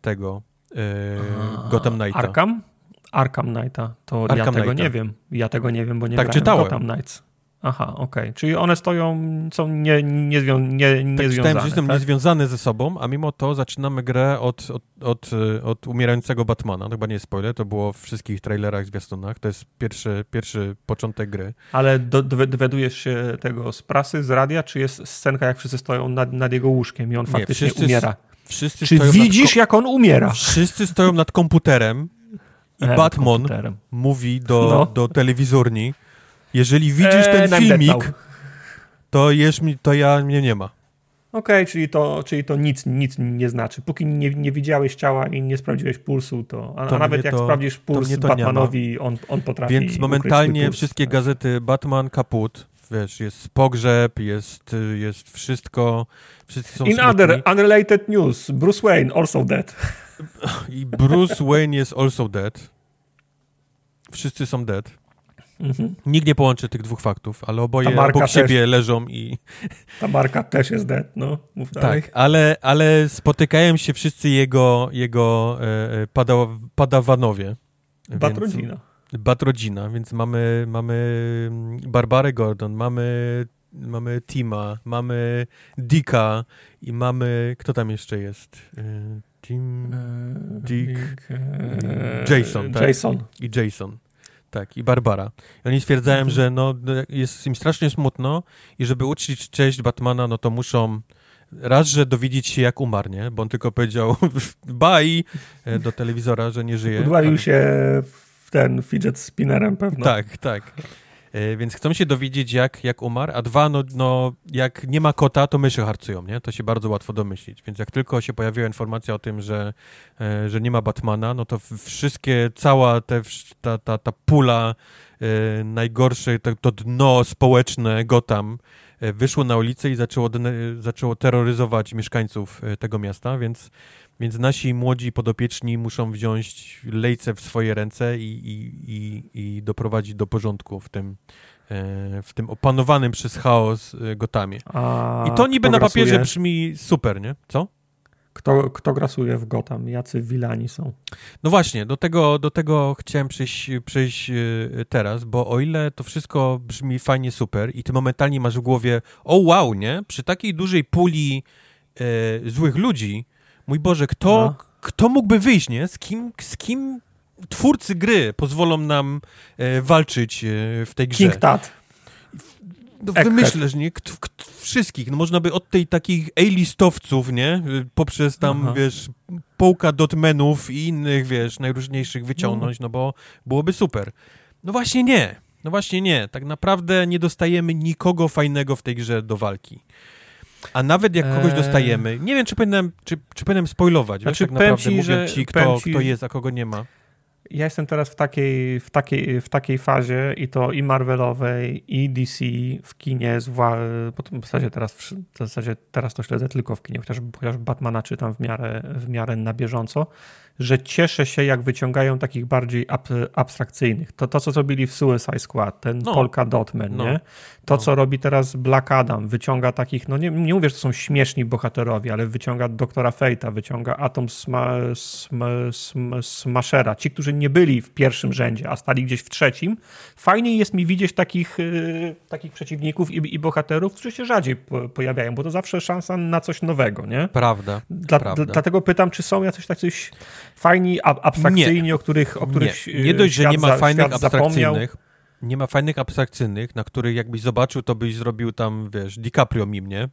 tego Gotham Knighta. Arkham? Arkham Knighta. To Arkham ja tego Knighta. nie wiem. Ja tego nie wiem, bo nie tak grałem czytałem. Gotham Knights. Aha, okej. Okay. Czyli one stoją, są nie, nie, zwią, nie, nie tak, związane. że są tak? niezwiązane ze sobą, a mimo to zaczynamy grę od, od, od, od umierającego Batmana. To chyba nie jest spoiler, to było w wszystkich trailerach, zwiastunach. To jest pierwszy, pierwszy początek gry. Ale do, dowiadujesz się tego z prasy, z radia, czy jest scenka, jak wszyscy stoją nad, nad jego łóżkiem i on nie, faktycznie umiera? Wszyscy czy widzisz, jak on umiera? Wszyscy stoją nad komputerem i e, Batman komputerem. mówi do, no. do telewizorni jeżeli widzisz ten eee, filmik, to, jesz mi, to ja mnie nie ma. Okej, okay, czyli, to, czyli to nic, nic nie znaczy. Póki nie, nie widziałeś ciała i nie sprawdziłeś pulsu, to, a, to a nawet jak to, sprawdzisz puls Batmanowi, on, on potrafi Więc momentalnie wszystkie gazety Batman kaput, wiesz, jest pogrzeb, jest, jest wszystko, wszyscy są In smutni. other unrelated news, Bruce Wayne also dead. I Bruce Wayne jest also dead. Wszyscy są dead. Mhm. Nikt nie połączy tych dwóch faktów, ale oboje obok też, siebie leżą i... Ta marka też jest dead, no. Mów tak, ale, ale spotykają się wszyscy jego, jego e, e pada, padawanowie. Batrodzina. Batrodzina, więc mamy, mamy Barbarę Gordon, mamy, mamy Tima, mamy Dicka i mamy... Kto tam jeszcze jest? E, Tim, e, Dick, Dick Jason, tak? Jason. I Jason. Tak, i Barbara. I oni stwierdzają, mhm. że no, jest im strasznie smutno i żeby uczcić cześć Batmana, no to muszą raz, że dowiedzieć się jak umarł, nie? Bo on tylko powiedział bye e, do telewizora, że nie żyje. Udławił ale... się w ten fidget spinnerem pewno. Tak, tak. E, więc chcą się dowiedzieć, jak, jak umarł, a dwa, no, no, jak nie ma kota, to myszy harcują, nie? To się bardzo łatwo domyślić. Więc jak tylko się pojawiła informacja o tym, że, e, że nie ma Batmana, no to wszystkie, cała te, ta, ta, ta pula e, najgorsze, to, to dno społeczne Gotham wyszło na ulicę i zaczęło, zaczęło terroryzować mieszkańców tego miasta, więc więc nasi młodzi podopieczni muszą wziąć lejce w swoje ręce i, i, i, i doprowadzić do porządku w tym, e, w tym opanowanym przez chaos e, Gotamie. A I to niby na papierze grasuje? brzmi super, nie? Co? Kto, kto grasuje w Gotham? Jacy wilani są? No właśnie, do tego, do tego chciałem przyjść, przyjść e, teraz, bo o ile to wszystko brzmi fajnie, super i ty momentalnie masz w głowie, o wow, nie? Przy takiej dużej puli e, złych ludzi, mój Boże, kto, no. kto mógłby wyjść, nie? Z kim, z kim twórcy gry pozwolą nam e, walczyć e, w tej grze? King Tat. No, wymyślesz, nie? K wszystkich. No, można by od tej takich A-listowców, nie? Poprzez tam, Aha. wiesz, połka dotmenów i innych, wiesz, najróżniejszych wyciągnąć, no. no bo byłoby super. No właśnie nie. No właśnie nie. Tak naprawdę nie dostajemy nikogo fajnego w tej grze do walki. A nawet jak kogoś eee. dostajemy, nie wiem, czy powinienem, czy, czy powinienem spoilować, znaczy, wiesz, tak naprawdę ci, mówię ci, kto, ci, kto jest, a kogo nie ma. Ja jestem teraz w takiej, w, takiej, w takiej fazie i to i Marvelowej, i DC w kinie, w zasadzie teraz, w zasadzie teraz to śledzę tylko w kinie, chociaż, chociaż Batmana czytam w miarę, w miarę na bieżąco, że cieszę się, jak wyciągają takich bardziej ab, abstrakcyjnych. To, to, co zrobili w Suicide Squad, ten no. Polka Dotman, no. nie? To, no. co robi teraz Black Adam, wyciąga takich, no nie, nie mówię, że to są śmieszni bohaterowie, ale wyciąga Doktora Fejta, wyciąga Atom sma, sma, sma, Smashera. Ci, którzy nie byli w pierwszym rzędzie, a stali gdzieś w trzecim. Fajniej jest mi widzieć takich, yy, takich przeciwników i, i, bohaterów, którzy się rzadziej po, pojawiają, bo to zawsze szansa na coś nowego, nie? Prawda. Dla, prawda. Dlatego pytam, czy są jacyś tacy fajni, abstrakcyjni, nie. o których, o których nie. nie dość, że nie ma fajnych abstrakcyjnych, nie ma fajnych abstrakcyjnych, na których jakbyś zobaczył, to byś zrobił tam, wiesz, DiCaprio mimnie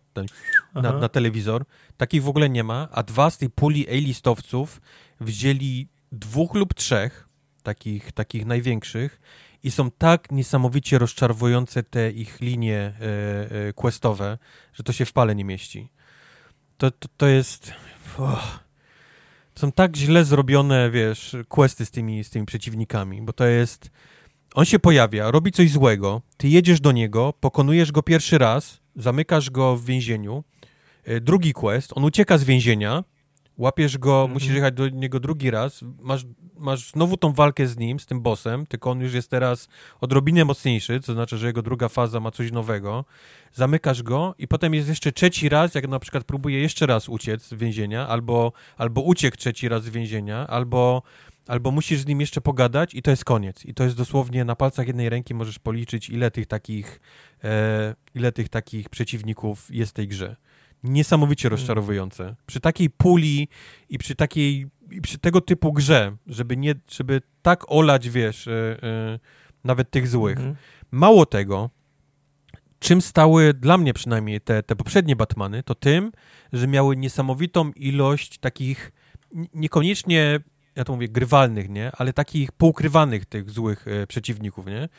na, na, telewizor. Takich w ogóle nie ma, a dwa z tej puli A-listowców wzięli dwóch lub trzech, takich, takich największych i są tak niesamowicie rozczarowujące te ich linie e, e, questowe, że to się w pale nie mieści. To, to, to jest... Oh są tak źle zrobione, wiesz, questy z tymi, z tymi przeciwnikami, bo to jest... On się pojawia, robi coś złego, ty jedziesz do niego, pokonujesz go pierwszy raz, zamykasz go w więzieniu, e, drugi quest, on ucieka z więzienia, łapiesz go, -hmm. musisz jechać do niego drugi raz, masz, masz znowu tą walkę z nim, z tym bossem, tylko on już jest teraz odrobinę mocniejszy, co znaczy, że jego druga faza ma coś nowego. Zamykasz go i potem jest jeszcze trzeci raz, jak na przykład próbuje jeszcze raz uciec z więzienia, albo, albo uciekł trzeci raz z więzienia, albo, albo musisz z nim jeszcze pogadać i to jest koniec. I to jest dosłownie na palcach jednej ręki możesz policzyć, ile tych takich, e, ile tych takich przeciwników jest w tej grze niesamowicie mm. rozczarowujące. Przy takiej puli i przy takiej, i przy tego typu grze, żeby, nie, żeby tak olać, wiesz, yy, yy, nawet tych złych. -hmm. Mało tego, czym stały dla mnie przynajmniej te, te poprzednie Batmany, to tym, że miały niesamowitą ilość takich niekoniecznie ja to mówię, grywalnych, nie? Ale takich poukrywanych tych złych e, przeciwników, nie?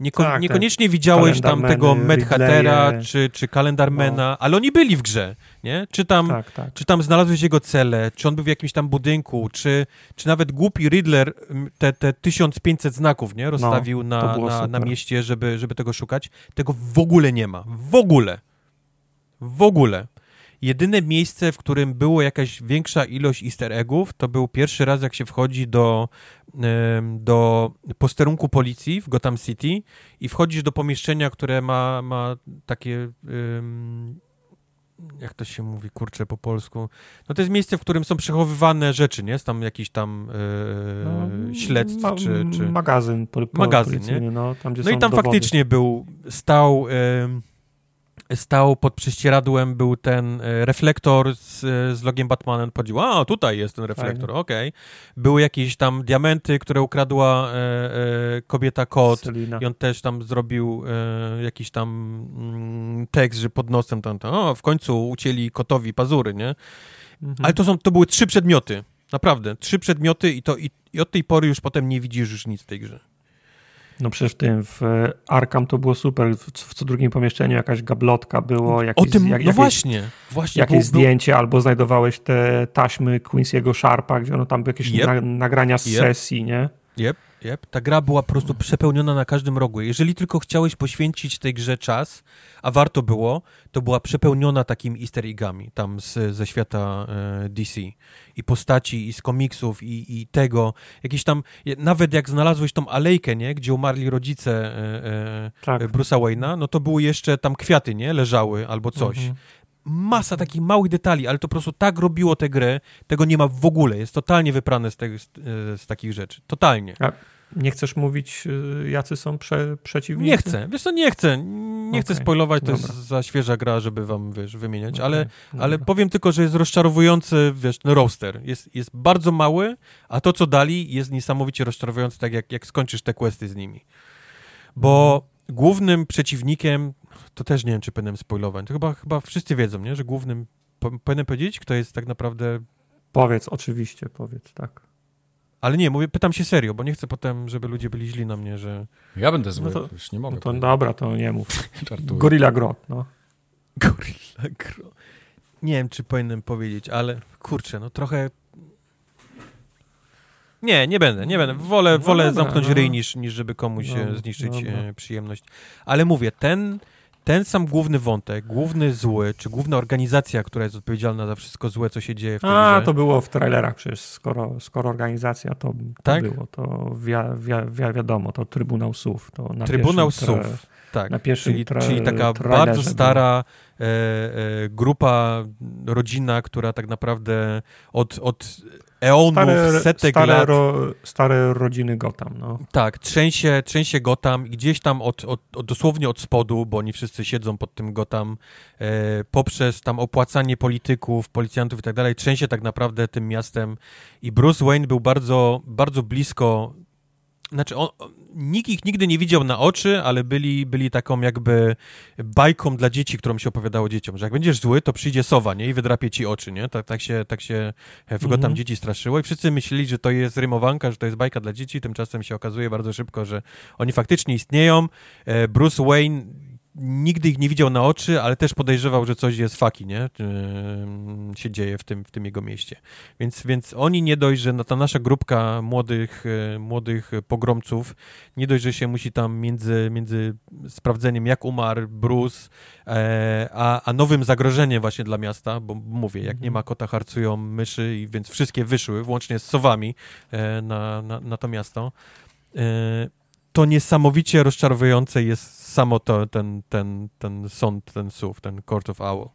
Nieko tak, niekoniecznie tak. widziałeś tam tego Medhatera czy, czy Kalendarmana, no. ale oni byli w grze, nie? Czy tam, tak, tak. czy tam znalazłeś jego cele, czy on był w jakimś tam budynku, czy, czy nawet głupi Riddler te, te 1500 znaków, nie? Rozstawił no, na, na, na mieście, żeby, żeby tego szukać. Tego w ogóle nie ma. W ogóle. W ogóle. Jedyne miejsce, w którym było jakaś większa ilość easter eggów, to był pierwszy raz, jak się wchodzi do, do posterunku policji w Gotham City i wchodzisz do pomieszczenia, które ma, ma takie... Jak to się mówi, kurczę, po polsku? No to jest miejsce, w którym są przechowywane rzeczy, nie? Jest tam jakiś tam yy, no, śledztw, ma, czy, czy... Magazyn, po, magazyn nie? No, tam, no i tam dowody. faktycznie był, stał... Yy, stał pod prześcieradłem, był ten e, reflektor z, z logiem Batmana. Powiedział, a tutaj jest ten reflektor, okej. Okay. Były jakieś tam diamenty, które ukradła e, e, kobieta kot Selina. i on też tam zrobił e, jakiś tam mm, tekst, że pod nosem tam, tam o, w końcu ucięli kotowi pazury, nie? Mhm. Ale to, są, to były trzy przedmioty, naprawdę, trzy przedmioty i, to, i, i od tej pory już potem nie widzisz już nic w tej grze. No przecież w tym, w Arkham to było super, w, w co drugim pomieszczeniu jakaś gablotka było, jakieś, o tym, jak, no jakieś, właśnie, właśnie. Jakieś był, zdjęcie, był... albo znajdowałeś te taśmy Queen'siego Sharpa, gdzie ono tam były jakieś yep. na, nagrania z yep. sesji, nie? Yep. Yep. Ta gra była po prostu przepełniona na każdym rogu. Jeżeli tylko chciałeś poświęcić tej grze czas, a warto było, to była przepełniona takimi easter eggami tam z, ze świata e, DC. I postaci, i z komiksów, i, i tego. Jakieś tam, nawet jak znalazłeś tą alejkę, nie, gdzie umarli rodzice e, e, tak. Bruce'a Wayne'a, no to były jeszcze tam kwiaty, nie, leżały albo coś. Mhm masa takich małych detali, ale to po prostu tak robiło tę grę, tego nie ma w ogóle. Jest totalnie wyprane z, te, z, z takich rzeczy. Totalnie. A nie chcesz mówić, y, jacy są prze, przeciwnicy? Nie chcę. Wiesz co, nie chcę. Nie okay. chcę spoilować, to Dobra. jest za świeża gra, żeby wam, wiesz, wymieniać, okay. ale, ale powiem tylko, że jest rozczarowujący, wiesz, no roster. Jest, jest bardzo mały, a to, co dali, jest niesamowicie rozczarowujące, tak jak, jak skończysz te questy z nimi. Bo mhm. głównym przeciwnikiem to też nie wiem, czy powinienem spoilować. To chyba, chyba wszyscy wiedzą, nie? że głównym. Po, powinienem powiedzieć, kto jest tak naprawdę. Powiedz, oczywiście, powiedz, tak. Ale nie, mówię, pytam się serio, bo nie chcę potem, żeby ludzie byli źli na mnie, że. Ja będę zły, no to, już nie mogę. No to dobra, to nie mów. Gorilla Grot, no. Gorilla Grot. Nie wiem, czy powinienem powiedzieć, ale kurczę, no trochę nie, nie będę, nie będę. Wolę, no wolę dobra, zamknąć no. ryj niż, niż żeby komuś no, zniszczyć dobra. E, przyjemność. Ale mówię, ten, ten sam główny wątek, główny zły, czy główna organizacja, która jest odpowiedzialna za wszystko złe, co się dzieje w tej A, grze. to było w trailerach przecież, skoro, skoro organizacja, to, to tak? było, to wi wi wi wiadomo, to Trybunał SUV. To na Trybunał SUV, tak, na czyli, czyli taka bardzo stara e, e, grupa, rodzina, która tak naprawdę od, od eonów, stare, setek stare lat. Ro, stare rodziny Gotham, no. Tak, trzęsie, trzęsie Gotham gdzieś tam od, od, od, dosłownie od spodu, bo oni wszyscy siedzą pod tym Gotham, e, poprzez tam opłacanie polityków, policjantów i tak dalej, trzęsie tak naprawdę tym miastem i Bruce Wayne był bardzo, bardzo blisko znaczy, on, nikt ich nigdy nie widział na oczy, ale byli, byli taką jakby bajką dla dzieci, którą się opowiadało dzieciom, że jak będziesz zły, to przyjdzie sowa, nie? I wydrapie ci oczy, nie? Tak, tak się, tak się w Gotham mhm. dzieci straszyło i wszyscy myśleli, że to jest rymowanka, że to jest bajka dla dzieci, tymczasem się okazuje bardzo szybko, że oni faktycznie istnieją. E, Bruce Wayne nigdy ich nie widział na oczy, ale też podejrzewał, że coś jest faki, nie? Yy, się dzieje w tym, w tym jego mieście. Więc, więc oni nie dość, że ta nasza grupka młodych, yy, młodych pogromców, nie dość, że się musi tam między, między sprawdzeniem, jak umarł Bruce, e, a, a nowym zagrożeniem właśnie dla miasta, bo mówię, jak nie mhm. ma kota, harcują myszy, i więc wszystkie wyszły, włącznie z sowami e, na, na, na to miasto. To niesamowicie rozczarowujące jest samo to, ten, ten, ten sąd, ten SUV, ten Court of Owl.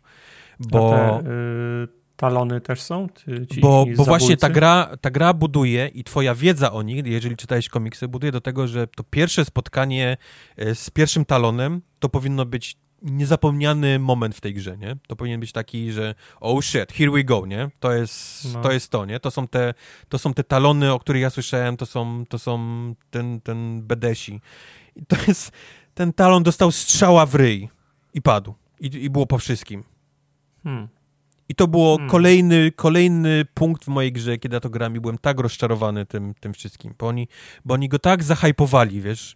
Bo... Te, y, talony też są? Ci, bo bo właśnie ta gra, ta gra buduje i twoja wiedza o nich, jeżeli czytałeś komiksy, buduje do tego, że to pierwsze spotkanie y, z pierwszym talonem to powinno być niezapomniany moment w tej grze, nie? To powinien być taki, że oh shit, here we go, nie? To jest, no. to, jest to, nie? To są, te, to są te talony, o których ja słyszałem, to są, to są ten, ten bedesi. I to jest, ten talon dostał strzała w ryj i padł. I, i było po wszystkim. Hmm. I to było hmm. kolejny, kolejny punkt w mojej grze, kiedy ja to grałem i byłem tak rozczarowany tym, tym wszystkim, bo oni, bo oni go tak zahajpowali, wiesz,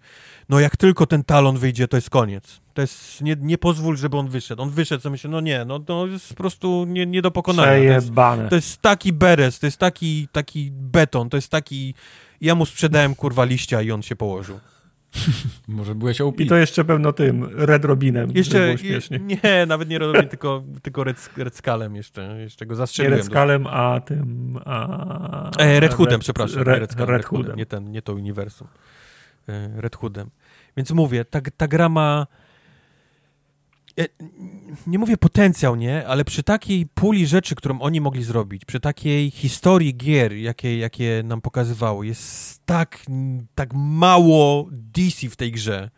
no jak tylko ten talon wyjdzie, to jest koniec. To jest, nie, nie pozwól, żeby on wyszedł. On wyszedł, co myślę, no nie, no to jest po prostu nie, nie do pokonania. To jest, to jest taki beres, to jest taki, taki beton, to jest taki... Ja mu sprzedałem, kurwa, liścia i on się położył. Może byłeś OP. I to jeszcze pewno tym, Red Robinem. Jeszcze, nie, nawet nie Red Robin, tylko, tylko Red, Red jeszcze, jeszcze go zastrzeliłem. Nie Red Skullem, a tym... A... E, Red Hoodem, Red, przepraszam. Red, Red, Red, Red Hoodem. Nie, ten, nie to uniwersum. E, Red Hoodem. Więc mówię, ta, ta gra ma nie mówię potencjał, nie, ale przy takiej puli rzeczy, którą oni mogli zrobić, przy takiej historii gier, jakie, jakie nam pokazywało, jest tak, tak mało DC w tej grze.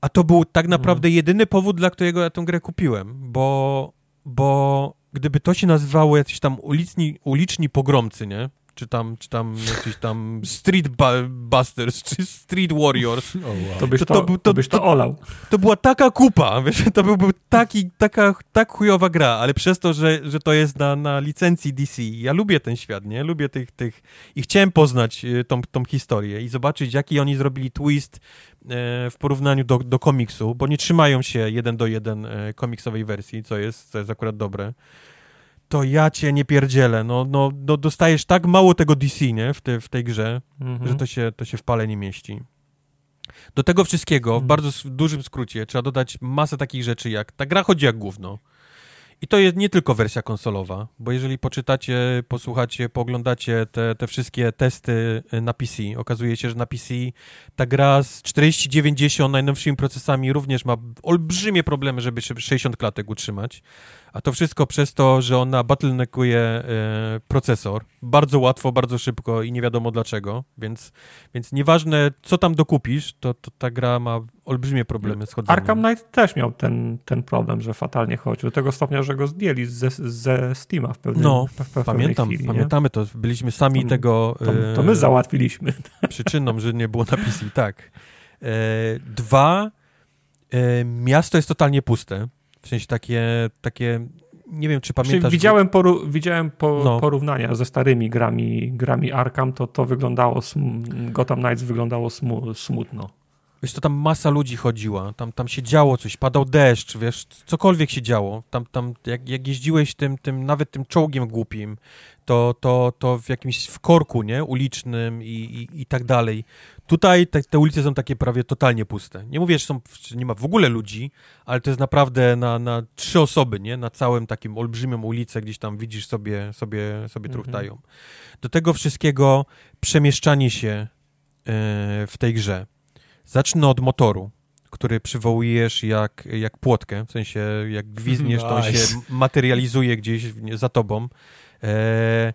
A to był tak naprawdę mhm. jedyny powód, dla którego ja tę grę kupiłem, bo, bo gdyby to się nazywało jacyś tam uliczni, uliczni pogromcy, nie? Czy tam, czy tam jakiś tam Street Busters, czy Street Warriors. Oh, wow. to, byś to, to, to, to, byś to olał. To była taka kupa, wiesz, to byłby taki, taka, tak chujowa gra, ale przez to, że, że to jest na, na licencji DC, ja lubię ten świat, nie? Lubię tych, tych i chciałem poznać y, tą, tą historię i zobaczyć, jaki oni zrobili twist e, w porównaniu do, do komiksu, bo nie trzymają się jeden do jeden e, komiksowej wersji, co jest, co jest akurat dobre to ja cię nie pierdzielę. No, no, no dostajesz tak mało tego DC, nie? W, te, w tej grze, mhm. że to się, to się w pale nie mieści. Do tego wszystkiego, w mhm. bardzo dużym skrócie, trzeba dodać masę takich rzeczy, jak ta gra chodzi jak gówno. I to jest nie tylko wersja konsolowa, bo jeżeli poczytacie, posłuchacie, pooglądacie te, te wszystkie testy y, na PC, okazuje się, że na PC ta gra z 4090 najnowszymi procesami również ma olbrzymie problemy, żeby 60 klatek utrzymać. A to wszystko przez to, że ona bottleneckuje e, procesor. Bardzo łatwo, bardzo szybko i nie wiadomo dlaczego, więc, więc nieważne co tam dokupisz, to, to ta gra ma olbrzymie problemy z chodzeniem. Arkham Knight też miał ten, ten problem, że fatalnie chodził. Do tego stopnia, że go zdjęli ze, ze Steama w pewnym No, w, w pamiętam, chwili, pamiętamy to. Byliśmy sami to, tego... To, to, my e, załatwiliśmy. Przyczyną, że nie było na PC, tak. E, dwa, e, miasto jest totalnie puste. W sensie takie, takie nie wiem, czy pamiętasz... Znaczy, widziałem, poru, widziałem po, no. porównania ze starymi grami, grami Arkham, to to wyglądało, Gotham Knights wyglądało smu, smutno. Wiesz, to tam masa ludzi chodziła, tam, tam się działo coś, padał deszcz, wiesz, cokolwiek się działo. Tam, tam jak, jak jeździłeś tym, tym, nawet tym czołgiem głupim, to, to, to w jakimś w korku, nie, ulicznym i, i, i tak dalej. Tutaj te, te, ulice są takie prawie totalnie puste. Nie mówię, że, są, że nie ma w ogóle ludzi, ale to jest naprawdę na, na trzy osoby, nie? Na całym takim olbrzymią ulicę, gdzieś tam widzisz sobie, sobie, sobie mhm. truchtają. Do tego wszystkiego przemieszczanie się e, w tej grze. Zacznę od motoru, który przywołujesz jak, jak płotkę, w sensie jak gwizdniesz, nice. to on się materializuje gdzieś za tobą. E,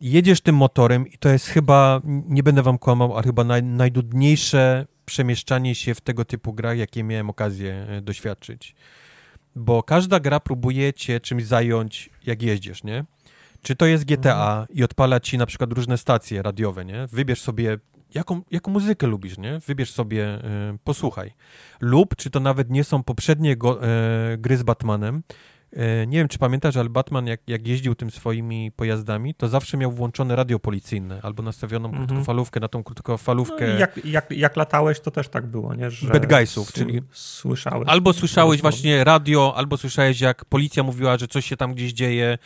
jedziesz tym motorem i to jest chyba, nie będę wam kłamał, a chyba naj, najdudniejsze przemieszczanie się w tego typu grach, jakie miałem okazję e, doświadczyć. Bo każda gra próbuje cię czymś zająć, jak jeździsz, nie? Czy to jest GTA mhm. i odpala ci na przykład różne stacje radiowe, nie? Wybierz sobie, jaką, jaką muzykę lubisz, nie? Wybierz sobie, y, posłuchaj. Lub, czy to nawet nie są poprzednie go, y, gry z Batmanem, nie wiem, czy pamiętasz, ale Batman, jak, jak jeździł tym swoimi pojazdami, to zawsze miał włączone radio policyjne albo nastawioną mm -hmm. krótkofalówkę na tą krótkofalówkę. No jak, jak, jak latałeś, to też tak było, nie? Że Bad guysów, czyli słyszałeś. Albo słyszałeś właśnie radio, albo słyszałeś, jak policja mówiła, że coś się tam gdzieś dzieje,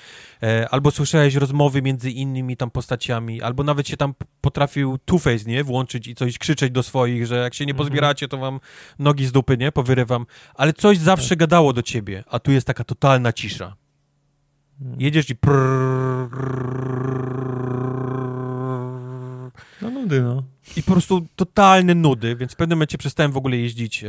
e, albo słyszałeś rozmowy między innymi tam postaciami, albo nawet się tam potrafił Two-Face, nie? Włączyć i coś krzyczeć do swoich, że jak się nie mhm. pozbieracie, to wam nogi z dupy, nie? Powyrywam. Ale coś zawsze tak. gadało do ciebie, a tu jest taka totalna totalna cisza. Jedziesz i No nudy, no. I po prostu totalne nudy, więc w pewnym momencie przestałem w ogóle jeździć e,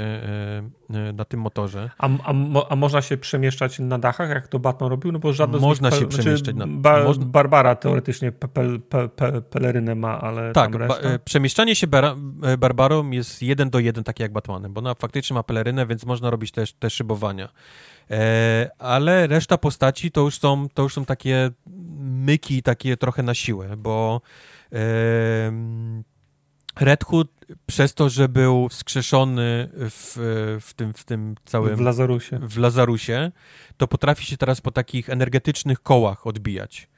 e, na tym motorze. A, a, a, można się przemieszczać na dachach, jak to Batman robił? No bo żadne Można się znaczy, przemieszczać na ba. Barbara teoretycznie pe, pe, pe, pelerynę ma, ale Tak, e, przemieszczanie się bar, e, Barbarą jest jeden do jeden, takie jak Batmanem, bo ona faktycznie ma pelerynę, więc można robić też te szybowania. E, ale reszta postaci to już są, to już są takie myki, takie trochę na siłę, bo Red Hood przez to, że był wskrzeszony w, w, tym, w tym całym... W Lazarusie. W Lazarusie, to potrafi się teraz po takich energetycznych kołach odbijać,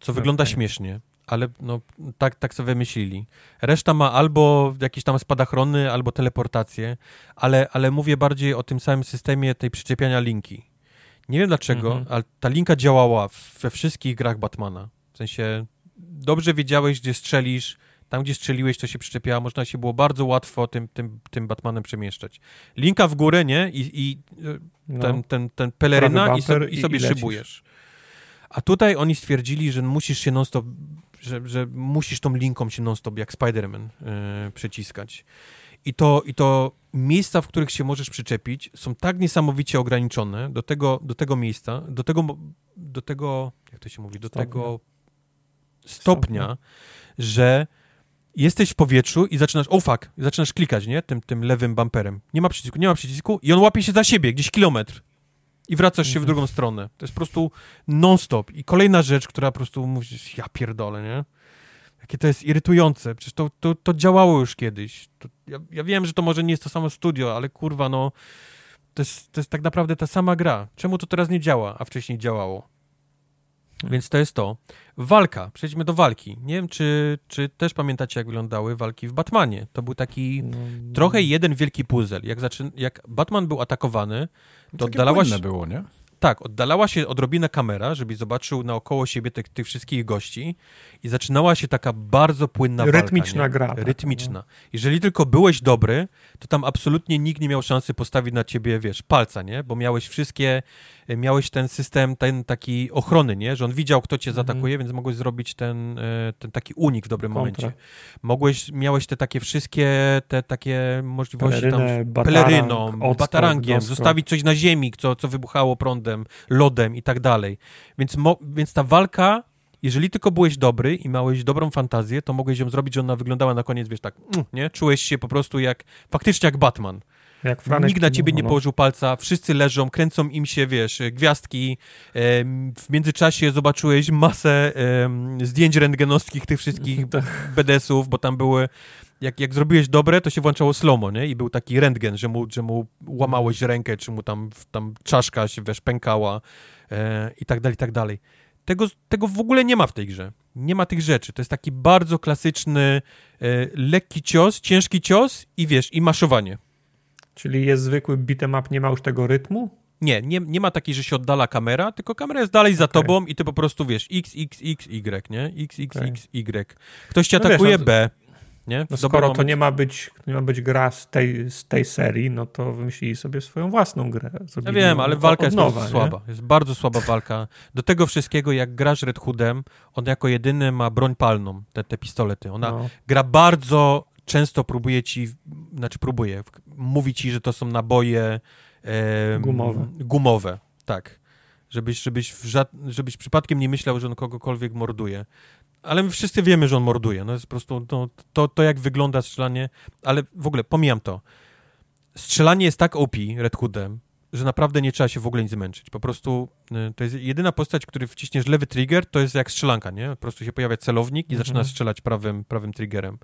co okay. wygląda śmiesznie ale no, tak, tak sobie myśleli. Reszta ma albo jakieś tam spadachrony, albo teleportację, ale, ale mówię bardziej o tym samym systemie tej przyczepiania linki. Nie wiem dlaczego, mhm. ale ta linka działała we wszystkich grach Batmana. W sensie dobrze wiedziałeś, gdzie strzelisz, tam gdzie strzeliłeś, to się przyczepiała, można się było bardzo łatwo tym, tym, tym Batmanem przemieszczać. Linka w górę, nie? I, i no. ten, ten, ten peleryna i, so, i sobie i szybujesz. A tutaj oni stwierdzili, że musisz się non-stop że, że musisz tą linką się non-stop jak Spider-Man yy, przyciskać. I to, I to miejsca, w których się możesz przyczepić, są tak niesamowicie ograniczone do tego, do tego miejsca, do tego, do tego, jak to się mówi, do stopnia. tego stopnia, stopnia, że jesteś w powietrzu i zaczynasz, oh fuck, zaczynasz klikać, nie? Tym, tym lewym bumperem. Nie ma przycisku, nie ma przycisku i on łapie się za siebie, gdzieś kilometr. I wracasz się w mhm. drugą stronę. To jest po prostu non-stop. I kolejna rzecz, która po prostu mówisz, ja pierdolę, nie? Jakie to jest irytujące. Przecież to, to, to działało już kiedyś. To, ja, ja wiem, że to może nie jest to samo studio, ale kurwa, no... To jest, to jest tak naprawdę ta sama gra. Czemu to teraz nie działa, a wcześniej działało? Więc to jest to. Walka. Przejdźmy do walki. Nie wiem, czy, czy też pamiętacie, jak wyglądały walki w Batmanie. To był taki no, trochę jeden wielki puzzle. Jak, zaczyn- jak Batman był atakowany, to oddalała się... było, nie? Tak, oddalała się odrobinę kamera, żeby zobaczył naokoło siebie tych, tych wszystkich gości i zaczynała się taka bardzo płynna Rytmiczna walka, gra. Tak, Rytmiczna. No. Jeżeli tylko byłeś dobry, to tam absolutnie nikt nie miał szansy postawić na ciebie, wiesz, palca, nie? Bo miałeś wszystkie, miałeś ten system, ten taki ochrony, nie? Że on widział, kto cię mhm. zaatakuje, więc mogłeś zrobić ten, e, ten taki unik w dobrym Kontra. momencie. Mogłeś, miałeś te takie wszystkie, te takie możliwości Pelerynę, tam, peleryną, batarangiem, zostawić coś na ziemi, co, co wybuchało prądem, lodem i tak dalej. Więc, mo, więc ta walka jeżeli tylko byłeś dobry i miałeś dobrą fantazję, to mogłeś ją zrobić, że ona wyglądała na koniec, wiesz, tak, nie? Czułeś się po prostu jak, faktycznie jak Batman. Jak Franek Nikt na ciebie nie no. położył palca, wszyscy leżą, kręcą im się, wiesz, gwiazdki. W międzyczasie zobaczyłeś masę zdjęć rentgenowskich tych wszystkich tak. BDS-ów, bo tam były jak, jak zrobiłeś dobre, to się włączało slomo, nie? I był taki rentgen, że mu, że mu łamałeś rękę, czy mu tam, tam czaszka się, wiesz, pękała e, i tak dalej, i tak dalej. Tego, tego w ogóle nie ma w tej grze. Nie ma tych rzeczy. To jest taki bardzo klasyczny, e, lekki cios, ciężki cios i wiesz, i maszowanie. Czyli jest zwykły beat'em up, nie ma już tego rytmu? Nie, nie, nie ma takiej, że się oddala kamera, tylko kamera jest dalej za okay. tobą i ty po prostu wiesz X, X, X, Y, nie? X, X, okay. X, Y. Ktoś cię no atakuje, wiesz, no, B. Nie? No skoro to nie ma, być, nie ma być gra z tej, z tej serii, no to wymyślili sobie swoją własną grę. ja wiem, ale walka jest nowa, słaba. Jest bardzo słaba walka. Do tego wszystkiego, jak grasz Red Hoodem, on jako jedyny ma broń palną, te, te pistolety. Ona no. gra bardzo często próbuje ci, znaczy próbuje, mówi ci, że to są naboje e, gumowe. gumowe. Tak. Żebyś, żebyś, żebyś przypadkiem nie myślał, że on kogokolwiek morduje. Ale my wszyscy wiemy, że on morduje. No jest po prostu to, to, to, jak wygląda strzelanie, ale w ogóle pomijam to. Strzelanie jest tak OP Red Hoodem, że naprawdę nie trzeba się w ogóle nic zmęczyć. Po prostu y, to jest jedyna postać, który wciśniesz lewy trigger, to jest jak strzelanka, nie? Po prostu się pojawia celownik i mhm. zaczyna strzelać prawym, prawym triggerem.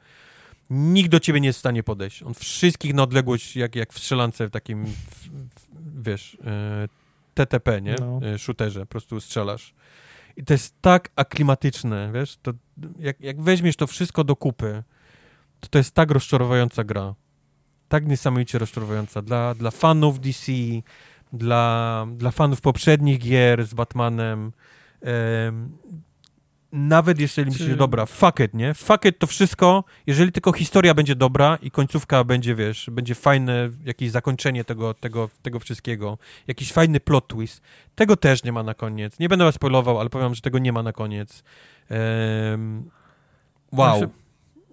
Nikt do ciebie nie jest w stanie podejść. On wszystkich na odległość, jak, jak w strzelance w takim, w, w, wiesz, y, TTP, nie? No. Y, shooterze, po prostu strzelasz. I to jest tak aklimatyczne, wiesz, to jak, jak weźmiesz to wszystko do kupy, to to jest tak rozczarowująca gra. Tak niesamowicie rozczarowująca. Dla, dla fanów DC, dla, dla fanów poprzednich gier z Batmanem, nawet jeżeli myślisz, Czy... dobra, fuck it, nie? Fuck it to wszystko, jeżeli tylko historia będzie dobra i końcówka będzie, wiesz, będzie fajne jakieś zakończenie tego, tego, tego wszystkiego, jakiś fajny plot twist, tego też nie ma na koniec. Nie będę was spoilował, ale powiem, że tego nie ma na koniec. Um, wow. Znaczy,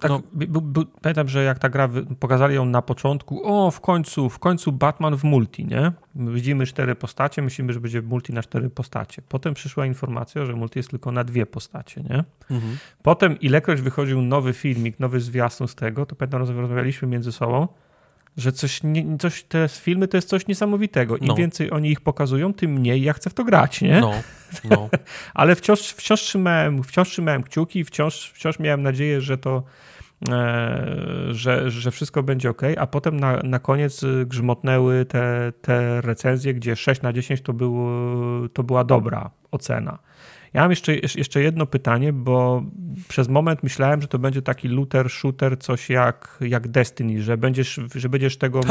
tak, no. pamiętam, że jak ta gra, pokazali ją na początku, o, w końcu, w końcu Batman w multi, nie? Widzimy cztery postacie, myślimy, że będzie multi na cztery postacie. Potem przyszła informacja, że multi jest tylko na dwie postacie, nie? Mhm. Potem ilekroć wychodził nowy filmik, nowy zwiastun z tego, to pamiętam, rozmawialiśmy między sobą, że coś, nie, coś, te filmy to jest coś niesamowitego. Im no. więcej oni ich pokazują, tym mniej ja chcę w to grać, nie? No, no. Ale wciąż, wciąż, trzymałem, wciąż trzymałem kciuki, wciąż, wciąż miałem nadzieję, że to że, że wszystko będzie ok, a potem na, na koniec grzmotnęły te, te recenzje, gdzie 6 na 10 to, było, to była dobra ocena. Ja mam jeszcze, jeszcze jedno pytanie, bo przez moment myślałem, że to będzie taki looter, shooter, coś jak, jak Destiny, że będziesz, że będziesz tego,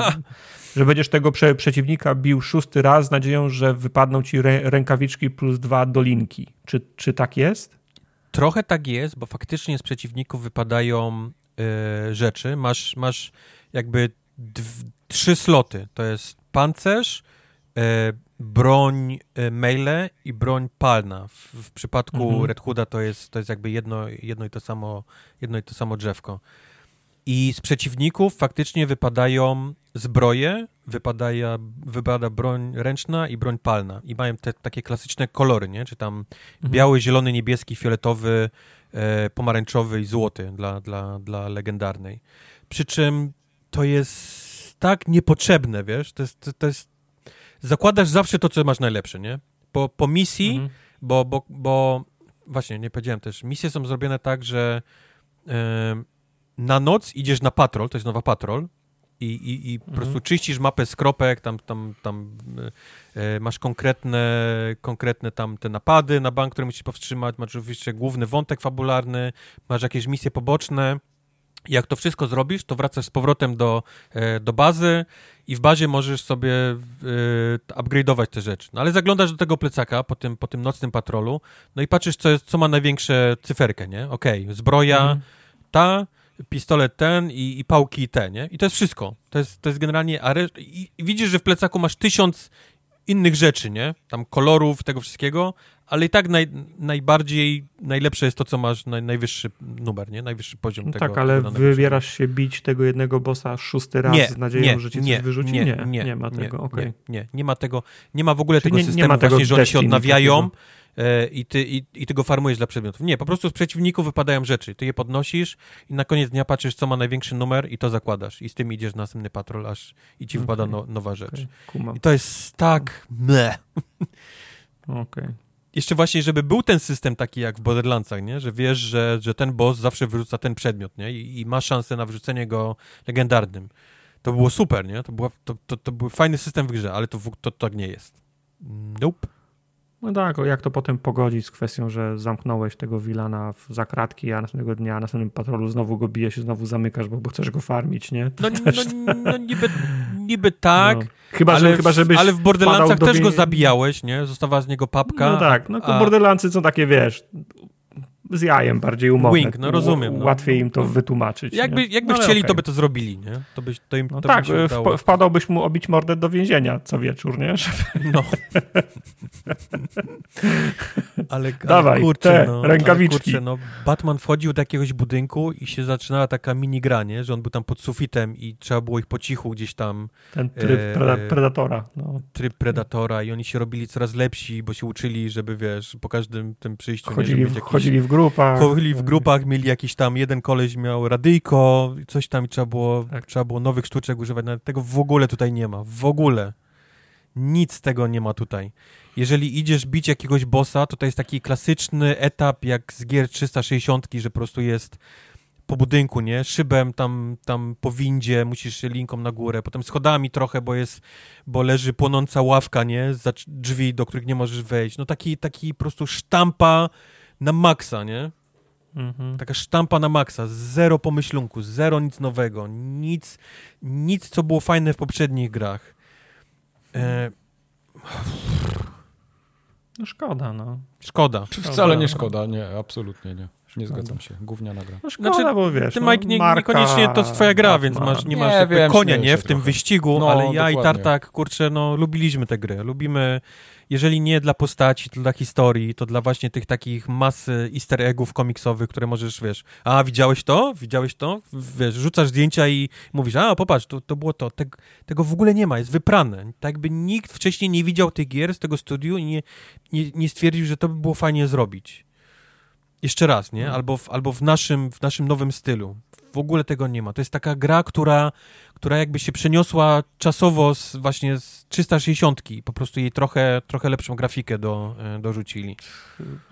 że będziesz tego prze, przeciwnika bił szósty raz z nadzieją, że wypadną ci rę, rękawiczki plus dwa dolinki. Czy, czy tak jest? Trochę tak jest, bo faktycznie z przeciwników wypadają y, rzeczy. Masz, masz jakby trzy sloty. To jest pancerz, y, broń y, melee i broń palna. W, w przypadku mhm. Red Hooda to jest, to jest jakby jedno, jedno, i to samo, jedno i to samo drzewko. I z przeciwników faktycznie wypadają zbroje, wypadaja, wypada broń ręczna i broń palna. I mają te takie klasyczne kolory, nie? Czy tam mhm. biały, zielony, niebieski, fioletowy, pomarańczowy i złoty dla, dla, dla legendarnej. Przy czym to jest tak niepotrzebne, wiesz, to jest, to, to jest zakładasz zawsze to, co masz najlepsze, nie? Po, po misji, mhm. bo, bo, bo właśnie, nie powiedziałem też, misje są zrobione tak, że na noc idziesz na patrol, to jest nowa patrol, i, i, i po prostu mhm. czyścisz mapę z kropek, tam, tam, tam e, masz konkretne, konkretne tam te napady na bank, które musisz powstrzymać, masz oczywiście główny wątek fabularny, masz jakieś misje poboczne. Jak to wszystko zrobisz, to wracasz z powrotem do, e, do bazy i w bazie możesz sobie e, upgrade'ować te rzeczy. No ale zaglądasz do tego plecaka po tym, po tym nocnym patrolu, no i patrzysz, co, jest, co ma największe cyferkę, nie? Okej, okay, zbroja mhm. ta, pistolet ten i, i, pałki te, nie? I to jest wszystko. To jest, to jest generalnie... I, I widzisz, że w plecaku masz tysiąc innych rzeczy, nie? Tam kolorów, tego wszystkiego, ale i tak naj, najbardziej, najlepsze jest to, co masz, naj, najwyższy numer, nie? Najwyższy poziom no tego. Tak, ale wybierasz się bić tego jednego bossa szósty raz nie, z nadzieją, nie, że cię nie, coś wyrzuci? Nie, nie, nie, nie ma tego, nie, okay. nie, nie, nie ma tego, nie ma w ogóle Czyli tego systemu właśnie, że oni się odnawiają, takiego i ty, i, i ty go farmujesz dla przedmiotów. Nie, po prostu z przeciwników wypadają rzeczy. Ty je podnosisz i na koniec dnia patrzysz, co ma największy numer i to zakładasz. I z tym idziesz na następny patrol, aż i ci okay. wypada no, nowa rzecz. Okay. I to jest tak mle. Okej. Okay. Jeszcze właśnie, żeby był ten system taki jak w Borderlandsach, nie? Że wiesz, że, że ten boss zawsze wyrzuca ten przedmiot, nie? I, i ma szansę na wyrzucenie go legendarnym. To było super, nie? To, była, to, to, to był fajny system w grze, ale to, to, to tak nie jest. Nope. No tak, jak to potem pogodzić z kwestią, że zamknąłeś tego Wilana w zakratki, a następnego dnia, na następnym patrolu znowu go bijesz i znowu zamykasz, bo, bo chcesz go farmić, nie? No, no, no, niby, niby tak, no. chyba, ale, że, chyba, żebyś ale w Borderlandsach też go zabijałeś, nie? Zostawała z niego papka. No tak, no a... Borderlandsy są takie, wiesz, z jajem bardziej umowne. Wink, no rozumiem. No. Łatwiej im to wytłumaczyć. Jakby, jakby no, chcieli, okay. to by to zrobili, nie? To, by, to im no to tak, by wp wpadałbyś mu obić mordę do więzienia co wieczór, nie? No. ale, Dawaj, kurczę, te no, rękawiczki. Kurczę, no, Batman wchodził do jakiegoś budynku i się zaczynała taka minigra, nie? Że on był tam pod sufitem i trzeba było ich po cichu gdzieś tam... Ten tryb e, Predatora. No. Tryb Predatora i oni się robili coraz lepsi, bo się uczyli, żeby, wiesz, po każdym tym przyjściu... Chodzili, nie, w, chodzili w grupach. W grupach, mieli jakiś tam, jeden koleś miał radyjko, coś tam i trzeba było, tak. trzeba było nowych sztuczek używać. Nawet tego w ogóle tutaj nie ma. W ogóle. Nic tego nie ma tutaj. Jeżeli idziesz bić jakiegoś bossa, to to jest taki klasyczny etap jak z gier 360, że po prostu jest po budynku, nie? Szybem tam, tam po windzie, musisz się linką na górę, potem schodami trochę, bo jest, bo leży płonąca ławka, nie? Za drzwi, do których nie możesz wejść. No taki, taki po prostu sztampa na maksa, nie? Mhm. Taka sztampa na maksa, zero pomyślunku, zero nic nowego, nic, nic co było fajne w poprzednich grach. E... No szkoda, no. Szkoda. Wcale nie szkoda, nie, absolutnie nie. Nie zgadzam się. Gówniana gra. No szkoda, znaczy, bo wiesz, ty, no, Mike, nie, marka, niekoniecznie to jest twoja gra, więc masz, nie masz nie, wiem, konia, nie, w tym wyścigu, no, ale ja dokładnie. i Tartak, kurczę, no, lubiliśmy tę grę. Lubimy, jeżeli nie dla postaci, to dla historii, to dla właśnie tych takich masy easter eggów komiksowych, które możesz, wiesz, a widziałeś to? Widziałeś to? Wiesz, rzucasz zdjęcia i mówisz, a popatrz, to, to było to. Tego, tego w ogóle nie ma, jest wyprane. Tak jakby nikt wcześniej nie widział tych gier z tego studiu i nie, nie, nie stwierdził, że to by było fajnie zrobić. Jeszcze raz, nie? Mhm. Albo w, albo w, naszym, w naszym nowym stylu. W ogóle tego nie ma. To jest taka gra, która, która jakby się przeniosła czasowo z, właśnie z 360 po prostu jej trochę, trochę lepszą grafikę do, e, dorzucili.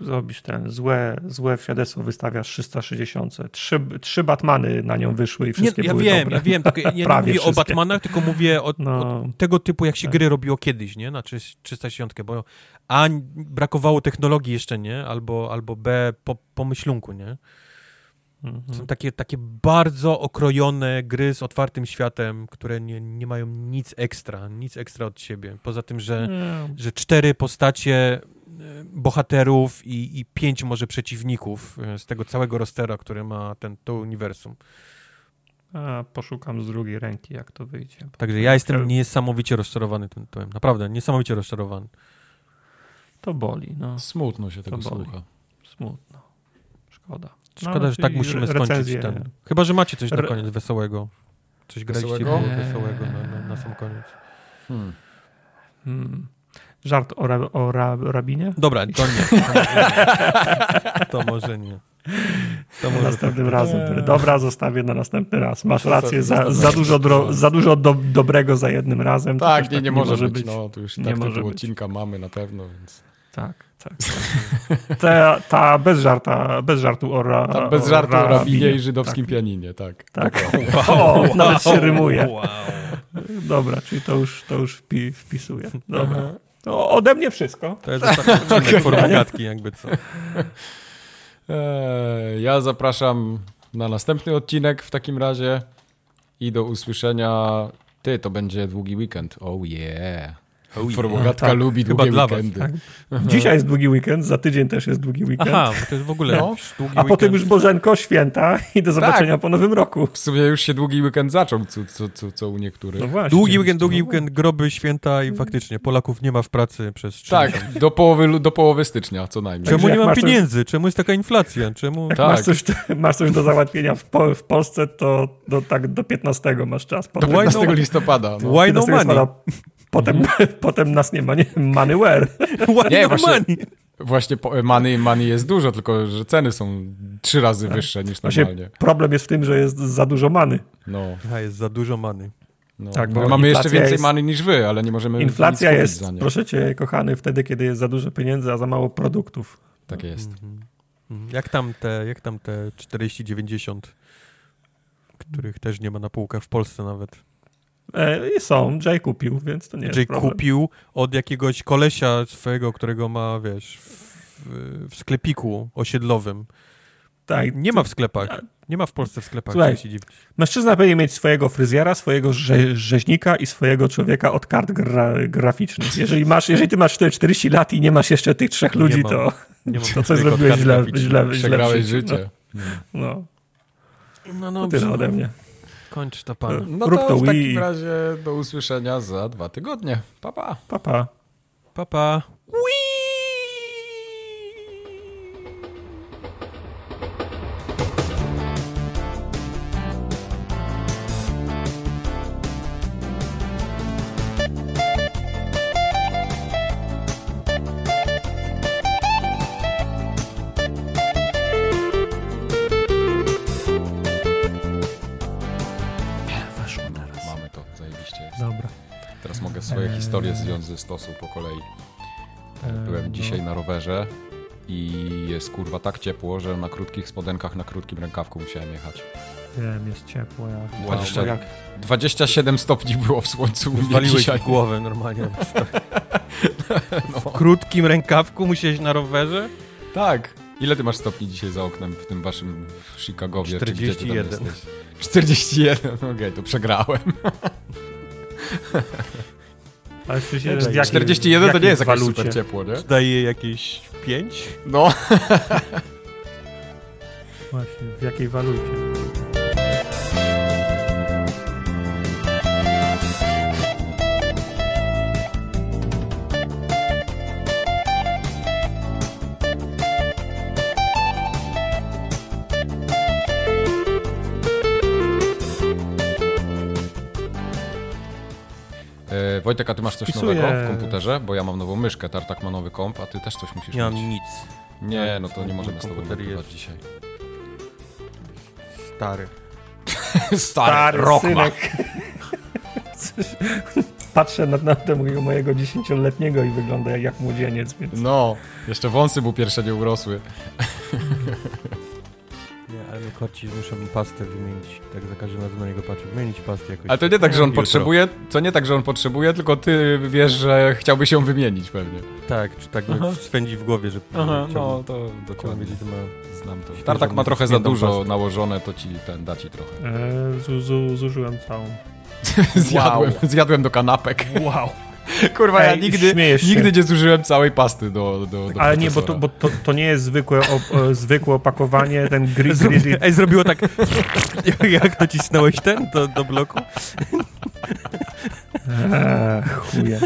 Zrobisz ten, złe, złe świadectwo wystawiasz 360. Trzy, trzy Batmany na nią wyszły i wszystkie nie, ja były wiem, dobre. Ja wiem, tylko ja nie mówię wszystkie. o Batmanach, tylko mówię o, no, o, tego typu, jak się tak. gry robiło kiedyś, nie? Na 360, bo A brakowało technologii jeszcze, nie? Albo, albo B po, pomyślunku, nie? Mhm. Są takie, takie bardzo okrojone gry z otwartym światem, które nie, nie mają nic ekstra, nic ekstra od siebie. Poza tym, że, że cztery postacie e, bohaterów i, i pięć może przeciwników e, z tego całego rostera, które ma ten, to uniwersum. A, poszukam z drugiej ręki, jak to wyjdzie. Także ja jestem niesamowicie rozczarowany tym tytułem. Naprawdę, niesamowicie rozczarowany. To boli, no. Smutno się tego to słucha. Smutno. Szkoda. Szkoda, no, że tak musimy skończyć ten. Chyba, że macie coś na koniec wesołego. Coś graliście wesołego, wesołego na, na, na, sam koniec. Hmm. Hmm. Żart o, ra, o ra, rabinie? Dobra, to nie. To może nie. To następnym tak. razem. Dobra, zostawię na następny raz. Masz rację, za, za dużo, dro, za dużo do, dobrego za jednym razem. Tak, nie, tak nie, nie, może być. być. No, to już nie tak może odcinka mamy na pewno, więc... Tak, tak. tak. Ta, ta bez, żarta, bez żartu o, ra, ta bez żartu o rabinie i żydowskim tak. pianinie, tak. Tak. Wow. O, nawet się rymuje. Wow. Dobra, czyli to już, to już wpi, wpisuję. Dobra. No, ode mnie wszystko. To jest ostatni odcinek formogatki, jakby co. Eee, ja zapraszam na następny odcinek w takim razie i do usłyszenia. Ty, to będzie długi weekend. Oh yeah. Formogatka tak. lubi Chyba długie weekendy. Was, tak. Dzisiaj jest długi weekend, za tydzień też jest długi weekend. Aha, to jest w ogóle no. długi A weekend. potem już Bożenko, święta i do zobaczenia tak. po nowym roku. W sumie już się długi weekend zaczął, co, co, co, co u niektórych. No właśnie. Długi weekend, długi weekend, groby, święta i faktycznie Polaków nie ma w pracy przez trzy Tak, do połowy, do połowy stycznia co najmniej. Czemu nie ma pieniędzy? Coś... Czemu jest taka inflacja? Czemu... Jak tak. masz, coś, masz coś do załatwienia w, po, w Polsce, to do, tak do 15 masz czas. Do 15 no, listopada. No. Why no money? Potem, mhm. potem nas nie ma, nie? Money where? nie, właśnie, money. właśnie money, money jest dużo, tylko że ceny są trzy razy tak. wyższe niż normalnie. problem jest w tym, że jest za dużo many. No. A jest za dużo many. No, tak, bo mamy jeszcze więcej jest, many niż wy, ale nie możemy Inflacja jest, proszę cię, kochany, wtedy, kiedy jest za dużo pieniędzy, a za mało produktów. Tak jest. Mhm. Jak tam te, jak tam te 40-90, których też nie ma na półkach w Polsce nawet? E, są, Jay kupił, więc to nie jest Jay problem. kupił od jakiegoś kolesia swojego, którego ma, wiesz, w, w sklepiku osiedlowym. Tak. Nie ma w sklepach. Nie ma w Polsce w sklepach. Słuchaj, mężczyzna powinien mieć swojego fryzjera, swojego rze rzeźnika i swojego człowieka od kart gra graficznych. Jeżeli, masz, jeżeli ty masz 40 lat i nie masz jeszcze tych trzech ludzi, nie to, mam, to coś zrobiłeś źle, źle, źle w życie. No, no. no, no to tyle ode mnie. Kończ to pan. No Rób to, to w takim razie do usłyszenia za dwa tygodnie. Pa, pa. Pa, pa. pa, pa. historię stosu po kolei. Byłem dzisiaj na rowerze i jest kurwa tak ciepło, że na krótkich spodenkach, na krótkim rękawku musiałem jechać. Wiem, jest ciepło. Ja... 20, jak... 27 stopni było w słońcu. Waliłeś dzisiaj. głowę normalnie. no. W krótkim rękawku musiałeś na rowerze? Tak. Ile ty masz stopni dzisiaj za oknem w tym waszym w Chicagowie? 41. 41, okej, okay, to przegrałem. Ale w sensie, 41 to nie jest jakieś super ciepło, nie? Daje jakieś 5? No. Właśnie, w jakiej walucie? E, Wojtek, a ty masz coś Wpisuję. nowego w komputerze? Bo ja mam nową myszkę, Tartak ma nowy komp, a ty też coś musisz nie mieć. Nie mam nic. Nie, no to nie możemy z tobą nagrywać dzisiaj. Stary. Stary, Stary Rockman. Patrzę na, na tego mojego dziesięcioletniego i wygląda jak, jak młodzieniec, więc... No, jeszcze wąsy mu pierwsze nie urosły. ale koci muszą pastę wymienić. Tak za każdym razem na niego patrzę. Wymienić pastę jakoś. Ale to nie tak, że on potrzebuje, to nie tak, że on potrzebuje, tylko ty wiesz, że chciałbyś ją wymienić pewnie. Tak, czy tak Aha. spędzi w głowie, że Aha, no to dokładnie. Wiedzieć, ma... Znam to. Tartak ma trochę za dużo pastę. nałożone, to ci ten da ci trochę. Eee, zużyłem całą. zjadłem, wow. zjadłem do kanapek. Wow. Kurwa, Ej, ja nigdy, nigdy nie zużyłem całej pasty do, do, do Ale nie, bo, to, bo to, to nie jest zwykłe, o, zwykłe opakowanie, ten gri, gri, Ej, zrobiło tak, jak nacisnąłeś ten do, do bloku? Eee, chuje.